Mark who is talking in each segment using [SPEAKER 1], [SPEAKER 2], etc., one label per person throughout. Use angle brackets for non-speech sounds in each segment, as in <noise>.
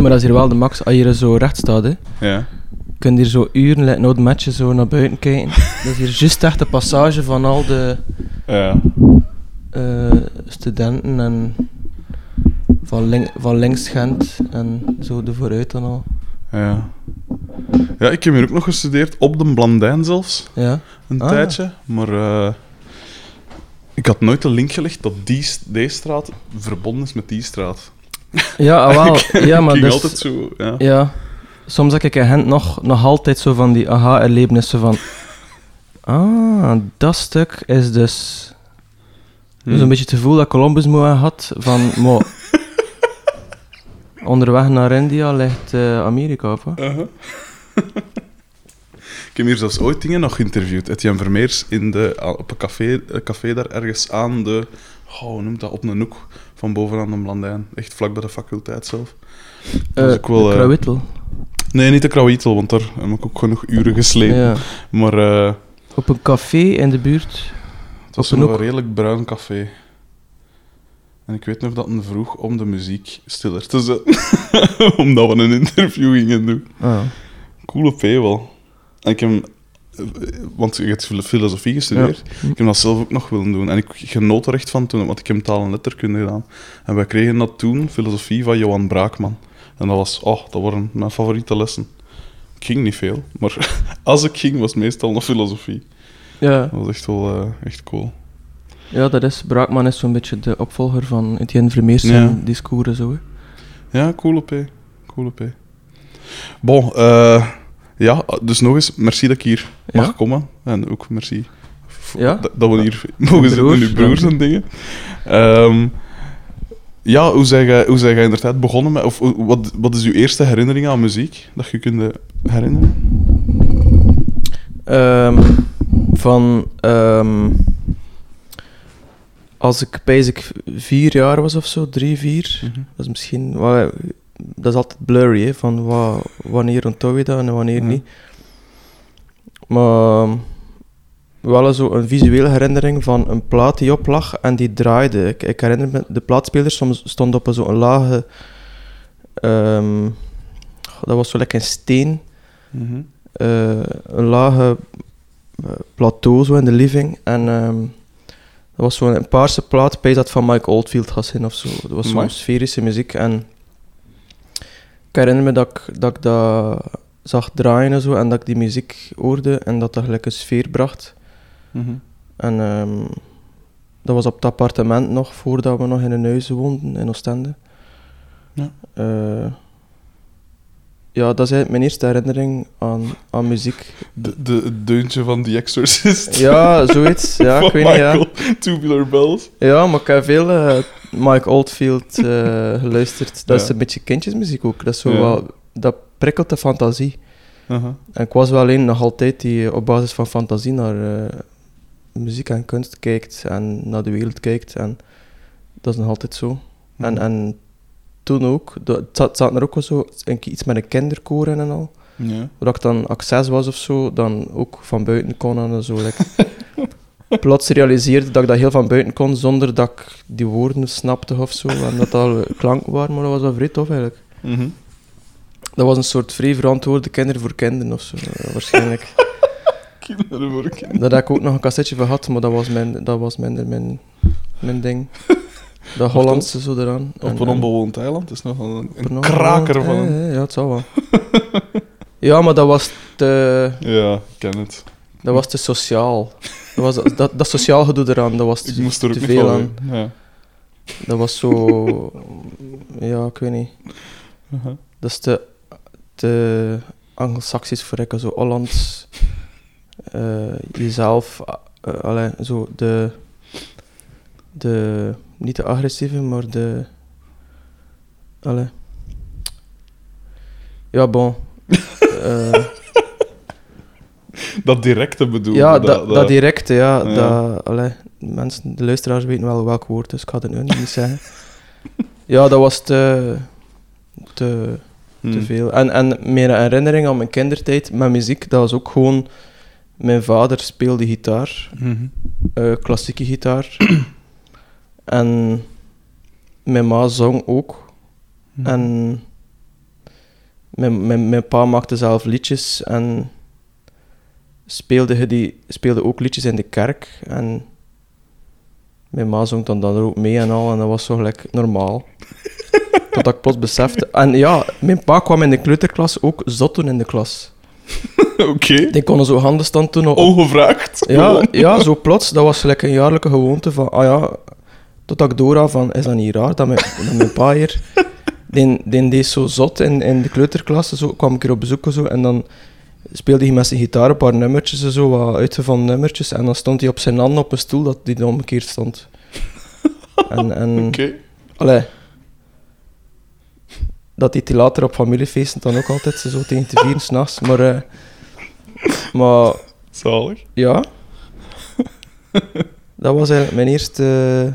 [SPEAKER 1] Nee, maar dat is hier wel de max. Als je er zo recht staat, hè.
[SPEAKER 2] Ja.
[SPEAKER 1] Je kunt hier zo uren, nou de matchen, zo naar buiten kijken. <laughs> dat is hier juist echt de passage van al de
[SPEAKER 2] Ja.
[SPEAKER 1] eh, studenten en van, link, van links Gent en zo de vooruit en al.
[SPEAKER 2] Ja. Ja, ik heb hier ook nog gestudeerd, op de Blandijn zelfs,
[SPEAKER 1] Ja.
[SPEAKER 2] een
[SPEAKER 1] Ah.
[SPEAKER 2] tijdje. Maar eh, ik had nooit de link gelegd dat die, s- deze straat verbonden is met die straat.
[SPEAKER 1] Ja, ah, wel. <laughs> ja, maar dus,
[SPEAKER 2] altijd zo, ja.
[SPEAKER 1] Ja. Soms heb ik in Gent nog, nog altijd zo van die aha-erlebnissen van... <laughs> Ah, dat stuk is dus...
[SPEAKER 2] Hm.
[SPEAKER 1] Zo'n beetje het gevoel dat Columbus moet gehad van... mo <laughs> onderweg naar India ligt eh, Amerika?
[SPEAKER 2] Uh-huh. ik heb hier zelfs ooit dingen nog geïnterviewd. Etienne Vermeers in de, a- op een café, een café daar ergens aan de... Oh, hoe noemt dat? Op een hoek van bovenaan de Blandijn. Echt vlak bij de faculteit zelf.
[SPEAKER 1] Eh,
[SPEAKER 2] ook wel,
[SPEAKER 1] de
[SPEAKER 2] eh. Nee, niet de Krauwietel, want daar heb ik ook genoeg uren gesleten.
[SPEAKER 1] Ja.
[SPEAKER 2] Maar eh,
[SPEAKER 1] Op een café in de buurt.
[SPEAKER 2] het was
[SPEAKER 1] een
[SPEAKER 2] een redelijk bruin café. En ik weet nog dat een vroeg om de muziek stiller te zetten. <laughs> Omdat we een interview gingen doen.
[SPEAKER 1] Ah.
[SPEAKER 2] Coole P wel. En ik heb... Want je hebt filo- filosofie gestudeerd.
[SPEAKER 1] Ja.
[SPEAKER 2] Ik heb dat zelf ook nog willen doen. En ik genoot er echt van toen, want ik heb taal en letterkunde gedaan. En wij kregen dat toen, filosofie van Johan Braakman. En dat was, oh, dat waren mijn favoriete lessen. Ik ging niet veel, maar <laughs> als ik ging, was het meestal nog filosofie.
[SPEAKER 1] Ja.
[SPEAKER 2] Dat was echt wel eh, echt cool.
[SPEAKER 1] ja, dat is... Braakman is zo'n beetje de opvolger van Etienne Vermeers
[SPEAKER 2] Ja.
[SPEAKER 1] en discours en zo. hè.
[SPEAKER 2] Ja, coole P. Coole P. Bon, eh, ja, dus nog eens, merci dat ik hier mag komen. En ook merci
[SPEAKER 1] Ja.
[SPEAKER 2] dat, dat we hier <laughs> mogen zitten,
[SPEAKER 1] broers,
[SPEAKER 2] uw broers en dingen. Ehm, ja, hoe zeg jij, hoe jij inderdaad begonnen met... Of wat, wat is uw eerste herinnering aan muziek? Dat je kunt herinneren?
[SPEAKER 1] Ehm, van ehm, als ik basic vier jaar was of zo, drie, vier,
[SPEAKER 2] Mhm.
[SPEAKER 1] dat is misschien, dat is altijd blurry, hè, van wa, wanneer onthoud je dat en wanneer niet. Maar ehm, wel zo een visuele herinnering van een plaat die op lag en die draaide. Ik, ik herinner me, de plaatspeler soms stond op een zo'n lage, ehm, dat was zo lekker een steen
[SPEAKER 2] Mhm.
[SPEAKER 1] eh, een lage eh, plateau zo in de living. En ehm, dat was zo'n een paarse plaat, weet dat van Mike Oldfield gaat zijn of zo. Dat was zo'n sferische muziek. En herinner me dat ik dat, ik dat zag draaien en zo, en dat ik die muziek hoorde en dat dat gelijk een sfeer bracht.
[SPEAKER 2] Mhm.
[SPEAKER 1] En ehm, dat was op het appartement nog, voordat we nog in een huis woonden in Oostende.
[SPEAKER 2] Ja.
[SPEAKER 1] Eh, ja, dat is eigenlijk mijn eerste herinnering aan, aan muziek.
[SPEAKER 2] De, de, het deuntje van The Exorcist.
[SPEAKER 1] Ja, zoiets. <laughs> Ja, ik weet niet, ja.
[SPEAKER 2] Tubular Bells.
[SPEAKER 1] Ja, maar ik heb veel eh, Mike Oldfield eh, geluisterd. Dat is een beetje kindjesmuziek ook. Dat, is zo
[SPEAKER 2] Ja.
[SPEAKER 1] wel, dat prikkelt de fantasie.
[SPEAKER 2] Aha.
[SPEAKER 1] En ik was wel een nog altijd die eh, op basis van fantasie naar muziek en kunst kijkt en naar de wereld kijkt. En dat is nog altijd zo. En,
[SPEAKER 2] Mhm.
[SPEAKER 1] en toen ook, dat- het zat, er ook wel zo iets met een kinderkoor in en al.
[SPEAKER 2] Ja.
[SPEAKER 1] Waar ik dan access was of zo, dan ook van buiten kon en zo. like. <laughs> Plots realiseerde dat ik dat heel van buiten kon, zonder dat ik die woorden snapte of zo. En dat al klanken waren, maar dat was wel vrij tof eigenlijk.
[SPEAKER 2] Mhm.
[SPEAKER 1] Dat was een soort vrij verantwoorde kinderen voor kinderen of zo, eh, waarschijnlijk. <laughs>
[SPEAKER 2] Kinderen voor kinderen.
[SPEAKER 1] Daar heb ik ook nog een cassetje van gehad, maar dat was, mijn, dat was minder mijn, mijn ding. <laughs> Dat Hollandse zo eraan. En-
[SPEAKER 2] Op een
[SPEAKER 1] en-
[SPEAKER 2] onbewoond eiland is nog een, kraker van een...
[SPEAKER 1] Ja, ja, het zal wel. <laughs> ja, maar dat was te...
[SPEAKER 2] Ja, ik ken het.
[SPEAKER 1] Dat was te sociaal. Dat, was, dat, dat sociaal gedoe eraan, dat was
[SPEAKER 2] Ik
[SPEAKER 1] te,
[SPEAKER 2] moest er ook
[SPEAKER 1] te veel aan.
[SPEAKER 2] Ja.
[SPEAKER 1] Dat was zo... Ja, ik weet niet.
[SPEAKER 2] Aha.
[SPEAKER 1] Dat is te, te anglo-saxisch voor ik, zo Hollands. eh, jezelf, eh, allee, zo de, de... Niet de agressieve, maar de... Allee. Ja, bon. <laughs> Eh,
[SPEAKER 2] Dat directe bedoel
[SPEAKER 1] Ja, dat, dat, directe, ja.
[SPEAKER 2] Ja.
[SPEAKER 1] Dat, allee, mensen, de luisteraars weten wel welk woord, dus ik ga het nu niet zeggen. ja, dat was te, te, te
[SPEAKER 2] Hmm.
[SPEAKER 1] veel. En, en mijn herinnering aan mijn kindertijd met muziek, dat was ook gewoon... Mijn vader speelde gitaar,
[SPEAKER 2] Mhm.
[SPEAKER 1] eh, klassieke gitaar. En mijn ma zong ook.
[SPEAKER 2] Mhm.
[SPEAKER 1] En Mijn, mijn, mijn pa maakte zelf liedjes en speelde, die, speelde ook liedjes in de kerk. En mijn ma zong dan, dan er ook mee en al, en dat was zo gelijk normaal. <laughs> Totdat ik plots besefte. En ja, mijn pa kwam in de kleuterklas ook zot doen in de klas. <laughs>
[SPEAKER 3] Oké.
[SPEAKER 1] Die konden zo handenstand doen op,
[SPEAKER 3] Ongevraagd.
[SPEAKER 1] ja, ja, zo plots. Dat was gelijk een jaarlijke gewoonte van, ah ja, totdat ik doorhad van, is dat niet raar dat mijn, dat mijn pa hier, <laughs> die, die deed zo zot in, in de kleuterklas, zo kwam ik er op bezoek en zo, en dan speelde hij met zijn gitaar een paar nummertjes en zo, wat uitgevonden nummertjes, en dan stond hij op zijn handen op een stoel dat hij dan omgekeerd stond. <laughs> En, en
[SPEAKER 3] Oké.
[SPEAKER 1] allee, dat deed hij later op familiefeesten dan ook altijd, zo tegen te vieren <laughs> s'nachts, maar, eh, maar
[SPEAKER 3] Zalig.
[SPEAKER 1] ja. dat was eigenlijk mijn eerste...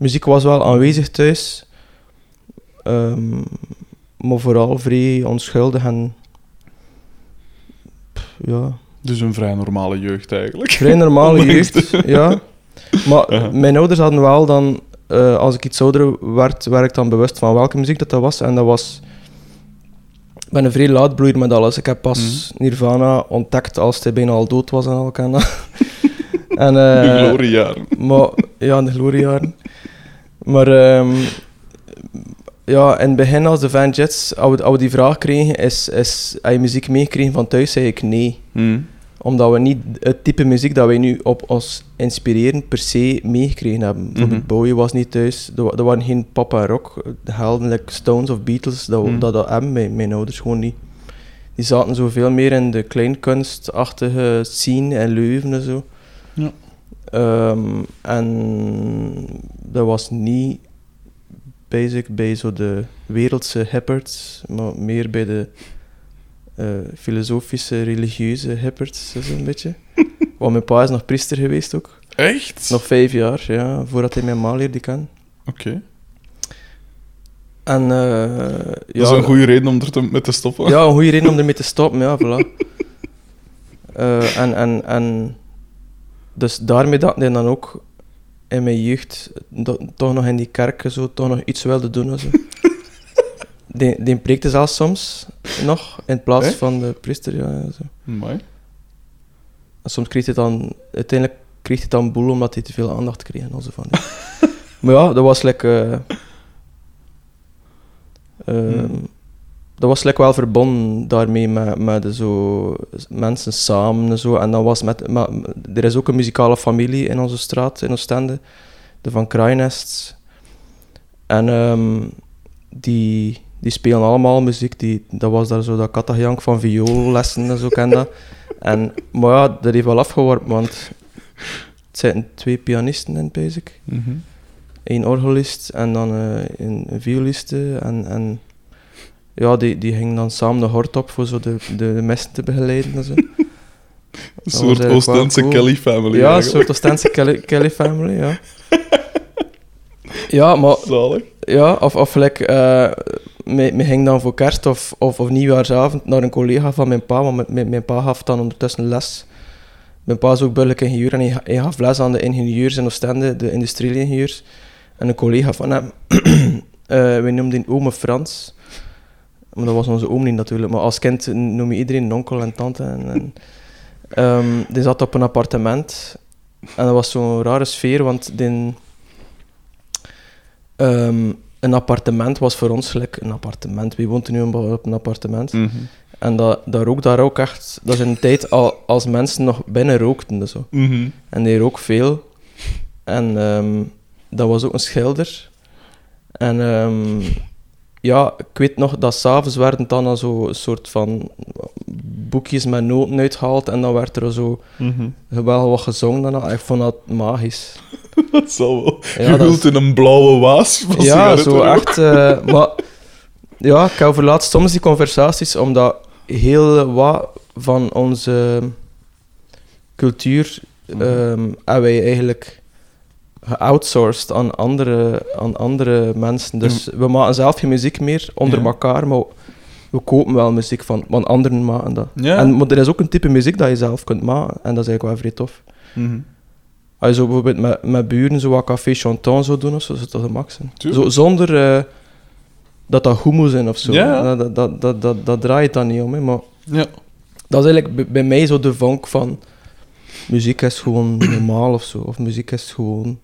[SPEAKER 1] muziek was wel aanwezig thuis. Ehm, maar vooral vrij onschuldig en... pff, Ja,
[SPEAKER 3] Dus een vrij normale jeugd eigenlijk.
[SPEAKER 1] vrij normale <laughs> jeugd, ja. Maar mijn ouders hadden wel dan... eh, als ik iets ouder werd, werd ik dan bewust van welke muziek dat, dat was. En dat was... Ik ben een vrij laatbloeier met alles. Ik heb pas Nirvana ontdekt als hij bijna al dood was en al. <laughs> en en,
[SPEAKER 3] de gloriejaren.
[SPEAKER 1] maar, ja, in de gloriejaren. Maar ehm, ja, in het begin als de Van Jets, als we, als we die vraag kregen, is, is, heb je muziek meegekregen van thuis, zei ik nee.
[SPEAKER 3] Hm.
[SPEAKER 1] Omdat we niet het type muziek dat wij nu op ons inspireren per se meegekregen hebben. Bijvoorbeeld
[SPEAKER 3] Mhm.
[SPEAKER 1] Bowie was niet thuis, er, wa- er waren geen pop en rock, de helden like Stones of Beatles, dat,
[SPEAKER 3] Mhm.
[SPEAKER 1] dat, dat hebben mijn, mijn ouders gewoon niet. Die zaten zoveel meer in de kleinkunstachtige scene in Leuven en zo.
[SPEAKER 3] Ja.
[SPEAKER 1] Ehm, en dat was niet basic bij zo de wereldse hipperts, maar meer bij de eh, filosofische, religieuze hipperts, zo'n beetje. <laughs> Want mijn pa is nog priester geweest ook.
[SPEAKER 3] Echt?
[SPEAKER 1] Nog vijf jaar, ja, voordat hij mijn ma leerde kennen.
[SPEAKER 3] Oké.
[SPEAKER 1] En eh, ja,
[SPEAKER 3] Dat is een goede reden om er te, mee te stoppen.
[SPEAKER 1] Ja, een goede reden om ermee te stoppen, ja, voilà. <laughs> Eh, en, en, en dus daarmee dat hij dan ook in mijn jeugd do- toch nog in die kerk zo, toch nog iets wilde doen. en Zo. <laughs> die, die preekte zelfs soms nog in plaats van de priester. Ja, ja, zo.
[SPEAKER 3] Amai.
[SPEAKER 1] En soms kreeg hij dan, uiteindelijk kreeg hij dan boel omdat hij te veel aandacht kreeg en al zo van. die. <laughs> maar ja, dat was lekker.
[SPEAKER 3] Hmm.
[SPEAKER 1] Dat was lekker wel verbonden daarmee met, met zo mensen samen en zo. En dan was met, maar er is ook een muzikale familie in onze straat, in Oostende, de Van Kraainests. En ehm, die, die spelen allemaal muziek. Die, dat was daar zo dat kattengejank van vioollessen en zo, ken dat. <laughs> En, maar ja, dat heeft wel afgeworpen, want het zijn twee pianisten in Basic.
[SPEAKER 3] Mhm.
[SPEAKER 1] Eén orgelist en dan eh, een, een violiste. En, en ja, die, die gingen dan samen de hort op voor zo de, de, de messen te begeleiden en zo. <laughs>
[SPEAKER 3] Een soort Oostense
[SPEAKER 1] cool.
[SPEAKER 3] Kelly family.
[SPEAKER 1] ja, een soort Oostense Kelly, Kelly family, ja. <laughs> Ja, maar
[SPEAKER 3] Zalig.
[SPEAKER 1] ja, of, of like, eh, me, me ging dan voor kerst of, of, of nieuwjaarsavond naar een collega van mijn pa, want mijn, mijn, mijn pa gaf dan ondertussen les. Mijn pa is ook burgerlijk ingenieur en hij, hij gaf les aan de ingenieurs in Oostende, de industriële ingenieurs. En een collega van hem, <clears throat> eh wij noemden die ome Frans. Maar dat was onze oom niet natuurlijk, maar als kind noem je iedereen een onkel en tante. En, en, ehm, die zat op een appartement en dat was zo'n rare sfeer, want die, Ehm, een appartement was voor ons gelijk een appartement. Wie woont er nu op een appartement?
[SPEAKER 3] Mhm.
[SPEAKER 1] En dat, dat rook daar ook echt... Dat is in een tijd al, als mensen nog binnen rookten. Zo.
[SPEAKER 3] Mhm.
[SPEAKER 1] En die rook veel. En ehm, dat was ook een schilder. En ja, ik weet nog dat s'avonds werden dan al zo een soort van boekjes met noten uitgehaald. En dan werd er zo
[SPEAKER 3] Mhm.
[SPEAKER 1] wel wat gezongen. En dat- ik vond dat magisch. <laughs>
[SPEAKER 3] Dat zal wel.
[SPEAKER 1] Ja,
[SPEAKER 3] je wilt in een blauwe waas van
[SPEAKER 1] Ja, zo echt. eh, <laughs> maar ja, ik overlaat soms die conversaties omdat heel wat van onze cultuur
[SPEAKER 3] Mhm.
[SPEAKER 1] ehm, hebben wij eigenlijk geoutsourced aan andere, aan andere mensen. Dus we maken zelf geen muziek meer onder
[SPEAKER 3] Ja.
[SPEAKER 1] elkaar, maar we kopen wel muziek van, van anderen maken dat.
[SPEAKER 3] Ja.
[SPEAKER 1] En, maar er is ook een type muziek dat je zelf kunt maken en dat is eigenlijk wel vrij tof.
[SPEAKER 3] Mhm.
[SPEAKER 1] Als je zo bijvoorbeeld met, met buren zo wat café chantant zou doen of zo, de max. hè.
[SPEAKER 3] Tuurlijk.
[SPEAKER 1] Zo, zonder, eh, dat dat goed moet zijn of zo.
[SPEAKER 3] Ja.
[SPEAKER 1] Dat, dat, dat, dat, dat draait dan niet om, hè. maar
[SPEAKER 3] Ja.
[SPEAKER 1] dat is eigenlijk bij- bij mij zo de vonk van muziek is gewoon normaal of zo, of muziek is gewoon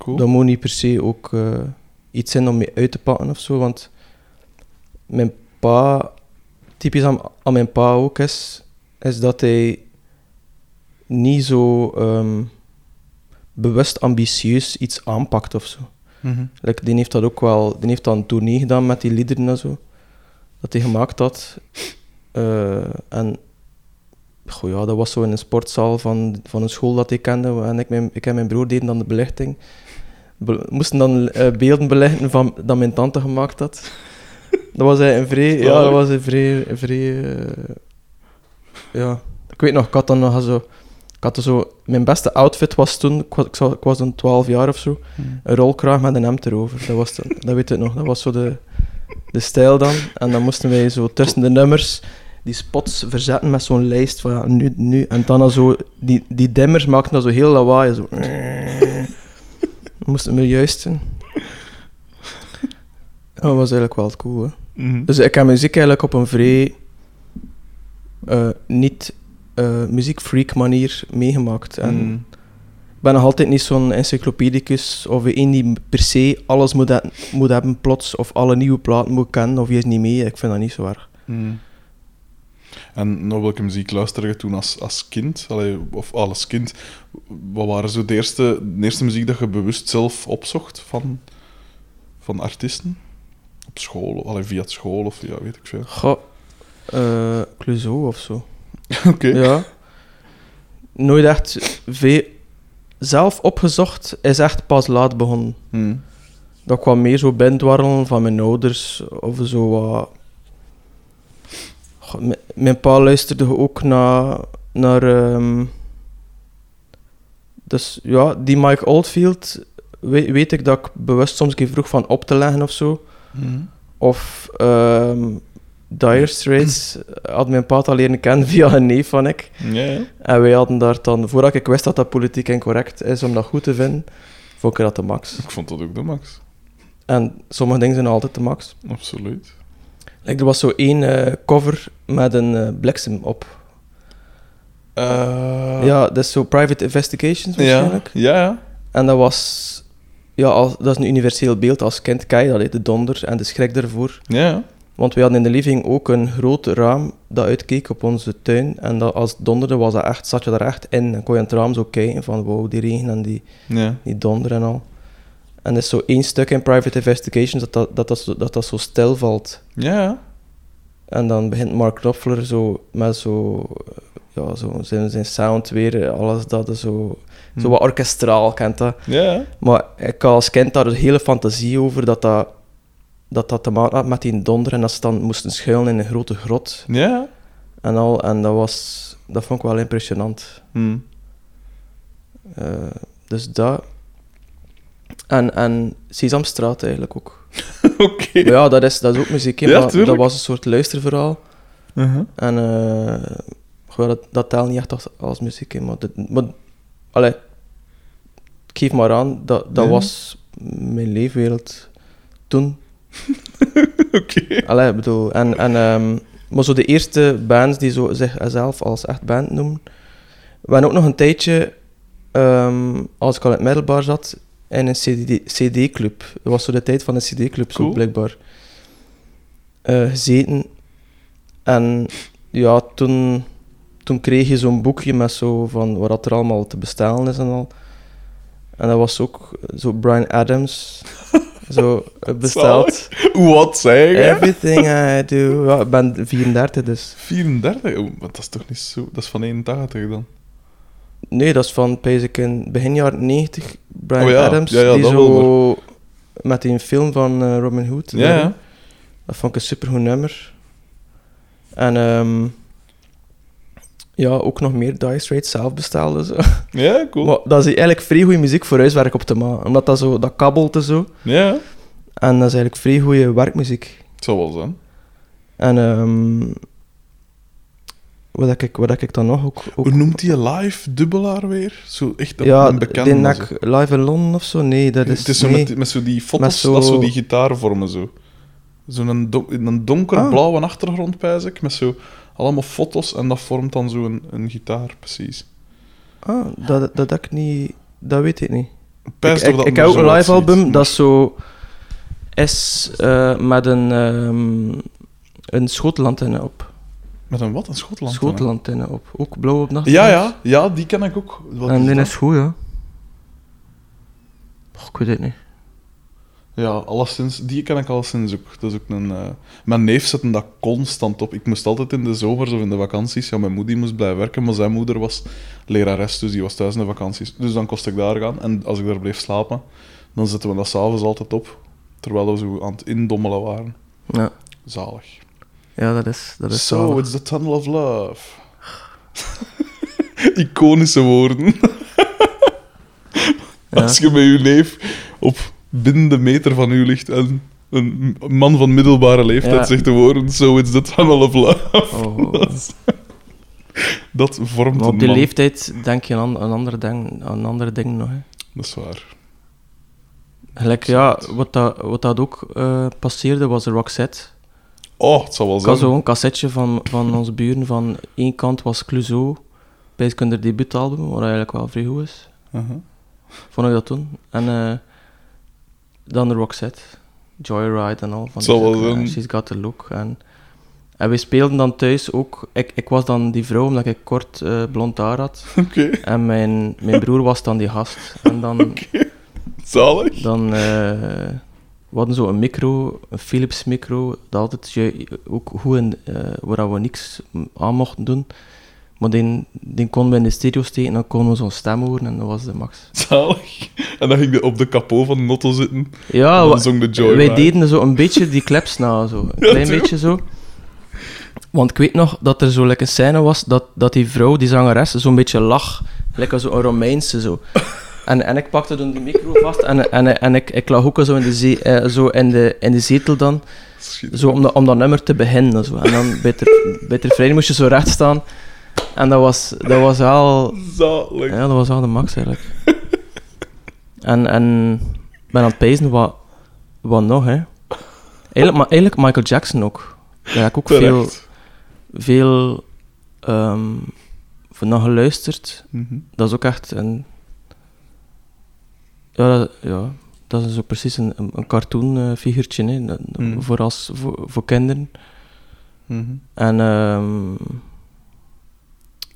[SPEAKER 3] Cool.
[SPEAKER 1] Dat moet niet per se ook eh, iets zijn om mee uit te pakken of zo. Want mijn pa, typisch aan, aan mijn pa ook is, is dat hij niet zo ehm, bewust ambitieus iets aanpakt of zo. Like, die heeft dat ook wel, die heeft dan een tournee gedaan met die liederen en zo. Dat hij gemaakt had. Eh, en goh, ja, dat was zo in een sportzaal van, van een school dat ik kende. En ik, mijn, ik en mijn broer deden dan de belichting. Be- moesten dan eh, beelden belichten van, dat mijn tante gemaakt had. Dat was een vrij, ja, dat was een vrij, een vrij eh, ja. Ik weet nog, ik had dan nog zo, ik had zo, mijn beste outfit was toen, ik was, ik dan 12 jaar of zo, een rolkraag met een hemd erover. Dat, was dan, dat weet ik nog, dat was zo de, de stijl dan. En dan moesten wij zo tussen de nummers die spots verzetten met zo'n lijst van ja, nu, nu. En dan zo, die, die dimmers maakten dat zo heel lawaai. Zo. Moesten we juist zijn. <laughs> Dat was eigenlijk wel cool, hè.
[SPEAKER 3] Mhm.
[SPEAKER 1] Dus ik heb muziek eigenlijk op een vrij eh, niet eh muziekfreak manier meegemaakt. En
[SPEAKER 3] Mhm.
[SPEAKER 1] ik ben nog altijd niet zo'n encyclopedicus of een die per se alles moet, he- moet hebben plots of alle nieuwe platen moet kennen of je is niet mee. Ik vind dat niet zo erg.
[SPEAKER 3] Mhm. En naar welke muziek luisterde je toen als, als kind? Allee, of als kind. Wat waren zo de eerste, de eerste muziek dat je bewust zelf opzocht van, van artiesten? Op school, allee, via het school of ja, weet ik veel.
[SPEAKER 1] Goh, Clouseau of zo. <laughs>
[SPEAKER 3] Oké.
[SPEAKER 1] Ja. Nooit echt veel zelf opgezocht, is echt pas laat begonnen.
[SPEAKER 3] Mhm.
[SPEAKER 1] Dat kwam meer zo binnendwarrelen van mijn ouders of zo wat. Mijn pa luisterde ook naar. naar ehm, dus ja, die Mike Oldfield weet, weet ik dat ik bewust soms een keer vroeg van op te leggen of zo.
[SPEAKER 3] Mhm.
[SPEAKER 1] Of ehm Dire Straits <clears throat> had mijn pa al leren kennen via een neef van ik. En wij hadden daar dan, voordat ik wist dat dat politiek incorrect is om dat goed te vinden, vond ik dat de max.
[SPEAKER 3] Ik vond dat ook de max.
[SPEAKER 1] En sommige dingen zijn altijd de max.
[SPEAKER 3] Absoluut.
[SPEAKER 1] Er was zo één eh, cover met een eh, bliksem op.
[SPEAKER 3] Eh,
[SPEAKER 1] Ja, dat is zo Private Investigations waarschijnlijk.
[SPEAKER 3] ja, ja.
[SPEAKER 1] En dat was... Ja, als, dat is een universeel beeld. Als kind ken je dat, de donder en de schrik ervoor.
[SPEAKER 3] ja, ja.
[SPEAKER 1] Want we hadden in de living ook een groot raam dat uitkeek op onze tuin. En dat, als het donderde, was dat echt, zat je daar echt in. En kon je aan het raam zo kijken van, wow, die regen en die,
[SPEAKER 3] ja.
[SPEAKER 1] die donder en al. En is zo één stuk in Private Investigations dat dat, dat, dat, zo, dat, dat zo stil valt.
[SPEAKER 3] Ja.
[SPEAKER 1] En dan begint Mark Knopfler zo met zo, eh, ja, zo zijn, zijn sound weer, alles dat is zo, zo wat orkestraal, kent dat.
[SPEAKER 3] Ja.
[SPEAKER 1] Maar ik had als kind daar een hele fantasie over dat dat, dat, dat te maken had met die donder en dat ze dan moesten schuilen in een grote grot
[SPEAKER 3] Ja.
[SPEAKER 1] en al. En dat was, dat vond ik wel impressionant.
[SPEAKER 3] Hm.
[SPEAKER 1] Eh, dus dat. En, en Sesamstraat eigenlijk ook. <laughs>
[SPEAKER 3] Oké.
[SPEAKER 1] Ja, dat is, dat is ook muziek, hè,
[SPEAKER 3] Ja,
[SPEAKER 1] maar dat was een soort luisterverhaal.
[SPEAKER 3] Uh-huh.
[SPEAKER 1] En eh, goh, dat, dat telt niet echt als, als muziek, hè, maar, dit- maar allee, ik geef maar aan, dat, dat
[SPEAKER 3] Ja.
[SPEAKER 1] was mijn leefwereld toen. <laughs>
[SPEAKER 3] Oké.
[SPEAKER 1] Allee, ik bedoel, en, en, ehm, maar zo de eerste bands die zo zichzelf als echt band noemen. We ook nog een tijdje, ehm, als ik al in het middelbaar zat, in een CD CD-club. Dat was zo de tijd van een CD-club, zo blijkbaar. Eh, gezeten. En ja, toen, toen kreeg je zo'n boekje met zo van wat er allemaal te bestellen is en al. En dat was ook zo Brian Adams. <laughs> zo eh, besteld. <laughs>
[SPEAKER 3] Wat zei je?
[SPEAKER 1] Everything I do. Ja, ik ben 34 dus.
[SPEAKER 3] 34? Oh, maar dat is toch niet zo... Dat is van 81 dan?
[SPEAKER 1] Nee, dat is van Pijs ik in begin jaren 90. Brian
[SPEAKER 3] Oh ja,
[SPEAKER 1] Adams.
[SPEAKER 3] ja, ja,
[SPEAKER 1] die zo met die film van eh, Robin Hood.
[SPEAKER 3] Ja.
[SPEAKER 1] Dat vond ik een supergoed nummer. En ehm, ja, ook nog meer Dire Straits zelf bestelde. Zo.
[SPEAKER 3] Ja, cool.
[SPEAKER 1] Maar dat is eigenlijk vrij goede muziek voor huiswerk op te maken. Omdat dat zo, dat kabbelt en zo.
[SPEAKER 3] Ja,
[SPEAKER 1] En dat is eigenlijk vrij goede werkmuziek.
[SPEAKER 3] het zal wel zijn.
[SPEAKER 1] En ehm wat, ik, wat ik dan nog ook... ook
[SPEAKER 3] Hoe noemt die live dubbelaar weer? Zo echt een,
[SPEAKER 1] ja,
[SPEAKER 3] een bekende. zo.
[SPEAKER 1] nek live in Londen of zo? Nee, dat is...
[SPEAKER 3] het is zo
[SPEAKER 1] nee.
[SPEAKER 3] met, met zo die foto's,
[SPEAKER 1] Met zo-
[SPEAKER 3] dat zo die gitaarvormen zo.
[SPEAKER 2] Zo'n don in een donkere
[SPEAKER 1] Ah.
[SPEAKER 2] achtergrond, pijs ik, met zo allemaal foto's en dat vormt dan zo een, een gitaar, precies.
[SPEAKER 1] Ah, dat, dat, dat ik niet... Dat weet ik niet.
[SPEAKER 2] Pijs
[SPEAKER 1] ik ik, heb ook
[SPEAKER 2] zo
[SPEAKER 1] een live album dat zo is eh, met een, ehm een schotelantenne op.
[SPEAKER 2] Met een wat? Een Schotland?
[SPEAKER 1] Schotelantenne op. Ook blauw op nacht.
[SPEAKER 2] Ja, ja, ja, die ken ik ook. Wat
[SPEAKER 1] En
[SPEAKER 2] is
[SPEAKER 1] die
[SPEAKER 2] dat?
[SPEAKER 1] is goed, ja. Ik weet het niet.
[SPEAKER 2] Ja, alleszins, die ken ik alleszins ook. Dat is ook een... eh, Mijn neef zette dat constant op. Ik moest altijd in de zomers of in de vakanties... Ja, mijn moeder moest blijven werken, maar zijn moeder was lerares, dus die was thuis in de vakanties. Dus dan kost ik daar gaan. En als ik daar bleef slapen, dan zetten we dat s'avonds altijd op. Terwijl we zo aan het indommelen waren.
[SPEAKER 1] Ja,
[SPEAKER 2] Zalig.
[SPEAKER 1] Ja dat is, dat is
[SPEAKER 2] So, it's the tunnel of love. <laughs> Iconische woorden.
[SPEAKER 1] Ja.
[SPEAKER 2] Als je met je neef op binnen de meter van u ligt en een man van middelbare leeftijd
[SPEAKER 1] Ja.
[SPEAKER 2] zegt de woorden So, it's the tunnel of love.
[SPEAKER 1] Oh. <laughs>
[SPEAKER 2] Dat vormt
[SPEAKER 1] Maar
[SPEAKER 2] een
[SPEAKER 1] op die
[SPEAKER 2] man.
[SPEAKER 1] leeftijd denk je aan, aan, andere, ding, aan andere dingen nog. Hè.
[SPEAKER 2] Dat is waar.
[SPEAKER 1] Gelijk, ja, wat dat, wat dat ook eh, passeerde was Roxette.
[SPEAKER 2] Oh, het zal wel
[SPEAKER 1] Ik had
[SPEAKER 2] zijn.
[SPEAKER 1] zo'n cassetje van, van onze buren. Van één kant was Clouseau, bij hun debuutalbum, wat eigenlijk wel vrij goed is.
[SPEAKER 2] Uh-huh.
[SPEAKER 1] Vond ik dat toen. En eh, dan de Roxette, Joyride en al. Van
[SPEAKER 2] Zal
[SPEAKER 1] die
[SPEAKER 2] wel zijn.
[SPEAKER 1] She's Got The Look. En, en we speelden dan thuis ook... Ik, ik was dan die vrouw, omdat ik kort eh, blond haar had. <laughs>
[SPEAKER 2] Oké,
[SPEAKER 1] En mijn, mijn broer was dan die gast. En dan... <laughs>
[SPEAKER 2] zalig.
[SPEAKER 1] Dan, eh, we hadden zo een micro, een Philips micro, dat altijd ju- ook goed in, eh, waar we niks aan mochten doen. Maar die, die konden we in de stereo steken en dan konden we zo'n stem horen en dat was de max.
[SPEAKER 2] Zalig. En dan ging je op de kapot van de notto zitten.
[SPEAKER 1] Ja,
[SPEAKER 2] en
[SPEAKER 1] wa-
[SPEAKER 2] dan zong de Joy
[SPEAKER 1] wij deden zo een beetje die clips na, zo. een <laughs> klein beetje zo. Want ik weet nog dat er zo een scène was dat, dat die vrouw, die zangeres, zo'n beetje lag. Lekker zo een Romeinse zo. En, en ik pakte dan die micro vast en, en, en ik, ik lag ook zo in de, ze- eh, zo in de, in de zetel dan. Zo om, dat- om dat nummer te beginnen. Zo. En dan bij ter, bij ter vrij moest je zo recht staan. En dat was, dat was wel...
[SPEAKER 2] Zalig.
[SPEAKER 1] Ja, dat was wel de max eigenlijk. en, en ik ben aan het pijzen wat, wat nog, hè. Eigenlijk, maar eigenlijk Michael Jackson ook. Daar heb ik ook veel,
[SPEAKER 2] Terecht.
[SPEAKER 1] veel van naar geluisterd.
[SPEAKER 2] Mhm.
[SPEAKER 1] Dat is ook echt een... Ja, dat, ja, dat is zo precies een, een, cartoonfiguurtje, hè. Dat-
[SPEAKER 2] Mm.
[SPEAKER 1] Voor, als, voor, voor kinderen.
[SPEAKER 2] Mhm.
[SPEAKER 1] En ehm,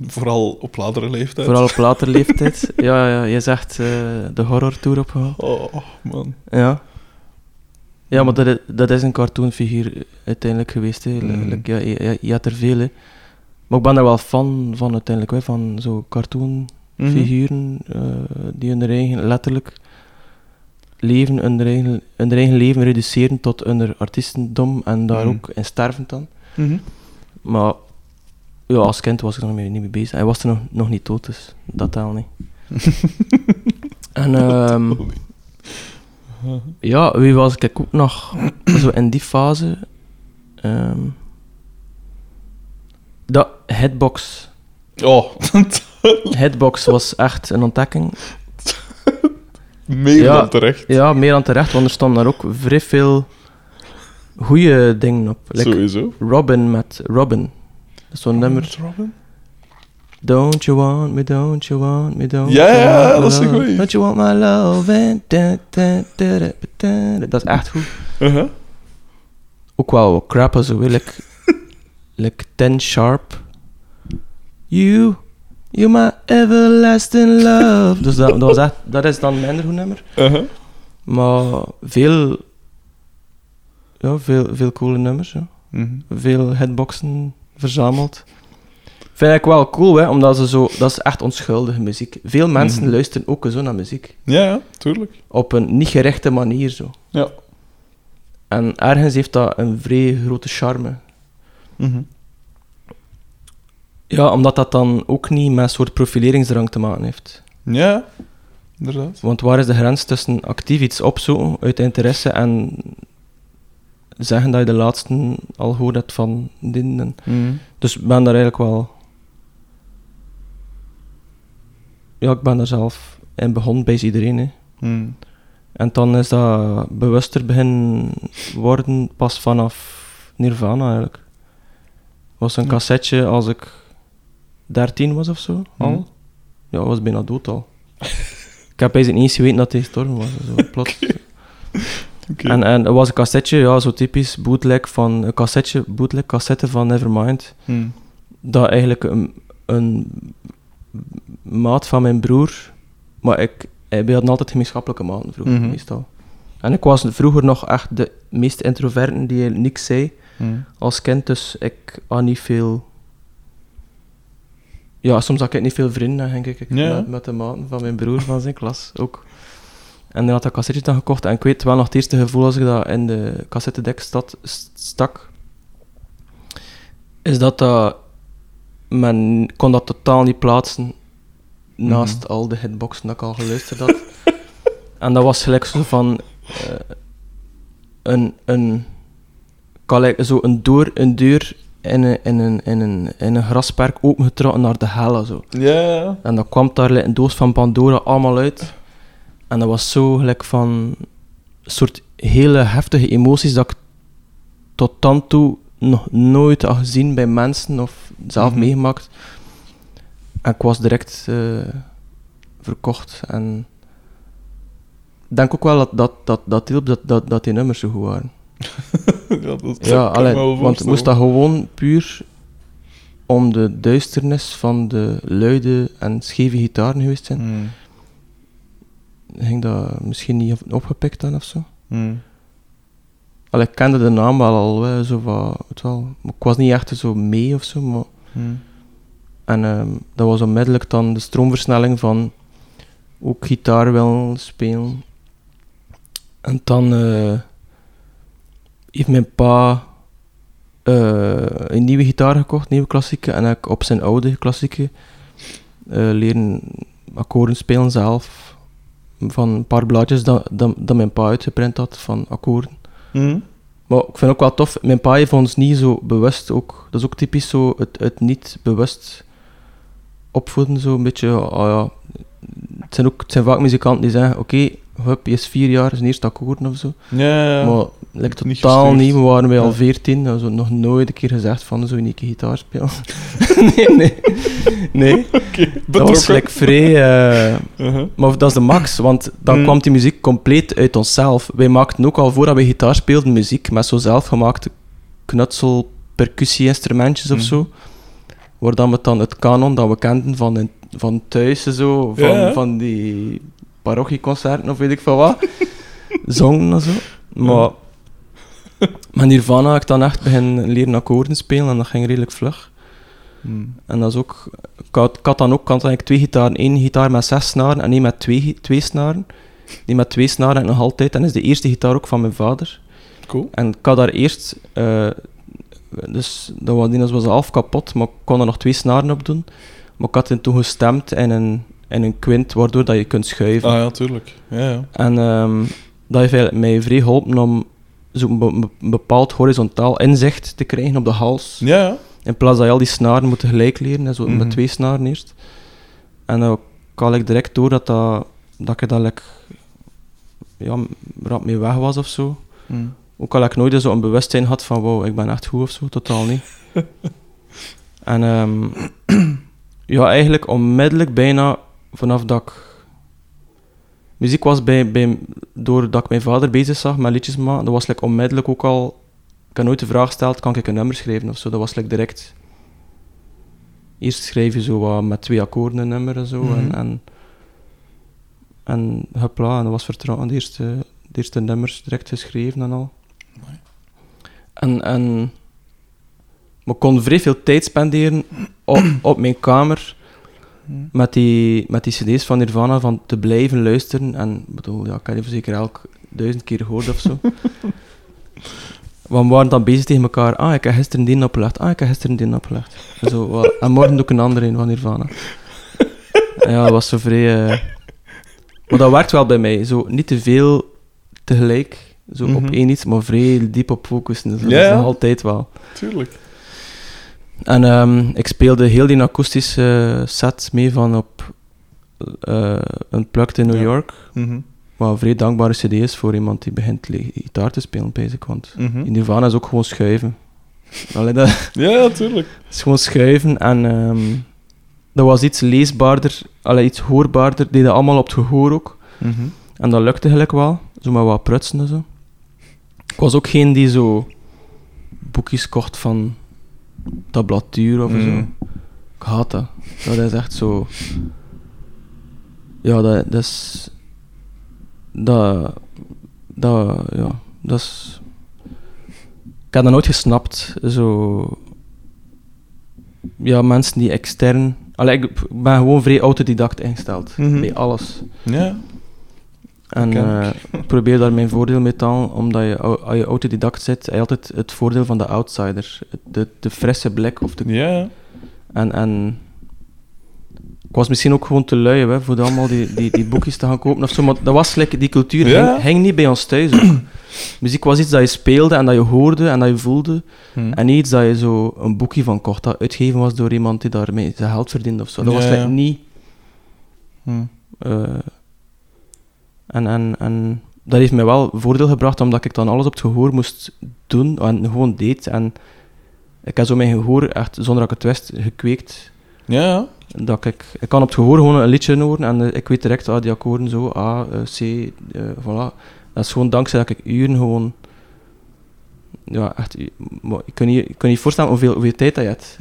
[SPEAKER 2] Vooral op latere leeftijd.
[SPEAKER 1] vooral op latere <laughs> leeftijd. ja, ja, je zegt eh, de horror tour opgehaald.
[SPEAKER 2] Oh, man.
[SPEAKER 1] Ja. Ja, maar dat is, dat is een cartoonfiguur uiteindelijk geweest. Hè.
[SPEAKER 2] Mm.
[SPEAKER 1] Ja, je, je, hebt er veel. Hè. Maar ik ben er wel fan van uiteindelijk. Hè. Van zo cartoonfiguren
[SPEAKER 2] Mhm.
[SPEAKER 1] eh, die hun eigen, letterlijk leven, hun eigen, hun eigen leven reduceren tot hun artiestendom en daar
[SPEAKER 2] Mhm.
[SPEAKER 1] ook in sterven dan.
[SPEAKER 2] Mhm.
[SPEAKER 1] Maar ja, als kind was ik er nog niet mee bezig. Hij was er nog, nog niet dood, dus dat telt niet. <laughs> en ehm, ja, wie was ik ook nog zo in die fase? Ehm dat Headbox.
[SPEAKER 2] Oh, <laughs>
[SPEAKER 1] Headbox was echt een ontdekking.
[SPEAKER 2] Meer
[SPEAKER 1] Ja.
[SPEAKER 2] dan terecht.
[SPEAKER 1] Ja, meer dan terecht, want er stonden daar ook vrij veel goede dingen op. Like
[SPEAKER 2] Sowieso.
[SPEAKER 1] Robin met Robin. Dat is zo'n nummer.
[SPEAKER 2] Robin?
[SPEAKER 1] Don't you want me, don't you want me, don't
[SPEAKER 2] Ja,
[SPEAKER 1] you
[SPEAKER 2] ja,
[SPEAKER 1] want my
[SPEAKER 2] dat is een goeie.
[SPEAKER 1] Don't you want my love? and da, da, da, da, da, da. Dat is echt goed.
[SPEAKER 2] Uh-huh.
[SPEAKER 1] Ook wel wat crap, zo wil ik. like <laughs> 10 sharp. You, you my everlasting love. Dus dat, dat, was echt, dat is dan minder goed nummer.
[SPEAKER 2] Uh-huh.
[SPEAKER 1] Maar veel, ja, veel, veel coole nummers. Ja.
[SPEAKER 2] Mhm.
[SPEAKER 1] Veel headboxen verzameld. Vind ik wel cool, hè, omdat ze zo, dat is echt onschuldige muziek. Veel mensen
[SPEAKER 2] Mhm.
[SPEAKER 1] luisteren ook zo naar muziek.
[SPEAKER 2] Ja, ja, tuurlijk.
[SPEAKER 1] Op een niet gerechte manier zo.
[SPEAKER 2] Ja.
[SPEAKER 1] En ergens heeft dat een vrij grote charme.
[SPEAKER 2] Mhm.
[SPEAKER 1] Ja, omdat dat dan ook niet met een soort profileringsdrang te maken heeft.
[SPEAKER 2] Ja, inderdaad.
[SPEAKER 1] Want waar is de grens tussen actief iets opzoeken uit interesse en zeggen dat je de laatste al gehoord hebt van dit? En...
[SPEAKER 2] Mhm.
[SPEAKER 1] Dus ik ben daar eigenlijk wel... Ja, ik ben daar zelf in begonnen bij iedereen. Hè.
[SPEAKER 2] Mhm.
[SPEAKER 1] En dan is dat bewuster beginnen worden pas vanaf Nirvana eigenlijk. was een cassetje als ik 13 was of zo al.
[SPEAKER 3] Mhm.
[SPEAKER 1] Ja, was bijna dood al. ik heb eigenlijk niet eens geweten dat hij gestorven was. Zo, <laughs> plots. En, en er was een cassetje, ja, zo typisch bootleg van een cassetje, bootleg cassette van Nevermind.
[SPEAKER 3] Hm.
[SPEAKER 1] Dat eigenlijk een, een maat van mijn broer, maar ik, eh, we hadden altijd gemeenschappelijke maten vroeger,
[SPEAKER 3] Mhm.
[SPEAKER 1] meestal. En ik was vroeger nog echt de meest introverten die niks zei
[SPEAKER 3] Hm.
[SPEAKER 1] als kind, dus ik had niet veel... Ja, soms had ik niet veel vrienden, denk ik,
[SPEAKER 3] Ja.
[SPEAKER 1] met, met de maten van mijn broer van zijn klas ook. En dan had ik cassetje dan gekocht en ik weet wel nog het eerste gevoel als ik dat in de cassettedek stat, stak, is dat dat... Men kon dat totaal niet plaatsen naast al de hitboxen dat ik al geluisterd had. <laughs> en dat was gelijk zo van... eh, een... een gelijk zo een, door, een deur in een, in een, in een, in een grasperk opengetrokken naar de helle. Zo.
[SPEAKER 3] Ja.
[SPEAKER 1] En dan kwam daar like, een doos van Pandora allemaal uit. En dat was zo gelijk van... Een soort hele heftige emoties dat ik tot dan toe nog nooit had gezien bij mensen of zelf
[SPEAKER 3] Mhm.
[SPEAKER 1] meegemaakt. En ik was direct eh, verkocht. En ik denk ook wel dat dat, dat, dat hielp dat, dat, dat die nummers zo goed waren. <laughs>
[SPEAKER 3] ja, dat
[SPEAKER 1] Ja,
[SPEAKER 3] kan ik me
[SPEAKER 1] allee,
[SPEAKER 3] wel
[SPEAKER 1] want
[SPEAKER 3] voorstellen.
[SPEAKER 1] moest dat gewoon puur om de duisternis van de luide en scheve gitaren geweest zijn,
[SPEAKER 3] Hm.
[SPEAKER 1] ging dat misschien niet op- opgepikt dan of zo. Allee, ik kende de naam wel al, hè, zo van, weet wel, ik was niet echt zo mee of zo, maar...
[SPEAKER 3] Hm.
[SPEAKER 1] En ehm, dat was onmiddellijk dan de stroomversnelling van ook gitaar willen spelen. En dan eh, heeft mijn pa eh, een nieuwe gitaar gekocht, nieuwe klassieke. En heb ik op zijn oude klassieke eh, leren akkoorden spelen zelf. Van een paar blaadjes dat, dat, dat mijn pa uitgeprint had van akkoorden.
[SPEAKER 3] Hm.
[SPEAKER 1] Maar ik vind ook wel tof, mijn pa heeft ons niet zo bewust ook, dat is ook typisch zo, het, het niet bewust opvoeden, zo een beetje, ah ja, het zijn ook, het zijn vaak muzikanten die zeggen, oké, hup, je is vier jaar, zijn eerste akkoorden of zo,
[SPEAKER 3] Ja,
[SPEAKER 1] maar lijkt
[SPEAKER 3] Niet
[SPEAKER 1] totaal
[SPEAKER 3] gestuurd.
[SPEAKER 1] niet, we waren bij al veertien, also nog nooit een keer gezegd van, zo een keer gitaar spelen. <laughs> nee, nee, nee, <laughs> dat was gelijk vrij... eh,
[SPEAKER 3] Uh-huh.
[SPEAKER 1] maar dat is de max, want dan
[SPEAKER 3] Mm.
[SPEAKER 1] kwam die muziek compleet uit onszelf. Wij maakten ook al voordat we gitaar speelden muziek met zo zelfgemaakte knutsel percussie-instrumentjes of
[SPEAKER 3] Mm.
[SPEAKER 1] zo. Waar dan we dan het kanon dat we kenden van, in- van thuis, zo, van,
[SPEAKER 3] ja.
[SPEAKER 1] van die parochieconcerten of weet ik veel wat, <laughs> zongen en zo. Maar met Nirvana heb ik dan echt beginnen leren akkoorden spelen en dat ging redelijk vlug.
[SPEAKER 3] Hm.
[SPEAKER 1] En dat is ook... Ik had, ik had dan ook ik had eigenlijk twee gitaren. Eén gitaar met zes snaren en één met twee, twee snaren. Die met twee snaren heb ik nog altijd. En dat is de eerste gitaar ook van mijn vader.
[SPEAKER 3] Cool.
[SPEAKER 1] En ik had daar eerst... eh, dus dat was, die was half kapot, maar ik kon er nog twee snaren op doen. Maar ik had toen gestemd in een, in een quint, waardoor dat je kunt schuiven.
[SPEAKER 3] Ah ja, tuurlijk. Ja, ja.
[SPEAKER 1] En ehm, dat heeft eigenlijk mij vrij geholpen om zo'n be- be- bepaald horizontaal inzicht te krijgen op de hals.
[SPEAKER 3] Ja, ja.
[SPEAKER 1] In plaats dat je al die snaren moet tegelijk leren, hè, zo
[SPEAKER 3] Mhm.
[SPEAKER 1] met twee snaren eerst. En dan kan ik direct door dat, dat, dat ik dat like, ja, rap mee weg was of zo.
[SPEAKER 3] Hm.
[SPEAKER 1] Ook al ik nooit zo'n bewustzijn had van wow, ik ben echt goed of zo, totaal niet. <laughs> en ehm, <clears throat> ja, eigenlijk onmiddellijk bijna vanaf dat ik... Muziek was bij, bij, doordat ik mijn vader bezig zag met liedjes maken, dat was like, onmiddellijk ook al... Ik heb nooit de vraag gesteld, kan ik een nummer schrijven of zo? Dat was like, direct... Eerst schrijf je zo wat met twee akkoorden een nummer en zo.
[SPEAKER 3] Mhm.
[SPEAKER 1] En, en, en hopla, en dat was vertrouwen. De eerste, de eerste nummers direct geschreven en al. En, en maar ik kon vrij veel tijd spenderen op, op mijn kamer
[SPEAKER 3] Hm.
[SPEAKER 1] met die, met die cd's van Nirvana, van te blijven luisteren. En ik bedoel, ja, ik heb die zeker elk duizend keer gehoord of zo. <laughs> Want we waren dan bezig tegen elkaar. Ah, ik heb gisteren die opgelegd. Ah, ik heb gisteren die opgelegd. En, zo, en morgen doe ik een andere een van Nirvana. <laughs> ja, dat was zo vrij... eh, Maar dat werkt wel bij mij. Zo niet te veel tegelijk. Zo op
[SPEAKER 3] Mhm.
[SPEAKER 1] één iets, maar vrij diep op focussen. Dus dat is nog altijd wel.
[SPEAKER 3] Tuurlijk.
[SPEAKER 1] En ehm, ik speelde heel die akoestische set mee van op uh, Unplugged in New
[SPEAKER 3] Ja.
[SPEAKER 1] York.
[SPEAKER 3] Mhm.
[SPEAKER 1] Waar wat een vrij dankbare cd is voor iemand die begint gitaar te spelen, basic. Want
[SPEAKER 3] Mhm.
[SPEAKER 1] in Nirvana is ook gewoon schuiven. <laughs> Allee, dat <laughs>
[SPEAKER 3] Ja, ja, tuurlijk.
[SPEAKER 1] is gewoon schuiven en ehm, dat was iets leesbaarder, allee, iets hoorbaarder. Deden allemaal op het gehoor ook.
[SPEAKER 3] Mhm.
[SPEAKER 1] En dat lukte gelijk wel, zo met wat prutsen en zo. Ik was ook geen die zo boekjes kocht van tablatuur of zo.
[SPEAKER 3] Mm.
[SPEAKER 1] Ik haat dat. Dat is echt zo... Ja, dat, dat is... Dat... Dat... Ja, dat is... Ik heb dat nooit gesnapt, zo... Ja, mensen die extern... Allee, ik ben gewoon vrij autodidact ingesteld,
[SPEAKER 3] Mhm.
[SPEAKER 1] bij alles.
[SPEAKER 3] Ja.
[SPEAKER 1] En eh, probeer daar mijn voordeel mee te halen, omdat je, als je autodidact zit, heb je altijd het voordeel van de outsider. De, de frisse blik. Of de,
[SPEAKER 3] Ja,
[SPEAKER 1] en, en ik was misschien ook gewoon te lui hè, voor allemaal die, die, die boekjes te gaan kopen of zo, maar dat was lekker, die cultuur
[SPEAKER 3] Ja.
[SPEAKER 1] hing, hing niet bij ons thuis ook. Muziek was iets dat je speelde en dat je hoorde en dat je voelde.
[SPEAKER 3] Hm.
[SPEAKER 1] En niet iets dat je zo een boekje van kocht, dat uitgegeven was door iemand die daarmee zijn geld verdiende of zo. Dat was like niet...
[SPEAKER 3] Hm.
[SPEAKER 1] Eh, en, en, en dat heeft mij wel voordeel gebracht, omdat ik dan alles op het gehoor moest doen en gewoon deed. En ik heb zo mijn gehoor echt, zonder dat ik het wist, gekweekt.
[SPEAKER 3] Ja, ja.
[SPEAKER 1] Dat ik, ik kan op het gehoor gewoon een liedje horen en eh, ik weet direct, ah, die akkoorden zo, A, eh, C, eh, voilà. Dat is gewoon dankzij dat ik uren gewoon... Ja, echt... Ik kan je, kan je voorstellen hoeveel, hoeveel tijd dat je hebt.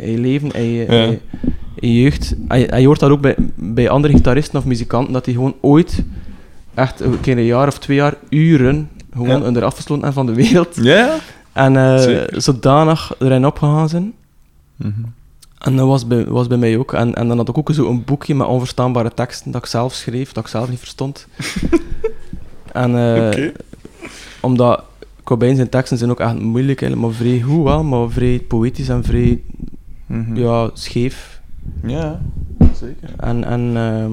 [SPEAKER 1] in je leven, in je, in
[SPEAKER 3] Ja.
[SPEAKER 1] je, in je jeugd. En je, en je hoort dat ook bij, bij andere gitaristen of muzikanten, dat die gewoon ooit, echt een keer een jaar of twee jaar, uren, gewoon
[SPEAKER 3] Ja.
[SPEAKER 1] eraf gesloten en van de wereld.
[SPEAKER 3] Ja.
[SPEAKER 1] En eh, zodanig erin opgegaan zijn.
[SPEAKER 3] Mhm.
[SPEAKER 1] En dat was bij, was bij mij ook. En, en dan had ik ook zo een boekje met onverstaanbare teksten dat ik zelf schreef, dat ik zelf niet verstond. <laughs> en
[SPEAKER 3] Oké.
[SPEAKER 1] omdat Cobain zijn teksten zijn ook echt moeilijk, eigenlijk, maar vrij goed wel, maar vrij poëtisch en vrij
[SPEAKER 3] Mhm.
[SPEAKER 1] ja, scheef.
[SPEAKER 3] Ja, zeker.
[SPEAKER 1] En, en ehm,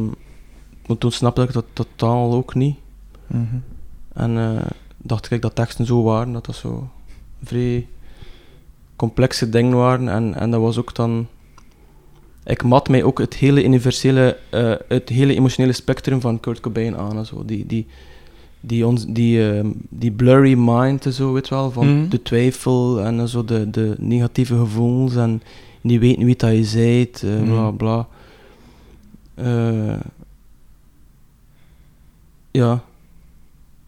[SPEAKER 1] maar toen snapte ik dat totaal ook niet.
[SPEAKER 3] Mhm.
[SPEAKER 1] En eh, dacht ik dat teksten zo waren, dat dat zo vrij complexe dingen waren. En, en dat was ook dan... Ik mat mij ook het hele universele, eh, het hele emotionele spectrum van Kurt Cobain aan. En zo. Die, die, die, ons, die, ehm, die blurry mind en zo, weet wel, van
[SPEAKER 3] Mhm.
[SPEAKER 1] de twijfel en zo de, de negatieve gevoelens en niet weten wie dat je zijt, eh, bla
[SPEAKER 3] Mhm.
[SPEAKER 1] bla. Ja.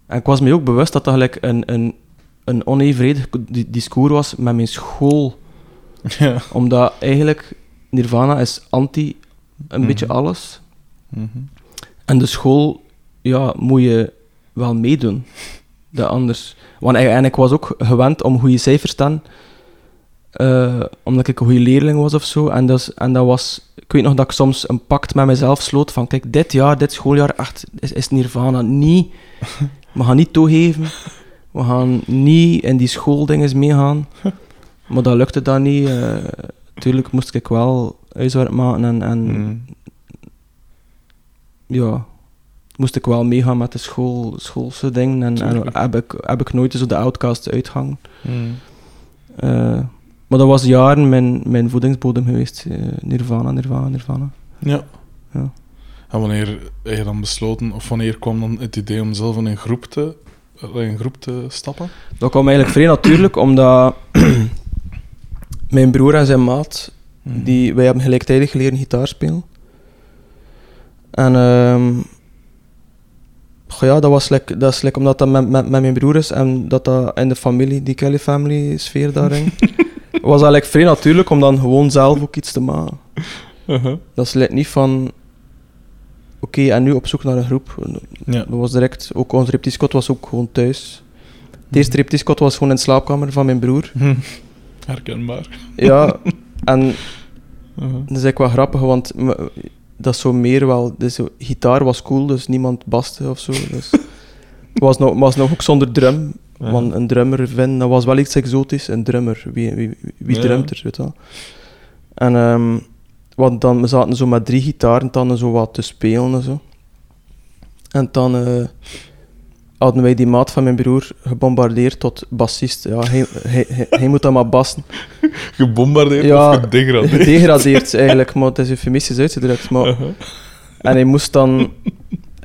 [SPEAKER 1] En ik was me ook bewust dat dat gelijk een, een, een onevenredig di- discours was met mijn school. <laughs>
[SPEAKER 3] Ja.
[SPEAKER 1] Omdat eigenlijk Nirvana is anti een
[SPEAKER 3] Mhm.
[SPEAKER 1] beetje alles.
[SPEAKER 3] Mhm.
[SPEAKER 1] En de school, ja, moet je wel meedoen. Dat anders. Want en ik was ook gewend om goede cijfers te eh, omdat ik een goede leerling was of zo. En en dat was... Ik weet nog dat ik soms een pact met mezelf sloot van... Kijk, dit jaar, dit schooljaar, echt, is, is Nirvana niet... <laughs> We gaan niet toegeven. We gaan niet in die schooldingen meegaan. Maar dat lukte dan niet. eh tuurlijk moest ik wel huiswerk maken en... en
[SPEAKER 3] Mhm.
[SPEAKER 1] ja, moest ik wel meegaan met de school, schoolse dingen. En, en heb, ik, heb ik nooit zo de outcast uitgang.
[SPEAKER 3] Mhm.
[SPEAKER 1] Eh, maar dat was jaren mijn, mijn voedingsbodem geweest. eh, Nirvana, Nirvana, Nirvana.
[SPEAKER 3] Ja.
[SPEAKER 1] Ja.
[SPEAKER 3] En wanneer heb je dan besloten, of wanneer kwam dan het idee om zelf in een groep te, in een groep te stappen?
[SPEAKER 1] Dat kwam eigenlijk vrij natuurlijk, omdat <clears throat> mijn broer en zijn maat,
[SPEAKER 3] Mhm.
[SPEAKER 1] die, wij hebben gelijktijdig leren gitaar spelen. En ehm goh ja, dat was like, dat is like omdat dat met, met, met mijn broer is en dat dat in de familie, die Kelly family sfeer daarin, <laughs> was like vrij natuurlijk om dan gewoon zelf ook iets te maken.
[SPEAKER 3] Uh-huh.
[SPEAKER 1] Dat is niet van, oké, en nu op zoek naar een groep.
[SPEAKER 3] Ja.
[SPEAKER 1] Dat was direct, ook onze repetitie was ook gewoon thuis. Het eerste repetitie was gewoon in de slaapkamer van mijn broer.
[SPEAKER 3] Herkenbaar.
[SPEAKER 1] Ja, <laughs> en
[SPEAKER 3] Uh-huh.
[SPEAKER 1] dat is eigenlijk wel grappig, want dat is zo meer wel... Dus gitaar was cool, dus niemand baste of zo. Dus. <laughs> Het was nog, was nog ook zonder drum.
[SPEAKER 3] Ja.
[SPEAKER 1] Want een drummer vinden, dat was wel iets exotisch. Een drummer, wie, wie, wie
[SPEAKER 3] Ja.
[SPEAKER 1] drumt er, weet je wel. En ehm, want dan, we zaten zo met drie gitaren dan zo wat te spelen en zo. En dan eh, hadden wij die maat van mijn broer gebombardeerd tot bassist. Ja, hij, hij, hij, hij moet dan maar bassen. <laughs>
[SPEAKER 3] Gebombardeerd
[SPEAKER 1] Ja,
[SPEAKER 3] of gedegradeerd?
[SPEAKER 1] Gedegradeerd eigenlijk, maar het is eufemistisch uitgedrukt. Maar,
[SPEAKER 3] Uh-huh.
[SPEAKER 1] en hij moest dan...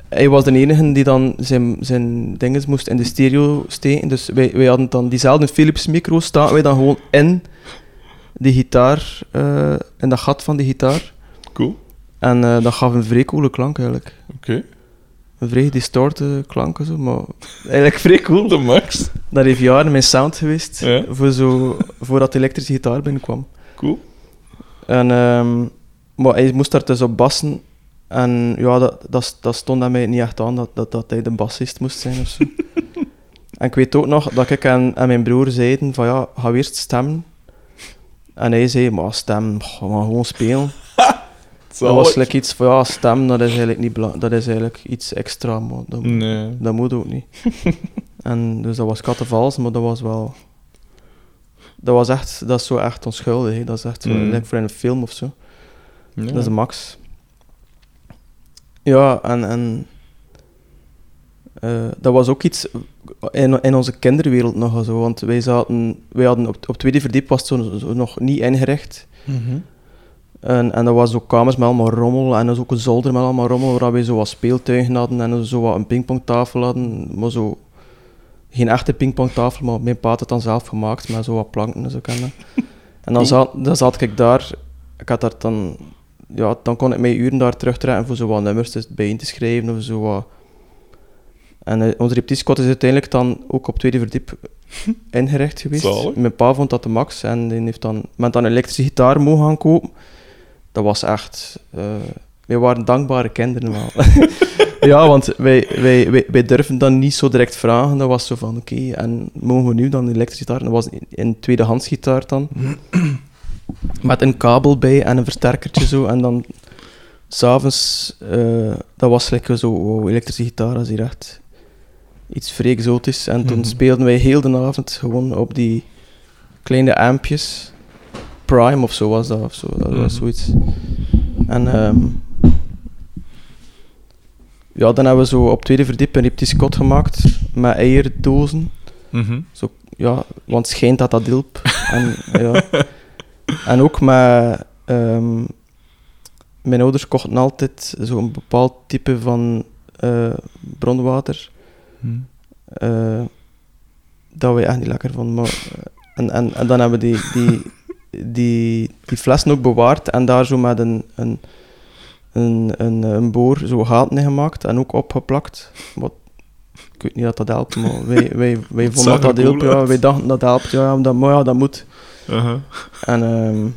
[SPEAKER 1] hij was de enige die dan zijn, zijn dingen moest in de stereo steken. Dus wij, wij hadden dan diezelfde Philips micro staan wij dan gewoon in die gitaar, eh, in dat gat van die gitaar.
[SPEAKER 3] Cool.
[SPEAKER 1] En eh, dat gaf een vrij coole klank eigenlijk.
[SPEAKER 3] Oké.
[SPEAKER 1] Een vrij distorte klank en zo, maar eigenlijk vrij cool.
[SPEAKER 3] De max.
[SPEAKER 1] Dat heeft jaren mijn sound geweest,
[SPEAKER 3] Ja.
[SPEAKER 1] voor zo, voordat de elektrische gitaar binnenkwam.
[SPEAKER 3] Cool.
[SPEAKER 1] En, ehm, maar hij moest daar dus op bassen. En ja, dat, dat, dat stond aan mij niet echt aan dat, dat, dat hij de bassist moest zijn of zo. <laughs> en ik weet ook nog dat ik en, en mijn broer zeiden van ja, ga we eerst stemmen. En hij zei, maar stem, ga maar gewoon spelen. <laughs> Dat was like iets van ja, stem, dat is eigenlijk niet dat is eigenlijk iets extra, maar dat,
[SPEAKER 3] Nee.
[SPEAKER 1] dat moet ook niet. <laughs> en dus dat was kattenvals, maar dat was wel. Dat was echt, dat is zo echt onschuldig. hè. Dat is echt zo,
[SPEAKER 3] Mm.
[SPEAKER 1] like voor in een film of zo.
[SPEAKER 3] Ja.
[SPEAKER 1] Dat is de max. Ja, en, en eh, dat was ook iets in, in onze kinderwereld nog zo, want wij zaten, wij hadden op, op het tweede verdiep was het zo, zo nog niet ingericht.
[SPEAKER 3] Mhm.
[SPEAKER 1] En, en dat was ook kamers met allemaal rommel en dat was ook een zolder met allemaal rommel waar we zo wat speeltuigen hadden en zo wat een pingpongtafel hadden, maar zo geen echte pingpongtafel, maar mijn pa had het dan zelf gemaakt met zo wat planken en zo kennen. En dan zat, dan zat ik daar, ik had daar dan, ja, dan kon ik mij uren daar terugtrekken voor zo wat nummers te- bijeen te schrijven of zo wat. En eh, onze repetitiekot is uiteindelijk dan ook op tweede verdiep <laughs> ingericht geweest.
[SPEAKER 3] Zalig.
[SPEAKER 1] Mijn pa vond dat de max en die heeft dan, met dan een elektrische gitaar mogen gaan kopen. Dat was echt... eh wij waren dankbare kinderen wel. <laughs> <laughs> ja, want wij, wij, wij, wij durfden dan niet zo direct vragen. Dat was zo van, oké, en mogen we nu dan een elektrische gitaar? Dat was een- een tweedehands gitaar dan. <clears throat> Met een kabel bij en een versterkertje zo. En dan s'avonds, eh dat was lekker zo, wow, elektrische gitaar, is hier echt iets vrij exotisch. En toen
[SPEAKER 3] Mhm.
[SPEAKER 1] speelden wij heel de avond gewoon op die kleine ampjes. Prime of zo was dat, of zo. Dat was
[SPEAKER 3] Mhm.
[SPEAKER 1] zoiets. En ehm, ja, dan hebben we zo op tweede verdiep een repetitie gemaakt met eierdozen.
[SPEAKER 3] Mhm.
[SPEAKER 1] Zo, ja, want schijnt dat dat hielp. en, ja. <laughs> en ook met... ehm, mijn ouders kochten altijd zo'n bepaald type van eh, bronwater.
[SPEAKER 3] Mhm.
[SPEAKER 1] eh, dat we echt niet lekker vonden. Maar, en, en, en dan hebben we die, die, die, die flessen ook bewaard en daar zo met een, een, een, een, een boor zo gaten in gemaakt en ook opgeplakt. Wat, ik weet niet dat dat helpt, maar wij, wij, wij vonden dat dat
[SPEAKER 3] cool
[SPEAKER 1] Ja, wij dachten dat helpt, ja, dat, maar ja, dat moet.
[SPEAKER 3] Aha.
[SPEAKER 1] En, ehm,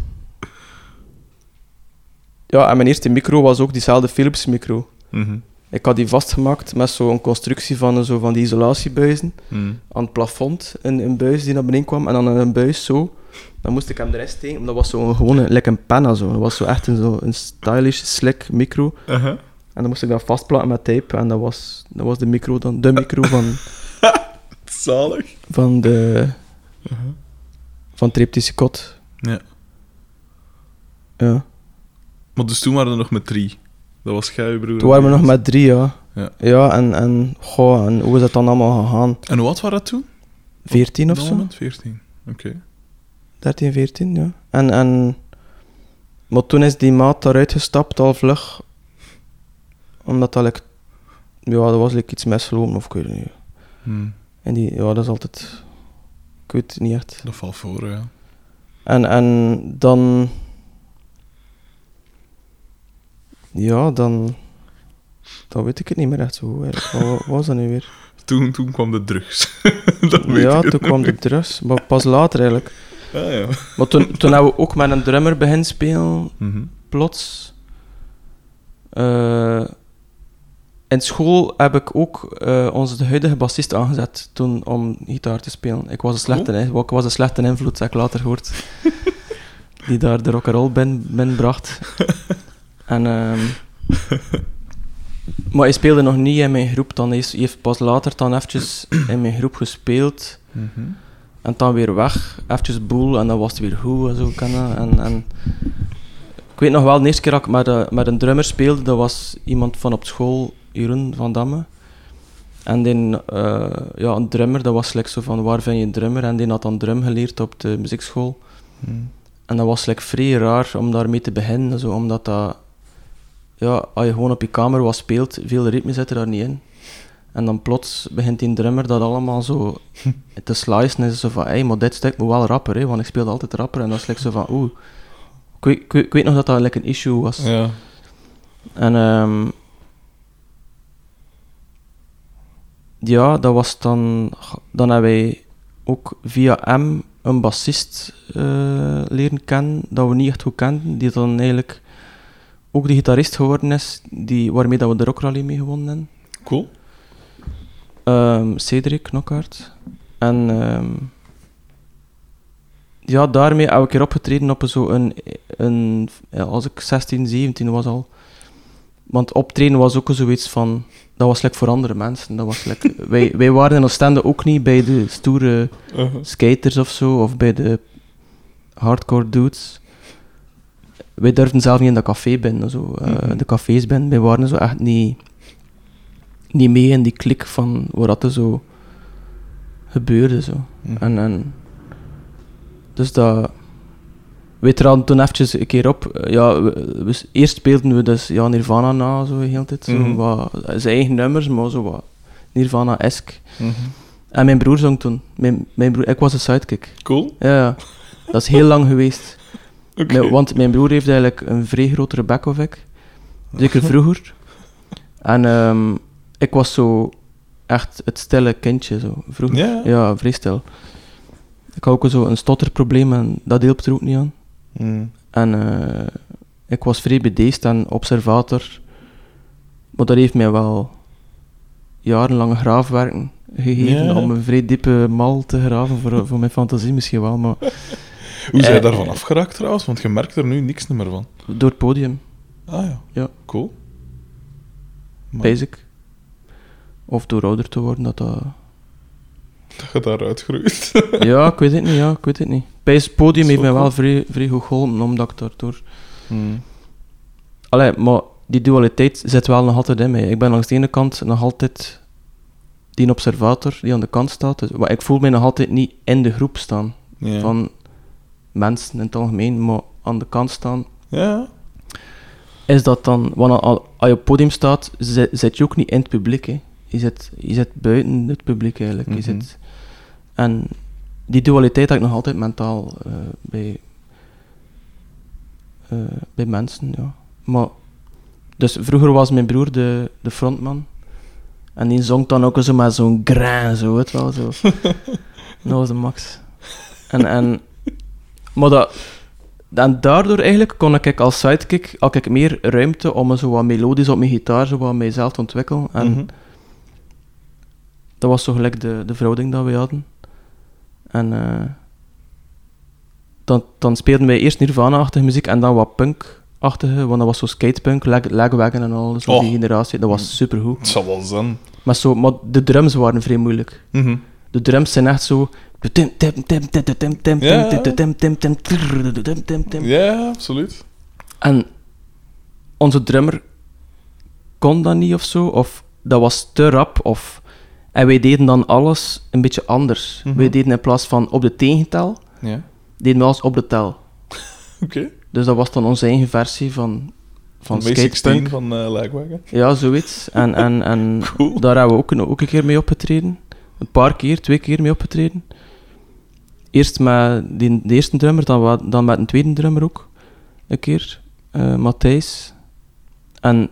[SPEAKER 1] ja, en mijn eerste micro was ook diezelfde Philips micro.
[SPEAKER 3] Mhm.
[SPEAKER 1] Ik had die vastgemaakt met zo'n constructie van, zo van die isolatiebuizen
[SPEAKER 3] Mhm.
[SPEAKER 1] aan het plafond, een, een buis die naar beneden kwam, en dan een buis zo. Dan moest ik hem erin steken, dat was zo gewoon een, like een penna zo. Dat was zo echt een, zo, een stylish, slick micro.
[SPEAKER 3] Aha.
[SPEAKER 1] En dan moest ik dat vastplakken met tape, en dat was, dat was de micro dan, de micro van, <laughs>
[SPEAKER 3] Zalig.
[SPEAKER 1] van de,
[SPEAKER 3] Aha.
[SPEAKER 1] Van het reptische kot.
[SPEAKER 3] Ja.
[SPEAKER 1] Ja.
[SPEAKER 3] Maar dus toen waren we nog met drie. Dat was jij, je broer.
[SPEAKER 1] Toen waren we nog met drie, ja.
[SPEAKER 3] Ja.
[SPEAKER 1] Ja, en, en, goh, en hoe is dat dan allemaal gegaan?
[SPEAKER 3] En hoe oud waren dat toen?
[SPEAKER 1] 14 of
[SPEAKER 3] dat
[SPEAKER 1] zo?
[SPEAKER 3] moment? 14. Oké.
[SPEAKER 1] 13, 14, ja. En, en... Maar toen is die maat daaruit gestapt, al vlug. Omdat dat, like, ja, er was like, iets misgelopen, of ik weet niet.
[SPEAKER 3] Hmm.
[SPEAKER 1] En die, ja, dat is altijd... Ik weet het niet echt.
[SPEAKER 3] Dat valt voor, ja.
[SPEAKER 1] En, en dan... Ja, dan... Dan weet ik het niet meer echt zo. Wat, was dat nu weer? <laughs>
[SPEAKER 3] Toen, toen kwam de drugs. <laughs> dat weet
[SPEAKER 1] Ja, toen kwam de drugs. Maar pas later eigenlijk.
[SPEAKER 3] Ah, ja.
[SPEAKER 1] Maar toen, toen hebben we ook met een drummer beginnen spelen.
[SPEAKER 3] Mhm.
[SPEAKER 1] plots. eh, in school heb ik ook eh, onze huidige bassist aangezet toen om gitaar te spelen. Ik was een slechte, ik was een slechte invloed, heb ik later gehoord. <laughs> die daar de rock'n'roll bin, binnenbracht. <laughs> en, ehm, maar hij speelde nog niet in mijn groep. Dan is, hij heeft pas later dan eventjes in mijn groep gespeeld.
[SPEAKER 3] Mhm.
[SPEAKER 1] En dan weer weg, eventjes boel, en dan was het weer goed en zo. En, en ik weet nog wel, de eerste keer dat ik met, eh, met een drummer speelde, dat was iemand van op school, Jeroen van Damme. En die, eh, ja, een drummer, dat was like zo van, waar vind je een drummer? En die had dan drum geleerd op de muziekschool.
[SPEAKER 3] Mhm.
[SPEAKER 1] En dat was like vrij raar om daarmee te beginnen, zo, omdat dat... ja, als je gewoon op je kamer wat speelt, veel ritme zit er daar niet in. En dan plots begint die drummer dat allemaal zo <laughs> te slicen. En is zo van, hé, maar dit stuk moet wel rapper, hè, want ik speelde altijd rapper. En dat is like zo van, oeh. Ik weet, ik weet- ik weet nog dat dat like een issue was.
[SPEAKER 3] Ja.
[SPEAKER 1] En ehm ja, dat was dan... Dan hebben wij ook via M een bassist eh, leren kennen, dat we niet echt goed kenden, die dan eigenlijk ook de gitarist geworden is, die, waarmee dat we de Rock Rally mee gewonnen hebben.
[SPEAKER 3] Cool.
[SPEAKER 1] Ehm, Cedric Knockaert. En ehm, ja, daarmee heb ik keer opgetreden op zo een, een als ik 16, 17 was al. Want optreden was ook zoiets van, dat was like voor andere mensen. Dat was like, <laughs> wij, wij waren in Oostende ook niet bij de stoere
[SPEAKER 3] Uh-huh.
[SPEAKER 1] skaters of zo, of bij de hardcore dudes. Wij durfden zelf niet in dat café binnen, zo, eh,
[SPEAKER 3] Mhm.
[SPEAKER 1] de cafés binnen. Wij waren zo echt niet, niet mee in die klik van waar dat er zo gebeurde. Zo.
[SPEAKER 3] Mhm.
[SPEAKER 1] En, en, dus dat... We traden toen eventjes een keer op. Eh, Ja, we, we- eerst speelden we dus ja, Nirvana na, zo heel tijd. Zo,
[SPEAKER 3] Mhm.
[SPEAKER 1] wat, zijn eigen nummers, maar zo wat Nirvana-esque.
[SPEAKER 3] Mhm.
[SPEAKER 1] En mijn broer zong toen. Mijn, mijn broer, ik was een sidekick.
[SPEAKER 3] Cool.
[SPEAKER 1] Ja, ja. Dat is heel lang geweest. <laughs>
[SPEAKER 3] Oké.
[SPEAKER 1] Mijn- want mijn broer heeft eigenlijk een vrij grotere bek of ik. Zeker vroeger. En ehm, ik was zo echt het stille kindje, zo, vroeger.
[SPEAKER 3] Ja.
[SPEAKER 1] Ja, vrij stil. Ik had ook zo een stotterprobleem en dat hielp er ook niet aan.
[SPEAKER 3] Mm.
[SPEAKER 1] En eh, ik was vrij bedeesd en observator. Maar dat heeft mij wel jarenlange graafwerken gegeven
[SPEAKER 3] Ja.
[SPEAKER 1] om een vrij diepe mal te graven voor, <laughs> voor mijn fantasie misschien wel. Maar
[SPEAKER 3] Hoe zijn je
[SPEAKER 1] Eh,
[SPEAKER 3] daarvan afgeraakt trouwens? Want je merkt er nu niks meer van.
[SPEAKER 1] door het podium,
[SPEAKER 3] Ah ja.
[SPEAKER 1] Ja.
[SPEAKER 3] Cool. Maar
[SPEAKER 1] basic. Of door ouder te worden, dat dat...
[SPEAKER 3] Dat je daaruit groeit.
[SPEAKER 1] Ja, <laughs> ik weet het niet, ja, ik weet het niet. Het podium heeft mij
[SPEAKER 3] wel
[SPEAKER 1] vrij, vrij goed geholpen, omdat ik daardoor...
[SPEAKER 3] Mm.
[SPEAKER 1] Allee, maar die dualiteit zit wel nog altijd in mij. Ik ben langs de ene kant nog altijd die observator die aan de kant staat. Dus, maar ik voel mij nog altijd niet in de groep staan van mensen in het algemeen, maar aan de kant staan. Is dat dan, want al- als je op het podium staat, zi- zit je ook niet in het publiek. Hè. Je, zit, je zit buiten het publiek eigenlijk.
[SPEAKER 3] Mhm.
[SPEAKER 1] Je zit, en die dualiteit heb ik nog altijd mentaal eh, bij, eh, bij mensen. Ja. Maar, dus vroeger was mijn broer de, de frontman. En die zong dan ook zo met zo'n grain, zo, weet wel. Zo. <laughs> dat was de max. En, en, maar dat, en daardoor eigenlijk kon ik als sidekick had ik meer ruimte om zo wat melodisch op mijn gitaar zo wat mijzelf te ontwikkelen. En
[SPEAKER 3] Mhm.
[SPEAKER 1] dat was zo gelijk de, de verhouding dat we hadden. En eh, dan, dan speelden wij eerst Nirvana-achtige muziek en dan wat punk-achtige, want dat was zo skatepunk, leg, Lagwagon en al, zo
[SPEAKER 3] Oh.
[SPEAKER 1] die generatie. Dat was supergoed.
[SPEAKER 3] Het zal wel zijn.
[SPEAKER 1] Maar, zo, maar de drums waren vrij moeilijk.
[SPEAKER 3] Mhm.
[SPEAKER 1] De drums zijn echt zo...
[SPEAKER 3] Ja, absoluut.
[SPEAKER 1] En onze drummer kon dat niet of zo, of dat was te rap, of... En wij deden dan alles een beetje anders.
[SPEAKER 3] Mhm.
[SPEAKER 1] Wij deden in plaats van op de tegentel,
[SPEAKER 3] Ja.
[SPEAKER 1] deden we alles op de tel. <laughs>
[SPEAKER 3] Oké.
[SPEAKER 1] Dus dat was dan onze eigen versie van, van
[SPEAKER 3] Van Basic van uh, Lagwagon.
[SPEAKER 1] Ja, zoiets. En, en, en <laughs>
[SPEAKER 3] Cool.
[SPEAKER 1] daar hebben we ook, een- ook een keer mee opgetreden. Een paar keer, twee keer mee opgetreden. Eerst met die, de eerste drummer, dan, dan met een tweede drummer ook. Een keer. eh Matthijs. En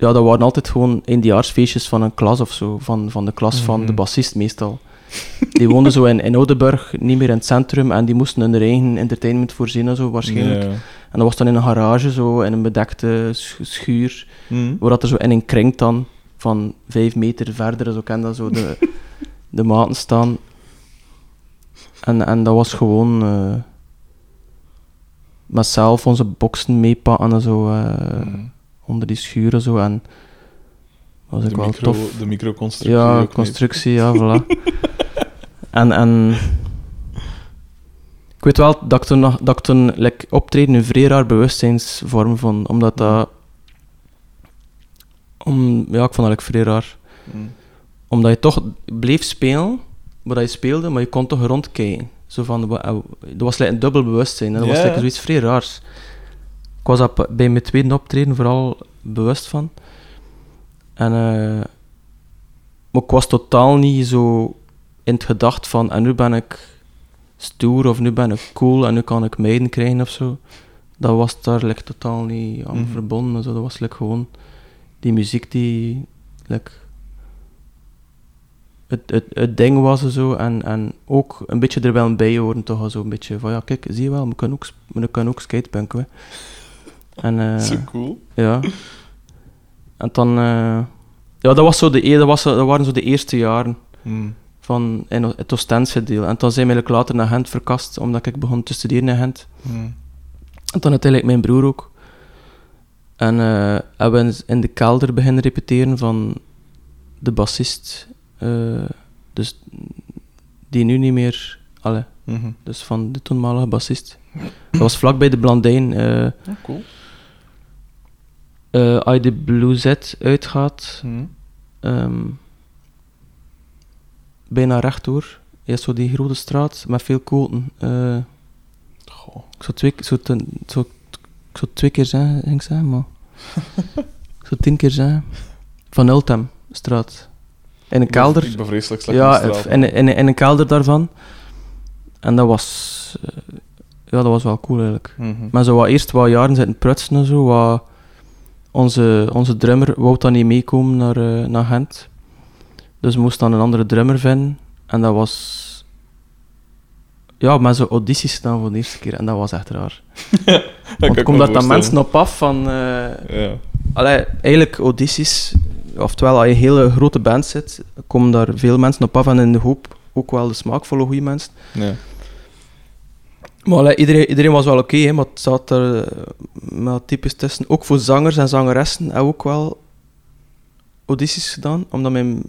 [SPEAKER 1] ja, dat waren altijd gewoon eindejaarsfeestjes van een klas of zo. Van, van de klas van de
[SPEAKER 3] Mhm.
[SPEAKER 1] bassist meestal. Die woonden zo in, in Oudenburg, niet meer in het centrum. En die moesten hun eigen entertainment voorzien en zo, waarschijnlijk. En dat was dan in een garage, zo, in een bedekte sch- schuur.
[SPEAKER 3] Mhm.
[SPEAKER 1] Waar dat er zo in een kring dan van vijf meter verder, zo ken dat zo, de, <laughs> de maten staan. En, en dat was gewoon eh met zelf onze boksen meepakken en zo eh,
[SPEAKER 3] Mhm.
[SPEAKER 1] Onder die schuren zo. En was
[SPEAKER 3] De,
[SPEAKER 1] ook wel
[SPEAKER 3] micro,
[SPEAKER 1] tof.
[SPEAKER 3] de microconstructie.
[SPEAKER 1] Ja,
[SPEAKER 3] niet.
[SPEAKER 1] constructie, ja, voilà. <laughs> en, en ik weet wel dat ik toen, dat ik toen like, optreden een vrij raar bewustzijnsvorm vond, omdat dat... Om, ja, ik vond dat like, vrij raar.
[SPEAKER 3] Mhm.
[SPEAKER 1] Omdat je toch bleef spelen, wat je speelde, maar je kon toch rondkijken. Zo van, dat was like, een dubbel bewustzijn, en dat was like, zoiets vrij raars. Ik was bij mijn tweede optreden vooral bewust van. En, eh, maar ik was totaal niet zo in het gedacht van, en nu ben ik stoer of nu ben ik cool en nu kan ik meiden krijgen of zo. Dat was daar like, totaal niet aan
[SPEAKER 2] Mhm.
[SPEAKER 1] verbonden. en Zo. Dat was like, gewoon die muziek die like, het, het, het ding was en zo. En, en ook een beetje er wel bij horen, toch? Zo een beetje van ja, kijk, zie je wel, we kunnen ook, we kunnen ook skatepunken. hè. En, eh,
[SPEAKER 3] Zo cool.
[SPEAKER 1] ja. En dan... eh, ja, dat, was zo de, e- dat, was, dat waren zo de eerste jaren
[SPEAKER 2] Mm.
[SPEAKER 1] van in het Oostendse deel. En dan zijn we eigenlijk later naar Gent verkast, omdat ik begon te studeren in Gent.
[SPEAKER 2] Mm.
[SPEAKER 1] En dan uiteindelijk mijn broer ook. En eh, hebben we in de kelder beginnen repeteren van de bassist. eh, dus die nu niet meer... Allee,
[SPEAKER 2] Mhm.
[SPEAKER 1] dus van de toenmalige bassist. Dat was vlakbij de Blandijn. eh
[SPEAKER 2] Ja, cool.
[SPEAKER 1] Als je de Blue Z uitgaat,
[SPEAKER 2] Mm.
[SPEAKER 1] ehm, bijna rechtdoor. Je hebt zo die grote straat met veel koten.
[SPEAKER 2] Goh.
[SPEAKER 1] ik zou twee, zou ten- zou, ik zou twee keer zeggen, ging ik zeggen, maar... <laughs> ik zou tien keer zeggen. Van Ultem, straat. In een kelder.
[SPEAKER 2] Ik ben vreselijk slecht
[SPEAKER 1] Ja,
[SPEAKER 2] in straat,
[SPEAKER 1] in, in, in een kelder daarvan. En dat was... eh, ja, dat was wel cool eigenlijk.
[SPEAKER 2] Mhm.
[SPEAKER 1] Maar zo wat eerst wat jaren zitten prutsen en zo, wat onze, onze drummer wou dan niet meekomen naar, eh, naar Gent. Dus we moesten dan een andere drummer vinden. En dat was... Ja, met zo'n audities staan voor de eerste keer. En dat was echt raar. <laughs>
[SPEAKER 2] Dat kan
[SPEAKER 1] Want
[SPEAKER 2] ik
[SPEAKER 1] komt dat dan mensen op af van... eh,
[SPEAKER 2] Ja.
[SPEAKER 1] Allee, eigenlijk audities, oftewel als je een hele grote band zit, komen daar veel mensen op af en in de hoop ook wel de smaakvolle goede mensen.
[SPEAKER 2] Ja.
[SPEAKER 1] Maar allee, iedereen, iedereen was wel oké, hè, maar het zat er eh, wel typisch tussen. Ook voor zangers en zangeressen hebben we ook wel audities gedaan, omdat mijn...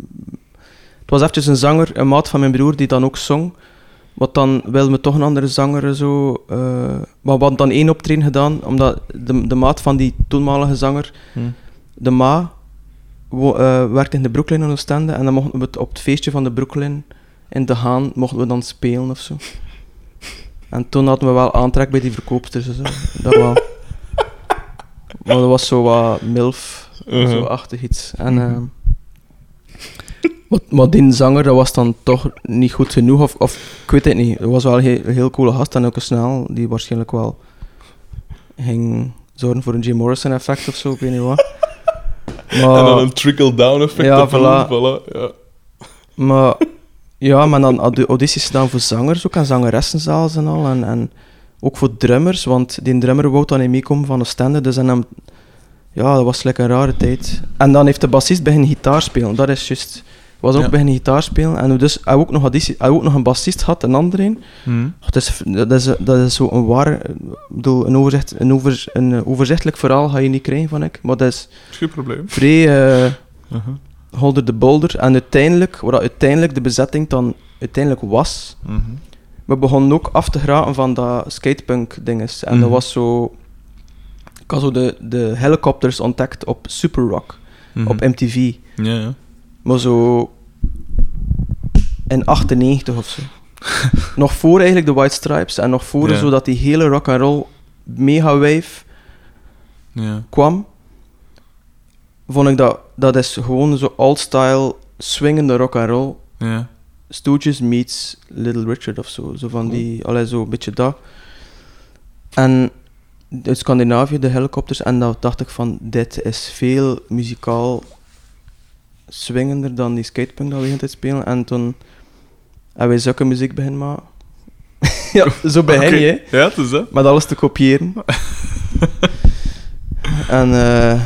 [SPEAKER 1] Het was eventjes een zanger, een maat van mijn broer, die dan ook zong. Wat dan wilden we toch een andere zanger zo... eh, maar we hadden dan één optreden gedaan, omdat de, de maat van die toenmalige zanger
[SPEAKER 2] Hm.
[SPEAKER 1] de Ma wo- eh, werkte in de Brooklyn in Oostende en dan mochten we het op het feestje van de Brooklyn in De Haan mochten we dan spelen of zo. En toen hadden we wel aantrek bij die verkoopsters zo. Dat wel. Maar dat was zo wat milf,
[SPEAKER 2] Uh-huh.
[SPEAKER 1] zo achtig iets. En, eh, maar, maar die zanger, dat was dan toch niet goed genoeg, of, of ik weet het niet. Het was wel een heel, coole gast en ook een snel, die waarschijnlijk wel ging zorgen voor een Jim Morrison effect of zo, ik weet niet wat. Maar, <laughs>
[SPEAKER 2] En dan een trickle-down effect.
[SPEAKER 1] Ja, voilà,
[SPEAKER 2] ja.
[SPEAKER 1] maar ja, maar dan had de audities gedaan voor zangers ook en zangeressen zelfs en al. En, en ook voor drummers, want die drummer wou dan niet meekomen van de stende, dus en hem, ja, dat was lekker een rare tijd. En dan heeft de bassist beginnen gitaar spelen, dat is juist. Was ook
[SPEAKER 2] Ja.
[SPEAKER 1] beginnen gitaar spelen en dus hij ook nog, auditie, hij ook nog een bassist had, een andere een.
[SPEAKER 2] Hm.
[SPEAKER 1] Dat is, dat is, dat is zo een waar, bedoel, een, overzicht, een, over, een overzichtelijk verhaal ga je niet krijgen van ik, maar dat is
[SPEAKER 2] Geen probleem.
[SPEAKER 1] vrij eh,
[SPEAKER 2] Uh-huh.
[SPEAKER 1] Holder de bolder. En uiteindelijk, wat uiteindelijk de bezetting dan uiteindelijk was,
[SPEAKER 2] Mhm.
[SPEAKER 1] we begonnen ook af te geraken van dat skatepunk dinges. En dat
[SPEAKER 2] Mhm.
[SPEAKER 1] was zo, ik had zo de, de helicopters ontdekt op Super Rock,
[SPEAKER 2] Mhm.
[SPEAKER 1] op MTV.
[SPEAKER 2] Ja, ja.
[SPEAKER 1] Maar zo in 98 of zo. <laughs> nog voor eigenlijk de White Stripes en nog voor
[SPEAKER 2] Ja.
[SPEAKER 1] zo dat die hele rock and roll mega wave
[SPEAKER 2] Ja.
[SPEAKER 1] kwam, vond ik dat dat is gewoon zo old-style swingende rock and roll.
[SPEAKER 2] Ja.
[SPEAKER 1] Stooges meets Little Richard of zo. Zo van die, allee, zo een beetje dat. En uit Scandinavië, de helikopters, en dan dacht ik van, dit is veel muzikaal swingender dan die skatepunk dat we altijd spelen. En toen hebben wij zulke muziek beginnen maken. <laughs> ja, zo begin je, hè.
[SPEAKER 2] Ja, het is dat.
[SPEAKER 1] Met alles te kopiëren. <laughs> en eh,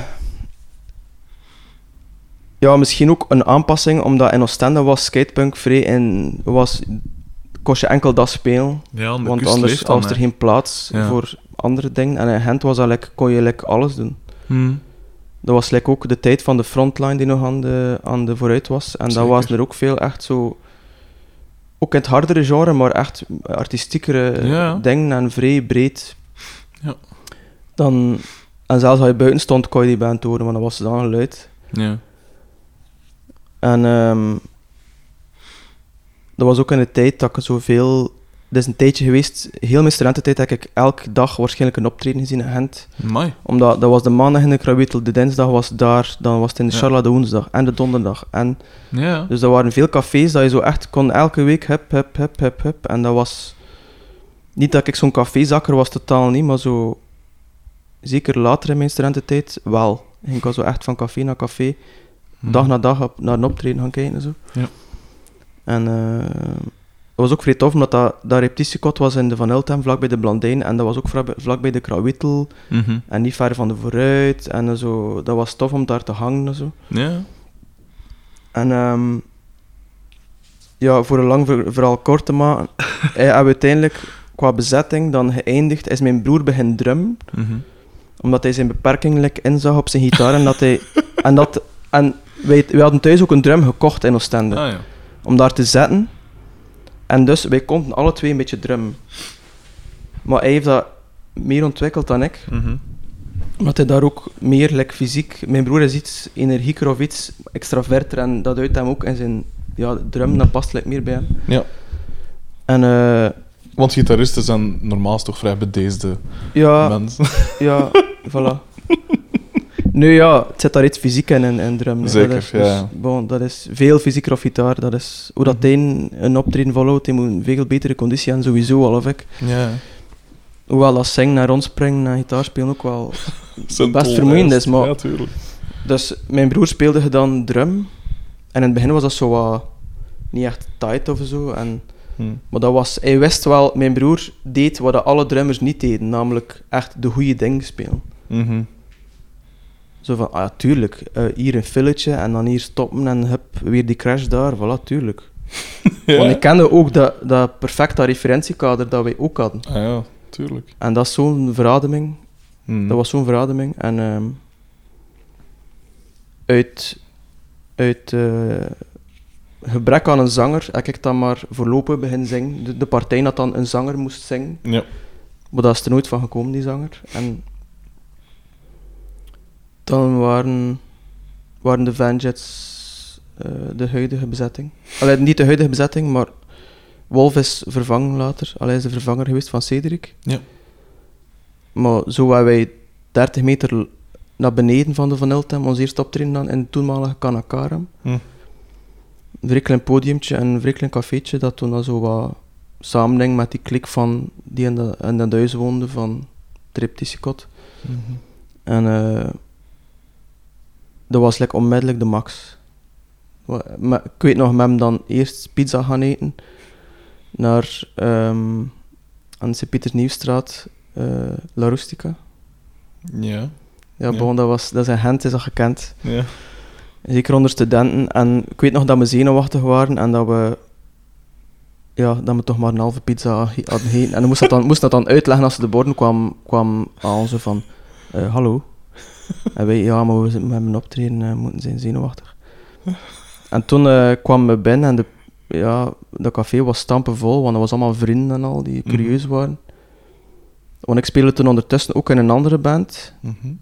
[SPEAKER 1] ja, misschien ook een aanpassing, omdat in Oostende was skatepunk vrij en was, kost je enkel dat spelen.
[SPEAKER 2] Ja,
[SPEAKER 1] want anders
[SPEAKER 2] dan,
[SPEAKER 1] was er geen plaats
[SPEAKER 2] Ja.
[SPEAKER 1] voor andere dingen. En in Gent was dat, like, kon je like, alles doen.
[SPEAKER 2] Hm.
[SPEAKER 1] Dat was like, ook de tijd van de frontline die nog aan de, aan de vooruit was. En
[SPEAKER 2] Zeker.
[SPEAKER 1] was er ook veel echt zo... Ook in het hardere genre, maar echt artistiekere
[SPEAKER 2] Ja.
[SPEAKER 1] dingen en vrij breed.
[SPEAKER 2] Ja.
[SPEAKER 1] Dan, en zelfs als je buiten stond, kon je die band horen, want dan was het dan geluid.
[SPEAKER 2] Ja.
[SPEAKER 1] En ehm dat was ook in de tijd dat ik zoveel dat is een tijdje geweest, heel mijn studententijd heb ik elke dag waarschijnlijk een optreden gezien in Gent.
[SPEAKER 2] Mai.
[SPEAKER 1] Omdat dat was de maandag in de Krawitel, de dinsdag was daar, dan was het in de
[SPEAKER 2] Ja.
[SPEAKER 1] Charla de woensdag en de donderdag. En,
[SPEAKER 2] Ja.
[SPEAKER 1] dus er waren veel cafés dat je zo echt kon elke week hup, hup, hup, hup, hup. En dat was... Niet dat ik zo'n cafézakker was, totaal niet, maar zo... Zeker later in mijn studententijd, wel. Ik was zo echt van café naar café, dag na dag op, naar een optreden gaan kijken en zo.
[SPEAKER 2] Ja.
[SPEAKER 1] En eh, het was ook vrij tof, omdat dat, dat repetitiekot was in de Van vlak bij de Blandijn. En dat was ook vlak, vlak bij de Krawittel.
[SPEAKER 2] Mhm.
[SPEAKER 1] En niet ver van de vooruit. En zo, dat was tof om daar te hangen en zo.
[SPEAKER 2] Ja.
[SPEAKER 1] En ehm, ja, voor een lang verhaal kort te maken, <laughs> hebben we uiteindelijk qua bezetting dan geëindigd, is mijn broer begin drum,
[SPEAKER 2] Mhm.
[SPEAKER 1] omdat hij zijn beperking inzag op zijn gitaar en dat hij... En, dat, en wij, wij hadden thuis ook een drum gekocht in Oostende,
[SPEAKER 2] Ah ja.
[SPEAKER 1] om daar te zetten. En dus, wij konden alle twee een beetje drummen. Maar hij heeft dat meer ontwikkeld dan ik.
[SPEAKER 2] Mhm.
[SPEAKER 1] Omdat hij daar ook meer like, fysiek... Mijn broer is iets energieker of iets extraverter en dat uit hem ook in zijn ja, drum, dat past like, meer bij hem.
[SPEAKER 2] Ja.
[SPEAKER 1] En eh,
[SPEAKER 2] Want gitaristen zijn normaal toch vrij bedeesde
[SPEAKER 1] ja,
[SPEAKER 2] mensen.
[SPEAKER 1] ja, <laughs> voilà. Nu ja, het zit daar iets fysiek in, in, in drum.
[SPEAKER 2] Zeker,
[SPEAKER 1] dat is,
[SPEAKER 2] ja,
[SPEAKER 1] dus, bon, dat is veel fysieker of gitaar. Dat is, hoe dat
[SPEAKER 2] Mhm.
[SPEAKER 1] een, een optreden volhoudt, die moet een veel betere conditie hebben, sowieso al of ik.
[SPEAKER 2] Ja.
[SPEAKER 1] Hoewel dat zingen en rondspringen en gitaar spelen ook wel <laughs> Best vermoeiend is, maar-
[SPEAKER 2] Ja, tuurlijk.
[SPEAKER 1] Dus mijn broer speelde dan drum. En in het begin was dat zo wat niet echt tight of zo. En,
[SPEAKER 2] Hm.
[SPEAKER 1] maar dat was, hij wist wel, mijn broer deed wat alle drummers niet deden, namelijk echt de goede dingen spelen.
[SPEAKER 2] Mhm.
[SPEAKER 1] Zo van, ah ja, tuurlijk, eh, hier een filletje en dan hier stoppen en hup, weer die crash daar, voilà, tuurlijk. <laughs>
[SPEAKER 2] Ja.
[SPEAKER 1] Want ik kende ook dat, dat perfecte referentiekader dat wij ook hadden.
[SPEAKER 2] Ah ja, tuurlijk.
[SPEAKER 1] En dat is zo'n verademing,
[SPEAKER 2] Hm.
[SPEAKER 1] Dat was zo'n verademing. En ehm, uit, uit eh, gebrek aan een zanger heb ik dan maar voorlopig beginnen zingen. De, de partij dat dan een zanger moest zingen.
[SPEAKER 2] Ja.
[SPEAKER 1] Maar dat is er nooit van gekomen, die zanger. En dan waren, waren de Vanjets eh, de huidige bezetting. Allee, niet de huidige bezetting, maar Wolf is vervangen later. Allee, is de vervanger geweest van Cedric.
[SPEAKER 2] Ja.
[SPEAKER 1] Maar zo waren wij 30 meter naar beneden van de Van Eltem, ons eerste optreden dan in het toenmalige Kanakaram.
[SPEAKER 2] Hm.
[SPEAKER 1] Een vrij klein podiumtje en een vrij klein cafeetje dat toen dan zo wat samenhing met die klik van die in, de, dat huis woonde van het repetitiekot.
[SPEAKER 2] Mhm.
[SPEAKER 1] En eh, dat was like, onmiddellijk de max. Maar Ik weet nog, met hem dan eerst pizza gaan eten naar ehm aan de Sint-Pieters-Nieuwstraat, eh, La Rustica.
[SPEAKER 2] Ja.
[SPEAKER 1] Ja,
[SPEAKER 2] Ja.
[SPEAKER 1] bon, dat, was, dat in Gent, is dat gekend.
[SPEAKER 2] Ja.
[SPEAKER 1] Zeker onder studenten. En ik weet nog dat we zenuwachtig waren en dat we... Ja, dat we toch maar een halve pizza hadden gegeten. En dan moest dat dan, moest dat dan uitleggen als ze de borden kwam, kwam aan, zo van... eh, hallo? <laughs> En wij, ja, maar we zitten met een optreden, eh, moeten zijn zenuwachtig. En toen eh, kwamen we binnen en de, ja, dat café was stampenvol, want dat was allemaal vrienden en al die
[SPEAKER 2] Mhm.
[SPEAKER 1] curieus waren. Want ik speelde toen ondertussen ook in een andere band.
[SPEAKER 2] Mhm.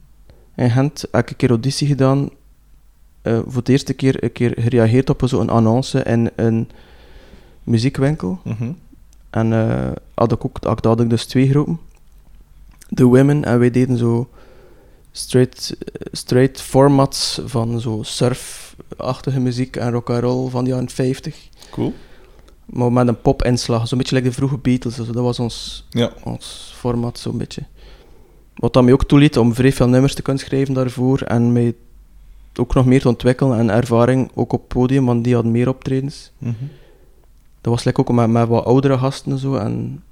[SPEAKER 1] In Gent heb ik een keer auditie gedaan. eh, voor het eerste keer een keer gereageerd op zo'n annonce in een muziekwinkel.
[SPEAKER 2] Mhm.
[SPEAKER 1] En eh, had ik ook, had had ik dus twee groepen. De Women en wij deden zo straight, straight formats van zo surfachtige muziek en rock and roll van de jaren 50.
[SPEAKER 2] Cool.
[SPEAKER 1] Maar met een pop-inslag, zo'n beetje like de vroege Beatles. Dat was ons,
[SPEAKER 2] Ja.
[SPEAKER 1] ons format, zo'n beetje. Wat dat mij ook toeliet om vrij veel nummers te kunnen schrijven daarvoor en mij ook nog meer te ontwikkelen en ervaring ook op podium, want die hadden meer optredens.
[SPEAKER 2] Mhm.
[SPEAKER 1] Dat was like ook met, met wat oudere gasten en zo. En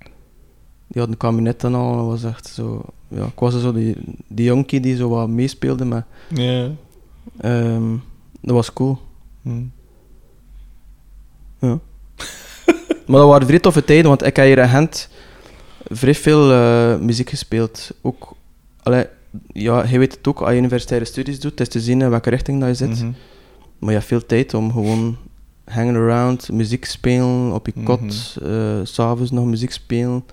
[SPEAKER 1] die hadden een kabinet en al. Dat was echt zo. Ja, ik was zo die, die jonkie die zo wat meespeelde. Maar
[SPEAKER 2] Ja.
[SPEAKER 1] ehm, dat was cool.
[SPEAKER 2] Mhm.
[SPEAKER 1] Ja. <laughs> maar dat waren vrij toffe tijden, want ik heb hier in Gent vrij veel eh, muziek gespeeld. Ook, allee, ja, je weet het ook, als je universitaire studies doet, het is te zien in welke richting dat je zit.
[SPEAKER 2] Mhm.
[SPEAKER 1] Maar je hebt veel tijd om gewoon hanging around, muziek spelen, op je kot, eh, s s'avonds nog muziek spelen.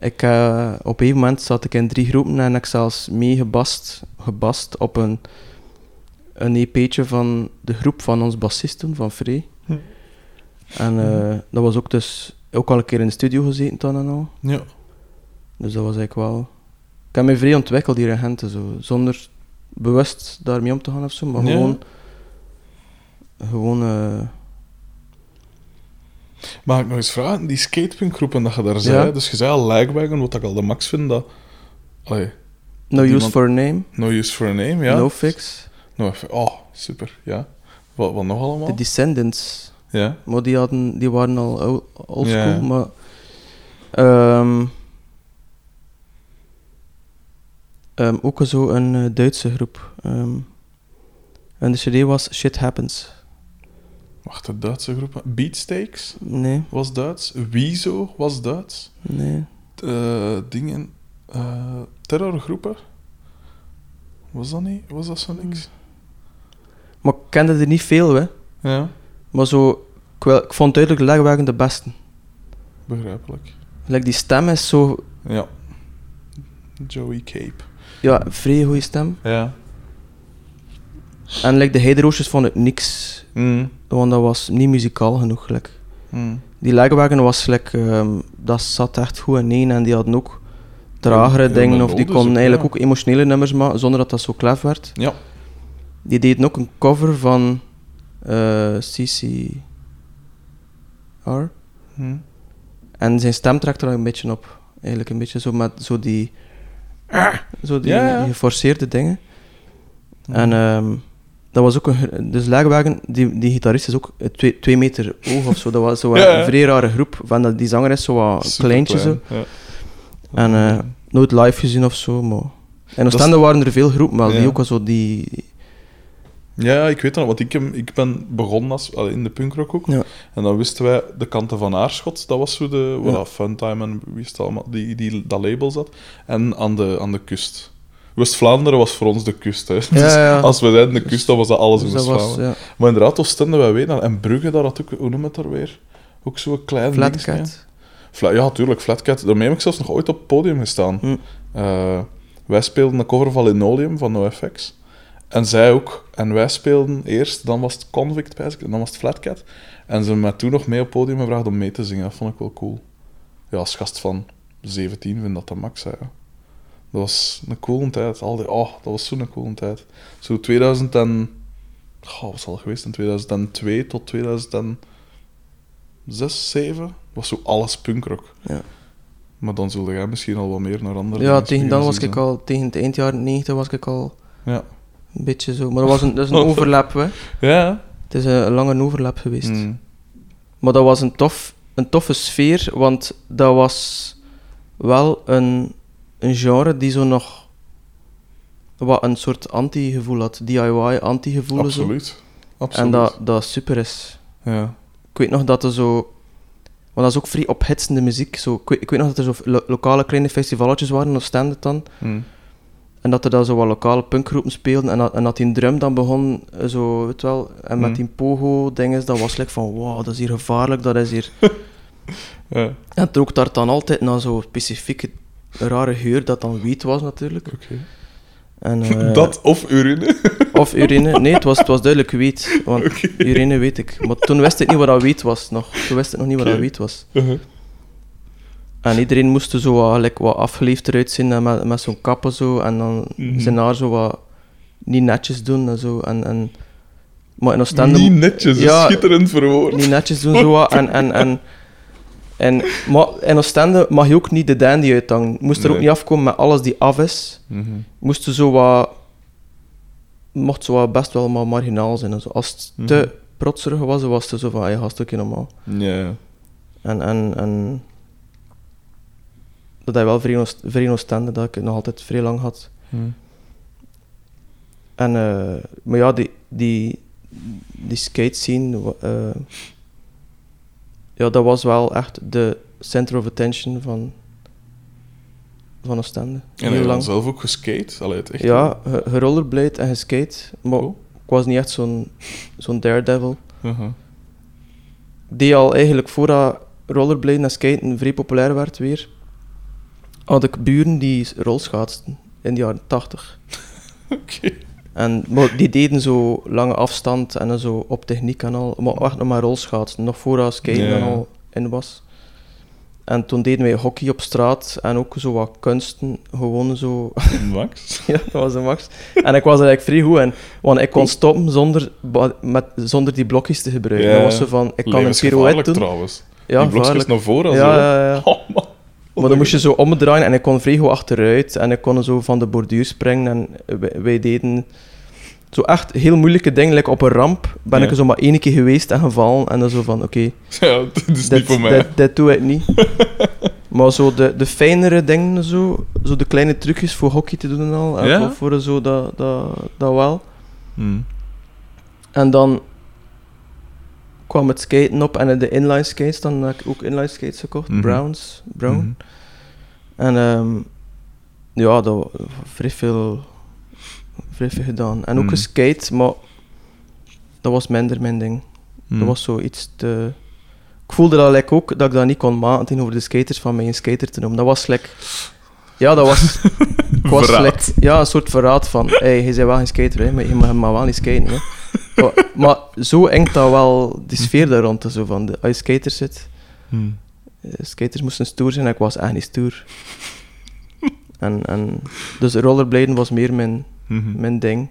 [SPEAKER 1] Ik, eh, op een moment zat ik in drie groepen en ik zelfs mee gebast, op een, een EP'tje van de groep van ons bassisten, van Free.
[SPEAKER 2] Hm.
[SPEAKER 1] En eh, dat was ook dus ook al een keer in de studio gezeten dan en al.
[SPEAKER 2] Ja.
[SPEAKER 1] Dus dat was eigenlijk wel... Ik heb mij vrij ontwikkeld hier in Gent, zo, zonder bewust daarmee om te gaan of zo, maar
[SPEAKER 2] Ja.
[SPEAKER 1] gewoon... Gewoon... eh,
[SPEAKER 2] Mag ik nog eens vragen? Die skatepunkgroepen dat je daar zei,
[SPEAKER 1] Ja.
[SPEAKER 2] dus je zei al Lagwagon, wat ik al de max vind, dat... Allee,
[SPEAKER 1] no use for a name,
[SPEAKER 2] no use for a name, ja.
[SPEAKER 1] no fix.
[SPEAKER 2] No oh, super, ja. Wat, wat nog allemaal?
[SPEAKER 1] De Descendants,
[SPEAKER 2] Ja.
[SPEAKER 1] maar die, hadden, die waren al oldschool,
[SPEAKER 2] Ja.
[SPEAKER 1] maar... ehm, ehm, ook zo een eh, Duitse groep. ehm, en de CD was Shit Happens.
[SPEAKER 2] Wacht, de Duitse groepen. Beatsteaks
[SPEAKER 1] Nee,
[SPEAKER 2] was Duits. Wieso was Duits.
[SPEAKER 1] nee.
[SPEAKER 2] Eh, dingen... eh, terrorgroepen. Was dat niet? Was dat zo niks?
[SPEAKER 1] Maar ik kende er niet veel, hè.
[SPEAKER 2] Ja,
[SPEAKER 1] Maar zo, ik, wel- ik vond duidelijk Legwagen de beste.
[SPEAKER 2] begrijpelijk.
[SPEAKER 1] Like die stem is zo,
[SPEAKER 2] Ja. Joey Cape.
[SPEAKER 1] ja, vrij goede stem.
[SPEAKER 2] Ja.
[SPEAKER 1] En like de Heideroosjes vond ik niks,
[SPEAKER 2] Mm.
[SPEAKER 1] want dat was niet muzikaal genoeg. Like.
[SPEAKER 2] Mm.
[SPEAKER 1] Die Legwagen was, like, ehm, dat zat echt goed in één en die hadden ook tragere
[SPEAKER 2] Ja,
[SPEAKER 1] dingen, of die konden
[SPEAKER 2] ook,
[SPEAKER 1] eigenlijk
[SPEAKER 2] ja.
[SPEAKER 1] ook emotionele nummers maken, zonder dat dat zo klef werd.
[SPEAKER 2] Ja.
[SPEAKER 1] Die deden ook een cover van eh CCR.
[SPEAKER 2] Mm.
[SPEAKER 1] En zijn stem trekt er een beetje op. Eigenlijk een beetje zo met zo die... Zo die,
[SPEAKER 2] Ja, ja.
[SPEAKER 1] die geforceerde dingen. En ehm, dat was ook een... Dus Legwagen, die, die gitarist is ook twee, twee meter hoog of zo. Dat was zo <laughs>
[SPEAKER 2] Ja,
[SPEAKER 1] een vrij rare groep. Van dat, die zanger is zo wat kleintje zo.
[SPEAKER 2] Ja.
[SPEAKER 1] En eh, nooit live gezien of zo, maar... In
[SPEAKER 2] is-
[SPEAKER 1] Oostende waren er veel groepen, maar
[SPEAKER 2] Ja.
[SPEAKER 1] die ook wel zo die...
[SPEAKER 2] Ja, ik weet dat, want ik, ik ben begonnen als, in de punkrock ook.
[SPEAKER 1] Ja.
[SPEAKER 2] En dan wisten wij de kanten van Aarschot, dat was zo de,
[SPEAKER 1] Ja.
[SPEAKER 2] dat Funtime en wie is het allemaal, die, die, dat label zat. En aan de, aan de kust. West-Vlaanderen was voor ons de kust. Hè. Dus
[SPEAKER 1] ja.
[SPEAKER 2] als we zeiden de kust, dan was dat alles
[SPEAKER 1] Dus
[SPEAKER 2] in
[SPEAKER 1] dat was,
[SPEAKER 2] West-Vlaanderen. Maar inderdaad, Oostende, wij weten dat. En Brugge, daar had ook, hoe noem het daar weer? Ook zo'n klein dingetje.
[SPEAKER 1] Flatcat.
[SPEAKER 2] Fla ja, tuurlijk, Flatcat. Daarmee heb ik zelfs nog ooit op het podium gestaan.
[SPEAKER 1] Hm.
[SPEAKER 2] Eh, wij speelden een cover van Linoleum van NoFX. En zij ook. En wij speelden eerst, dan was het Convict, en dan was het Flatcat. En ze hebben mij toen nog mee op het podium gevraagd om mee te zingen. Dat vond ik wel cool. Ja, als gast van 17 vind dat de max, hè, ja. Dat was een coole tijd. Al die, oh, dat was zo'n coole tijd. Zo 2000 en... Oh, wat zal het geweest in 2002 tot 2006, 7 was zo alles punkrock.
[SPEAKER 1] Ja.
[SPEAKER 2] Maar dan zulde jij misschien al wat meer naar andere
[SPEAKER 1] Ja, tegen dan was ik al... Tegen het eind jaren 90 was ik al
[SPEAKER 2] Ja.
[SPEAKER 1] een beetje zo... Maar dat was een, dat is een <laughs> overlap, hè.
[SPEAKER 2] Ja.
[SPEAKER 1] Het is een, een lange overlap geweest.
[SPEAKER 2] Mm.
[SPEAKER 1] Maar dat was een, tof, een toffe sfeer, want dat was wel een, een genre die zo nog wat een soort anti-gevoel had. DIY, anti-gevoel. zo.
[SPEAKER 2] Absoluut. Absoluut.
[SPEAKER 1] En dat, dat super is.
[SPEAKER 2] Ja.
[SPEAKER 1] Ik weet nog dat er zo... Want dat is ook vrij ophitsende muziek. Zo, ik, weet, ik weet nog dat er zo lo- lokale kleine festivaletjes waren, of stand dan.
[SPEAKER 2] Mm.
[SPEAKER 1] En dat er dan zo wat lokale punkgroepen speelden. En dat, en dat die drum dan begon, eh, zo, weet je wel. En met
[SPEAKER 2] Mm.
[SPEAKER 1] die pogo-dinges, dat was like van, wow, dat is hier gevaarlijk, dat is hier... <laughs>
[SPEAKER 2] Ja.
[SPEAKER 1] En het rook daar dan altijd naar zo'n specifieke rare geur, dat dan wiet was natuurlijk.
[SPEAKER 2] Oké.
[SPEAKER 1] En, <laughs> eh,
[SPEAKER 2] Dat of urine? <laughs>
[SPEAKER 1] Of urine. Nee, het was, het was duidelijk wiet. Want urine weet ik. Maar toen wist ik niet wat dat wiet was nog. Toen wist ik nog niet wat dat wiet was.
[SPEAKER 2] Uh-huh.
[SPEAKER 1] En iedereen moest er zo wat, like, wat afgeleefd eruit zien en met, met zo'n kappen zo. En dan
[SPEAKER 2] Mhm.
[SPEAKER 1] zijn haar zo wat niet netjes doen en zo. En, en, maar in Oostende...
[SPEAKER 2] Niet netjes,
[SPEAKER 1] Ja.
[SPEAKER 2] schitterend verwoord.
[SPEAKER 1] niet netjes doen zo wat. En, en, en, en, maar in Oostende mag je ook niet de dandy uithangen. Je moest er ook niet afkomen met alles die af is.
[SPEAKER 2] Mhm.
[SPEAKER 1] Moest er zo wat... Mocht zo wat best wel maar marginaal zijn. en zo. Als het te
[SPEAKER 2] Mhm.
[SPEAKER 1] protserig was, was het zo van, hey, gast, ook normaal.
[SPEAKER 2] Ja.
[SPEAKER 1] En, en, en dat hij wel vrij vrij Oostende, dat ik het nog altijd vrij lang had.
[SPEAKER 2] Mm.
[SPEAKER 1] En, eh, maar ja, die, die, die skate scene, eh, ja, dat was wel echt de center of attention van, van Oostende.
[SPEAKER 2] En heb je dan zelf ook geskate? Allee, het echt
[SPEAKER 1] Ja, ge- gerollerblade en geskate, maar
[SPEAKER 2] Cool.
[SPEAKER 1] ik was niet echt zo'n zo'n daredevil.
[SPEAKER 2] Uh-huh.
[SPEAKER 1] Die al eigenlijk voordat rollerbladen en skaten vrij populair werd weer, had ik buren die rolschaatsten in de jaren 80. <laughs>
[SPEAKER 2] Oké.
[SPEAKER 1] En, maar die deden zo lange afstand en dan zo op techniek en al, maar echt nog maar rolschaatsen, nog voordat skaten
[SPEAKER 2] Ja.
[SPEAKER 1] en al in was. En toen deden wij hockey op straat en ook zo wat kunsten, gewoon zo.
[SPEAKER 2] Max? <laughs>
[SPEAKER 1] ja, dat was een max. En ik was er eigenlijk vrij goed in, want ik kon stoppen zonder, met, zonder die blokjes te gebruiken. Dat was zo van, ik kan een pirouette doen.
[SPEAKER 2] trouwens.
[SPEAKER 1] Ja,
[SPEAKER 2] die blokjes naar voren.
[SPEAKER 1] Ja,
[SPEAKER 2] zo.
[SPEAKER 1] ja, ja. <laughs> Maar dan moest je zo omdraaien en ik kon vrij goed achteruit en ik kon zo van de borduur springen en wij, wij deden zo echt heel moeilijke dingen. Like op een ramp ben
[SPEAKER 2] Ja.
[SPEAKER 1] ik er zo maar één keer geweest en gevallen en dan zo van oké, <laughs>
[SPEAKER 2] Ja, dit is niet
[SPEAKER 1] dit,
[SPEAKER 2] voor mij.
[SPEAKER 1] dit, dit doe ik niet. <laughs> maar zo de, de fijnere dingen, zo, zo de kleine trucjes voor hockey te doen en al, en
[SPEAKER 2] Ja?
[SPEAKER 1] voor, voor zo dat, dat, dat wel.
[SPEAKER 2] Hmm.
[SPEAKER 1] En dan kwam het skaten op en de inline skates, dan heb ik ook inline skates gekocht,
[SPEAKER 2] Mhm.
[SPEAKER 1] Browns, Brown.
[SPEAKER 2] Mhm.
[SPEAKER 1] En ehm, ja, dat vrij veel, vrij veel gedaan. En ook
[SPEAKER 2] Mhm.
[SPEAKER 1] geskate, maar dat was minder mijn ding. Dat was zoiets te... Ik voelde dat like, ook, dat ik dat niet kon maken tegenover de skaters van mij een skater te noemen. Dat was like... Ja, dat was... <laughs> ik was like, ja, een soort verraad van... Hé, hey, je bent wel geen skater, hè, maar je mag maar wel niet skaten. Hè. Maar, maar zo engt dat wel die sfeer daar rond. Zo van de, als je skaters zit...
[SPEAKER 2] Hmm.
[SPEAKER 1] eh, skaters moesten stoer zijn en ik was echt niet stoer. en, en, dus rollerbladen was meer mijn,
[SPEAKER 2] Mhm.
[SPEAKER 1] mijn ding.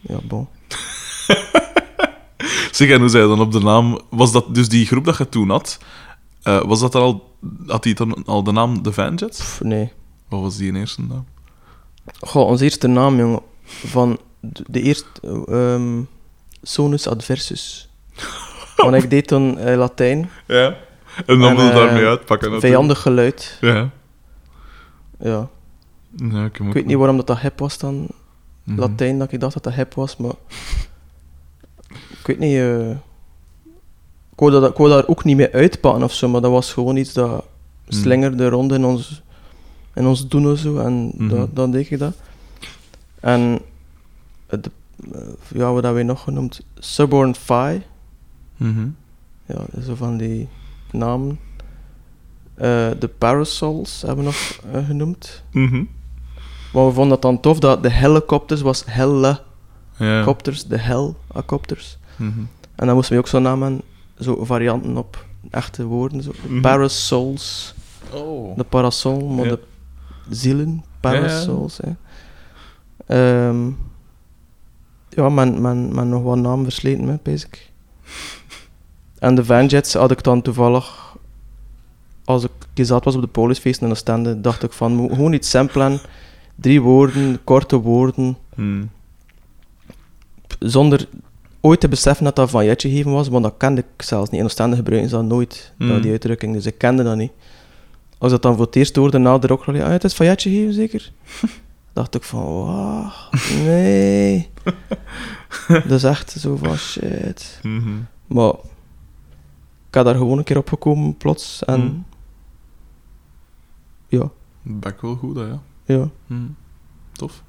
[SPEAKER 1] Ja, bon. <laughs>
[SPEAKER 2] Zeg, en hoe zei je dan op de naam... Was dat dus die groep dat je toen had, eh, was dat al... Had die dan al de naam The Vanjets?
[SPEAKER 1] Pff, nee.
[SPEAKER 2] Wat was die in eerste naam?
[SPEAKER 1] Goh, onze eerste naam, jongen. Van de, de eerste... ehm, Sonus Adversus. <laughs> Want ik deed toen eh, Latijn.
[SPEAKER 2] Ja. En dan wil je
[SPEAKER 1] eh,
[SPEAKER 2] daarmee uitpakken. natuurlijk.
[SPEAKER 1] Vijandig geluid.
[SPEAKER 2] Ja.
[SPEAKER 1] Ja.
[SPEAKER 2] ja ik,
[SPEAKER 1] Ik weet niet waarom dat, dat hip was dan.
[SPEAKER 2] Mhm.
[SPEAKER 1] Latijn, dat ik dacht dat dat hip was, maar... <laughs> Ik weet niet... eh, ik, wou dat, ik wou daar ook niet mee uitpakken of zo, maar dat was gewoon iets dat
[SPEAKER 2] Mhm.
[SPEAKER 1] slingerde rond in ons, in ons doen of zo, en
[SPEAKER 2] Mhm.
[SPEAKER 1] dat, dan deed ik dat. En... Eh, ja, wat hebben wij nog genoemd? Suborn Phi.
[SPEAKER 2] Mhm.
[SPEAKER 1] Ja, zo van die namen. Eh, de Parasols hebben we nog eh, genoemd.
[SPEAKER 2] Mhm.
[SPEAKER 1] Maar we vonden dat dan tof dat de helicopters was helle
[SPEAKER 2] Ja.
[SPEAKER 1] Copters, de Hell-copters.
[SPEAKER 2] Mhm.
[SPEAKER 1] En dan moesten we ook zo namen, zo varianten op echte woorden. Zo.
[SPEAKER 2] Mhm.
[SPEAKER 1] Parasols,
[SPEAKER 2] Oh.
[SPEAKER 1] de parasol, maar de zielen, parasols. Hè. Ehm, ja, men, men, men nog wat namen versleten, hè, basic. En de Vanjets had ik dan toevallig, als ik gezet was op de polisfeesten en de standen, dacht ik van, moet gewoon iets simpelen. Drie woorden, korte woorden
[SPEAKER 2] Mhm.
[SPEAKER 1] zonder ooit te beseffen dat dat van Jetje geven was, want dat kende ik zelfs niet. In Oostende gebruiken ze dat nooit,
[SPEAKER 2] Mm.
[SPEAKER 1] dat, die uitdrukking, dus ik kende dat niet. Als dat dan voor het eerst hoorde na de rockrally, ah, het is van Jetje geven zeker? Dacht ik van, wauw, nee. <laughs> dat is echt zo van, shit.
[SPEAKER 2] Mhm.
[SPEAKER 1] Maar ik had daar gewoon een keer opgekomen, plots, en
[SPEAKER 2] Mm.
[SPEAKER 1] ja,
[SPEAKER 2] Back wel goed, hè, ja.
[SPEAKER 1] ja.
[SPEAKER 2] Mhm. Tof.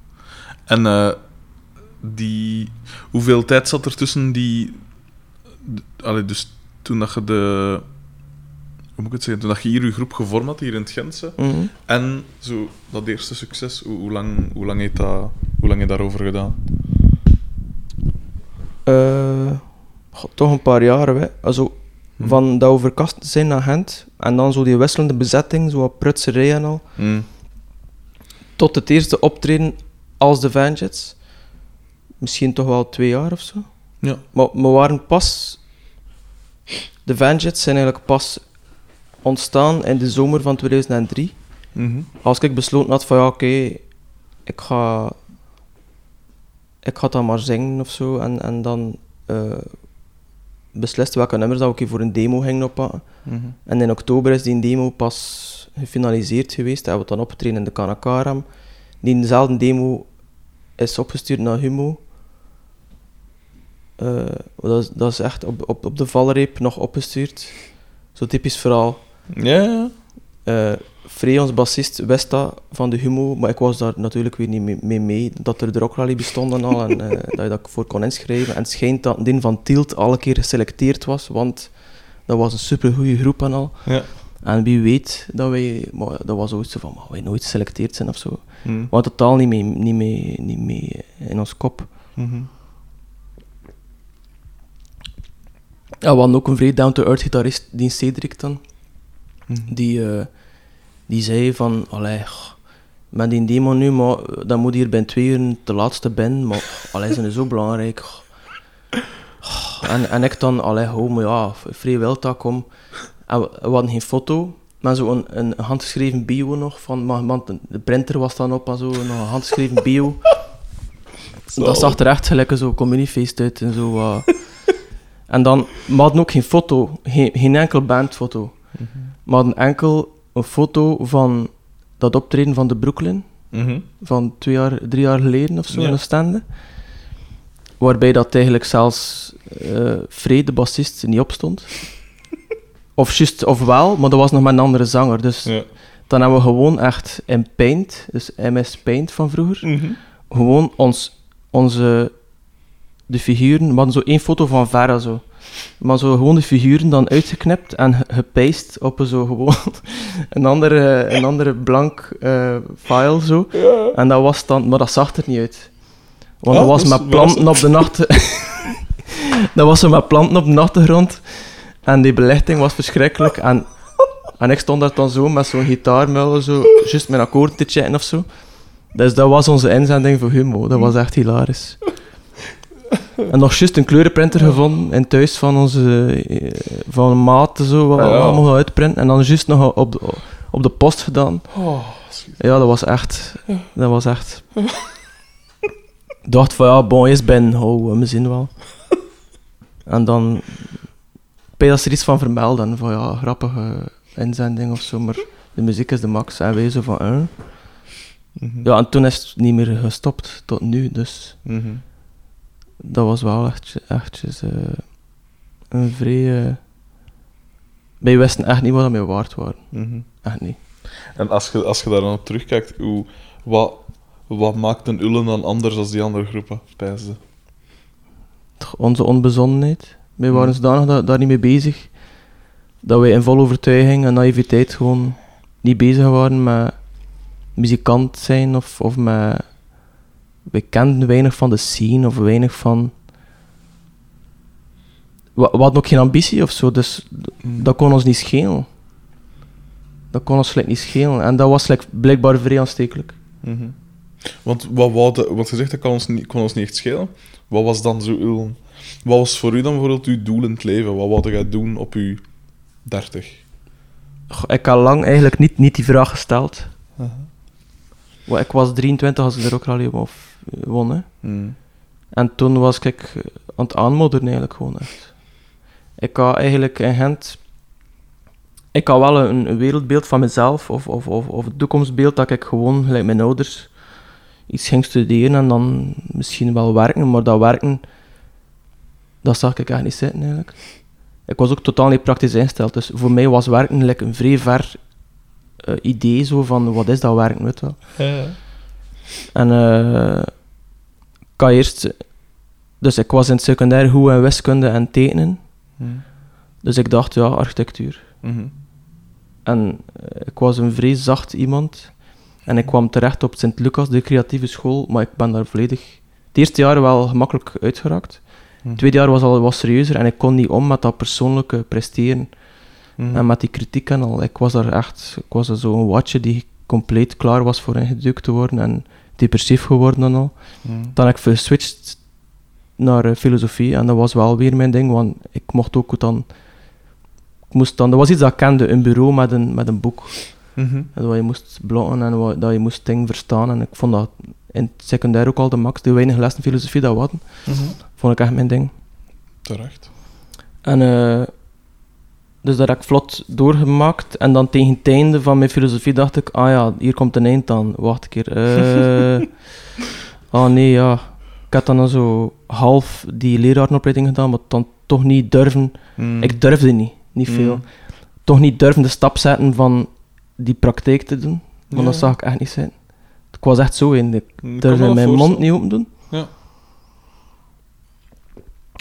[SPEAKER 2] En eh, die... Hoeveel tijd zat er tussen die... Allee, dus toen dat je de... Moet ik het zeggen? Toen dat je hier je groep gevormd had, hier in het Gentse,
[SPEAKER 1] Mhm.
[SPEAKER 2] en zo dat eerste succes, hoe, hoe lang, hoe lang heeft dat... Hoe lang heb je daarover gedaan?
[SPEAKER 1] Eh, toch een paar jaren, hè. Also,
[SPEAKER 2] Hm.
[SPEAKER 1] van dat we verkast zijn naar Gent, en dan zo die wisselende bezetting, zo wat prutserij en al,
[SPEAKER 2] Mhm.
[SPEAKER 1] tot het eerste optreden als de Vanjets. Misschien toch wel twee jaar of zo.
[SPEAKER 2] Ja.
[SPEAKER 1] Maar we waren pas... De Vanjets zijn eigenlijk pas ontstaan in de zomer van 2003.
[SPEAKER 2] Mhm.
[SPEAKER 1] Als ik besloten had van ja, oké, ik ga... Ik ga dan maar zingen of zo. En, en dan beslist welke nummers dat we keer voor een demo gingen oppakken.
[SPEAKER 2] Mhm.
[SPEAKER 1] En in oktober is die demo pas gefinaliseerd geweest. Hebben we het dan opgetreden in de Kanakaram. Diezelfde demo is opgestuurd naar Humo. Eh, dat, is, dat is echt op, op, op de valreep nog opgestuurd. Zo typisch verhaal.
[SPEAKER 2] Ja, ja.
[SPEAKER 1] Eh ons bassist, wist dat van de Humo, maar ik was daar natuurlijk weer niet mee mee, dat er de rockrally bestond en al, en eh, dat je dat voor kon inschrijven. En het schijnt dat Din van Tielt alle keer geselecteerd was, want dat was een supergoeie groep en al.
[SPEAKER 2] ja.
[SPEAKER 1] En wie weet dat wij, maar dat was ooit zo van, maar wij nooit geselecteerd zijn of zo. Maar totaal niet mee, niet mee, niet mee in ons kop.
[SPEAKER 2] Mhm.
[SPEAKER 1] Ja, we hadden ook een vrij down-to-earth gitarist, die Cedric dan. Die, eh, die zei van, allee, met die demo nu, maar dat moet hier binnen twee uur te laatste binnen, maar allee, ze is zo belangrijk. En, en ik dan, allee, oh, maar ja, vrij wil dat kom. En we, we hadden geen foto, maar zo een, een handgeschreven bio nog, van, maar, want de printer was dan op en zo, nog een handgeschreven bio. <laughs> Dat zag er echt gelijk zo communiefeest uit en zo. eh. en dan, we hadden ook geen foto, geen, geen enkel bandfoto. We hadden enkel een foto van dat optreden van de Brooklyn,
[SPEAKER 2] Mhm.
[SPEAKER 1] van twee jaar, drie jaar geleden of zo,
[SPEAKER 2] Ja.
[SPEAKER 1] in Oostende. Waarbij dat eigenlijk zelfs eh Fred, de bassist, niet opstond. <laughs> Of juist, of wel, maar dat was nog met een andere zanger. Dus
[SPEAKER 2] Ja.
[SPEAKER 1] dan hebben we gewoon echt in Paint, dus MS Paint van vroeger,
[SPEAKER 2] Mhm.
[SPEAKER 1] gewoon ons, onze, de figuren, we hadden zo één foto van Vera zo. Maar zo gewoon de figuren dan uitgeknipt en ge- gepast op een zo gewoon <laughs> een andere, een andere blank eh, file zo. En dat was dan, maar dat zag er niet uit. Want
[SPEAKER 2] Ah,
[SPEAKER 1] dat was
[SPEAKER 2] dus
[SPEAKER 1] met planten op de nacht. <laughs> dat was zo met planten op de achtergrond. En die belichting was verschrikkelijk. En, en ik stond daar dan zo met zo'n gitaarmuil, zo, juist mijn akkoord te checken of zo. Dus dat was onze inzending voor Humo. Dat was echt hilarisch. En nog juist een kleurenprinter gevonden in thuis van onze eh, van een maat, zo, wat we
[SPEAKER 2] Ja.
[SPEAKER 1] allemaal uitprinten. En dan juist nog op de, op de post gedaan.
[SPEAKER 2] Oh.
[SPEAKER 1] Ja, dat was echt. Dat was echt. <laughs> Ik dacht van ja, bon, is ben, oh, we zien wel. En dan. Ben je dat er iets van vermelden? Van ja, grappige inzending of zo, maar de muziek is de max. En wij zo van, eh.
[SPEAKER 2] Mhm.
[SPEAKER 1] Ja, en toen is het niet meer gestopt tot nu, dus
[SPEAKER 2] Mhm.
[SPEAKER 1] Dat was wel echt, echtjes, eh, een vrij. eh, wij wisten echt niet wat dat mee waard waren.
[SPEAKER 2] Mhm.
[SPEAKER 1] Echt niet.
[SPEAKER 2] En als je, als je daar dan op terugkijkt, hoe, wat, wat maakt een Ullen dan anders dan die andere groepen, pijsde?
[SPEAKER 1] Onze onbezonnenheid. Wij waren
[SPEAKER 2] Hmm.
[SPEAKER 1] zodanig da- daar niet mee bezig dat wij in volle overtuiging en naïviteit gewoon niet bezig waren met muzikant zijn of, of met. We kenden weinig van de scene of weinig van. We, we hadden ook geen ambitie of zo, dus dat kon ons niet schelen. Dat kon ons gelijk niet schelen. En dat was like, blijkbaar vrij aanstekelijk.
[SPEAKER 2] Mhm. Want wat de- want je zegt dat kan ons, niet, kon ons niet echt schelen. Wat was dan zo Ullen? Wat was voor u dan bijvoorbeeld uw doel in het leven? Wat wilde jij doen op uw 30?
[SPEAKER 1] Goh, Ik had lang eigenlijk niet, niet die vraag gesteld. Wel, Ik was 23 als ik er ook al of won. Hè.
[SPEAKER 2] Mhm.
[SPEAKER 1] En toen was ik aan het aanmodderen eigenlijk gewoon echt. Ik had eigenlijk in Gent... Ik had wel een, een wereldbeeld van mezelf, of, of, of, of een toekomstbeeld, dat ik gewoon, gelijk mijn ouders, iets ging studeren en dan misschien wel werken, maar dat werken, dat zag ik echt niet zitten eigenlijk. Ik was ook totaal niet praktisch ingesteld, dus voor mij was werken like, een vrij ver eh, idee zo van, wat is dat werken, weet je wel. En eh, ik eerst... Dus ik was in het secundair goed in wiskunde en tekenen.
[SPEAKER 2] Mhm.
[SPEAKER 1] Dus ik dacht, ja, architectuur.
[SPEAKER 2] Mhm.
[SPEAKER 1] En eh, ik was een vrij zacht iemand. En ik kwam terecht op Sint-Lucas, de creatieve school, maar ik ben daar volledig... Het eerste jaar wel gemakkelijk uitgeraakt.
[SPEAKER 2] Mhm.
[SPEAKER 1] Het tweede jaar was al wat serieuzer en ik kon niet om met dat persoonlijke presteren en met die kritiek en al. Ik was daar echt... Ik was zo'n watje die compleet klaar was voor ingedukt te worden en depressief geworden en al.
[SPEAKER 2] Mhm.
[SPEAKER 1] Dan heb ik geswitcht naar eh, filosofie en dat was wel weer mijn ding, want ik mocht ook dan... Ik moest dan, dat was iets dat ik kende, een bureau met een, met een boek. En waar je moest blokken en waar, dat je moest dingen verstaan. En ik vond dat in het secundair ook al de max. De weinige lessen filosofie dat we hadden,
[SPEAKER 2] Mhm.
[SPEAKER 1] vond ik echt mijn ding.
[SPEAKER 2] Terecht.
[SPEAKER 1] En eh, dus dat heb ik vlot doorgemaakt. En dan tegen het einde van mijn filosofie dacht ik, ah ja, hier komt een eind aan. Wacht een keer. eh oh <laughs> nee, ja. Ik had dan al zo half die lerarenopleiding gedaan, maar dan toch niet durven.
[SPEAKER 2] Mhm.
[SPEAKER 1] Ik durfde niet, niet veel.
[SPEAKER 2] Mhm.
[SPEAKER 1] Toch niet durven de stap zetten van die praktijk te doen. Want
[SPEAKER 2] Ja.
[SPEAKER 1] dat zag ik echt niet zijn. Ik was echt zo in. Ik durfde mijn mond niet open doen.
[SPEAKER 2] Ja.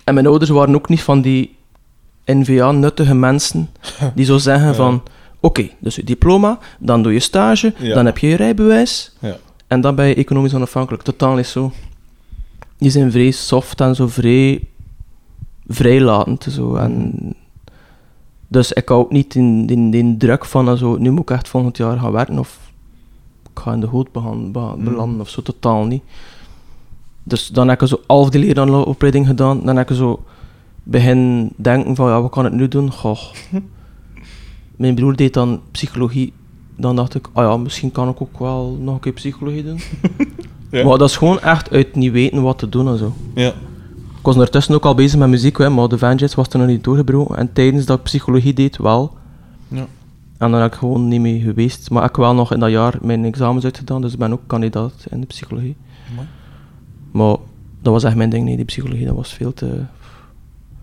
[SPEAKER 1] En mijn ouders waren ook niet van die NVA-nuttige mensen <laughs> die zo zeggen
[SPEAKER 2] Ja.
[SPEAKER 1] van... Oké, dus je diploma, dan doe je stage,
[SPEAKER 2] Ja.
[SPEAKER 1] dan heb je je rijbewijs
[SPEAKER 2] Ja.
[SPEAKER 1] en dan ben je economisch onafhankelijk. Totaal niet zo. Die zijn vrij soft en zo vrij vrijlatend. Zo. En Dus ik hou ook niet in, in, in druk van, zo, nu moet ik echt volgend jaar gaan werken of ik ga in de hoed
[SPEAKER 2] Mm.
[SPEAKER 1] belanden of zo, totaal niet. Dus dan heb ik zo half die leraaropleiding gedaan, dan heb ik zo begin denken van, ja, wat kan ik nu doen? Goh. <laughs> Mijn broer deed dan psychologie, dan dacht ik, ah ja, misschien kan ik ook wel nog een keer psychologie doen. <laughs>
[SPEAKER 2] Ja.
[SPEAKER 1] Maar dat is gewoon echt uit niet weten wat te doen en zo.
[SPEAKER 2] Ja.
[SPEAKER 1] Ik was ondertussen ook al bezig met muziek, hè, maar de Vanjets was toen nog niet doorgebroken. En tijdens dat ik psychologie deed, wel.
[SPEAKER 2] Ja.
[SPEAKER 1] En daar heb ik gewoon niet mee geweest. Maar ik heb wel nog in dat jaar mijn examens uitgedaan, dus ik ben ook kandidaat in de psychologie.
[SPEAKER 2] Mooi.
[SPEAKER 1] Maar dat was echt mijn ding, nee, die psychologie, dat was veel te...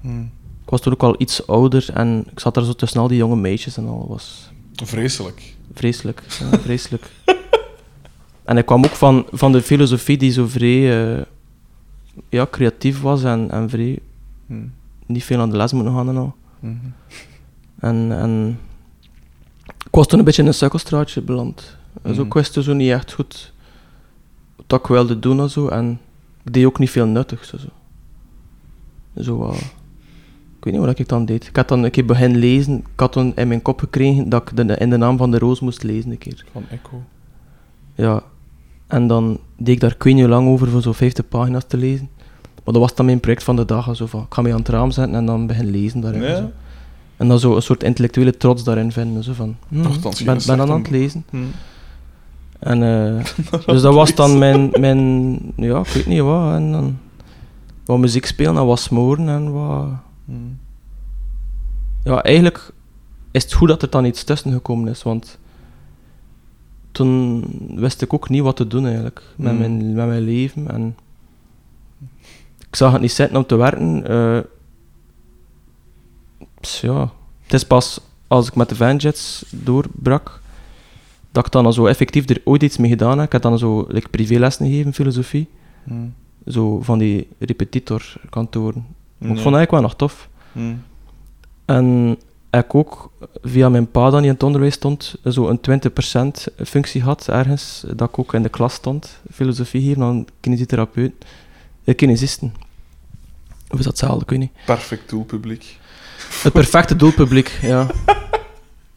[SPEAKER 2] Hm.
[SPEAKER 1] Ik was toen ook al iets ouder en ik zat er zo tussen al die jonge meisjes en al. Was
[SPEAKER 2] Vreselijk.
[SPEAKER 1] vreselijk, ja, vreselijk. <laughs> en ik kwam ook van, van de filosofie die zo vrij eh, ja, creatief was en, en vrij
[SPEAKER 2] Hm.
[SPEAKER 1] niet veel aan de les moeten gaan en al.
[SPEAKER 2] Mhm.
[SPEAKER 1] En, en ik was toen een beetje in een sukkelstraatje beland. Dus
[SPEAKER 2] Mhm.
[SPEAKER 1] ik wist dus zo niet echt goed wat ik wilde doen en zo. En ik deed ook niet veel nuttigs. Zo. Zo, ik weet niet wat ik dan deed. Ik had dan een keer beginnen lezen. Ik had toen in mijn kop gekregen dat ik de, in de naam van de roos moest lezen een keer.
[SPEAKER 2] Van Echo.
[SPEAKER 1] Ja. En dan deed ik daar ik weet niet hoe lang over voor zo'n 50 pagina's te lezen. Maar dat was dan mijn project van de dag. Zo van, ik ga mij aan het raam zetten en dan beginnen lezen daarin.
[SPEAKER 2] Ja.
[SPEAKER 1] zo. En dan zo een soort intellectuele trots daarin vinden. Zo van, hm, ben, ben dan aan het lezen.
[SPEAKER 2] Hm.
[SPEAKER 1] En, eh, <laughs> dus dat was dan mijn, mijn, ja, ik weet niet wat. En dan wat muziek spelen en wat smoren en wat... Ja, eigenlijk is het goed dat er dan iets tussen gekomen is, want toen wist ik ook niet wat te doen eigenlijk met,
[SPEAKER 2] Mm.
[SPEAKER 1] mijn, met mijn leven. En ik zag het niet zitten om te werken. eh, dus ja, het is pas als ik met de Vanjets doorbrak, dat ik dan zo effectief er ooit iets mee gedaan heb. Ik heb dan zo like, privélessen gegeven, filosofie,
[SPEAKER 2] Hm.
[SPEAKER 1] zo van die repetitorkantoren. Ik vond het eigenlijk wel nog tof.
[SPEAKER 2] Hm.
[SPEAKER 1] En ik ook via mijn pa, dan die in het onderwijs stond, zo een 20% functie had ergens, dat ik ook in de klas stond, filosofie geven aan kinesitherapeut, eh, kinesisten. Of is dat hetzelfde, ik weet niet.
[SPEAKER 2] Perfect doelpubliek.
[SPEAKER 1] Het perfecte doelpubliek, ja. <laughs>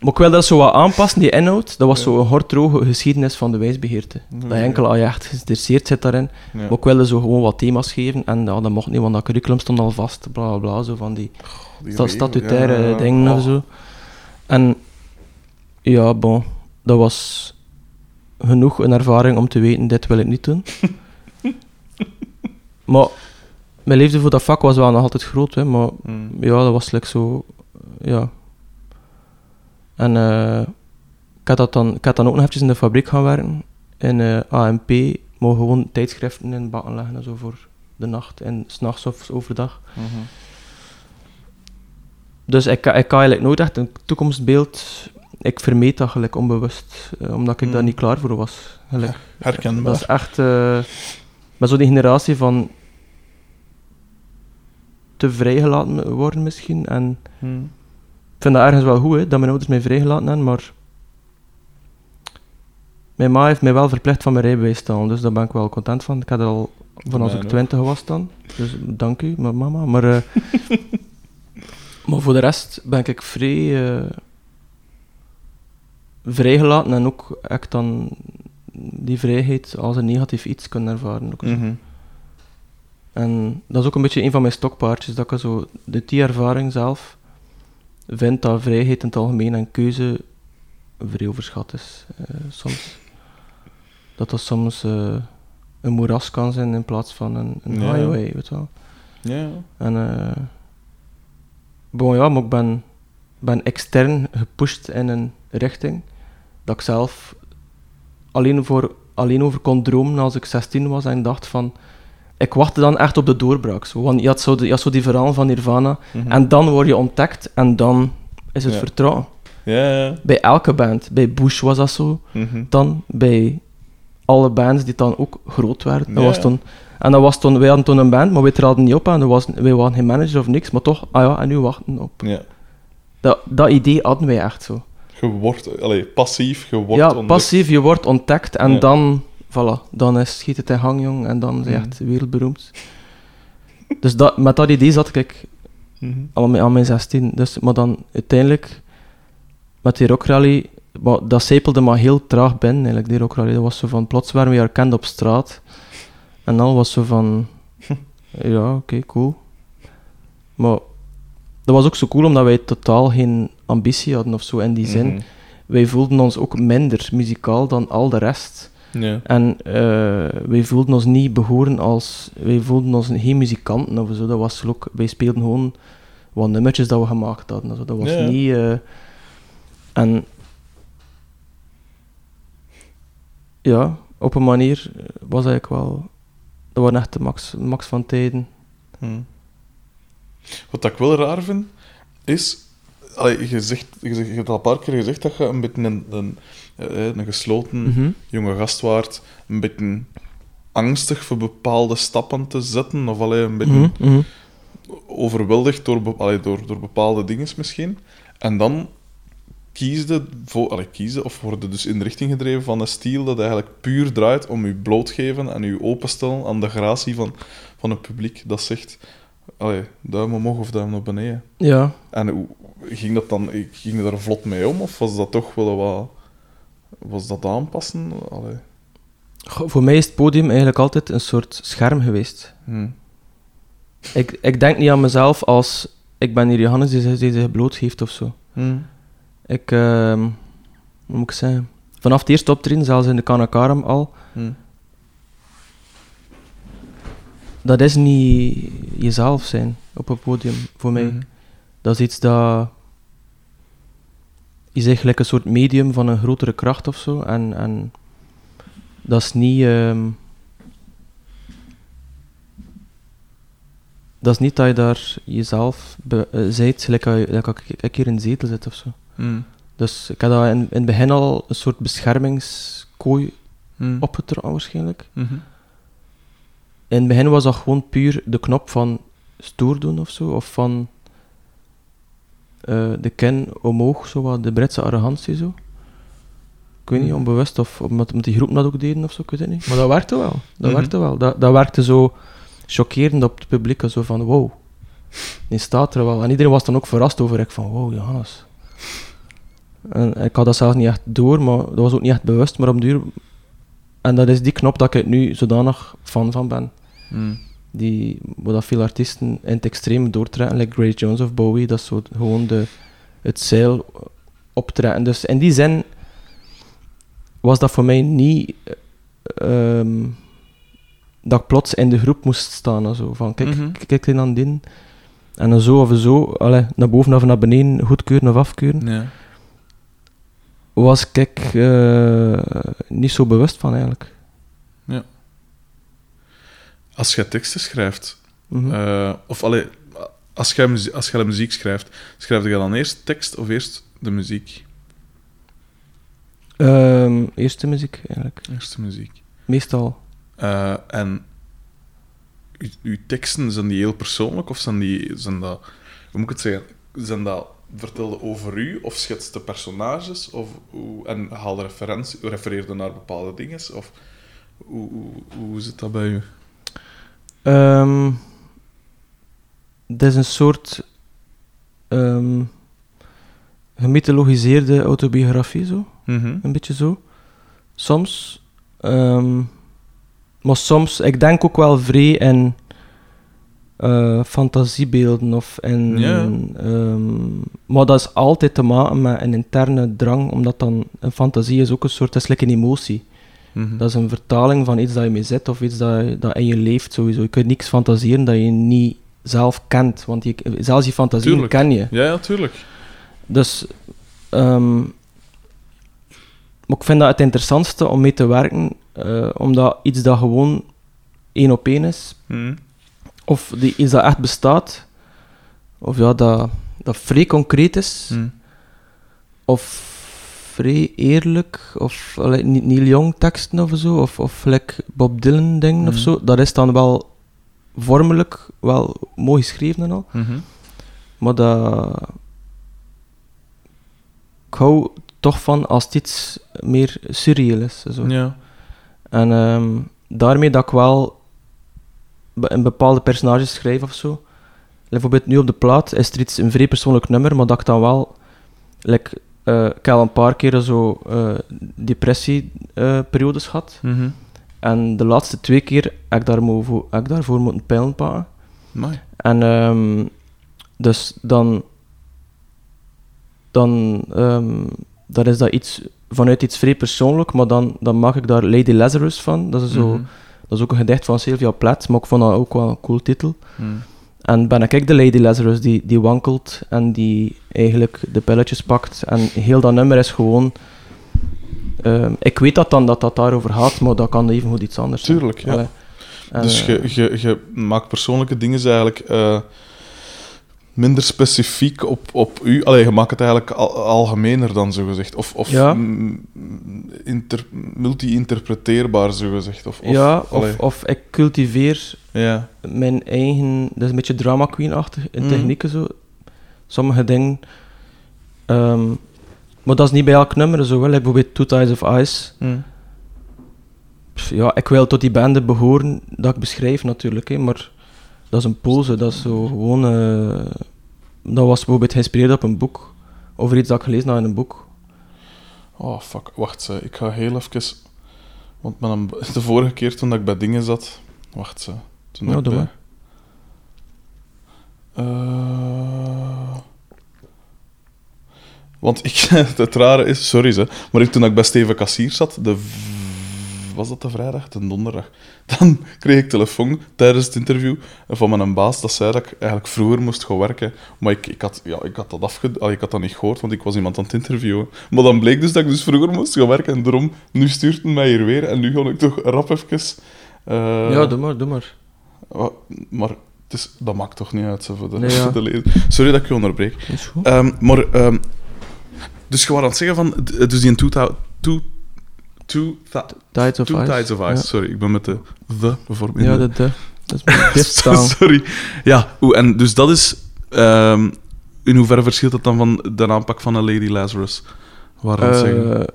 [SPEAKER 1] Maar ik wilde dat zo wat aanpassen, die inhoud. Dat was
[SPEAKER 2] Ja.
[SPEAKER 1] zo een hortroge geschiedenis van de wijsbegeerte. Dat enkel als je echt geïnteresseerd zit daarin.
[SPEAKER 2] Ja.
[SPEAKER 1] Maar ik wilde zo gewoon wat thema's geven. En ja, dat mocht niet, want dat curriculum stond al vast. Bla bla bla, zo van die statutaire dingen of
[SPEAKER 2] Oh.
[SPEAKER 1] zo. En ja, bon, dat was genoeg een ervaring om te weten, dit wil ik niet doen. <laughs> maar mijn liefde voor dat vak was wel nog altijd groot, hè, maar
[SPEAKER 2] Hm.
[SPEAKER 1] ja, dat was like zo, ja. En eh, ik, had dat dan, ik had dan ook nog eventjes in de fabriek gaan werken, in eh, AMP, maar gewoon tijdschriften in bakken leggen en zo voor de nacht en s'nachts of overdag.
[SPEAKER 2] Mhm.
[SPEAKER 1] Dus ik, ik had eigenlijk nooit echt een toekomstbeeld. Ik vermeed dat gelijk onbewust, eh, omdat ik daar
[SPEAKER 2] Mm.
[SPEAKER 1] niet klaar voor was. Gelijk.
[SPEAKER 2] Herkenbaar.
[SPEAKER 1] Dat is echt... met zo die generatie van... te vrijgelaten worden misschien. En
[SPEAKER 2] Hm.
[SPEAKER 1] Ik vind dat ergens wel goed, hè, dat mijn ouders mij vrijgelaten hebben, maar... Mijn ma heeft mij wel verplicht van mijn rijbewijs staan, dus daar ben ik wel content van. Ik had er al van als ik twintig was dan. Dus dank u, ma- mama. Maar, eh, <laughs> maar voor de rest ben ik vrij eh, vrijgelaten en ook ik dan die vrijheid als een negatief iets kunnen ervaren. Ook.
[SPEAKER 2] Mhm.
[SPEAKER 1] En dat is ook een beetje een van mijn stokpaardjes, dat ik zo de die ervaring zelf vind dat vrijheid in het algemeen en keuze vrij overschat is. eh, soms. Dat dat soms eh, een moeras kan zijn in plaats van een, een
[SPEAKER 2] Ja.
[SPEAKER 1] highway, weet je wel.
[SPEAKER 2] Ja.
[SPEAKER 1] En bon, ja, maar ik ben, ben extern gepusht in een richting dat ik zelf alleen, voor, alleen over kon dromen als ik 16 was en dacht van ik wachtte dan echt op de doorbraak. Zo. Want je had zo, de, je had zo die verhaal van Nirvana
[SPEAKER 2] Mhm.
[SPEAKER 1] en dan word je ontdekt en dan is het
[SPEAKER 2] Ja.
[SPEAKER 1] vertrouwen.
[SPEAKER 2] Ja, ja.
[SPEAKER 1] Bij elke band. Bij Bush was dat zo.
[SPEAKER 2] Mhm.
[SPEAKER 1] Dan bij alle bands die dan ook groot werden. Dat was toen, en dat was toen, wij hadden toen een band, maar wij traden niet op en was, wij waren geen manager of niks, maar toch, ah ja, en nu wachten op.
[SPEAKER 2] Ja.
[SPEAKER 1] Dat, dat idee hadden wij echt zo.
[SPEAKER 2] Je wordt, passief, je wordt
[SPEAKER 1] ja,
[SPEAKER 2] ontdekt.
[SPEAKER 1] passief, je wordt ontdekt en dan, voilà, dan is, schiet het in gang, jong, en dan is je
[SPEAKER 2] Mhm.
[SPEAKER 1] echt wereldberoemd. dus dat, met dat idee zat ik
[SPEAKER 2] Mhm.
[SPEAKER 1] Al mijn- aan mijn 16. Dus, maar dan uiteindelijk, met die rockrally, dat zijpelde maar heel traag binnen, eigenlijk, die rockrally. Dat was zo van, plots waren we herkend op straat. En dan was zo van, <laughs> ja, oké, cool. Maar dat was ook zo cool, omdat wij totaal geen ambitie hadden of zo in die zin.
[SPEAKER 2] Mhm.
[SPEAKER 1] Wij voelden ons ook minder muzikaal dan al de rest.
[SPEAKER 2] Ja.
[SPEAKER 1] En eh, wij voelden ons niet behoren als... Wij voelden ons geen muzikanten of zo. Dat was ook... Wij speelden gewoon wat nummertjes dat we gemaakt hadden. Zo. Dat was
[SPEAKER 2] Ja,
[SPEAKER 1] niet... eh, en... Ja, op een manier was eigenlijk wel... Dat waren echt de max, max van tijden.
[SPEAKER 2] Hmm. Wat ik wel raar vind, is... Allee, je, zegt, je, zegt, je hebt al een paar keer gezegd dat je een beetje een, een, eh, een gesloten
[SPEAKER 1] Mhm.
[SPEAKER 2] jonge gast waart. Een beetje angstig voor bepaalde stappen te zetten. Of allee, een beetje
[SPEAKER 1] Mhm, mhm.
[SPEAKER 2] overweldigd door, allee, door, door bepaalde dingen misschien. En dan kiesde, voor, allee, kiesde of worden dus in de richting gedreven van een stijl dat eigenlijk puur draait om je blootgeven en je openstellen aan de gratie van, van het publiek dat zegt allee, duim omhoog of duim naar beneden.
[SPEAKER 1] Ja.
[SPEAKER 2] En hoe ging dat dan, ging daar vlot mee om of was dat toch wel wat, was dat aanpassen? Allee.
[SPEAKER 1] Goh, Voor mij is het podium eigenlijk altijd een soort scherm geweest.
[SPEAKER 2] Hm.
[SPEAKER 1] Ik, ik denk niet aan mezelf als... Ik ben hier Johannes die zich, die zich blootgeeft of zo.
[SPEAKER 2] Hm.
[SPEAKER 1] Ik, ehm, hoe moet ik zeggen? Vanaf het eerste optreden, zelfs in de Kanakaram al,
[SPEAKER 2] Hm.
[SPEAKER 1] dat is niet jezelf zijn op een podium voor mij. Dat is iets dat. is eigenlijk een soort medium van een grotere kracht of zo. En, en dat is niet. ehm, dat is niet dat je daar jezelf be, eh, zijt, gelijk dat je- gelijk dat ik, ik hier in de zetel zit of zo.
[SPEAKER 2] Hm.
[SPEAKER 1] Dus ik had dat in, in het begin al een soort beschermingskooi
[SPEAKER 2] Hm.
[SPEAKER 1] opgetrokken waarschijnlijk.
[SPEAKER 2] Mhm.
[SPEAKER 1] In het begin was dat gewoon puur de knop van stoer doen of zo, of van eh, de kin omhoog, zo wat de Britse arrogantie zo. Ik weet niet,
[SPEAKER 2] Mhm.
[SPEAKER 1] onbewust, of omdat, omdat die groepen dat ook deden of zo, ik weet het niet. Maar dat werkte wel, dat
[SPEAKER 2] Mhm.
[SPEAKER 1] werkte wel. Dat, dat werkte zo chockerend op het publiek, zo van wow, die staat er wel. En iedereen was dan ook verrast over, ik van wow, Johannes. En ik had dat zelfs niet echt door, maar dat was ook niet echt bewust, maar op duur... En dat is die knop dat ik nu zodanig fan van ben
[SPEAKER 2] Hm.
[SPEAKER 1] Die, waar dat veel artiesten in het extreem doortrekken, like Grace Jones of Bowie, dat is zo gewoon de, het zeil optrekken. Dus in die zin was dat voor mij niet eh, ehm, dat ik plots in de groep moest staan. Zo, van kijk,
[SPEAKER 2] Mhm.
[SPEAKER 1] kijk, kijk dan die. En dan zo of zo, allee, naar boven of naar beneden, goedkeuren of afkeuren,
[SPEAKER 2] Ja.
[SPEAKER 1] was ik eh, niet zo bewust van eigenlijk.
[SPEAKER 2] Als je teksten schrijft,
[SPEAKER 1] Mhm.
[SPEAKER 2] eh, of allee, als jij muzie- als de muziek schrijft, schrijf je dan eerst tekst of eerst de muziek?
[SPEAKER 1] Ehm, eerste muziek eigenlijk,
[SPEAKER 2] Eerst de muziek.
[SPEAKER 1] meestal.
[SPEAKER 2] Eh, en uw, uw teksten, zijn die heel persoonlijk of zijn die, zijn dat, hoe moet ik het zeggen, zijn dat vertelde over u of schetste personages of hoe, en haalde referentie, refereerde naar bepaalde dingen of hoe, hoe, hoe zit dat bij u?
[SPEAKER 1] Ehm het is een soort ehm gemythologiseerde autobiografie, zo.
[SPEAKER 2] Mhm.
[SPEAKER 1] Een beetje zo. Soms. ehm, maar soms, ik denk ook wel vrij in eh, fantasiebeelden of ehm, maar dat is altijd te maken met een interne drang, omdat dan een fantasie is ook een soort, dat is like een emotie.
[SPEAKER 2] Mhm.
[SPEAKER 1] Dat is een vertaling van iets dat je mee zit of iets dat, dat in je leeft sowieso. Je kunt niks fantaseren dat je niet zelf kent, want je, zelfs je fantasieën
[SPEAKER 2] Tuurlijk.
[SPEAKER 1] ken je.
[SPEAKER 2] Ja, ja, tuurlijk.
[SPEAKER 1] Dus, ehm, maar ik vind dat het interessantste om mee te werken, eh, omdat iets dat gewoon één op één is,
[SPEAKER 2] Mhm.
[SPEAKER 1] of die, iets dat echt bestaat, of ja, dat, dat vrij concreet is,
[SPEAKER 2] Mhm.
[SPEAKER 1] of vrij eerlijk, of niet Neil Young teksten of zo, of, of like Bob Dylan dingen of
[SPEAKER 2] Mhm.
[SPEAKER 1] zo, dat is dan wel vormelijk wel mooi geschreven en al.
[SPEAKER 2] Mhm.
[SPEAKER 1] Maar dat... Ik hou toch van als het iets meer surreal is. Zo.
[SPEAKER 2] Ja.
[SPEAKER 1] En ehm, daarmee dat ik wel een bepaalde personages schrijf of zo, bijvoorbeeld nu op de plaat is er iets, een vrij persoonlijk nummer, maar dat ik dan wel... Like, eh, ik heb al een paar keer zo eh depressieperiodes gehad.
[SPEAKER 2] Mhm.
[SPEAKER 1] En de laatste twee keer heb ik, daarvoor, heb ik daarvoor moeten pijlen pakken. En ehm, dus dan, dan, dan is dat iets vanuit iets vrij persoonlijk, maar dan, dan maak ik daar Lady Lazarus van. Dat is, zo,
[SPEAKER 2] Mhm.
[SPEAKER 1] dat is ook een gedicht van Sylvia Plath, maar ik vond dat ook wel een cool titel.
[SPEAKER 2] Mhm.
[SPEAKER 1] En ben ik de Lady Lazarus die, die wankelt en die eigenlijk de pilletjes pakt. En heel dat nummer is gewoon... ehm, ik weet dat dan dat dat daarover gaat, maar dat kan even goed iets anders zijn.
[SPEAKER 2] Tuurlijk, ja.
[SPEAKER 1] Allee. En,
[SPEAKER 2] dus
[SPEAKER 1] eh,
[SPEAKER 2] je, je, je maakt persoonlijke dingen eigenlijk eh, minder specifiek op, op u. Allee, je maakt het eigenlijk al, algemener dan, zo gezegd. Of, of
[SPEAKER 1] Ja.
[SPEAKER 2] inter- multi-interpreteerbaar, zo gezegd. Of, of,
[SPEAKER 1] ja, of, of ik cultiveer
[SPEAKER 2] ja.
[SPEAKER 1] mijn eigen... Dat is een beetje drama queen-achtig in
[SPEAKER 2] Mhm.
[SPEAKER 1] technieken zo. Sommige dingen... ehm, maar dat is niet bij elk nummer zo. Wel. Like bijvoorbeeld Two Tides of Ice.
[SPEAKER 2] Mm.
[SPEAKER 1] Pff, Ja, ik wil tot die banden behoren dat ik beschrijf natuurlijk, hè, maar dat is een pose, dat is zo gewoon... eh, dat was bijvoorbeeld geïnspireerd op een boek, over iets dat ik gelezen had in een boek.
[SPEAKER 2] Oh, fuck. Wacht, ze. ik ga heel even... Want met een, <laughs> de vorige keer toen dat ik bij dingen zat... Wacht, ze. Toen
[SPEAKER 1] Ja,
[SPEAKER 2] ik bij... Eh, want ik, <laughs> het rare is, sorry ze, maar ik, toen ik bij Steven Kassier zat, de, was dat de vrijdag? De donderdag. <laughs> Dan kreeg ik telefoon tijdens het interview van mijn baas dat zei dat ik eigenlijk vroeger moest gaan werken. Maar ik, ik, had, ja, ik had dat afge... allee, ik had dat niet gehoord, want ik was iemand aan het interviewen. Maar dan bleek dus dat ik dus vroeger moest gaan werken en daarom, nu stuurt hij mij hier weer en nu ga ik toch rap even... eh,
[SPEAKER 1] ja, doe maar, doe maar.
[SPEAKER 2] Maar het is, dat maakt toch niet uit zo voor de,
[SPEAKER 1] Nee, ja.
[SPEAKER 2] voor <laughs> de lezer. Sorry dat ik je onderbreek.
[SPEAKER 1] Is goed.
[SPEAKER 2] Ehm, maar, ehm, dus je was aan het zeggen van, dus die in two, thou- two,
[SPEAKER 1] Tides of
[SPEAKER 2] two
[SPEAKER 1] Ice.
[SPEAKER 2] Tides of Ice.
[SPEAKER 1] Ja.
[SPEAKER 2] Sorry, ik ben met de the bijvoorbeeld.
[SPEAKER 1] Ja, de, de. Dat is. <laughs>
[SPEAKER 2] Sorry. Ja, oeh, en dus dat is... ehm, in hoeverre verschilt dat dan van de aanpak van een Lady Lazarus? Waar aan het zeggen?
[SPEAKER 1] Eh,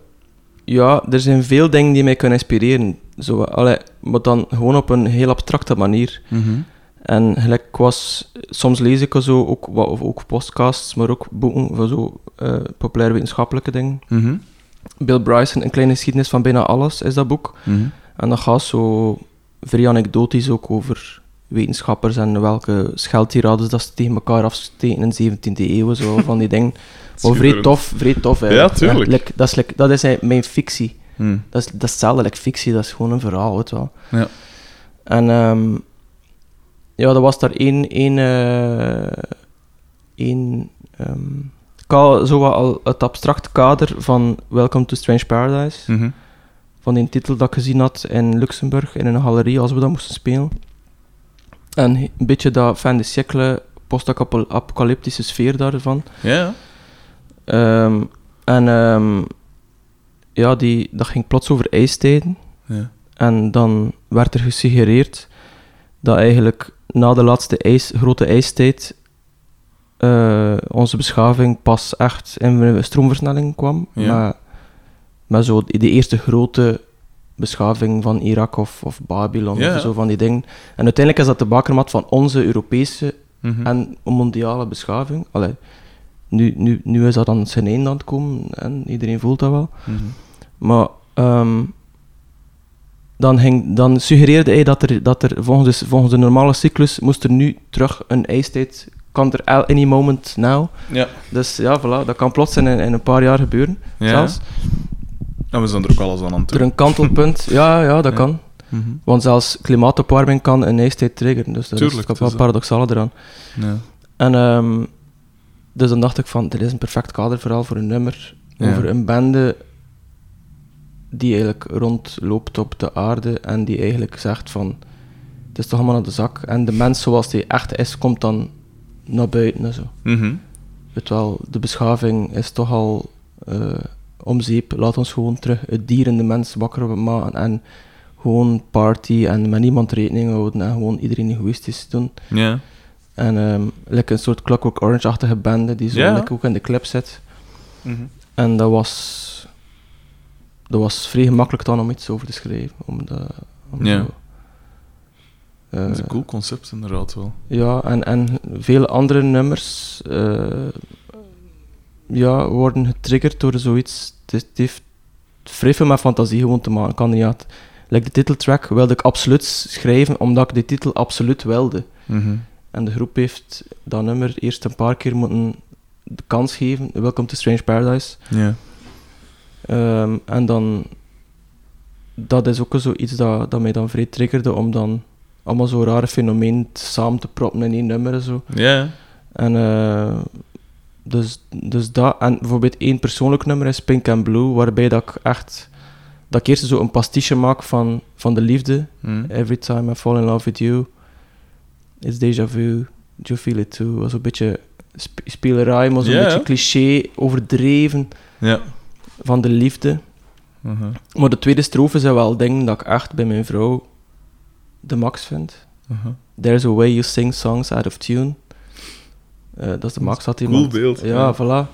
[SPEAKER 1] ja, er zijn veel dingen die mij kunnen inspireren. Zo, allee, maar dan gewoon op een heel abstracte manier.
[SPEAKER 2] Mhm.
[SPEAKER 1] En gelijk was, soms lees ik zo ook, ook podcasts, maar ook boeken van zo eh, populaire wetenschappelijke dingen.
[SPEAKER 2] Mhm.
[SPEAKER 1] Bill Bryson, Een kleine geschiedenis van bijna alles, is dat boek.
[SPEAKER 2] Mhm.
[SPEAKER 1] En dat gaat zo vrij anekdotisch ook over wetenschappers en welke scheldtirades dat ze tegen elkaar afsteken in de 17e eeuw, zo <laughs> van die dingen. Maar vrij tof, vrij tof eigenlijk.
[SPEAKER 2] Ja, tuurlijk.
[SPEAKER 1] like, dat, is, like, dat is eigenlijk mijn fictie.
[SPEAKER 2] Mhm.
[SPEAKER 1] Dat is, dat is hetzelfde, like fictie, dat is gewoon een verhaal, weet wel.
[SPEAKER 2] Ja.
[SPEAKER 1] En ehm, ja, er was daar één, één, eh, één ehm, zo wat al het abstract kader van Welcome to Strange Paradise,
[SPEAKER 2] Mhm.
[SPEAKER 1] van die titel dat ik gezien had in Luxemburg, in een galerie, als we dat moesten spelen. En een beetje dat fin de siècle, post-apocalyptische sfeer daarvan.
[SPEAKER 2] Ja, ja.
[SPEAKER 1] Ehm, en ehm, ja, die, dat ging plots over ijstijden.
[SPEAKER 2] ja.
[SPEAKER 1] En dan werd er gesuggereerd dat eigenlijk na de laatste ijs, grote ijstijd eh, onze beschaving pas echt in een stroomversnelling kwam.
[SPEAKER 2] Ja.
[SPEAKER 1] Maar, maar zo de eerste grote beschaving van Irak of, of Babylon
[SPEAKER 2] Ja,
[SPEAKER 1] of zo van die dingen. En uiteindelijk is dat de bakermat van onze Europese
[SPEAKER 2] Mhm.
[SPEAKER 1] en mondiale beschaving. Allee, nu, nu, nu is dat aan zijn einde aan het komen en iedereen voelt dat wel.
[SPEAKER 2] Mhm.
[SPEAKER 1] Maar ehm, dan, ging, dan suggereerde hij dat er, dat er volgens, de, volgens de normale cyclus moest er nu terug een ijstijd, kan er any moment now.
[SPEAKER 2] Ja.
[SPEAKER 1] Dus ja, voilà, dat kan plots in, in een paar jaar gebeuren,
[SPEAKER 2] Ja.
[SPEAKER 1] zelfs.
[SPEAKER 2] En we zijn er ook alles aan aan toe.
[SPEAKER 1] Er een kantelpunt, <laughs> ja, ja, dat
[SPEAKER 2] Ja.
[SPEAKER 1] kan.
[SPEAKER 2] Mhm.
[SPEAKER 1] Want zelfs klimaatopwarming kan een ijstijd triggeren, dus dat
[SPEAKER 2] Tuurlijk,
[SPEAKER 1] is wel paradoxale eraan.
[SPEAKER 2] Ja.
[SPEAKER 1] En ehm, dus dan dacht ik van, dit is een perfect kaderverhaal voor een nummer
[SPEAKER 2] Ja.
[SPEAKER 1] over een bende die eigenlijk rondloopt op de aarde en die eigenlijk zegt van, het is toch allemaal naar de zak. En de mens zoals die echt is, komt dan naar buiten en zo. Weet wel, de beschaving is toch al om zeep. Laat ons gewoon terug het dier en de mens wakker maken en gewoon party en met niemand rekening houden en gewoon iedereen egoïstisch doen.
[SPEAKER 2] Ja.
[SPEAKER 1] En like een soort Clockwork Orange-achtige bende die zo like ook in de clip zit.
[SPEAKER 2] Mhm.
[SPEAKER 1] En dat was... Dat was vrij gemakkelijk dan om iets over te schrijven. Om dat, om zo-
[SPEAKER 2] Dat is een cool concept, inderdaad wel.
[SPEAKER 1] Ja, en, en vele andere nummers eh, ja, worden getriggerd door zoiets. Het, heeft vrij veel met fantasie gewoon te maken. Kan niet uit. Like de titeltrack wilde ik absoluut schrijven, omdat ik de titel absoluut wilde.
[SPEAKER 2] Mhm.
[SPEAKER 1] En de groep heeft dat nummer eerst een paar keer moeten de kans geven. Welcome to Strange Paradise.
[SPEAKER 2] Ja.
[SPEAKER 1] Ehm, en dan... Dat is ook zoiets dat, dat mij dan vrij triggerde, om dan allemaal zo rare fenomeen samen te proppen in één nummer en zo.
[SPEAKER 2] Ja.
[SPEAKER 1] En eh, dus, dus dat, en bijvoorbeeld één persoonlijk nummer is Pink and Blue, waarbij dat ik echt, dat ik eerst zo een pastiche maak van, van de liefde.
[SPEAKER 2] Mhm.
[SPEAKER 1] Every time I fall in love with you, it's déjà vu, do you feel it too? Was een beetje sp spelerij, maar zo'n beetje cliché, overdreven van de liefde.
[SPEAKER 2] Mhm.
[SPEAKER 1] Maar de tweede strofe zijn wel dingen dat ik echt bij mijn vrouw de max vind.
[SPEAKER 2] Mhm.
[SPEAKER 1] There's a way you sing songs out of tune. Eh, dat is de max had
[SPEAKER 2] Cool beeld.
[SPEAKER 1] Ja, voilà.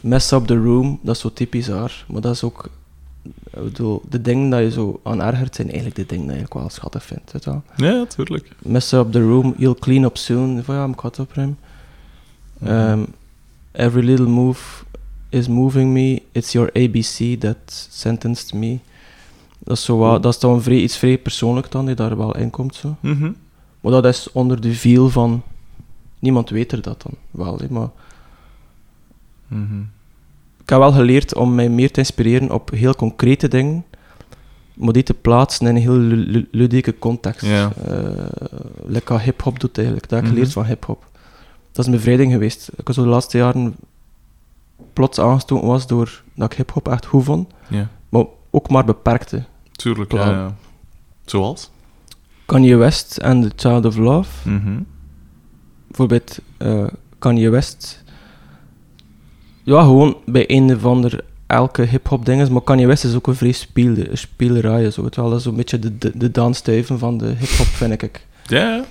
[SPEAKER 1] Mess up the room, dat is zo typisch haar. Maar dat is ook... Ik bedoel, de dingen dat je zo aan ergert, zijn eigenlijk de dingen dat je ook wel schattig vindt. Weet je wel.
[SPEAKER 2] Ja, tuurlijk.
[SPEAKER 1] Mess up the room, you'll clean up soon. Van ja, ik ga het opruimen. Um, every little move is moving me. It's your ABC that sentenced me. Dat is, zo wat, dat is dan vrij, iets vrij persoonlijk dan, die daar wel in komt. Zo.
[SPEAKER 2] Mhm.
[SPEAKER 1] Maar dat is onder de viel van... Niemand weet er dat dan wel, hè, maar...
[SPEAKER 2] Mhm.
[SPEAKER 1] Ik heb wel geleerd om mij meer te inspireren op heel concrete dingen, maar die te plaatsen in een heel lu- lu- ludieke context. Like wat hip-hop doet eigenlijk. Dat heb ik
[SPEAKER 2] Mhm.
[SPEAKER 1] geleerd van hip-hop. Dat is een bevrijding geweest. Ik was zo de laatste jaren plots aangestoken was door dat ik hip-hop echt goed vond. Ook maar beperkte.
[SPEAKER 2] Tuurlijk, ja, ja. Zoals?
[SPEAKER 1] Kanye West en The Child of Love.
[SPEAKER 2] Mhm.
[SPEAKER 1] bijvoorbeeld eh Kanye West. Ja, gewoon bij een of ander elke hip-hop ding is, maar Kanye West is ook een vrij speelde, spelerij. Zo. Dat is zo'n beetje de, de, de dansstuiven van de hip-hop, vind ik.
[SPEAKER 2] Ja.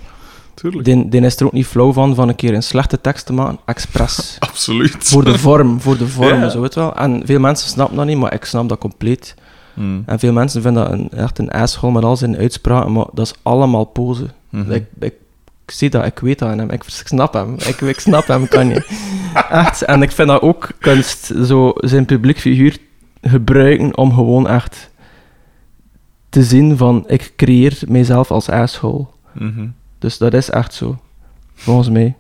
[SPEAKER 2] Tuurlijk.
[SPEAKER 1] Die, die is er ook niet flauw van, van een keer een slechte tekst te maken, expres. <laughs>
[SPEAKER 2] Absoluut.
[SPEAKER 1] voor de vorm, voor de vorm, <laughs>
[SPEAKER 2] Ja.
[SPEAKER 1] zo weet wel. En veel mensen snappen dat niet, maar ik snap dat compleet.
[SPEAKER 2] Mhm.
[SPEAKER 1] En veel mensen vinden dat een, echt een asshole met al zijn uitspraken, maar dat is allemaal pose.
[SPEAKER 2] Mhm.
[SPEAKER 1] Ik, ik, ik zie dat, ik weet dat aan hem, ik snap hem. Ik, ik snap hem, kan je. <laughs> Echt, en ik vind dat ook kunst, zo zijn publiek figuur gebruiken om gewoon echt te zien van, ik creëer mijzelf als asshole.
[SPEAKER 2] Mhm.
[SPEAKER 1] Dus dat is echt zo, volgens mij.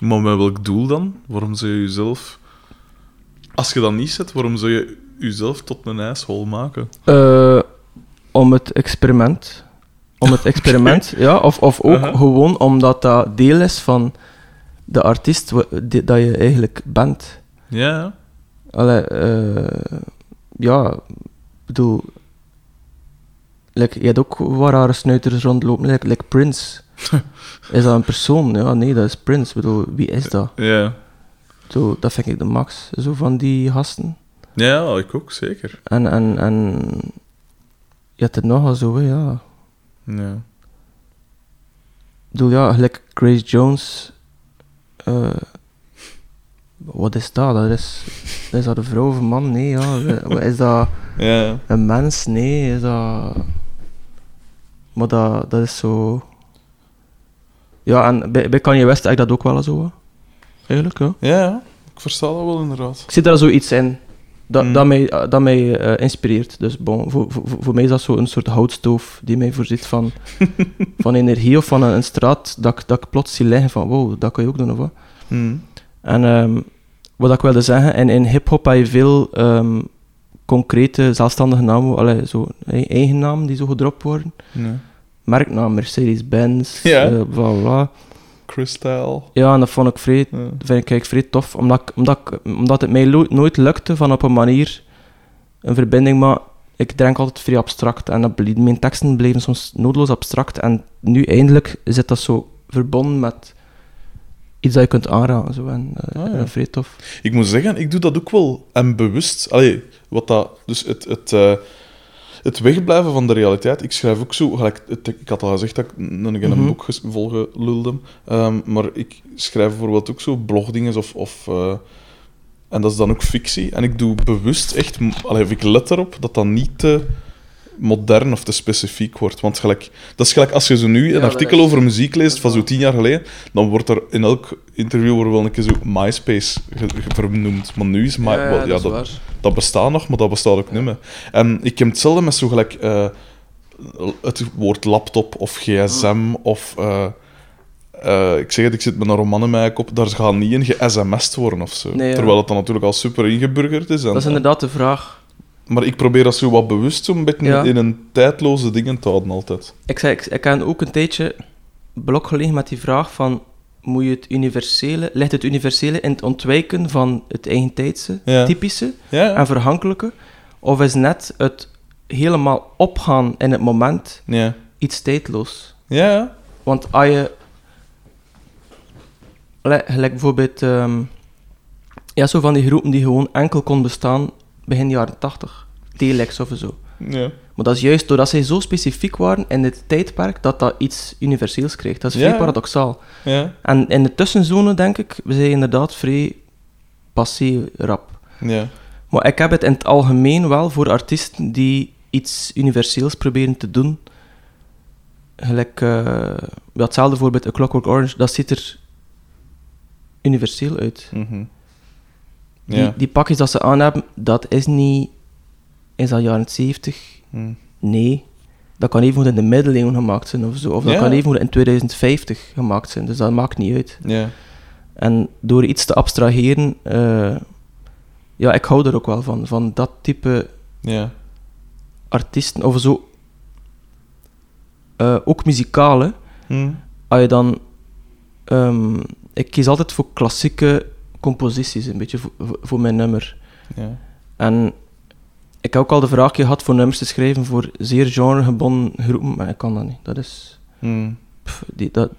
[SPEAKER 2] Maar met welk doel dan? Waarom zou je jezelf... Als je dat niet zet, waarom zou je jezelf tot een asshole maken?
[SPEAKER 1] Eh, om het experiment. Om het <laughs> experiment, ja. Of, of ook gewoon omdat dat deel is van de artiest dat je eigenlijk bent.
[SPEAKER 2] Ja.
[SPEAKER 1] Allee, eh, ja, ik bedoel... Like, je hebt ook wat rare snuiters rondlopen, like, like Prince. <laughs> is dat een persoon? Ja, nee, dat is Prince. Bedoel, wie is dat?
[SPEAKER 2] Ja.
[SPEAKER 1] Zo, dat vind ik de max, zo van die gasten.
[SPEAKER 2] Ja, ik ook, zeker.
[SPEAKER 1] En, en, en je hebt het nogal zo, hè, ja.
[SPEAKER 2] Ja.
[SPEAKER 1] Ik bedoel, ja, gelijk Grace Jones. eh, wat is dat? dat is, is dat een vrouw of een man? Nee, ja. Wat Is dat <laughs>
[SPEAKER 2] Ja,
[SPEAKER 1] een mens? Nee, is dat... Maar dat, dat is zo... Ja, en bij, bij Kanye West ik dat ook wel zo. hè. Eigenlijk, ja.
[SPEAKER 2] ja, ja. Ik versta dat wel, inderdaad.
[SPEAKER 1] Ik zie daar zoiets in. Dat,
[SPEAKER 2] Mm.
[SPEAKER 1] dat mij, dat mij inspireert. Dus bon, voor, voor, voor mij is dat zo een soort houtstoof die mij voorziet van, <laughs> van energie of van een, een straat dat, ik- dat ik plots zie liggen van wow, dat kan je ook doen of wat.
[SPEAKER 2] Mhm.
[SPEAKER 1] En ehm, wat ik wilde zeggen, in, in hip-hop heb je veel ehm, concrete zelfstandige namen, allee, zo, eh, eigen namen die zo gedropt worden.
[SPEAKER 2] Ja.
[SPEAKER 1] Merknaam, Mercedes-Benz,
[SPEAKER 2] Ja.
[SPEAKER 1] eh, bla bla.
[SPEAKER 2] Crystal.
[SPEAKER 1] Ja, en dat vond ik vrij,
[SPEAKER 2] Ja.
[SPEAKER 1] dat vind ik eigenlijk vrij tof, omdat, ik- omdat, ik- omdat het mij nooit lukte van op een manier een verbinding, maar ik denk altijd vrij abstract en dat ble- mijn teksten bleven soms noodloos abstract en nu eindelijk zit dat zo verbonden met iets dat je kunt aanraken. Zo, en, eh,
[SPEAKER 2] Ah, ja.
[SPEAKER 1] en vrij tof.
[SPEAKER 2] Ik moet zeggen, ik doe dat ook wel en bewust. Allee, wat dat, dus het, het, eh, het wegblijven van de realiteit. Ik schrijf ook zo, gelijk, ik had al gezegd dat ik, in een
[SPEAKER 1] Mhm.
[SPEAKER 2] boek ges- volgelulde, Ehm maar ik schrijf bijvoorbeeld ook zo blogdingen of... of eh, en dat is dan ook fictie. En ik doe bewust echt... Allee, ik let erop dat dat niet te modern of te specifiek wordt. Want gelijk, dat is gelijk als je zo nu een
[SPEAKER 1] Ja,
[SPEAKER 2] artikel
[SPEAKER 1] is-
[SPEAKER 2] over muziek leest van zo tien jaar geleden, dan wordt er in elk interview wordt wel een keer zo MySpace vernoemd. Maar nu is My,
[SPEAKER 1] Ja, dat
[SPEAKER 2] ja, dat, bestaat nog, maar dat bestaat ook niet meer. En ik heb hetzelfde met zo gelijk eh, het woord laptop of gsm of... eh, eh, ik zeg het, ik zit met een roman in mijn kop, daar gaat niet in ge-sms'd worden of zo.
[SPEAKER 1] Nee.
[SPEAKER 2] Terwijl het dan natuurlijk al super ingeburgerd is. En,
[SPEAKER 1] Dat is inderdaad de vraag.
[SPEAKER 2] Maar ik probeer dat zo wat bewust zo'n beetje
[SPEAKER 1] Ja.
[SPEAKER 2] in een tijdloze dingen te houden altijd.
[SPEAKER 1] Ik, zei, ik, ik heb ook een tijdje blok gelegen met die vraag van... Moet je het universele... Ligt het universele in het ontwijken van het eigentijdse,
[SPEAKER 2] Ja.
[SPEAKER 1] typische
[SPEAKER 2] Ja,
[SPEAKER 1] en vergankelijke? Of is net het helemaal opgaan in het moment iets tijdloos?
[SPEAKER 2] Ja.
[SPEAKER 1] Want als je... Gelijk bijvoorbeeld... ehm, ja, zo van die groepen die gewoon enkel kon bestaan begin jaren 80. Telex of zo.
[SPEAKER 2] ja.
[SPEAKER 1] Maar dat is juist doordat zij zo specifiek waren in dit tijdperk, dat dat iets universeels krijgt. Dat is
[SPEAKER 2] Ja.
[SPEAKER 1] vrij paradoxaal.
[SPEAKER 2] Ja,
[SPEAKER 1] En in de tussenzone, denk ik, we zijn inderdaad vrij passé rap.
[SPEAKER 2] ja.
[SPEAKER 1] Maar ik heb het in het algemeen wel voor artiesten die iets universeels proberen te doen. Gelijk, ja, hetzelfde voorbeeld, A Clockwork Orange, dat ziet er universeel uit.
[SPEAKER 2] Mhm.
[SPEAKER 1] Die, die pakjes dat ze aan hebben, dat is niet... Is dat jaren 70?
[SPEAKER 2] Hm.
[SPEAKER 1] Nee. Dat kan even in de middeleeuwen gemaakt zijn of zo. Of dat kan even in 2050 gemaakt zijn. Dus dat maakt niet uit.
[SPEAKER 2] Ja.
[SPEAKER 1] En door iets te abstraheren... eh, ja, ik hou er ook wel van. Van dat type
[SPEAKER 2] Ja.
[SPEAKER 1] artiesten. Of zo... eh, ook muzikale.
[SPEAKER 2] Hm.
[SPEAKER 1] Als je dan... ehm, ik kies altijd voor klassieke composities, een beetje voor, mijn nummer.
[SPEAKER 2] Ja.
[SPEAKER 1] En ik heb ook al de vraag gehad voor nummers te schrijven voor zeer genregebonden groepen, maar ik kan dat niet. Dat is...
[SPEAKER 2] Hm.
[SPEAKER 1] pff, die, dat,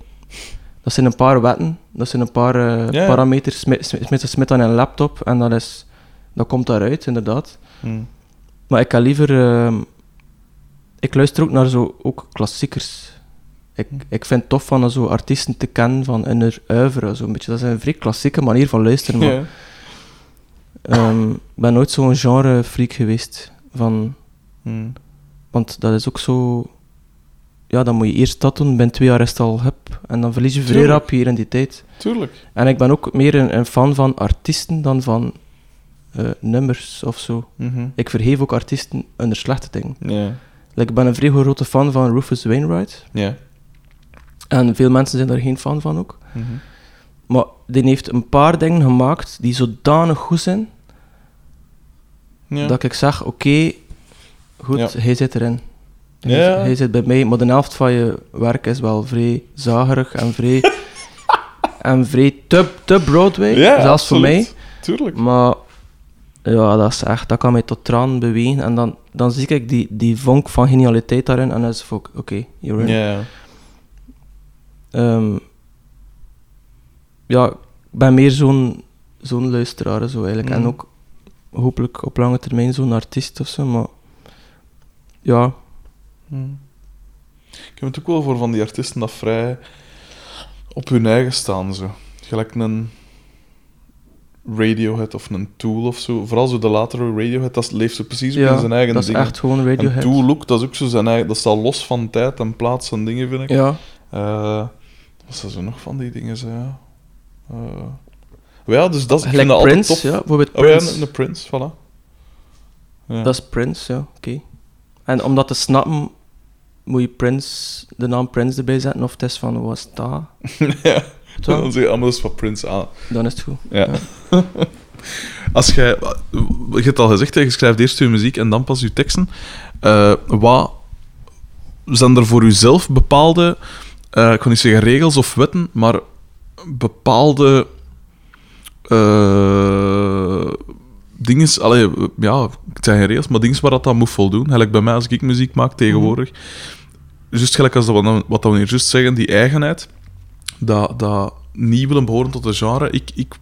[SPEAKER 1] dat zijn een paar wetten, dat zijn een paar eh, parameters. Smit, smit, smit, smit aan een laptop en dat, is, dat komt daaruit, inderdaad.
[SPEAKER 2] Hm.
[SPEAKER 1] Maar ik kan liever... ehm, ik luister ook naar zo, ook klassiekers. Ik, ik vind het tof van zo artiesten te kennen van in hun oeuvre, zo een beetje. Dat is een vrij klassieke manier van luisteren, maar...
[SPEAKER 2] Ja.
[SPEAKER 1] Ehm, ik ben nooit zo'n genre-freak geweest. Van,
[SPEAKER 2] Hm.
[SPEAKER 1] want dat is ook zo... Ja, dan moet je eerst dat doen, binnen twee jaar is al hup. En dan verlies je vrij rap hier in die tijd.
[SPEAKER 2] Tuurlijk.
[SPEAKER 1] En ik ben ook meer een, een fan van artiesten dan van eh, nummers of zo.
[SPEAKER 2] Mhm.
[SPEAKER 1] Ik vergeef ook artiesten onder slechte dingen.
[SPEAKER 2] Ja.
[SPEAKER 1] Like, ik ben een vrij grote fan van Rufus Wainwright.
[SPEAKER 2] Ja.
[SPEAKER 1] En veel mensen zijn daar geen fan van ook.
[SPEAKER 2] Mhm.
[SPEAKER 1] Maar die heeft een paar dingen gemaakt die zodanig goed zijn,
[SPEAKER 2] Ja.
[SPEAKER 1] dat ik zeg, oké, goed,
[SPEAKER 2] Ja.
[SPEAKER 1] hij zit erin. Hij,
[SPEAKER 2] Ja.
[SPEAKER 1] hij zit bij mij, maar de helft van je werk is wel vrij zagerig en vrij, <laughs> en vrij te, te Broadway, zelfs voor mij.
[SPEAKER 2] Tuurlijk.
[SPEAKER 1] Maar ja, dat is echt, dat kan mij tot tranen bewegen. En dan, dan zie ik die, die vonk van genialiteit daarin en dan is het oké, you're in.
[SPEAKER 2] Ja.
[SPEAKER 1] Ehm, ja, ik ben meer zo'n zo'n luisteraar zo eigenlijk. En
[SPEAKER 2] Mhm.
[SPEAKER 1] ook hopelijk op lange termijn zo'n artiest of zo, maar ja,
[SPEAKER 2] Hm. Ik heb het ook wel voor van die artiesten dat vrij op hun eigen staan. Zo. Gelijk een Radiohead of een Tool of zo. Vooral zo de latere Radiohead, dat leeft zo precies
[SPEAKER 1] ja
[SPEAKER 2] in zijn eigen
[SPEAKER 1] dat is
[SPEAKER 2] dingen.
[SPEAKER 1] echt gewoon
[SPEAKER 2] En
[SPEAKER 1] Radiohead.
[SPEAKER 2] Tool ook, dat is ook zo zijn eigen... Dat staat los van tijd en plaats en dingen, vind ik.
[SPEAKER 1] Ja,
[SPEAKER 2] Eh, wat zijn zo nog van die dingen, zo, ja. Eh, ja, dus dat is... ik
[SPEAKER 1] gelijk
[SPEAKER 2] vind dat
[SPEAKER 1] Prince,
[SPEAKER 2] altijd
[SPEAKER 1] ja, bijvoorbeeld
[SPEAKER 2] Oh
[SPEAKER 1] Prince.
[SPEAKER 2] een Prince, voilà. Ja.
[SPEAKER 1] Dat is Prince, ja, oké. En om dat te snappen, moet je Prince, de naam Prince erbij zetten, of het is van, wat is dat? <laughs>
[SPEAKER 2] ja.
[SPEAKER 1] Zo.
[SPEAKER 2] Dan zeg je, ah, maar dat is van Prince aan.
[SPEAKER 1] Dan is het goed.
[SPEAKER 2] Ja. <laughs> Als jij, je hebt al gezegd, je schrijft eerst je muziek en dan pas je teksten. Eh, wat zijn er voor jezelf bepaalde, eh, ik kan niet zeggen regels of wetten, maar bepaalde eh dingen, allee, ja, het zijn geen regels, maar dingen waar dat dan moet voldoen. Gelijk bij mij als ik muziek maak tegenwoordig. Juist gelijk als dat wat, dan- we hier juist zeggen, die eigenheid, dat, dat niet willen behoren tot een genre. Ik, ik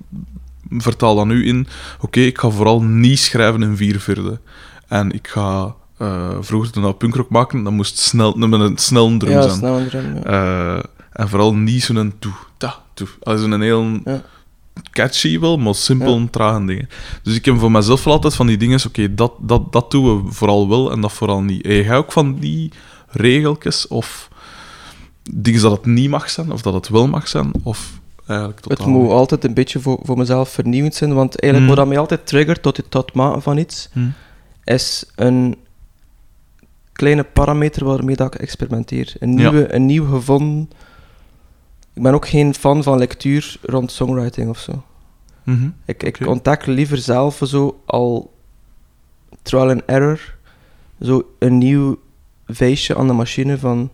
[SPEAKER 2] vertaal dat nu in, oké, ik ga vooral niet schrijven in vier vierde. En ik ga, eh, vroeger toen dat punkrock maken, dan moest het snel, met een snel drum
[SPEAKER 1] Ja,
[SPEAKER 2] zijn.
[SPEAKER 1] snel een drum, ja.
[SPEAKER 2] Eh, en vooral niet zo'n toe, ta, toe. Allee, zo'n heel
[SPEAKER 1] Ja.
[SPEAKER 3] catchy wel, maar simpel en trage dingen. Dus ik heb voor mezelf wel altijd van die dingen, oké, dat, dat, dat doen we vooral wel en dat vooral niet. Heb jij ook van die regeltjes of dingen dat het niet mag zijn, of dat het wel mag zijn, of
[SPEAKER 1] Het moet
[SPEAKER 3] niet?
[SPEAKER 1] altijd een beetje voor, voor mezelf vernieuwend zijn, want eigenlijk
[SPEAKER 3] Mm.
[SPEAKER 1] wat dat mij altijd triggert tot het tot maken van iets,
[SPEAKER 3] Hm.
[SPEAKER 1] is een kleine parameter waarmee dat ik experimenteer. Een,
[SPEAKER 3] Ja.
[SPEAKER 1] nieuwe, een nieuw gevonden... Ik ben ook geen fan van lectuur rond songwriting of zo.
[SPEAKER 3] Mhm.
[SPEAKER 1] Ik, ik
[SPEAKER 3] Oké.
[SPEAKER 1] ontdek liever zelf zo al trial and error, zo een nieuw feestje aan de machine van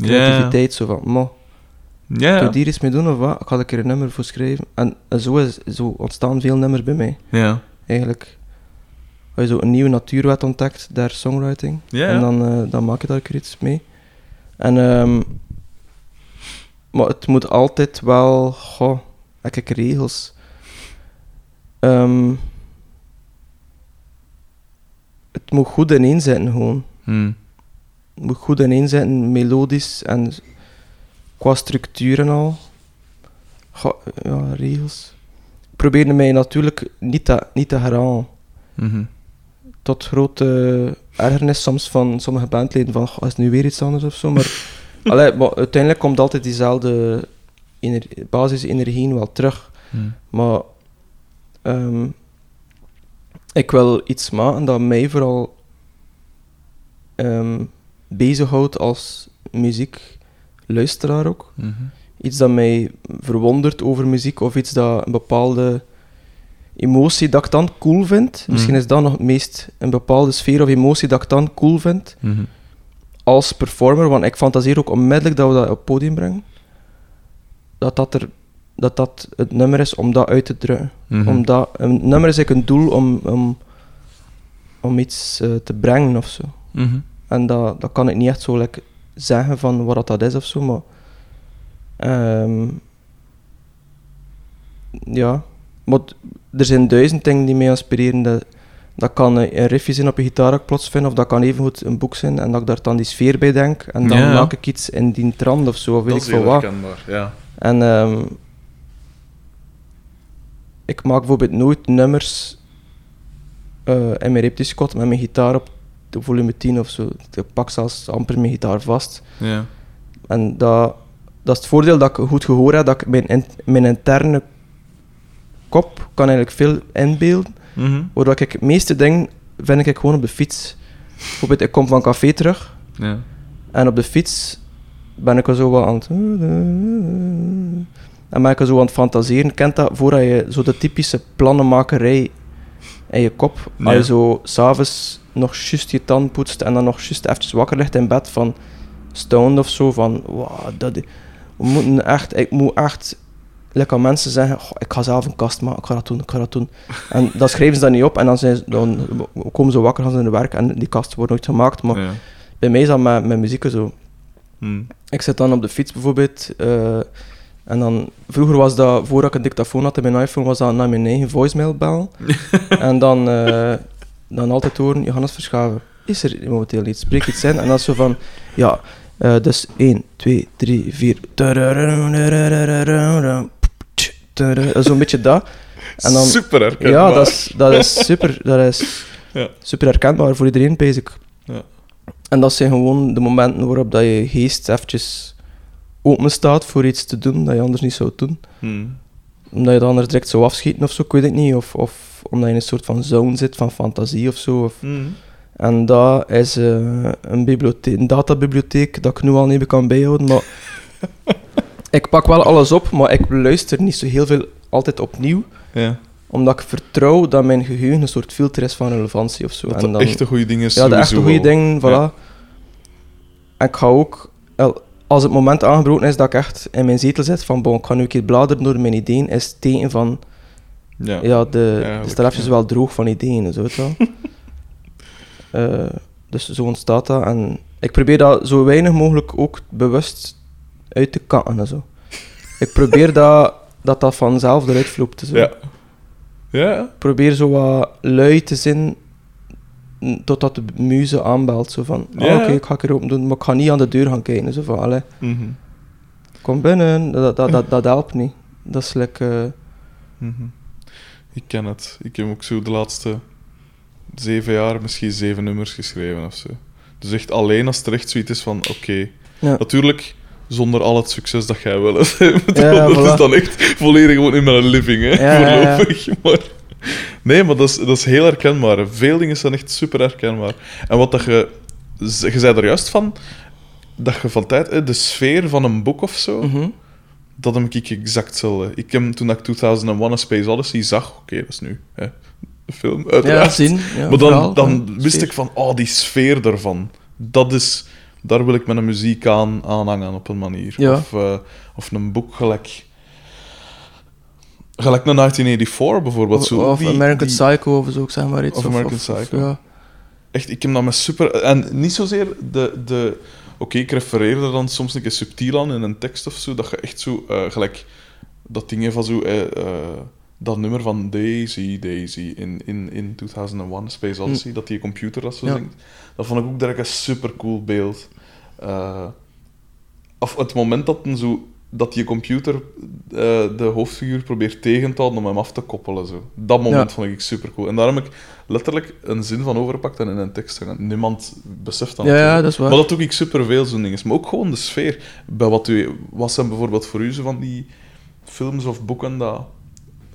[SPEAKER 1] creativiteit. Zo van, mo,
[SPEAKER 3] ja,
[SPEAKER 1] je hier iets mee doen of wat? Ik er een keer een nummer voor schrijven. En, en zo, is, zo ontstaan veel nummers bij mij,
[SPEAKER 3] ja.
[SPEAKER 1] eigenlijk. Als je zo een nieuwe natuurwet ontdekt, daar songwriting.
[SPEAKER 3] Ja,
[SPEAKER 1] En dan, eh, dan maak je daar iets mee. En, ehm, maar het moet altijd wel, goh, heb ik regels. Ehm, het moet goed ineenzetten gewoon.
[SPEAKER 3] Hm.
[SPEAKER 1] Het moet goed ineenzetten, melodisch en qua structuur en al. Goh, ja, regels. Ik probeerde mij natuurlijk niet te, niet te herhalen
[SPEAKER 3] Mhm.
[SPEAKER 1] Tot grote ergernis soms van sommige bandleden van "Goh, is het nu weer iets anders of zo. Maar, <laughs> allee, maar uiteindelijk komt altijd diezelfde ener basisenergie wel terug.
[SPEAKER 3] Hm.
[SPEAKER 1] Maar ehm, ik wil iets maken dat mij vooral ehm bezighoudt als muziekluisteraar ook.
[SPEAKER 3] Mhm.
[SPEAKER 1] Iets dat mij verwondert over muziek of iets dat een bepaalde emotie dat ik dan cool vind. Misschien
[SPEAKER 3] Mhm.
[SPEAKER 1] is dat nog het meest een bepaalde sfeer of emotie dat ik dan cool vind
[SPEAKER 3] Mhm.
[SPEAKER 1] als performer, want ik fantaseer ook onmiddellijk dat we dat op het podium brengen. Dat dat, er, dat dat het nummer is om dat uit te drukken.
[SPEAKER 3] Mhm.
[SPEAKER 1] Omdat een nummer is eigenlijk een doel om, om, om iets eh, te brengen of zo.
[SPEAKER 3] Mhm.
[SPEAKER 1] En dat, dat kan ik niet echt zo like, zeggen van wat dat, is of zo, maar... ehm, ja. Maar er zijn duizend dingen die mij inspireren. Dat, dat kan een riffje zijn op een gitaar dat ik plots vind, of dat kan evengoed een boek zijn en dat ik daar dan die sfeer bij denk. En dan
[SPEAKER 3] Ja,
[SPEAKER 1] maak ik iets in die trant of zo, of weet
[SPEAKER 2] Dat
[SPEAKER 1] ik
[SPEAKER 2] is
[SPEAKER 1] veel
[SPEAKER 2] heel
[SPEAKER 1] wat.
[SPEAKER 2] herkenbaar, ja.
[SPEAKER 1] En ehm, ik maak bijvoorbeeld nooit nummers eh, in mijn met mijn gitaar op de volume 10 of zo. Ik pak zelfs amper mijn gitaar vast.
[SPEAKER 3] Ja.
[SPEAKER 1] En dat, dat is het voordeel dat ik goed gehoor heb, dat ik mijn, in- mijn interne kop kan eigenlijk veel inbeelden.
[SPEAKER 3] Mhm.
[SPEAKER 1] Waardoor ik het meeste dingen vind ik gewoon op de fiets. Bijvoorbeeld, ik kom van café terug
[SPEAKER 3] Ja.
[SPEAKER 1] en op de fiets ben ik er zo wat aan het... En ben ik zo aan het fantaseren. Kent dat, voordat je zo de typische plannenmakerij in je kop, als
[SPEAKER 3] Ja.
[SPEAKER 1] je zo s'avonds nog juist je tand poetst en dan nog juist even wakker ligt in bed van stoned of zo, van wow, dat, we moeten echt, ik moet echt lekker aan mensen zeggen, "Goh, ik ga zelf een kast maken, ik ga dat doen, ik ga dat doen. En dan schrijven ze dat niet op en dan, zijn ze, dan komen ze wakker, gaan ze naar de werk en die kast wordt nooit gemaakt. Maar
[SPEAKER 3] Ja.
[SPEAKER 1] bij mij is dat met, met muziek zo.
[SPEAKER 3] Hm.
[SPEAKER 1] Ik zit dan op de fiets bijvoorbeeld. eh, en dan, vroeger was dat, voordat ik een dictafoon had in mijn iPhone, was dat naar mijn eigen voicemail bellen. <laughs> en dan, eh, dan altijd horen, Johannes Verschaven, is er momenteel iets? Spreek iets in. En dan zo van, ja, eh, dus 1, 2, 3, 4. Zo'n beetje dat. En dan,
[SPEAKER 2] Super herkenbaar.
[SPEAKER 1] ja, dat is, dat is <laughs> super. Dat is
[SPEAKER 3] Ja.
[SPEAKER 1] super herkenbaar voor iedereen, basic.
[SPEAKER 3] Ja.
[SPEAKER 1] En dat zijn gewoon de momenten waarop dat je geest eventjes open staat voor iets te doen dat je anders niet zou doen.
[SPEAKER 3] Hm.
[SPEAKER 1] Omdat je dan anders direct zou afschieten of zo, ik weet het niet. Of, of omdat je in een soort van zone zit van fantasie of zo. Of,
[SPEAKER 3] Hm.
[SPEAKER 1] en dat is eh, een, bibliotheek, een databibliotheek dat ik nu al niet meer kan bijhouden. Maar <laughs> ik pak wel alles op, maar ik luister niet zo heel veel altijd opnieuw.
[SPEAKER 3] Ja.
[SPEAKER 1] Omdat ik vertrouw dat mijn geheugen een soort filter is van relevantie of zo.
[SPEAKER 2] Dat
[SPEAKER 1] en
[SPEAKER 2] de echte goede dingen
[SPEAKER 1] ja, de echte goede dingen, voilà.
[SPEAKER 3] Ja.
[SPEAKER 1] En ik ga ook, als het moment aangebroken is dat ik echt in mijn zetel zit, van bon, ik ga nu een keer bladeren door mijn ideeën, is het teken van,
[SPEAKER 3] Ja.
[SPEAKER 1] ja, de,
[SPEAKER 2] Ja,
[SPEAKER 1] de strafjes
[SPEAKER 2] ja.
[SPEAKER 1] wel droog van ideeën, zo wel. <laughs> Eh, dus zo ontstaat dat. En ik probeer dat zo weinig mogelijk ook bewust uit te katten en zo. Ik probeer dat, dat dat vanzelf eruit vloept. Zo.
[SPEAKER 2] Ja. Ja,
[SPEAKER 1] Ik probeer zo wat lui te zijn totdat de muze aanbelt. Zo van, ah, oké, ik ga er open doen, maar ik ga niet aan de deur gaan kijken. Zo van, allee,
[SPEAKER 3] Mhm.
[SPEAKER 1] kom binnen, dat, dat, dat, dat helpt niet. Dat is like, eh,
[SPEAKER 2] Mhm. Ik ken het. Ik heb ook zo de laatste zeven jaar misschien zeven nummers geschreven of zo. Dus echt alleen als het er echt zoiets is van, oké.
[SPEAKER 1] Ja.
[SPEAKER 2] Natuurlijk zonder al het succes dat jij hè. <laughs>
[SPEAKER 1] Ja,
[SPEAKER 2] dat
[SPEAKER 1] voilà.
[SPEAKER 2] is dan echt volledig gewoon in mijn living, hè,
[SPEAKER 1] Ja, ja, ja.
[SPEAKER 2] voorlopig. <laughs> Maar, nee, maar dat is, dat is heel herkenbaar. Veel dingen zijn echt super herkenbaar. En wat dat je... Je zei er juist van, dat je van tijd... hè, De sfeer van een boek of zo,
[SPEAKER 1] Mhm.
[SPEAKER 2] dat heb ik exact hetzelfde. Ik heb toen ik 2001 A Space Odyssey zag, oké, dat is nu hè, de film,
[SPEAKER 1] Ja,
[SPEAKER 2] uiteraard.
[SPEAKER 1] zien. Ja,
[SPEAKER 2] maar dan, dan
[SPEAKER 1] ja,
[SPEAKER 2] wist ik van, oh, die sfeer ervan. Dat is... Daar wil ik mijn muziek aan aanhangen op een manier.
[SPEAKER 1] Ja.
[SPEAKER 2] Of, eh, of een boek gelijk... Gelijk naar 1984 bijvoorbeeld.
[SPEAKER 1] Of,
[SPEAKER 2] zo,
[SPEAKER 1] of
[SPEAKER 2] die-
[SPEAKER 1] American
[SPEAKER 2] die-
[SPEAKER 1] Psycho of zo, zeg maar iets.
[SPEAKER 2] Of American Psycho.
[SPEAKER 1] ja.
[SPEAKER 2] Echt, ik heb dat met super... En niet zozeer de... de Oké, ik refereer er dan soms een keer subtiel aan in een tekst of zo, dat je echt zo... eh, gelijk dat ding van zo... eh, dat nummer van Daisy, Daisy in, in, in 2001, Space Odyssey, dat die computer dat zo
[SPEAKER 1] Ja.
[SPEAKER 2] zingt. Dat vond ik ook direct een super cool beeld. Eh, of het moment dat, een zo, dat die computer eh, de hoofdfiguur probeert tegen te houden om hem af te koppelen. Zo. Dat moment
[SPEAKER 1] Ja.
[SPEAKER 2] vond ik super cool. En daar heb ik letterlijk een zin van overgepakt en in een tekst gedaan. Niemand beseft dat
[SPEAKER 1] Ja, dat is waar.
[SPEAKER 2] Maar dat doe ik superveel, zo'n dingen. Maar ook gewoon de sfeer. Bij wat, u, wat zijn bijvoorbeeld voor u zo van die films of boeken dat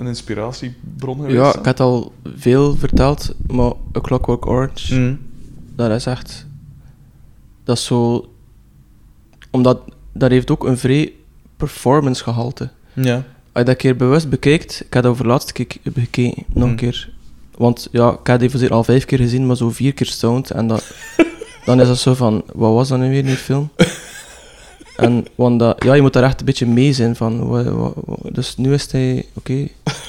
[SPEAKER 2] een inspiratiebron geweest
[SPEAKER 1] Ja, ik had al veel verteld, maar A Clockwork Orange,
[SPEAKER 2] Mm.
[SPEAKER 1] dat is echt... Dat is zo... Omdat, dat heeft ook een vrij performance gehalte.
[SPEAKER 2] Ja.
[SPEAKER 1] Als je dat keer bewust bekijkt, ik heb dat over laatst keer gekeken, nog een
[SPEAKER 2] Mhm.
[SPEAKER 1] keer. Want ja, ik heb die al vijf keer gezien, maar zo vier keer stoned. En dat, dan is dat zo van, wat was dat nu weer in die film? <laughs> En want dat, ja, je moet daar echt een beetje mee zijn van, wa- wa- wa- dus nu is hij, oké. <laughs>